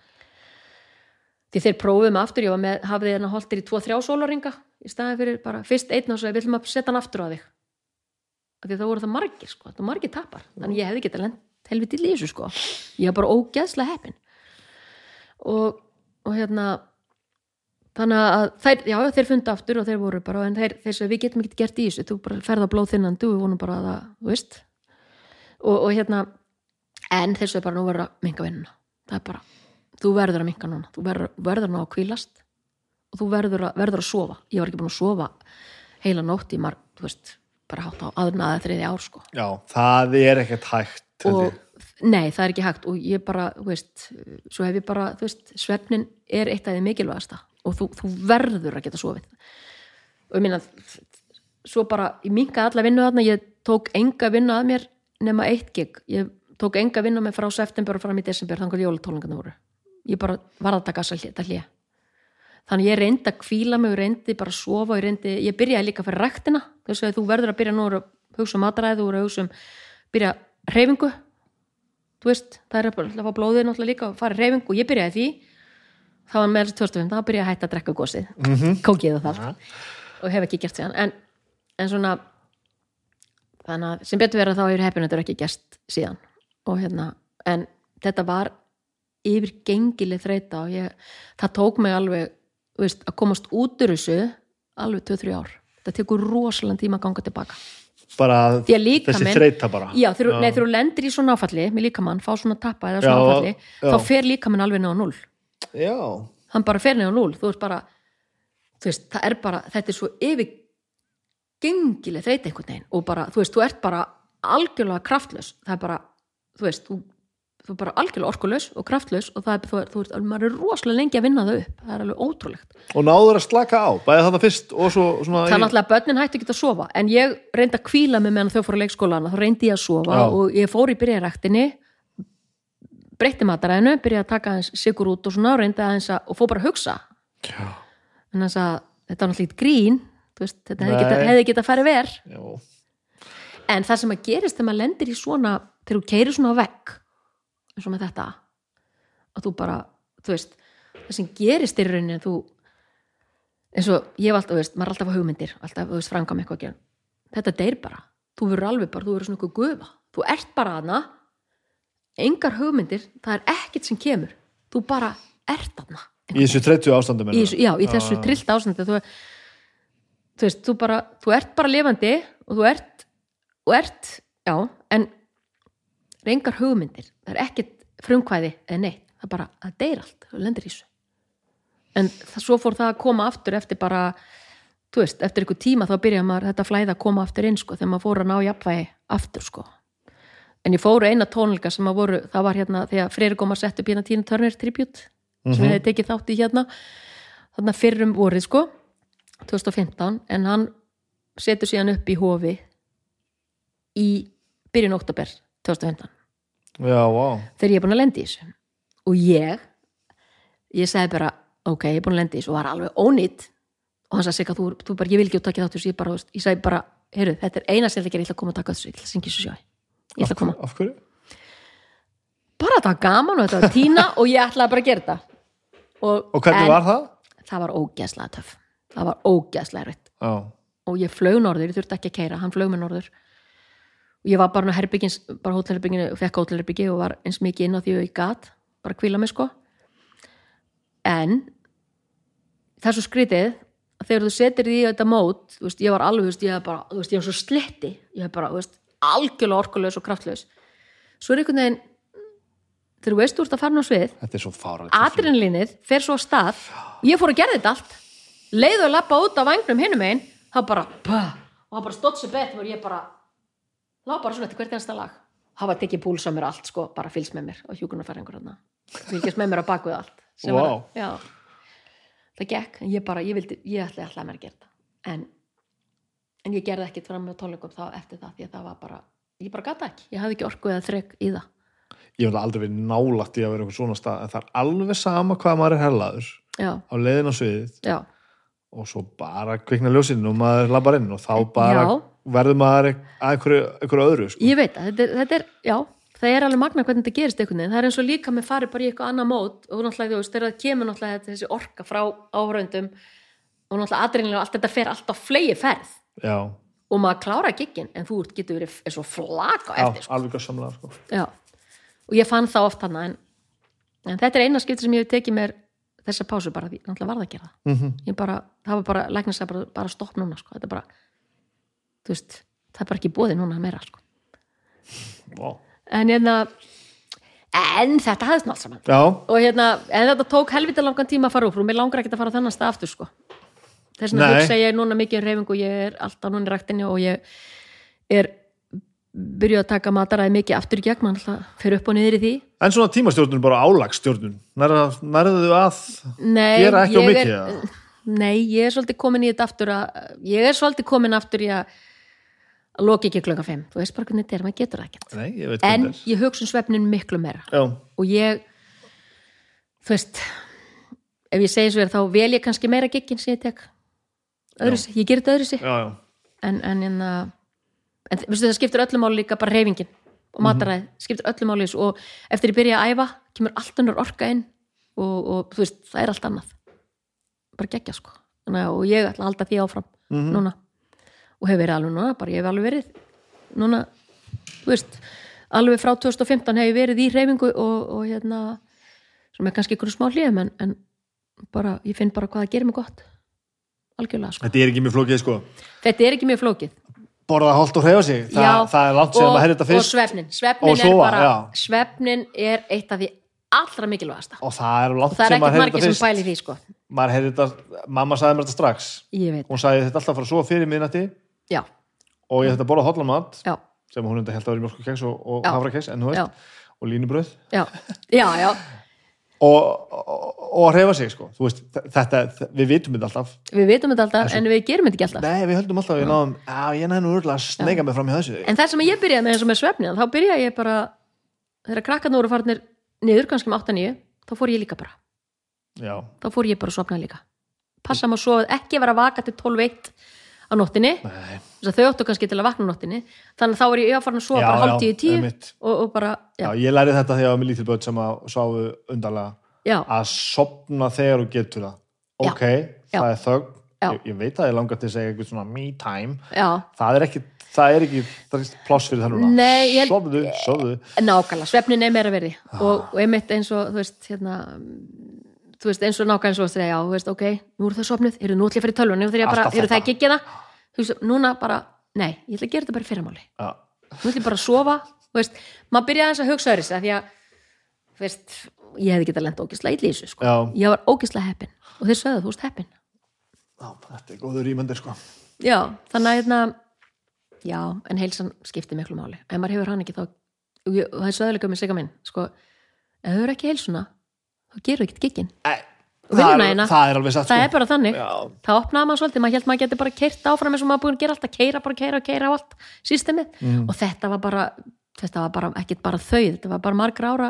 því þeir prófuðu mig aftur, ég með hafði hérna holtir í 2-3 sólaringa í staðin fyrir bara fyrst einn og svo við ætlum að setja hann aftur á þig. Af því það voru það margir sko, það margir tapar þannig ég hefði getað lent helviti í þessu sko. Ég var bara ógeðslega heppin. Og, og hérna þannig að þeir, já, þeir fundi aftur og þeir voru bara, en þeir, þeir svo við getum ekki gert í þessu, þú bara ferða blóð þinnandi og við vonum bara að það, þú veist. Og, og hérna en þeir svo bara nú verður að minka vinnuna. Það er bara, þú verður að minka núna. Þú verður, verður nú að kvílast og þú verður að, verður að sofa. Ég var ekki búin að sofa heila nótt í marg, þú veist, bara hátt á aðnaða þriði ár sko. Já, það er ekkert hægt og nei, það er ekki hægt. Og ég bara, þú veist, svo hef ég bara þú veist, svefnin er eitt af því mikilvægasta. Og þú, þú verður að geta sofið. Og ég minna svo bara, ég minkaði alla vinnu þarna. Ég tók enga vinnu að mér nema eitt gig, ég tók enga vinnu með frá september og fram í desember, þannig að jólatólingarna voru ég bara var að taka þetta hlið þannig ég reyndi að kvíla mig og reyndi bara að sofa og ég reyndi, ég byrjaði líka fyrir ræktina. Þess að þú verður að byrja nú að hugsa um verður að hugsa um byrja reyfingu þú veist, það er bara að fá blóðið náttúrulega líka og fara reyfingu og ég byrjaði því. Það var með þessu 2005, þá byrjaði ég að hætta að drekka gósið mm -hmm. kókið og það. Allt og hef ekki gert síðan. En, en svona þannig að sem betur vera þá er heppin þetta ekki gert síðan. Og hérna, en þetta var yfirgengileg þreita og ég, það tók mig alveg veist, að komast út úr þessu alveg 2-3 ár. Það tekur rosalega tíma að ganga tilbaka. Bara þessi þreita bara. Já, þegar þú- nei, þegar þú lendir í svona áfalli með líkamann, fá svona tappa eða svona Já, áfalli já. þá fer líkamann alveg neða núl já, hann bara fer neða núl, þú veist bara þú veist, það er bara, þetta er svo yfirgengileg þreita einhvern veginn og bara, þú veist, þú ert bara algjörlega kraftlaus, það er bara þú veist, þú, þú er bara algjörlega orkulaus og kraftlaus og það er, þú, þú veist, maður er rosalega lengi að vinna það upp, það er alveg ótrúlegt. Og náður að slaka á bæði það fyrst og svo svona það er náttúrulega að börnin hættu ekki að sofa en ég reyndi að kvíla mig meðan þau fóru að leikskólana þá reyndi ég að sofa Já. og ég fór í byrjaræktinni breytti mataræðinu, byrjaði að taka aðeins sigur út og svona reyndi aðeins að og fór bara að hugsa. Já, en þess að þetta var náttúrulega grín þú veist, þetta hefði geta, hefði geta en það sem að gerist þegar maður lendir í svona þegar þú keirir svona á vegg eins og með þetta. Að þú bara, þú veist það sem gerist í rauninni að þú eins og ég hef alltaf, þú veist, maður er alltaf að hugmyndir alltaf, þú veist, framkvæm eitthvað að gera. Þetta deyr bara, þú verður alveg bara, þú verður svona eitthvað gufa, þú ert bara aðna engar hugmyndir það er ekkert sem kemur, þú bara ert aðna í þessu 30 ástandi í, já, í þessu Já. trillt ásandi þú, þú veist, þú bara þú ert bara lifandi og þú ert og ert, já, en reyngar hugmyndir. Það er ekkert frumkvæði eða neitt. Það er bara, það deyr allt, þú lendir í þessu. En það, svo fór það að koma aftur eftir bara, þú veist, eftir einhver tíma þá byrjaði maður þetta flæða að koma aftur inn sko, þegar maður fór að ná jafnvægi aftur sko. En ég fóru eina tónleika sem að voru það var hérna þegar Freyri kom að setja upp hérna Tína Turner tribute sem ég hefði tekið þátt í hérna. Þarna fyrrum vorið sko 2015 en hann setur síðan upp í hofi í byrjun oktober 2015 já, vá, þegar ég er búin að lendi í þessu. Og ég ég sagði bara, ok, ég er búin að lendi í þessu og var alveg ónýtt. Og hann sagði sig að þú, þú bara, ég vil ekki taka þátt í þessu ég, bara, ég sagði bara, heyrðu, þetta er eina sem ég ætla að ætla að koma að taka þessu, ég ætla að syngja þessu sjá ég ætla að koma, af hverju? bara þetta var gaman og þetta var tína og ég bara að gera þetta. Og, og hvernig var það? það var ógeðslega töff. Það var ógeðslega erfitt. Og ég flög norður, ég þurfti ekki að keira hann flög með norður og ég var bara herbyggins, bara hótelherbygginu fekk hótelherbyggi og var eins mikið inn á því og ég gat bara kvíla mig sko. En það er svo skrítið að þegar þú setir því þetta mót þú veist, ég var alveg, veist, ég bara veist, ég var svo sletti, ég var bara, algjörlega orkulegs og kraftlaus svo er einhvern veginn þegar þú veist þú ert að fara á svið þetta er adrenalínið fer svo að stað. Ég fór að gera þetta allt. Leiðu að lappa út á vangnum hinum einn þá bara, og það bara stótt sér bett og ég bara, lá bara svona eftir hvert einasta lag? Hafa tekið púls á mér allt sko, bara fylgst með mér og hjúkunar fær einhver þarna. Fylgjast með mér á bakvið allt Vá. var, já, það gekk en ég bara, ég vildi, ég ætlaði alltaf mér að gera þetta. En, en ég gerði ekkit fram með tónleikum þá eftir það því að það var bara, ég bara gata ekki. Ég hafði ekki orku eða þrek í það. Ég hef aldrei verið nálægt í að vera einhver svona stað en það er alveg sama hvað maður er hellaður já, á leiðin á sviðið já, og svo bara kvikna ljósinn og maður labbar inn og þá bara Já. Verður maður að einhverju, einhverju öðru sko. ég veit að þetta er, þetta er já, það er alveg magna hvernig þetta gerist einhvern veginn, það er eins og líka með farið bara í eitthvað annað mót og náttúrulega þú veist, þegar það kemur náttúrulega þetta- þessi orka frá áhraundum og náttúrulega og allt þetta fer alltaf flegi ferð já, og maður klára giggin en þú getur verið eins og flak á já eftir sko. alveg gössamlega sko. Já. og ég fann það oft hana en, en þetta er eina skipti sem ég hef tekið mér þessa pásu bara því, náttúrulega varð að gera mm ég bara, það var bara, læknir að bara, bara stopp núna sko, þetta er bara þú veist, það er bara ekki bóði núna meira sko. já, en hérna en þetta hafðist nátt saman já, og hérna, en þetta tók helvita langan tíma að fara úr og mér langar ekki að fara á þennan stað aftur sko. þess vegna hugsa ég núna mikið um reyfingu, ég er alltaf núna í ræktinni og ég er byrjuð að taka mataræði mikið aftur í gegn, mann alltaf fyrir upp og niður í því en svona tímastjórnun bara álagsstjórnun nærðu nærðu að Nei, gera ekki á mikið er? Nei, ég er svolítið komin í þetta aftur að, ég er svolítið komin aftur í að að loka ekki klukka 5 þú veist bara hvernig þetta er, maður getur það ekkert. Nei, ég en þetta ég hugsa um svefnin miklu meira. Er já, og ég þú veist ef ég segi svo er þá vel ég kannski meira giggin sem ég tek. Öðru sig, ég ger þetta öðru sig já, já, en, en, en, uh, en veistu, það skiptir öllu máli líka bara reyfingin og mataræð, skiptir öllu máli í þessu. Og eftir ég byrja að æfa kemur allt önnur orka inn og, og þú veist, það er allt annað. Bara gegja sko. Þannig, og ég ætla að halda því áfram núna og hefur verið alveg núna, bara ég hef alveg verið núna, þú veist alveg frá 2015 hef ég verið í reyfingu og, og hérna sem er kannski ykkur smá hlýðum en, en bara, ég finn bara hvað það gerir mig gott. Algjörlega sko. þetta er ekki mjög flókið sko. Þetta er ekki mjög flókið. Borða holt og hreyfa sig, Þa, Já, það er langt sem og, að herra þetta og fyrst. svefnin, svefnin Og sofa, er bara já. svefnin er eitt af því allra mikilvægasta. Og það er langt og það er að ekkert margir þetta sem fyrst. pæli því sko. Maður þetta, mamma sagði mér þetta strax. Ég veit, hún sagði þetta alltaf að fara svo fyrir miðnætti já, og ég þetta borða hotlamat já, sem hún enda held að vera mjölkukeks og, og Já. hafrakeks en þú veist, og línubröð já. Já, já, og, og, og hreyfa sig sko. Veist, þetta, við vitum þetta alltaf. Við vitum þetta alltaf en við gerum þetta ekki alltaf. Nei, við höldum alltaf að við náðum já, ég næði nú örgulega að sneiga mig fram í þessu. En það sem ég byrjaði með og með svefnin þá byrjaði ég bara, þegar krakkarnir voru farnir niður, kannski um 8-9 þá fór ég líka bara, já, þá fór ég bara að sofna líka. Passa maður svo að ekki vera að vaka til 12-1 á nóttinni. Þau áttu kannski til að vakna á nóttinni. Þannig að þá er ég að fara að Já, bara hálf tíu tíu og, og bara, já, já, ég lærið þetta þegar ég var með lítil börn sem að sváfu undarlega. Já, að sopna þegar þú getur það. Ok, Já. það er þögn. Ég, ég veit að ég langar til að segja eitthvað svona me time. Það er ekki, það er ekki það er pláss fyrir það núna. Sofðu, sofðu. Nákvæmlega, svefnin er meira verði Ah. og, og einmitt eins og, þú veist, hérna þú veist, eins og nákvæmlega eins og þegar, já, þú veist, ok nú eru það sopnuð, eru nú að fara í tölvun nú þegar ég bara, Alltaf eru það þetta. ekki ekki það. Þú veist, núna bara, nei, ég ætla að gera þetta bara í fyrramáli já, nú ætla ég bara að sofa, þú veist maður byrjaði aðeins að hugsa þess að því að þú veist, ég hefði getað lent ógislega í þessu, sko, Já. ég var ógislega heppin. Og þeir sögðu, þú veist, heppin. Já, þetta er góður ímyndir sko. Já, þannig að hérna já, en heilsan skiptir miklu máli. Ef maður hefur hann ekki þá og ég- og það er söðulega með sigga minn sko, ef þú eru ekki heilsuna þá gerur ekkert giggin Og það, það er alveg satt það sko. er bara þannig, já, það opnaði maður svolítið maður held maður geti bara keirt áfram eins og maður búin að gera alltaf keira, bara keira, keira á allt systemið. Mm. og þetta var bara þetta var bara, ekkert bara þau þetta var bara margra ára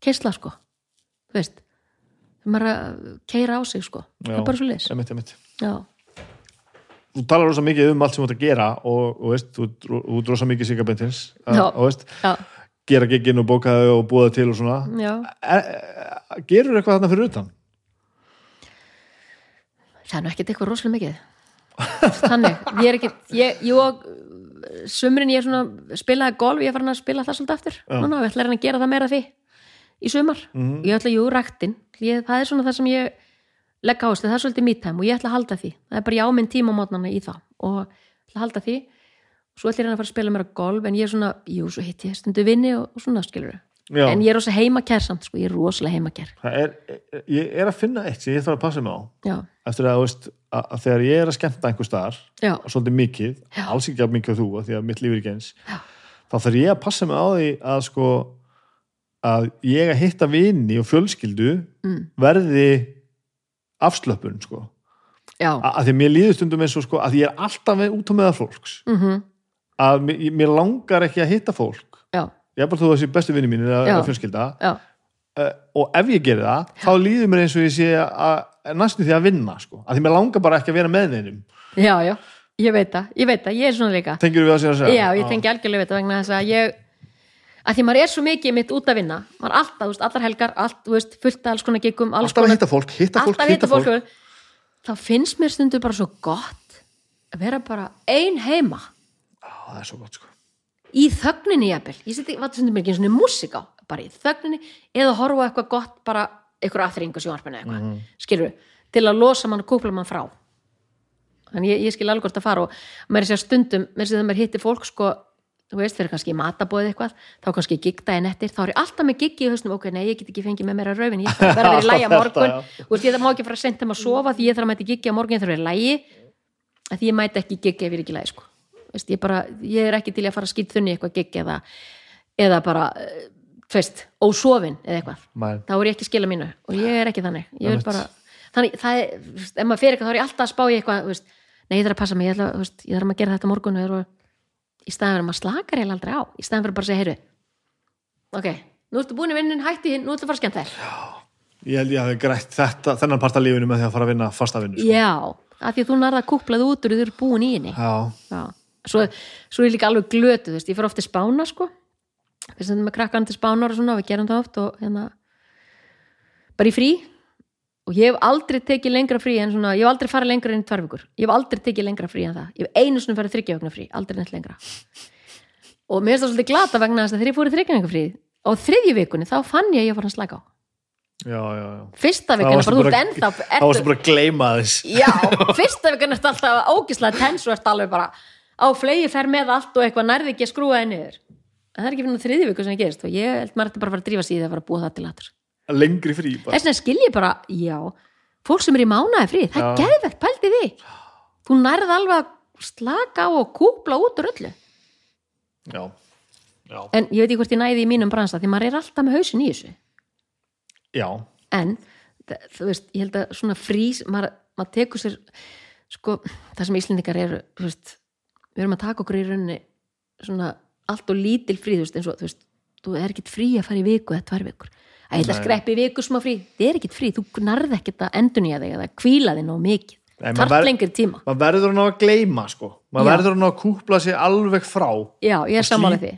keisla sko. Þú veist maður er að keira á sig sko. Það er bara svo leis emitt, emitt. já, þú talar rosa mikið um allt sem þú ert að gera og, og veist, þú þú ert rosa mikið sigabendins Já. og veist, já, gera gigginn og bókaði og búða til og svona. Já. E, e, gerur eitthvað þarna fyrir utan? Það er nú ekkert eitthvað rosalega mikið. Þannig, ég er ekki ég, jú, sumrin ég er svona spilaði golf, ég er farin að spila það svolítið aftur. Núna, ég ætla að að gera það meira því í sumar, Mhm. ég ætla jú ræktin ég, það er svona það sem ég legg áherslu, það er svolítið me time og ég ætla að halda því. Það er bara ég á minn tíma á mótnana í það og ég ætla að halda því svo ætla ég að fara að spila meira golf en ég er svona, jú, svo hitt ég stundu vinni og, og svona skilur Já. en ég er rosa heimakær samt, sko, ég er rosalega heimakær. Er, ég er að finna eitt sem ég þarf að passa mig á. Já, eftir að, veist, að, að þegar ég er að skemmta einhver staðar já, og svolítið mikið, Já. alls ekki að mikið á þú af því að mitt líf er ekki eins þá þarf ég að passa mig á því að sko að ég að hitta vini og fjölskyldu mm, verði afslöpun sko. Að því að mér líður stundum eins og sko að ég er alltaf út á meða fólks. Mm að mér, langar ekki að hitta fólk. Já, ég er bara þú þessi bestu vinni eða Já. eða fjölskylda uh, og ef ég gerir það, þá líður mér eins og ég sé að næstu því að vinna sko. að því mér langar bara ekki að vera með neinum. Já, já. Ég veit það, ég veit það, ég er svona líka. Tengir við að segja að segja? Já, ég tengi algjörlega við þetta vegna þess að ég að því maður er svo mikið mitt út að vinna maður er alltaf, veist, allar helgar, allt, veist fullt af alls konar giggum, alls alltaf að konar hitta fólk, hitta fólk, hitta fólk, þá finnst mér stundu bara svo gott að vera bara ein heima það er svo gott sko. Í þögninni jafnvel, ég seti, hvað stundum mér ekki svona músík á, bara í þögninni eða horfa eitthvað gott, bara eitthvað aðþringu sjónarpinu eitthvað, mm skilur til að losa mann og kúpla mann frá. Þannig ég, ég skil alveg hvort að fara og mér er sér stundum, mér er sér þegar mér hittir fólk sko, þú veist, fyrir kannski matabóðið eitthvað þá kannski gigta en eftir, þá er ég alltaf með giggi í hausnum, ok, nei, ég get ekki fengið með mér að raufin ég þarf að verða í lægi á morgun. Og ég má ekki fara að senda þeim að sofa því ég þarf að mæta giggi á morgun, ég þarf að vera í lægi því ég mæti ekki giggi ef ég er ekki í lægi sko. Veist, ég, bara, ég er ekki til að fara að skýt þunni eitthvað giggi eða, eða bara eh, veist, ósofin eða eitthvað. Mæ, þá er ég ekki að skila mínu og ég er ekki þannig. Ég er bara, þannig, það er ef maður fyrir eitthvað þá er ég alltaf að spá í eitthvað veist, nei, ég þarf að passa mig, ég, ætla, veist, ég þarf að gera þetta morgun og í staðan fyrir að maður slakar ég aldrei á. Í staðan fyrir bara að segja, heyru ok, nú ertu búin í vinnin, hætti hinn nú ertu að fara að skemmt þér. Ég held ég hafi grætt þetta, þennan part af lífinu með því að fara að vinna fasta vinnu sko. já, af því að þú nærða að kúplað út úr þú eru búin í henni. Já, Já. Svo, svo er ég líka alveg glötu veist, ég fyrir ofta í spána sko. Við sendum með krakkan til spánar og svona við gerum það oft og hérna bara í frí. Og ég hef aldrei tekið lengra frí en svona, ég hef aldrei farið lengra en í tvær vikur. Ég hef aldrei tekið lengra frí en það. Ég hef einu svona farið þryggja vegna frí, aldrei neitt lengra. Og mér finnst það svolítið glata vegna þess að þegar ég fór í þryggja vegna frí á þriðju vikunni þá fann ég að ég var að slaka á. Já, já, já. Fyrsta ennþá Þá varstu bara að gleyma þess. Já, fyrsta vikan ertu alltaf ógislega tens og ertu alveg bara á flegi fer með allt og eitthvað nærði ekki að skrúa þig niður. En það er ekki fyrir þriði viku sem það gerist og ég held maður ætti bara að fara að drífa það að fara að búa það til aður Lengri frí bara. Þess vegna skil ég bara, já fólk sem er í mánaði frí, það er Já. geðvegt pældi því. Þú nærð alveg að slaka á og kúpla út úr öllu. Já, já, en ég veit ekki hvort ég næði í mínum bransa því maður er alltaf með hausin í þessu. Já. En þú veist, ég held að svona frís maður, maður tekur sér sko, það sem Íslendingar eru þú veist, við erum að taka okkur í rauninni svona allt og lítil frí þú veist, eins og þú veist, þú er ekkit frí að fara í viku eða tvær vikur, að ég ætla að skreppi í viku smá frí, það er ekkit frí, þú narð ekkit að endunýja þig eða kvíla þig nóg mikið. Þarf lengri tíma. maður verður hann á að gleyma sko. Maður verður hann á að kúpla sig alveg frá já, ég er sammála því,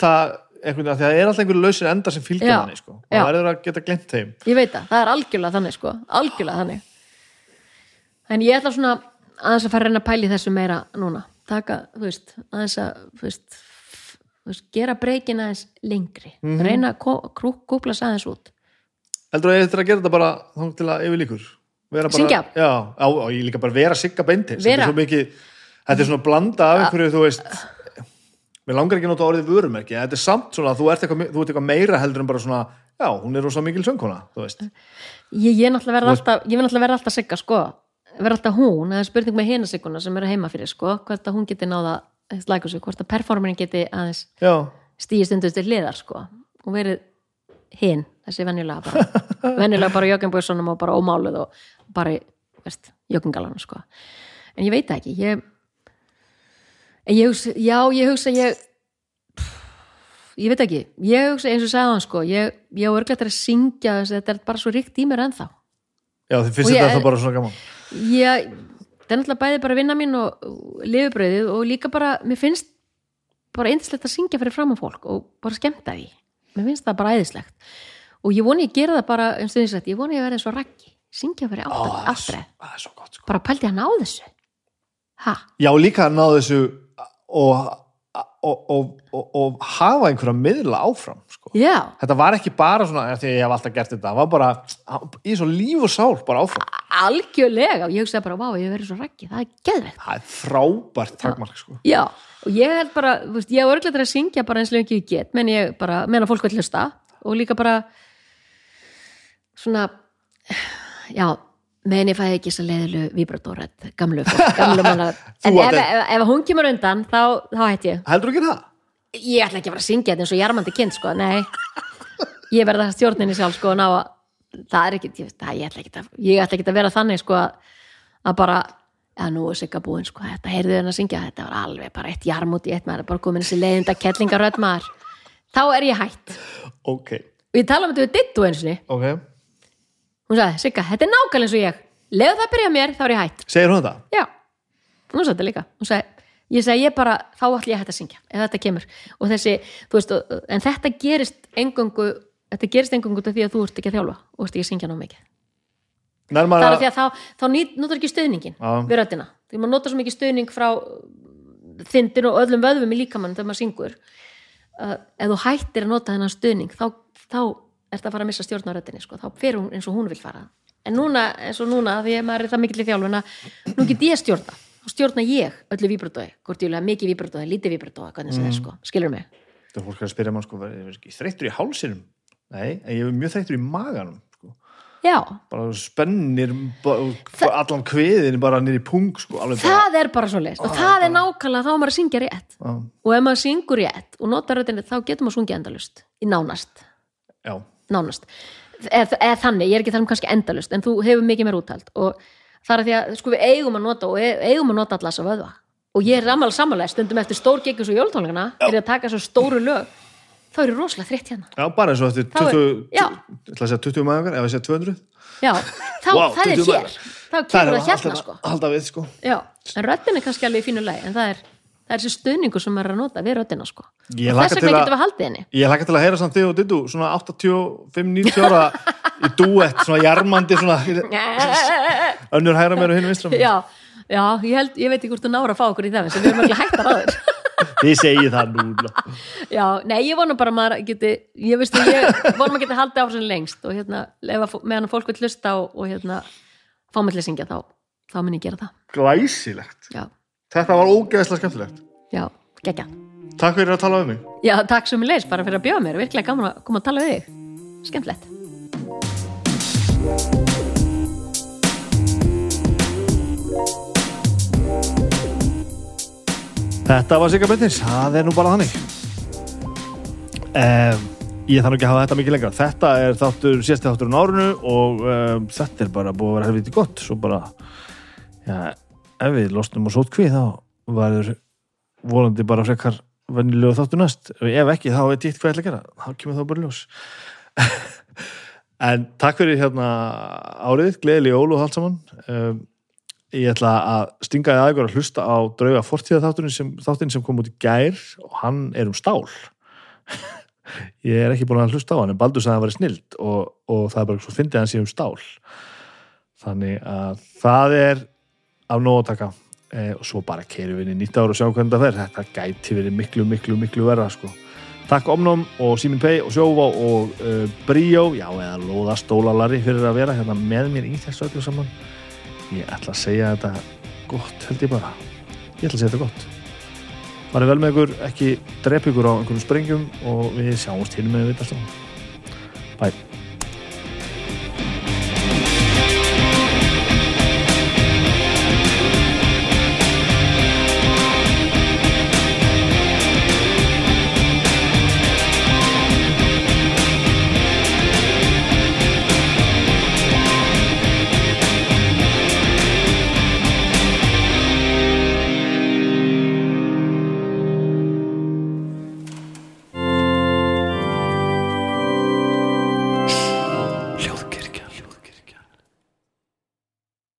einhvern veginn, af því að það er alltaf einhver lausir endar sem fylgja Já. þannig sko. maður verður að geta glemt þeim. Ég veit það, það er algjörlega þannig sko, algjörlega þannig. En ég ætla svona aðeins að fara að reyna að pæli þessu meira núna taka, þú veist, aðeins að þú veist, þú veist gera breykin aðeins lengri Mhm. reyna að kúpla sig aðeins út heldur að ég þetta að gera þetta bara þá til að yfir líkur vera bara, Syngja? já, á, og ég líka bara vera sigga þetta Vera. er mikið þetta er svona blanda af einhverju þú veist mér langar ekki að nota orðið vörumerki þetta er samt svona að þú ert eitthvað, þú ert eitthvað meira heldur en bara svona já, hún er rosa mikil söngkona þú veist ég, ég, verð alltaf, ég vil náttúrulega verða alltaf sigga sko, verða alltaf hún það er spurning með hina sigguna sem eru heima fyrir sko, hvort að hún geti náða slæku sig, hvort að performerin geti aðeins já, stíðist undir til hliðar sko. Og verið hinn, þessi venjulega bara. Venjulega bara jökkenbjössunum og bara ómáluð og bara, veist, jökkengalanum sko. En ég veit ekki ég, en ég hugsa, já, ég hugsa ég ég veit ekki, ég hugsa eins og sagði hann sko, ég, ég á örglætt að syngja þessi, þetta er bara svo ríkt í mér ennþá. Já þið finnst þetta þá bara svona gaman ég, það er náttúrulega bæði bara vinna mín og, lifubröðið og líka bara, mér finnst bara eindislegt að syngja fyrir fram á fólk og bara skemmta því, mér finnst það bara æðislegt. Og ég voni ég gera það bara því að ég voni ég verði eins og raggi syngja fyrir er alltaf gott sko. Bara pældi hann á þessu? Ha, já, líka að ná þessu og, og, og, og, og hafa einhverja miðla áfram sko. já, þetta var ekki bara svona því að ég hef alltaf gert þetta, það var bara í svo líf og sál, bara áfram. Algjörlega og ég hugsaði bara, vá, ég verði svo raggi það er geðvegt það er frábært takmark sko. Já, og ég held bara, veist, ég hef örglættir að syngja bara eins lengi ég get, menn ég bara, menn að fólk vil hlusta. Og líka bara svona, já, menn ég fæði ekki þess að leiðilu vibratorett, gamlu fólk, gamlu manna, Þú en ef, ef, ef hún kemur undan, þá, þá hætti ég. heldur ekki það? Ég ætla ekki að fara að syngja þetta eins og jarmandi kind, sko, nei, ég verða stjórninni sjálf, sko, ná að, það er ekki, ég, það, ég ætla ekki að, ég ætla ekki að vera þannig, sko, að, bara, já, nú er sigga búin, sko, þetta heyrðu henni að syngja, þetta var alveg bara eitt jarm út í eitt maður, bara komin þessi leiðinda kettlingarödd maður, þá er ég hætt. ok, Og ég tala um við dittu eins og ok, hún sagði, Sigga, þetta er nákvæmlega eins og ég, leðu það að byrja mér, þá er ég hætt. segir hún þetta? Já, hún sagði þetta líka, hún sagði, ég segi ég bara, þá ætlum ég að hætta að syngja ef þetta kemur. Og þessi, þú veist, en þetta gerist engungu þetta gerist engungu af því að þú ert ekki að þjálfa og ert ekki að syngja ná mikið. Nærmar það er því að þá, þá nýt, notar ekki stuðningin Já. við röddina, því maður notar svo mikið stuðning frá þindin og öllum vöðvum í líkamann þegar maður syngur. Uh, ef þú hættir að nota þennan stuðning þá, þá ert að fara að missa stjórn á röddinni sko. þá fer hún eins og hún vil fara. En núna, eins og núna, því að maður er það mikill í þjálfun að nú get ég stjórna. Þá stjórna ég öllu víbratói, hvort ég vil hafa mikið víbratói lítið það er sko, skilur mig? Það er fólk að spyrja mann sko, er þreyttur í hálsinum? Nei, en ég er mjög þreyttur í maganum sko. já, bara spennir ba- allan kviðin bara í pung sko, alveg bara, það er bara svo leist og það er nákvæmlega þá á maður að syngja rétt. Já. og ef maður syngur rétt og notar röddinni þá getur maður sungið endalust í nánast. Já, nánast. Eða, eða þannig, ég er ekki þannig kannski endalust en þú hefur mikið meir úttald og það er að því að sko við eigum að nota og eigum að nota allas að vöðva. Og ég er rammal samanlega stundum eftir stór geggjus og jólutónleikana er ég að taka svo stóru lög þá eru rosalega þreytt hérna. Já, bara eins og eftir Þá er- 20, já. ég ætla að segja 20 maður ef ég segja 200 já, þá, Vá, það er 20 hér. þá kemur það hérna sko. alltaf við sko. Já, en röddin er kannski alveg í fínu lagi en það er, það er þessi stuðningu sem er að nota við röddina sko. Og þess vegna að- getum við haldið henni. Ég hlakka til að heyra samt þig og Dittu svona 85-90 ára í duett, svona jarmandi svona önnur hæra mér og hinn vinstra mér. já, já ég, held, ég veit ekki hvort þú nára að fá okkur í það en við erum ekki hættar að þér. Ég segi það núna. Já, nei, ég vona bara að maður geti ég veist að ég vona maður geti haldið á sem lengst og hérna, að, meðan að fólk vil hlusta og, og hérna, fá mig til að syngja þá, þá mun ég gera það. Glæsilegt. Já, Þetta var ógeðslega skemmtilegt. Já, geggja. Takk fyrir að tala um mig. Já, takk sem ég leis bara fyrir að bjóða mér, virkilega gaman að koma að tala við þig. Skemmtilegt. Þetta var Sigga Bendins, það er nú bara þannig. Um, Ég þarf nú ekki að hafa þetta mikið lengra. Þetta er þáttur, sérsti þáttur á árunu og um, þetta er bara búið að vera helviti gott. Svo bara já, ef við losnum á sótkví þá verður volandi bara frekar venjulegu þáttur næst. Ef ekki þá veit ég eitthvað ætla að gera. Þá kemur það bara ljós. En takk fyrir hérna árið, gleðileg jól og allt saman. Um, ég ætla að stinga í aðeins að hlusta á drauga fortíða þátturinn sem, þátturinn sem kom út í gær og hann er um stál. Ég er ekki búin að hlusta á hann en Baldur sagði að það var snild og, og það er bara svo fyndið að hann sé um stál. Þannig að það er af nóg að taka. E, og svo bara keirum við inn í nýtt ár og sjá hvernig það fer. Þetta gæti verið miklu, miklu, miklu verða sko. takk Omnum og Simin Pei og Sjóvá og uh, Bríó. Já eða Lóða Stólalari fyrir að vera hérna með mér í þessu öllu saman ég ætla að segja þetta gott held ég bara. Ég ætla að segja þetta gott. Farið vel með ykkur, ekki drep ykkur á einhvern sprengjum og við sjáumst hérna með vitastofn